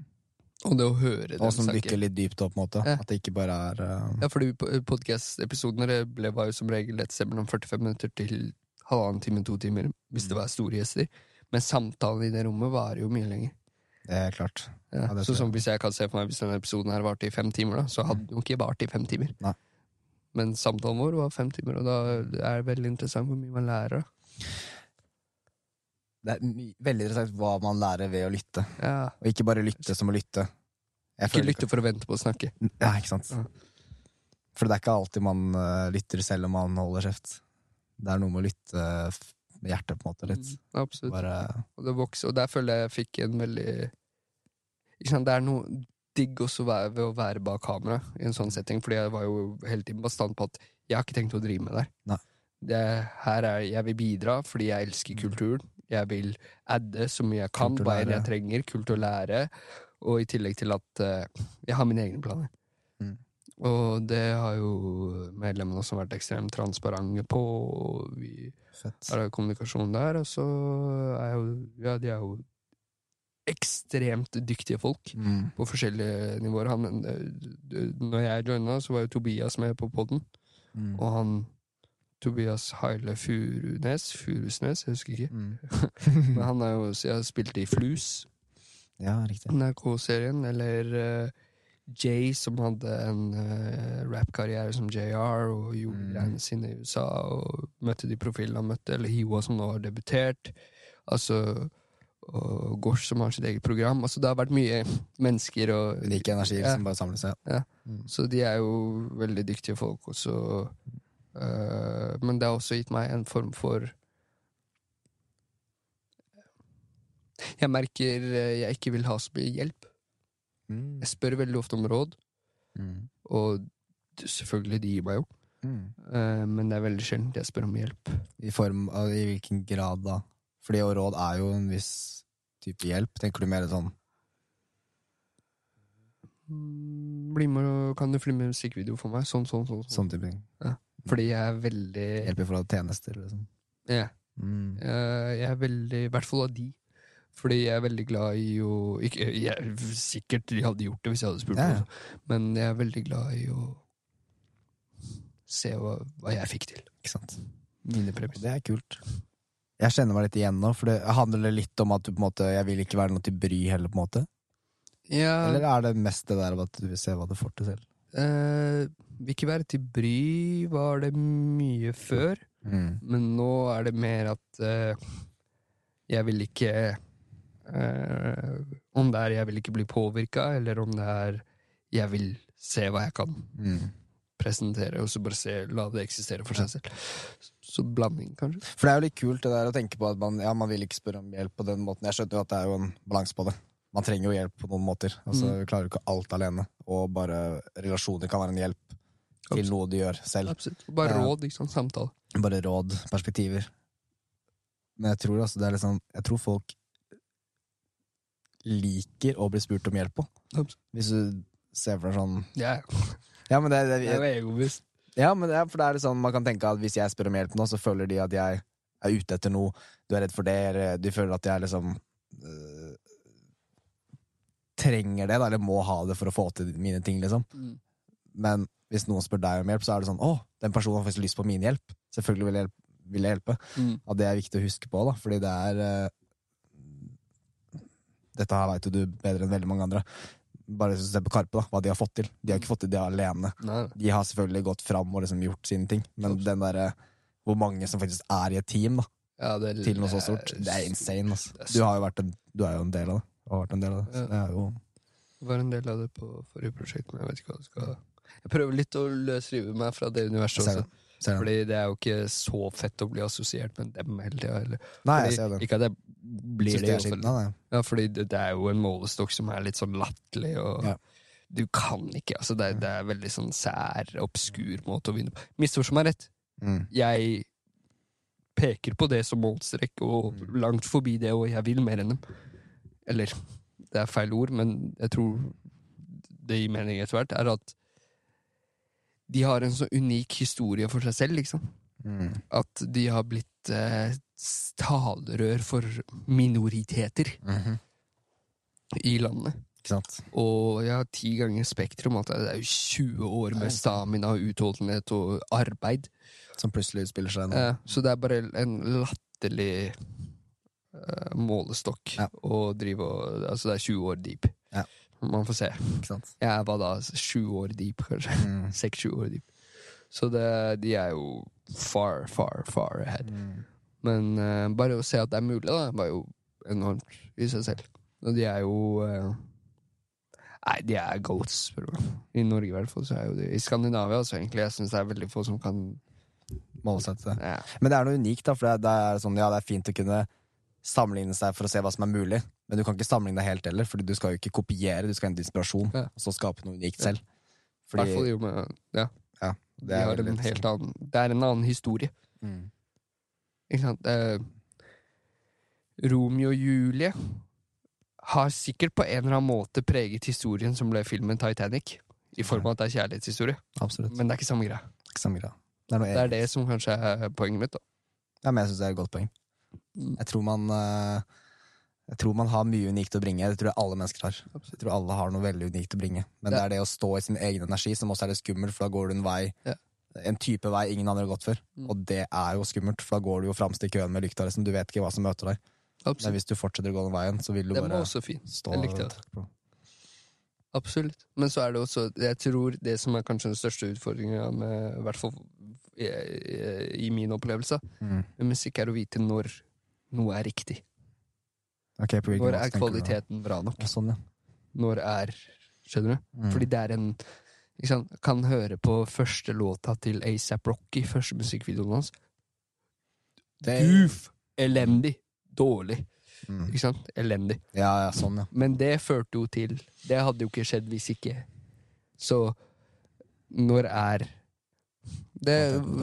Og det å høre det Og som dykker litt dypt opp, på en måte. Ja. At det ikke bare er uh, Ja, fordi podkast-episodene var jo som regel et sted mellom 45 minutter til halvannen time, to timer, hvis Mm. det var store gjester. Men samtalen i det rommet varer jo mye lenger. Det er klart. Ja. Ja, det så som hvis jeg kan se for meg Hvis denne episoden her varte i fem timer, da, så hadde den jo ikke vart i fem timer. Nei. Men samtalen vår var fem timer, og da er det veldig interessant hvor mye man lærer. Det er veldig interessant hva man lærer ved å lytte. Ja. Og ikke bare lytte som å lytte. Ikke lytte for å vente på å snakke. Ja, ikke sant. Ja. For det er ikke alltid man eh, lytter selv om man holder kjeft. Det er noe med å lytte med hjertet, på en måte. Litt. Mm, absolutt. Bare Og det vokser, og der føler jeg jeg fikk en veldig ikke sant, Det er noe digg også være, ved å være bak kamera i en sånn setting, fordi jeg var jo hele tiden bastant på at jeg har ikke tenkt å drive med det. Nei. Det, her er, jeg vil bidra fordi jeg elsker kulturen. Jeg vil adde så mye jeg kan, hva enn jeg trenger. Kult å lære. Og i tillegg til at uh, jeg har mine egne planer. Mm. Og det har jo medlemmene også vært ekstremt transparente på. Og vi fett. har kommunikasjon der, og så er jo Ja, de er jo ekstremt dyktige folk Mm. på forskjellige nivåer. Han, eh, når jeg joina, så var jo Tobias med på poden, Mm. og han Tobias Haile Furunes Furusnes, jeg husker ikke. Mm. Men han er jo jeg har spilt i Flus, Ja, riktig. NRK-serien, eller uh, Jay, som hadde en uh, rappkarriere som JR, og gjorde Mm. greiene sine i USA, og møtte de profilene han møtte, eller Hiwa, som nå har debutert. Altså og Gosh, som har sitt eget program. Altså, det har vært mye mennesker og Unike energier Ja. som bare samler seg. Ja. Mm. Så de er jo veldig dyktige folk også. Uh, men det har også gitt meg en form for Jeg merker eh, jeg ikke vil ha så mye hjelp. Mm. Jeg spør veldig ofte om råd, Mm. og selvfølgelig, de gir meg jo. Mm. Eh, men det er veldig sjelden jeg spør om hjelp. I form av i hvilken grad, da? Fordi å råd er jo en viss type hjelp. Tenker du mer sånn Mm, Bli med og Kan du filme musikkvideo for meg? Sånn, sånn, sånn. sånn. sånn type ting? Fordi jeg er veldig Hjelp i forhold til tjenester, liksom? Ja. Mm. Eh, Jeg er veldig I hvert fall av de. Fordi jeg er veldig glad i å ikke, jeg, Sikkert de hadde gjort det hvis jeg hadde spurt, Ja, ja. også, men jeg er veldig glad i å se hva, hva jeg fikk til. Ikke sant? Mine Og premisser. det er kult. Jeg kjenner meg litt igjen nå, for det handler litt om at du på en måte Jeg vil ikke være noe til bry heller, på en måte? Ja, Eller er det mest det der av at du vil se hva du får til selv? eh, ikke være til bry, var det mye før. Mm. Men nå er det mer at eh, jeg vil ikke eh, Om det er jeg vil ikke bli påvirka, eller om det er jeg vil se hva jeg kan Mm. Presentere, og så bare se, la det eksistere for seg selv. Så blanding, kanskje. For det er jo litt kult det der å tenke på at man, ja, man vil ikke spørre om hjelp på den måten. Jeg skjønner jo at det er jo en balanse på det. Man trenger jo hjelp på noen måter. Altså, Mm. Vi klarer jo ikke alt alene. Og bare relasjoner kan være en hjelp til Absolutt. noe du gjør selv. Absolutt. Bare råd, ikke sant. Samtale. Bare råd, perspektiver. Men jeg tror altså det er liksom Jeg tror folk liker å bli spurt om hjelp på. Absolutt. Hvis du ser for deg sånn Ja, Ja, men det, det, jeg er jo egobevisst. Ja, men det for det er sånn man kan tenke at hvis jeg spør om hjelp nå, så føler de at jeg er ute etter noe. Du er redd for det, eller de føler at jeg liksom øh, trenger det, da, eller må ha det for å få til mine ting, liksom. Mm. Men hvis noen spør deg om hjelp, så er det sånn Å, den personen har faktisk lyst på min hjelp. Selvfølgelig vil jeg, vil jeg hjelpe. Mm. Og det er viktig å huske på, da, fordi det er øh, Dette her veit jo du bedre enn veldig mange andre. Bare ser på Karpe, da, hva de har fått til. De har ikke fått til det alene. Nei, De har selvfølgelig gått fram og liksom gjort sine ting, men Absolutt. den derre hvor mange som faktisk er i et team, da, ja, det er, til noe så stort, det er insane. Altså. Du, har jo vært en, du er jo en del av det. Du har vært en del av det. Ja. det er jo var en del av det på forrige prosjekt, men jeg vet ikke hva det skal Jeg prøver litt å løsrive meg fra det universet Jeg også. Fordi det er jo ikke så fett å bli assosiert med dem hele tida. Nei, jeg ser det. Ikke at jeg blir det, det. Ja, fordi det, det er jo en målestokk som er litt sånn latterlig, og Ja. du kan ikke. altså det, er- det er veldig sånn sær, obskur måte å vinne på. Misforstå meg rett. Mm. Jeg peker på det som målstrekk, og Mm. langt forbi det, og jeg vil mer enn dem. Eller, det er feil ord, men jeg tror det gir mening etter hvert, er at de har en så unik historie for seg selv, liksom. Mm. At de har blitt eh, talerør for minoriteter Mhm. i landet. Og jeg har ti ganger Spektrum. At det er jo 20 år med stamina, utholdenhet og arbeid. Som plutselig utspiller seg nå. Eh, så det er bare en latterlig eh, målestokk Ja. å drive og Altså, det er 20 år deep. Ja. Man får se. Jeg var da sju år deep, kanskje. Mm. Seks-sju år deep. Så det, de er jo far, far, far ahead. Mm. Men uh, bare å se at det er mulig, da, var jo enormt i seg selv. Og de er jo uh, Nei, de er goats, spør du meg. I Norge i hvert fall. Så er jo de I Skandinavia også, egentlig. Jeg syns det er veldig få som kan Målsette det. ja. Men det er noe unikt, da, for det er, det er sånn, ja, det er fint å kunne sammenligne seg for å se hva som er mulig, men du kan ikke sammenligne deg helt heller, Fordi du skal jo ikke kopiere, du skal hente inspirasjon, Ja. og så skape noe unikt selv. Fordi jo med Ja, ja, det er helt annen Det er en annen historie. Mm. Ikke sant? Eh, Romeo og Julie har sikkert på en eller annen måte preget historien som ble filmen Titanic. I form av at det er kjærlighetshistorie. Absolutt. Men det er ikke samme greia. Ikke samme greia. Det er Det er det som kanskje er poenget mitt. da Ja, men jeg syns det er et godt poeng. Jeg tror man eh, Jeg tror man har mye unikt å bringe. Det tror jeg alle mennesker har. Jeg tror alle har noe veldig unikt å bringe. Men det er det å stå i sin egen energi som også er litt skummelt, for da går du en vei Ja. En type vei ingen andre har gått før. Mm. Og det er jo skummelt, for da går du jo framst i køen med lykta. Liksom. Du vet ikke hva som møter deg. Men hvis du fortsetter å gå den veien, så vil du det bare også fint. stå jeg likte på. Absolutt. Men så er det også Jeg tror det som er kanskje den største utfordringa I hvert fall i, i, i min opplevelse Mm. med musikk, er å vite når noe er riktig. Okay, Når er kvaliteten bra nok? Sånn, ja. Når er Skjønner du? Mm. Fordi det er en liksom. Kan høre på første låta til ASAP Rocky, første musikkvideoen hans. Goof! Elendig. Dårlig. Mm. Ikke sant? Elendig. Ja, ja, sånn, ja. Men det førte jo til Det hadde jo ikke skjedd hvis ikke. Så når er det,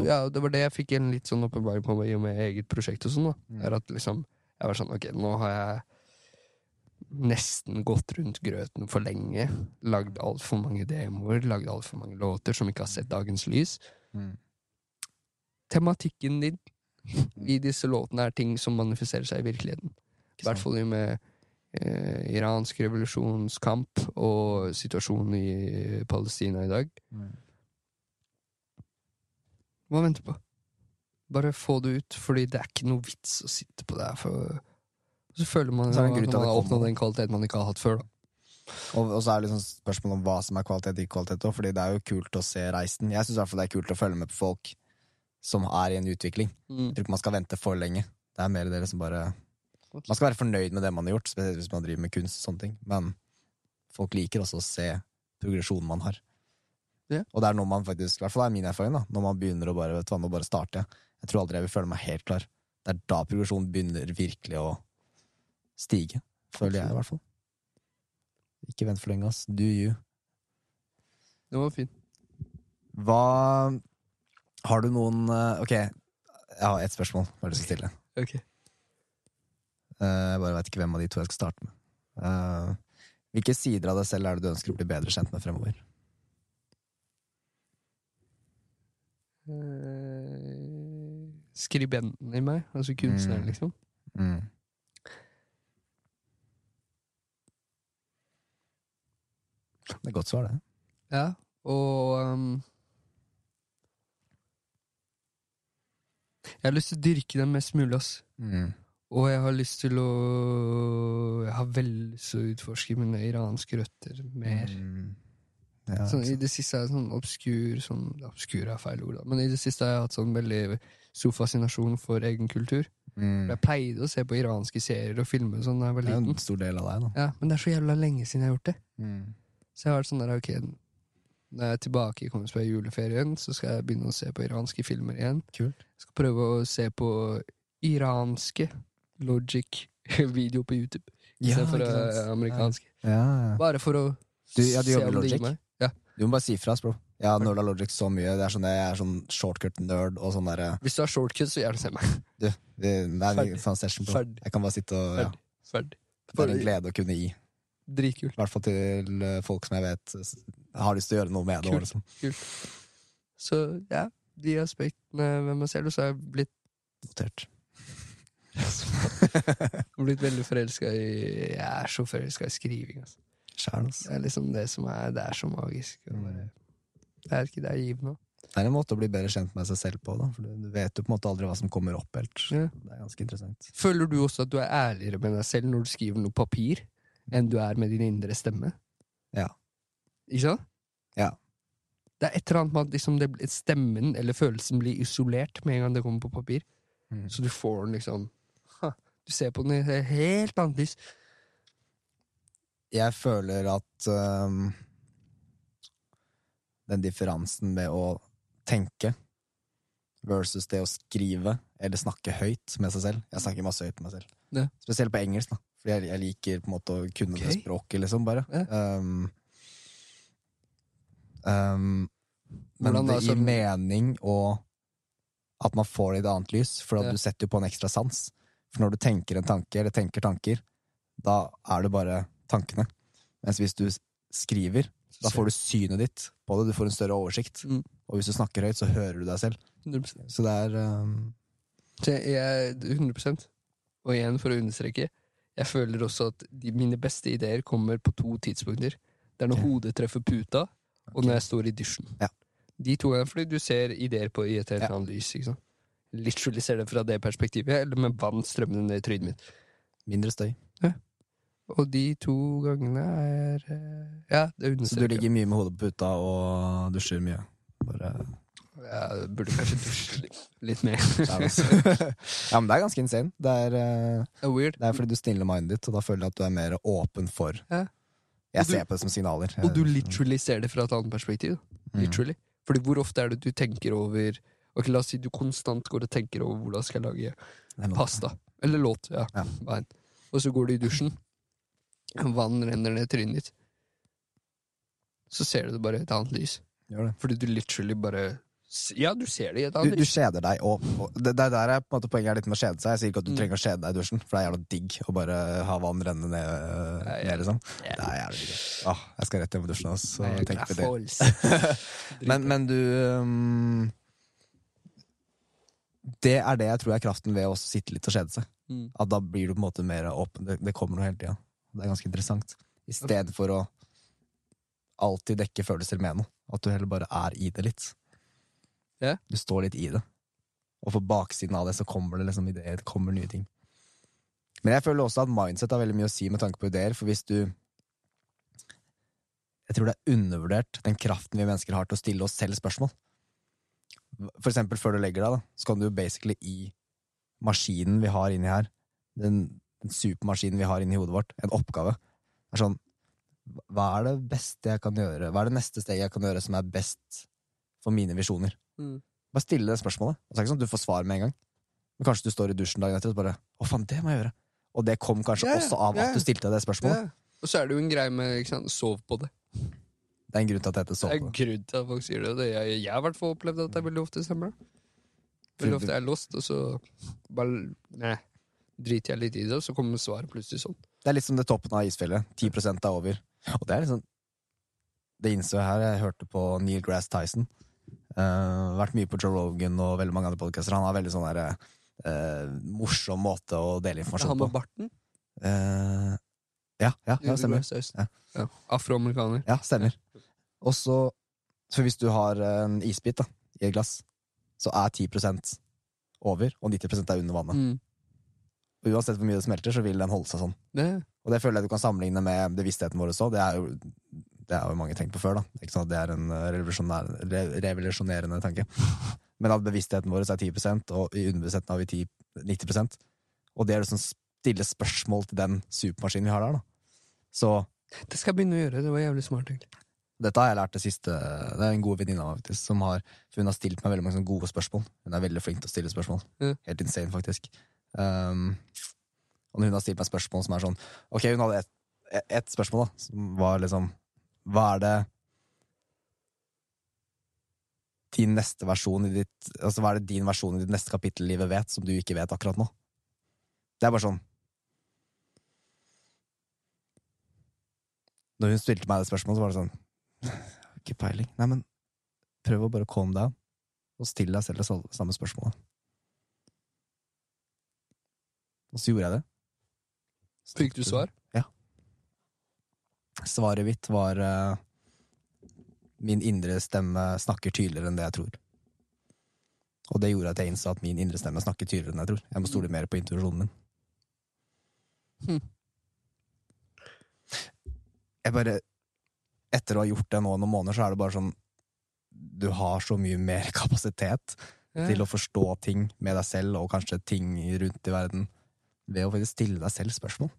ja, det var det jeg fikk en litt sånn åpenbaring på i og med eget prosjekt og sånn. da Mm. Er at liksom Jeg var sånn, ok, nå har jeg nesten gått rundt grøten for lenge. Lagd altfor mange demoer, lagd altfor mange låter som ikke har sett dagens lys. Mm. Tematikken din i disse låtene er ting som manifiserer seg i virkeligheten. I hvert fall med eh, iransk revolusjonskamp og situasjonen i Palestina i dag. Mm. Hva venter på? Bare få det ut, fordi det er ikke noe vits å sitte på det her. For så føler man Så er at man har oppnådd den kvaliteten man ikke har hatt før. Da. Og, og så er det liksom spørsmålet om hva som er kvalitet og ikke kvalitet også, fordi det er jo kult å se reisen. Jeg syns det er kult å følge med på folk som er i en utvikling. Jeg tror ikke man skal vente for lenge. Det er mer det liksom bare Man skal være fornøyd med det man har gjort, spesielt hvis man driver med kunst og sånne ting. Men folk liker også å se progresjonen man har. Og det er noe man faktisk, i hvert fall er min erfaring, da, når man begynner å bare, vet du nå bare starte jeg. Tror aldri jeg vil føle meg helt klar. Det er da progresjonen begynner virkelig å stige. Føler jeg, i hvert fall. Ikke vent for lenge, ass. Do you. Det var fint. Hva Har du noen eh, Ok, jeg har ett spørsmål. Bare du skal stille. Ok. Eh, Jeg bare vet ikke hvem av de to jeg skal starte med. Eh, hvilke sider av deg selv er det du ønsker å bli bedre kjent med fremover? Skribenten i meg, altså kunstneren, Mm. liksom. Det er godt svar, det. Ja, og um, Jeg har lyst til å dyrke dem mest mulig, ass. Og jeg har lyst til å Jeg har veldig lyst til å utforske mine iranske røtter mer. Mm. Ja, Sånn, I det siste er jeg sånn obskur sånn, Obskur er feil ord, da. Men i det siste har jeg hatt sånn veldig stor fascinasjon for egen kultur. Mm. Jeg pleide å se på iranske serier og filmer sånn da jeg var Det er en stor del av deg, da. Ja, men det er så jævla lenge siden jeg har gjort det. Mm. Så jeg har vært sånn der, ok Når jeg er tilbake i Kongsberg i juleferien, så skal jeg begynne å se på iranske filmer igjen. Kult. Jeg skal prøve å se på iranske Logic-videoer på YouTube. Ja, stedet for ikke sant. eh, amerikanske. Ja, ja. Bare for å Du- ja, du se om det gir meg. Du må bare si ifra, bro. Jeg har nerda Logic så mye. Det er sånn, jeg er sånn shortcut-nerd og sånn der, Hvis du har shortcut, så gjerne se meg. Du, vi, det er en session, bro. Ferdig. Jeg kan bare sitte og ja. Ferdig. Ferdig. Det er en glede å kunne gi. Dritkult. I hvert fall til eh, folk som jeg vet har lyst til å gjøre noe med det. Kult. Liksom. Så ja, de aspektene ved meg selv, og så har jeg blitt, Notert. blitt veldig forelska i Jeg er så forelska i skriving. Altså. Sjæl. Det er liksom det som er Det er så magisk. Bare, det er ikke det er givende. Det er en måte å bli bedre kjent med seg selv på, da. For du du vet jo på en måte aldri hva som kommer opp helt. Ja. Det er ganske interessant. Føler du også at du er ærligere med deg selv når du skriver noe papir, enn du er med din indre stemme? Ja. Ikke sant? Ja. Det er et eller annet med at liksom det, stemmen eller følelsen blir isolert med en gang det kommer på papir. Mm. Så du får den liksom ha, Du ser på den i et helt annet lys. Jeg føler at um, den differansen med å tenke versus det å skrive eller snakke høyt med seg selv Jeg snakker masse høyt med meg selv. Ja. Spesielt på engelsk, da. Fordi jeg, jeg liker på en måte å kunne det språket, liksom, bare. Ja. Um, um, men det gir sånn- mening og at man får det i et annet lys, for at Ja. du setter jo på en ekstra sans. For når du tenker en tanke, eller tenker tanker, da er det bare tankene. Mens hvis du skriver, da får du synet ditt på det, du får en større oversikt. Mm. Og hvis du snakker høyt, så hører du deg selv. 100%. Så det er um, Så jeg, jeg, 100% Og igjen, for å understreke, jeg føler også at de, mine beste ideer kommer på to tidspunkter. Det er når okay. hodet treffer puta, og når jeg står i dusjen. Ja. De to gangene, fordi du ser ideer på i et helt Ja. annet lys. ikke sant? Literally ser det fra det perspektivet, eller med vann strømmende ned i trynet mitt. mindre støy. Og de to gangene er eh, Ja, det Så du ligger mye med hodet på puta og dusjer mye. Bare Jeg burde kanskje dusje litt, mer. Ja, men det er ganske insane. Det er, uh, Det er det er fordi du stiller mindet ditt, og da føler jeg at du er mer åpen for Ja. Jeg du- ser på det som signaler. Og du literally ser det fra et annet perspektiv. Mm. Literally. Fordi hvor ofte er det du tenker over Ok, La oss si du konstant går og tenker over hvordan skal jeg lage pasta. Eller låt. ja, Ja. Og så går du i dusjen. Vann renner ned trynet ditt. Så ser du det bare i et annet lys. Gjør det. Fordi du literally bare Ja, du ser det i et Du, annet du lys. kjeder deg, og det, det der er på en måte poenget er litt med å kjede seg. Jeg sier ikke at du Mm. trenger å kjede deg i dusjen, for det er jævla digg å bare ha vann renne ned. ja. ned liksom. Er jævlig digg. Åh, jeg skal rett hjem og dusje nå, så Nei, tenk på det. Men, men du um, Det er det jeg tror er kraften ved å sitte litt og kjede seg. Mm. At da blir du på en måte mer åpen. Det, det kommer noe hele tida. Det er ganske interessant. I stedet for å alltid dekke følelser med noe. At du heller bare er i det litt. Ja. Du står litt i det. Og på baksiden av det så kommer det liksom ideer, det kommer nye ting. Men jeg føler også at mindset har veldig mye å si med tanke på ideer, for hvis du Jeg tror det er undervurdert den kraften vi mennesker har til å stille oss selv spørsmål. For eksempel før du legger deg, da, så kan du basically i maskinen vi har inni her, den, den supermaskinen vi har inni hodet vårt, en oppgave, er sånn Hva er det beste jeg kan gjøre? Hva er det neste steget jeg kan gjøre som er best for mine visjoner? Mm. Bare stille det spørsmålet. Så er det ikke sånn at du får svar med en gang. Men kanskje du står i dusjen dagen etter og bare Å, faen, det må jeg gjøre. Og det kom kanskje yeah, også av yeah, at du stilte det spørsmålet. Yeah. Og så er det jo en greie med ikke sant, sov på det. Det er en grunn til at det heter Det er en grunn til at folk sier det. jeg, jeg har i hvert fall opplevd at det veldig ofte stemmer. det. Veldig ofte er jeg lost, og så bare Nei, driter jeg litt i det, og så kommer svaret plutselig sånn. Det er litt som det toppen av isfjellet. 10% er over. Og det er liksom Det innså jeg her. Jeg hørte på Neil Grass Tyson. Uh, vært mye på Joe Rogan og veldig mange andre podkaster. Han har veldig sånn der, uh, morsom måte å dele informasjon på. med barten. Uh, ja, ja, ja, stemmer. Ja. Ja. Afroamerikaner. Ja, stemmer. Og så For hvis du har en isbit da, i et glass, så er 10% over, og 90 er under vannet. Mm. Og uansett hvor mye det smelter, så vil den holde seg sånn. Det, Og det føler jeg du kan sammenligne med bevisstheten vår også. Det er jo det har jo mange tenkt på før, da. Ikke at Det er en eh, revolusjonerende tanke. Men at bevisstheten vår er 10% og i underbevisstheten har vi 10, 90% Og det er liksom stille spørsmål til den supermaskinen vi har der, da. Så det skal jeg begynne å gjøre. Det var jævlig smart, egentlig. dette har jeg lært det siste Det er en god venninne av meg som har Hun har stilt meg veldig mange gode spørsmål. Hun er veldig flink til å stille spørsmål. Ja. Helt insane, faktisk. Um, og hun har stilt meg spørsmål som er sånn Ok, hun hadde ett et spørsmål, da, som var liksom Hva er det din neste versjon i ditt Altså hva er det din versjon i ditt neste kapittel i livet vet, som du ikke vet akkurat nå? Det er bare sånn Når hun stilte meg det spørsmålet, så var det sånn Ikke peiling. Nei, men prøv å bare calm down, og still deg selv det samme spørsmålet. Og så gjorde jeg det. Fikk du svar? Ja. Svaret mitt var uh, Min indre stemme snakker tydeligere enn det jeg tror. Og det gjorde at jeg innså at min indre stemme snakker tydeligere enn jeg tror. Jeg må stole mer på intuisjonen min. Hm. Jeg bare Etter å ha gjort det nå noen måneder, så er det bare sånn Du har så mye mer kapasitet Ja. til å forstå ting med deg selv, og kanskje ting rundt i verden, ved å faktisk stille deg selv spørsmål.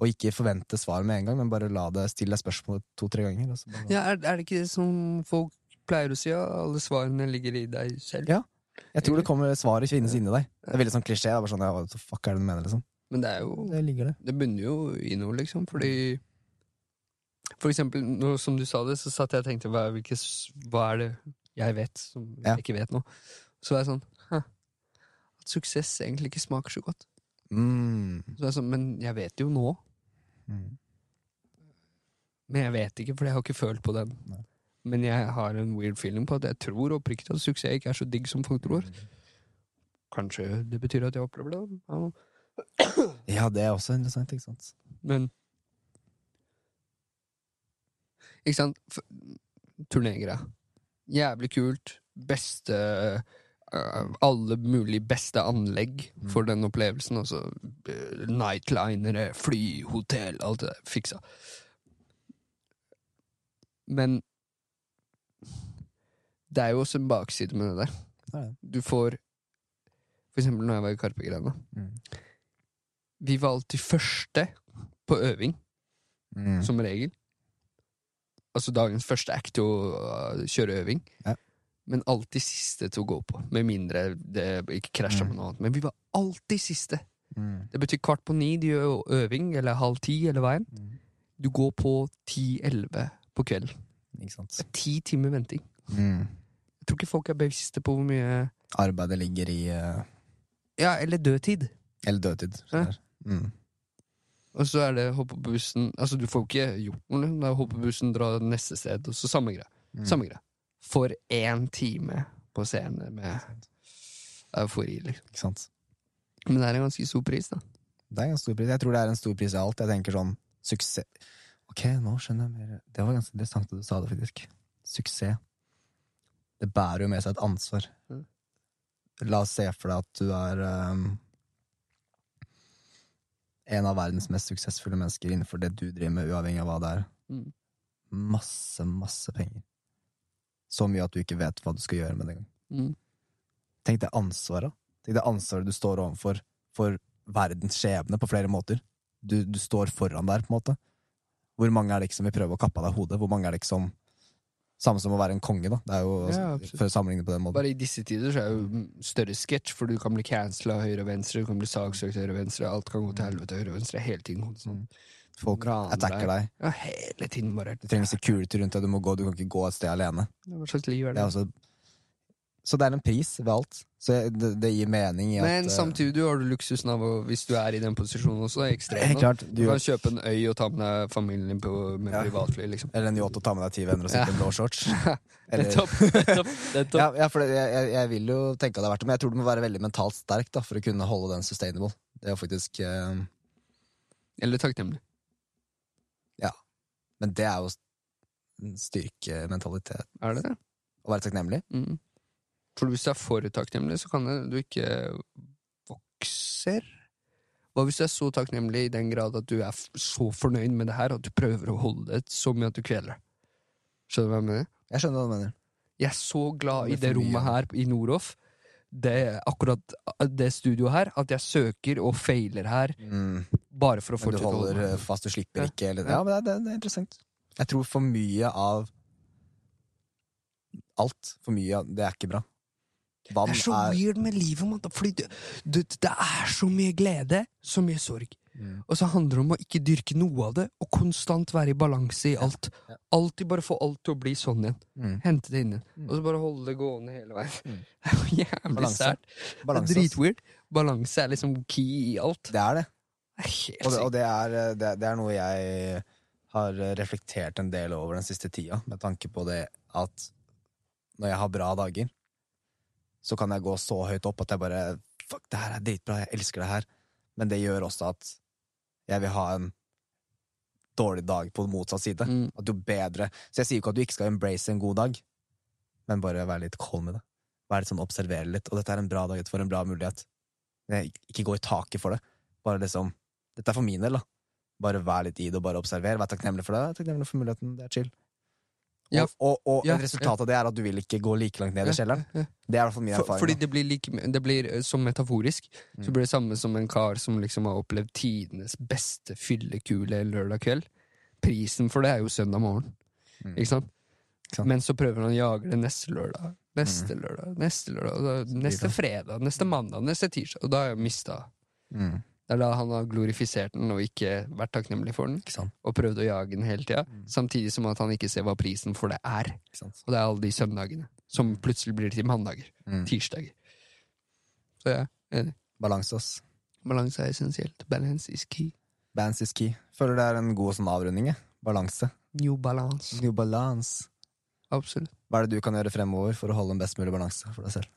Og ikke forvente svar med en gang, men bare la det stille deg spørsmål to-tre ganger. bare- Ja, er, er det ikke det som folk pleier å si? at Alle svarene ligger i deg selv. Ja. Jeg tror det kommer svaret finnes inni deg. Det er veldig sånn klisjé. Det er bare sånn, ja, hva fuck er det du mener, liksom? Men det er jo Det ligger det. Det bunner jo i noe, liksom, fordi For eksempel, nå, som du sa det, så satt jeg og tenkte hva, hvilke, hva er det jeg vet som Ja. jeg ikke vet nå? Så var jeg sånn «Hæ, At suksess egentlig ikke smaker så godt. Mm. Så jeg sånn, Men jeg vet jo nå. Mm. Men jeg vet ikke, for jeg har ikke følt på den. Nei. Men jeg har en weird feeling på at jeg tror oppriktig at suksess ikke er så digg som folk tror. Kanskje det betyr at jeg opplever det. Ja. Ja, det er også interessant, ikke sant? Men Ikke sant? Turnégreia. Jævlig kult. Beste øh, Alle mulige beste anlegg for den opplevelsen. Altså øh, nightlinere, fly, hotell, alt det der. Fiksa. Men det er jo også en bakside med det der. Er. Du får For eksempel når jeg var i Karpe-grena. Mm. Vi var alltid første på øving Mm. som regel. Altså dagens første act å uh, kjøre øving. Ja. Men alltid siste til å gå på. Med mindre det ikke krasja Mm. med noe annet. Men vi var alltid siste. Mm. Det betyr kvart på ni de gjør øving, eller halv ti eller veien. Mm. Du går på ti-elleve på kvelden. Det er ti timer venting. Mm. Jeg tror ikke folk er bevisste på hvor mye Arbeidet ligger i uh... Ja, eller dødtid. Eller dødtid. Ja. Mm. Og så er det hoppe på bussen Altså, du får ikke gjort noe. Det er hoppe på bussen, dra neste sted, og så samme greie. Mm. Samme greie. For én time på scenen med eufori, liksom. Ikke sant? Men det er en ganske stor pris, da. Det er en stor pris. Jeg tror det er en stor pris i alt. Jeg tenker sånn suksess Ok, nå skjønner jeg mer. Det var ganske interessant at du sa det, faktisk. Suksess. Det bærer jo med seg et ansvar. Mm. La oss se for deg at du er um, en av verdens mest suksessfulle mennesker innenfor det du driver med, uavhengig av hva det er. Mm. Masse, masse penger. Så mye at du ikke vet hva du skal gjøre med det engang. Mm. Tenk det ansvaret. Tenk det ansvaret du står overfor for verdens skjebne på flere måter. Du, du står foran der, på en måte. Hvor mange er det ikke som vil prøve å kappe av deg hodet? Hvor mange er det ikke som Samme som å være en konge, da. Det er jo, Ja, for å sammenligne på den måten. Bare i disse tider så er det jo mm, større sketsj, for du kan bli cancela høyre og venstre, du kan bli saksøkt høyre og venstre, alt kan gå til helvete høyre og venstre hele tiden. Sånn. Folk raner attacker deg. Ja, hele tiden bare Du trenger security rundt deg. Du må gå, du kan ikke gå et sted alene. Hva slags liv er Det det? er også, så det er en pris ved alt. Så det, det gir mening i at Men eh, samtidig har du luksusen av å, hvis du er i den posisjonen også, ekstrem nå. klart. Du Du, kan kjøpe en øy og ta med deg familien din på, med Ja. privatfly, liksom. eller en yacht og ta med deg ti venner og sitte Ja. blå shorts. Nettopp. nettopp. Ja, for det, jeg, jeg- jeg vil jo tenke at det er verdt det, men jeg tror du må være veldig mentalt sterk da, for å kunne holde den sustainable. Det er faktisk eh, Eller takknemlig. Men det er jo styrkementalitet. Er det det? Å være takknemlig. Mm. For hvis du er for takknemlig, så kan det du ikke vokser. Hva hvis du er så takknemlig i den grad at du er så fornøyd med det her at du prøver å holde det så mye at du kveler det? Skjønner du hva jeg mener? Jeg skjønner hva du mener. Jeg er så glad i det rommet her i Noroff. Det akkurat det studioet her, at jeg søker og feiler her Mm. Bare for å Men du fortsette holder holde eh, fast, du slipper Ja. ikke. Eller, Ja. men det, det, er interessant. Jeg tror for mye av alt, for mye av det er ikke bra. Vann Det er så weird med livet, mann. Fordi det, det, det er så mye glede, så mye sorg. Mm. Og så handler det om å ikke dyrke noe av det, og konstant være i balanse i alt. Ja. Alltid bare få alt til å bli sånn igjen. Mm. Hente det inn igjen. Mm. Og så bare holde det gående hele veien. Mm. Det er jo jævlig sært. Er dritweird. Balanse er liksom key i alt. Det er det. Og, det, og det, er, eh, det, det er noe jeg har eh, reflektert en del over den siste tida, med tanke på det at når jeg har bra dager, så kan jeg gå så høyt opp at jeg bare Fuck, det her er dritbra, jeg elsker det her. Men det gjør også at jeg vil ha en dårlig dag på motsatt side. Mm. At jo bedre Så jeg sier ikke at du ikke skal embrace en god dag, men bare være litt cold med det. Være litt sånn, Observere litt. Og dette er en bra dag, dette får en bra mulighet. Ikke gå i taket for det. Bare liksom Dette er for min del, da. Bare vær litt i det og bare observer. Vær takknemlig for det. Vær takknemlig for muligheten. Det er chill. Ja. Og, og, og Ja, et resultat av det er at du vil ikke gå like langt ned i kjelleren. Ja, ja. Det er i hvert fall min For, erfaring. fordi det blir, like, det blir eh, som metaforisk. Så Mm. blir det samme som en kar som liksom har opplevd tidenes beste fyllekule lørdag kveld. Prisen for det er jo søndag morgen. Mm. Ikke sant? Ikke sant? Men så prøver han å jage det neste lørdag, neste lørdag, neste lørdag, da, neste fredag, neste mandag, neste tirsdag. Og da har jeg mista Mm. Det er da han har glorifisert den og ikke vært takknemlig for den. Ikke sant? Og prøvd å jage den hele tida. Mm. Samtidig som at han ikke ser hva prisen for det er. Ikke sant? Og det er alle de søndagene som plutselig blir til mandager. Mm. Tirsdager. Så ja, enig. Balanse, ass. Balanse er essensielt. Balance is key. Balance is key. Føler det er en god sånn avrunding. Balanse. New balance. New balance. Absolutt. Hva er det du kan gjøre fremover for å holde en best mulig balanse for deg selv?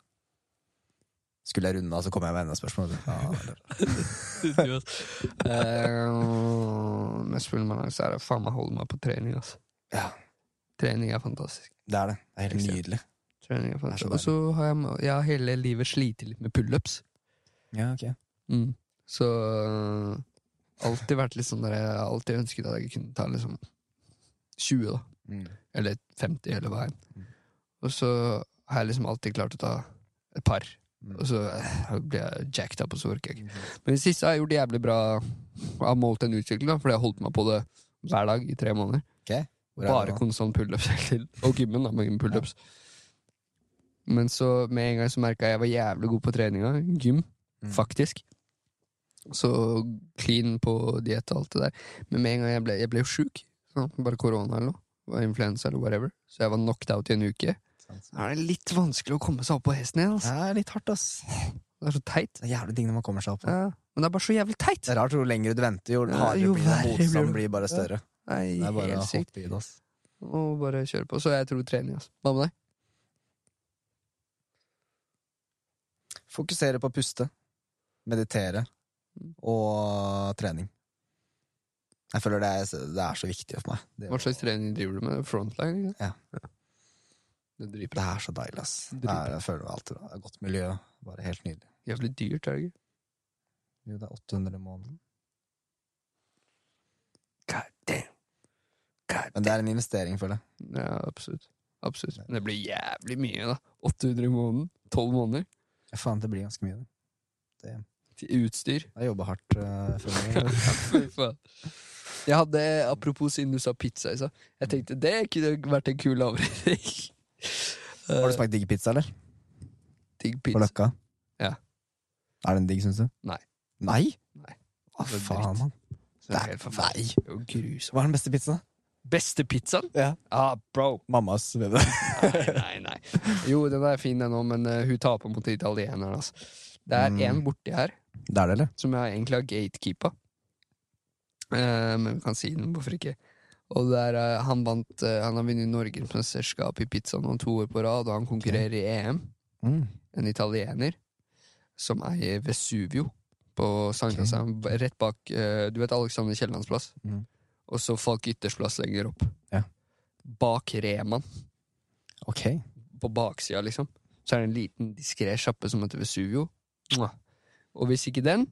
Skulle jeg runde av, så kommer jeg med enda spørsmål. Ja, uh, så er å faen meg holde meg på trening. Altså. ja, Trening er fantastisk. det er det. Det er helt nydelig. Trening er fantastisk. Og så har jeg, jeg har hele livet slitt litt med pullups. Ja, ok. Mm. Så uh, alltid vært litt sånn der Jeg har alltid ønsket at jeg kunne ta liksom 20, da. Mm. Eller 50, eller hva enn. Mm. Og så har jeg liksom alltid klart å ta et par. Og så ble blir jeg jacked up, og så orker jeg ikke. Men i det siste har jeg gjort jævlig bra. Jeg har målt en utvikling, da, fordi jeg har holdt meg på det hver dag i tre måneder. Okay. Bare konstant pullups. Og gymmen, da, med pullups. Men så med en gang så merka jeg jeg var jævlig god på treninga. Gym, Mm. faktisk. Så clean på diett og alt det der. Men med en gang jeg ble, jeg ble sjuk. Sånn, bare korona eller noe. Influensa eller whatever. Så jeg var knocked out i en uke. Da er det litt vanskelig å komme seg opp på hesten igjen. Altså. Det er litt hardt, ass. Det er så teit. Det er jævlig ting når man kommer seg opp. Ja. Men det er bare så jævlig teit! Det er rart, jo lenger du venter, jo hardere jo blir det. verre blir bare større. Nei, Det er bare helt sykt. hoppe ass. Og bare kjøre på. Så jeg tror trening, ass. Hva med deg? Fokusere på å puste, meditere og trening. Jeg føler det er, det er så viktig for meg. Det, Hva slags trening driver du med? Frontline? ikke? Ja. Det det er så deilig, ass. Det er, jeg føler alltid. Det er godt miljø. Bare helt nydelig. Jævlig dyrt, er det ikke? Jo, det er 800 i måneden. God damn. God Men det er en investering, føler jeg. Ja, absolutt. Absolutt. Men det blir jævlig mye, da. 800 i måneden. 12 måneder. Ja, faen, det blir ganske mye. det. Til utstyr. Jeg jobber hardt. Uh, for. Jeg hadde, apropos siden du sa pizza, jeg, sa, jeg tenkte det kunne vært en kul avrunding. Har du smakt digg pizza, eller? Digg På. Løkka? Ja. Er den digg, syns du? Nei. Nei? Nei. Hva Det er faen, mann? Det er helt forferdelig. Er grusomt. Hva er den beste pizzaen? Beste pizzaen? Ja. Ah, bro. Mammas, vet du. Nei, nei, nei. Jo, den er fin, den òg, men uh, hun taper mot italieneren. Altså. Det er Mm. en borti her Det er det, eller? som jeg egentlig har gatekeepa. Uh, men vi kan si den, hvorfor ikke? Og der, er, eh, han vant eh, Han har vunnet norgesmesterskap i pizza noen to år på rad, og han konkurrerer i EM. Mm. En italiener som eier Vesuvio på Sankthansheim, rett bak eh, Du vet Alexander Kiellands plass? Mm. Og så Falk Ytters plass lenger opp. Ja. Bak Reman, Ok. på baksida, liksom, så er det en liten diskré sjappe som heter Vesuvio. Og hvis ikke den,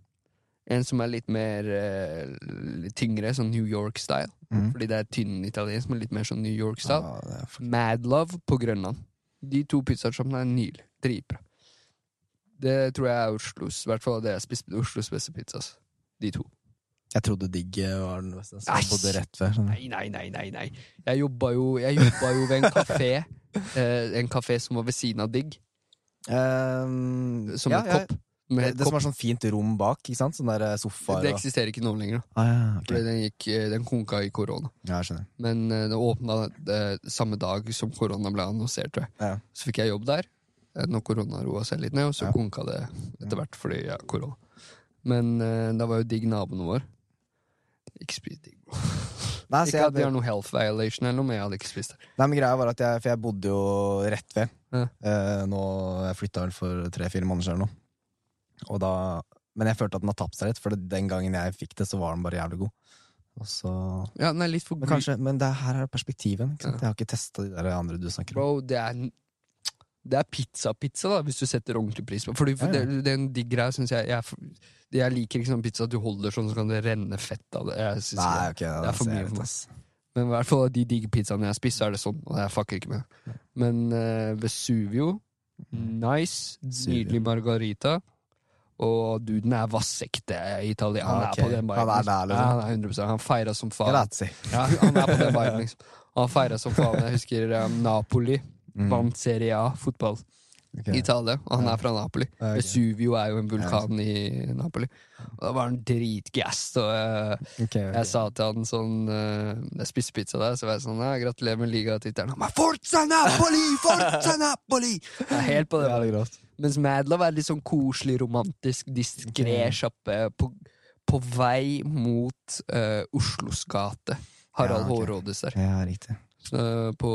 En som er litt mer uh, tyngre, sånn New York-style. Mm. Fordi det er tynn italiensk, men litt mer sånn New York-style. Ah, for- Mad Love på Grønland. De to pizzasjappene er nydelige. Dritbra. Det tror jeg er Oslos, i hvert fall det jeg spiste Oslos beste pizzas. De to. Jeg trodde Digg var den beste. Jeg bodde rett ved. Nei, nei, nei, nei, nei. Jeg jobba jo, jeg jobba jo ved en kafé. Eh, en kafé som var ved siden av Digg. Um, Som ja, et kopp. Med Det, det som er sånn fint rom bak, ikke sant? Sånn der sofaer Det og eksisterer ikke nå lenger, da. ah, ja, okay. Fordi den, gikk, eh, den konka i korona. ja, jeg skjønner. Men uh, det åpna det samme dag som korona ble annonsert. tror jeg. Ja. Så fikk jeg jobb der eh, når korona roa seg litt ned, og så Ja. konka det etter hvert fordi ja, korona. Men uh, da var jo digg naboen vår. Ikke spis digg, bro. Nei, Ikke at de har noe health violation eller noe, men jeg hadde ikke spist det. nei, men greia var at jeg For jeg bodde jo rett ved. Ja. Uh, nå, jeg flytta vel for tre-fire måneder siden nå. Og da Men jeg følte at den har tapt seg litt, for den gangen jeg fikk det, så var den bare jævlig god. Så Ja, den er litt for Men kanskje Men det her er perspektivet. Ja. Jeg har ikke testa de der andre du snakker om. Bro, det er det er pizza-pizza, da, hvis du setter ordentlig pris på Fordi for Ja, ja. Det, det er en digg greie, syns jeg. Jeg, jeg liker ikke sånn pizza at du holder sånn, så kan det renne fett av det. Nei, ikke ok, det er for mye for meg. Men i hvert fall av de digge pizzaene jeg spiser, er det sånn, og jeg fucker ikke med. Men uh, Vesuvio, nice. Nydelig margarita. Og duden er vassekte italiener. Han Ja, er på den viben. Han er der, liksom. Ja, han er 100% Han feira som faen. Ja, han er på den viben, liksom. Han feira som faen. Jeg husker um, Napoli Mm. vant Serie A fotball Okay. i Italia, og han Ja. er fra Napoli. Okay. Vesuvio er jo en vulkan i Napoli. Og da var han dritgassed, og eh, okay, ok. jeg sa til han sånn uh, Jeg spiste pizza der, så var jeg sånn ja, 'Gratulerer med ligatittelen'. Han bare 'Forza Napoli! Forza Napoli!' Jeg er helt på det. Jævlig grovt. Mens Madlove er litt sånn koselig, romantisk, diskré sjappe på, på vei mot uh, Oslos gate. Harald Ja, okay. Hårrådes der, Ja, riktig. eh, på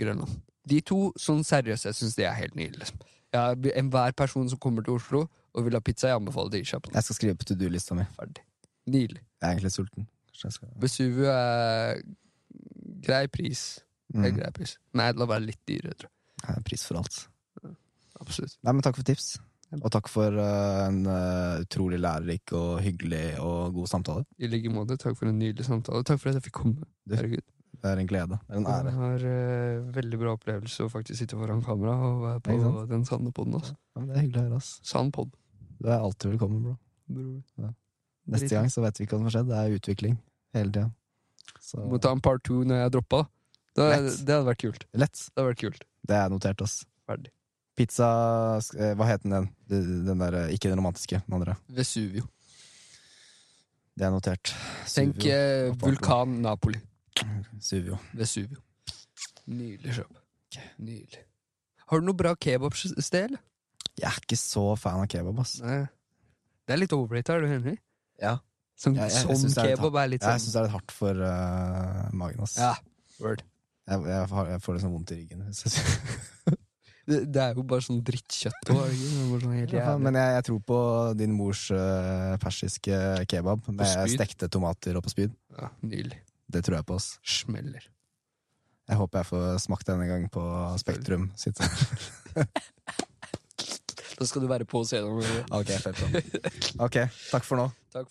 Grønland. De to, sånn seriøst, jeg syns de er helt nydelige. Liksom. Ja, Enhver person som kommer til Oslo og vil ha pizza, jeg anbefaler de kjapt. Jeg skal skrive på to do-lista mi. Ferdig. Nydelig. Jeg er egentlig sulten. Besuvu skal Vesuvio er grei pris. Det mm. grei pris. Madlove er litt dyrere, tror jeg. Jeg Pris for alt. Absolutt. Nei, men Takk for tips. Og takk for eh, en eh, utrolig lærerik og hyggelig og god samtale. I like måte. Takk for en nydelig samtale. Takk for at jeg fikk komme. Herregud. Det er en glede. Det er en ære. Jeg har uh, veldig bra opplevelse å faktisk sitte foran kamera og være på ja, den sanne poden. Altså. Ja, det er hyggelig å høre. ass. Sann pod. Du er alltid velkommen, bro. Bror. Neste Drit. gang så vet vi ikke hva som har skjedd. Det er utvikling hele tida. Så Må ta en part two når jeg droppa. Det, det hadde vært kult. lett. Det hadde vært kult. Det er notert, ass. Ferdig. Pizza eh, Hva het den? Den, der, eh, ikke den romantiske, den andre. Vesuvio. Det er notert. Tenk Suvio. eh, vulkan Napoli. Suvio. Vesuvio. Nydelig kjøp. Nydelig. Har du noe bra kebabsted, eller? Jeg er ikke så fan av kebab, ass. Nei. Det er litt overrated, er du enig? Ja. Som, Ja, jeg- jeg som det er litt kebab er Jeg sånn syns det er litt hardt for uh, magen, ass. Ja, word. Jeg, jeg, har- jeg får liksom vondt i ryggen. Det, det er jo bare sånn drittkjøtt òg. Sånn Ja, men jeg, jeg tror på din mors uh, persiske kebab med stekte tomater og på spyd. Ja, nydelig. Det tror jeg på. oss Smeller. Jeg håper jeg får smakt denne gang på Spektrum. sitt. Da skal du være på scenen. Ok, fett. Ok, takk for nå. Takk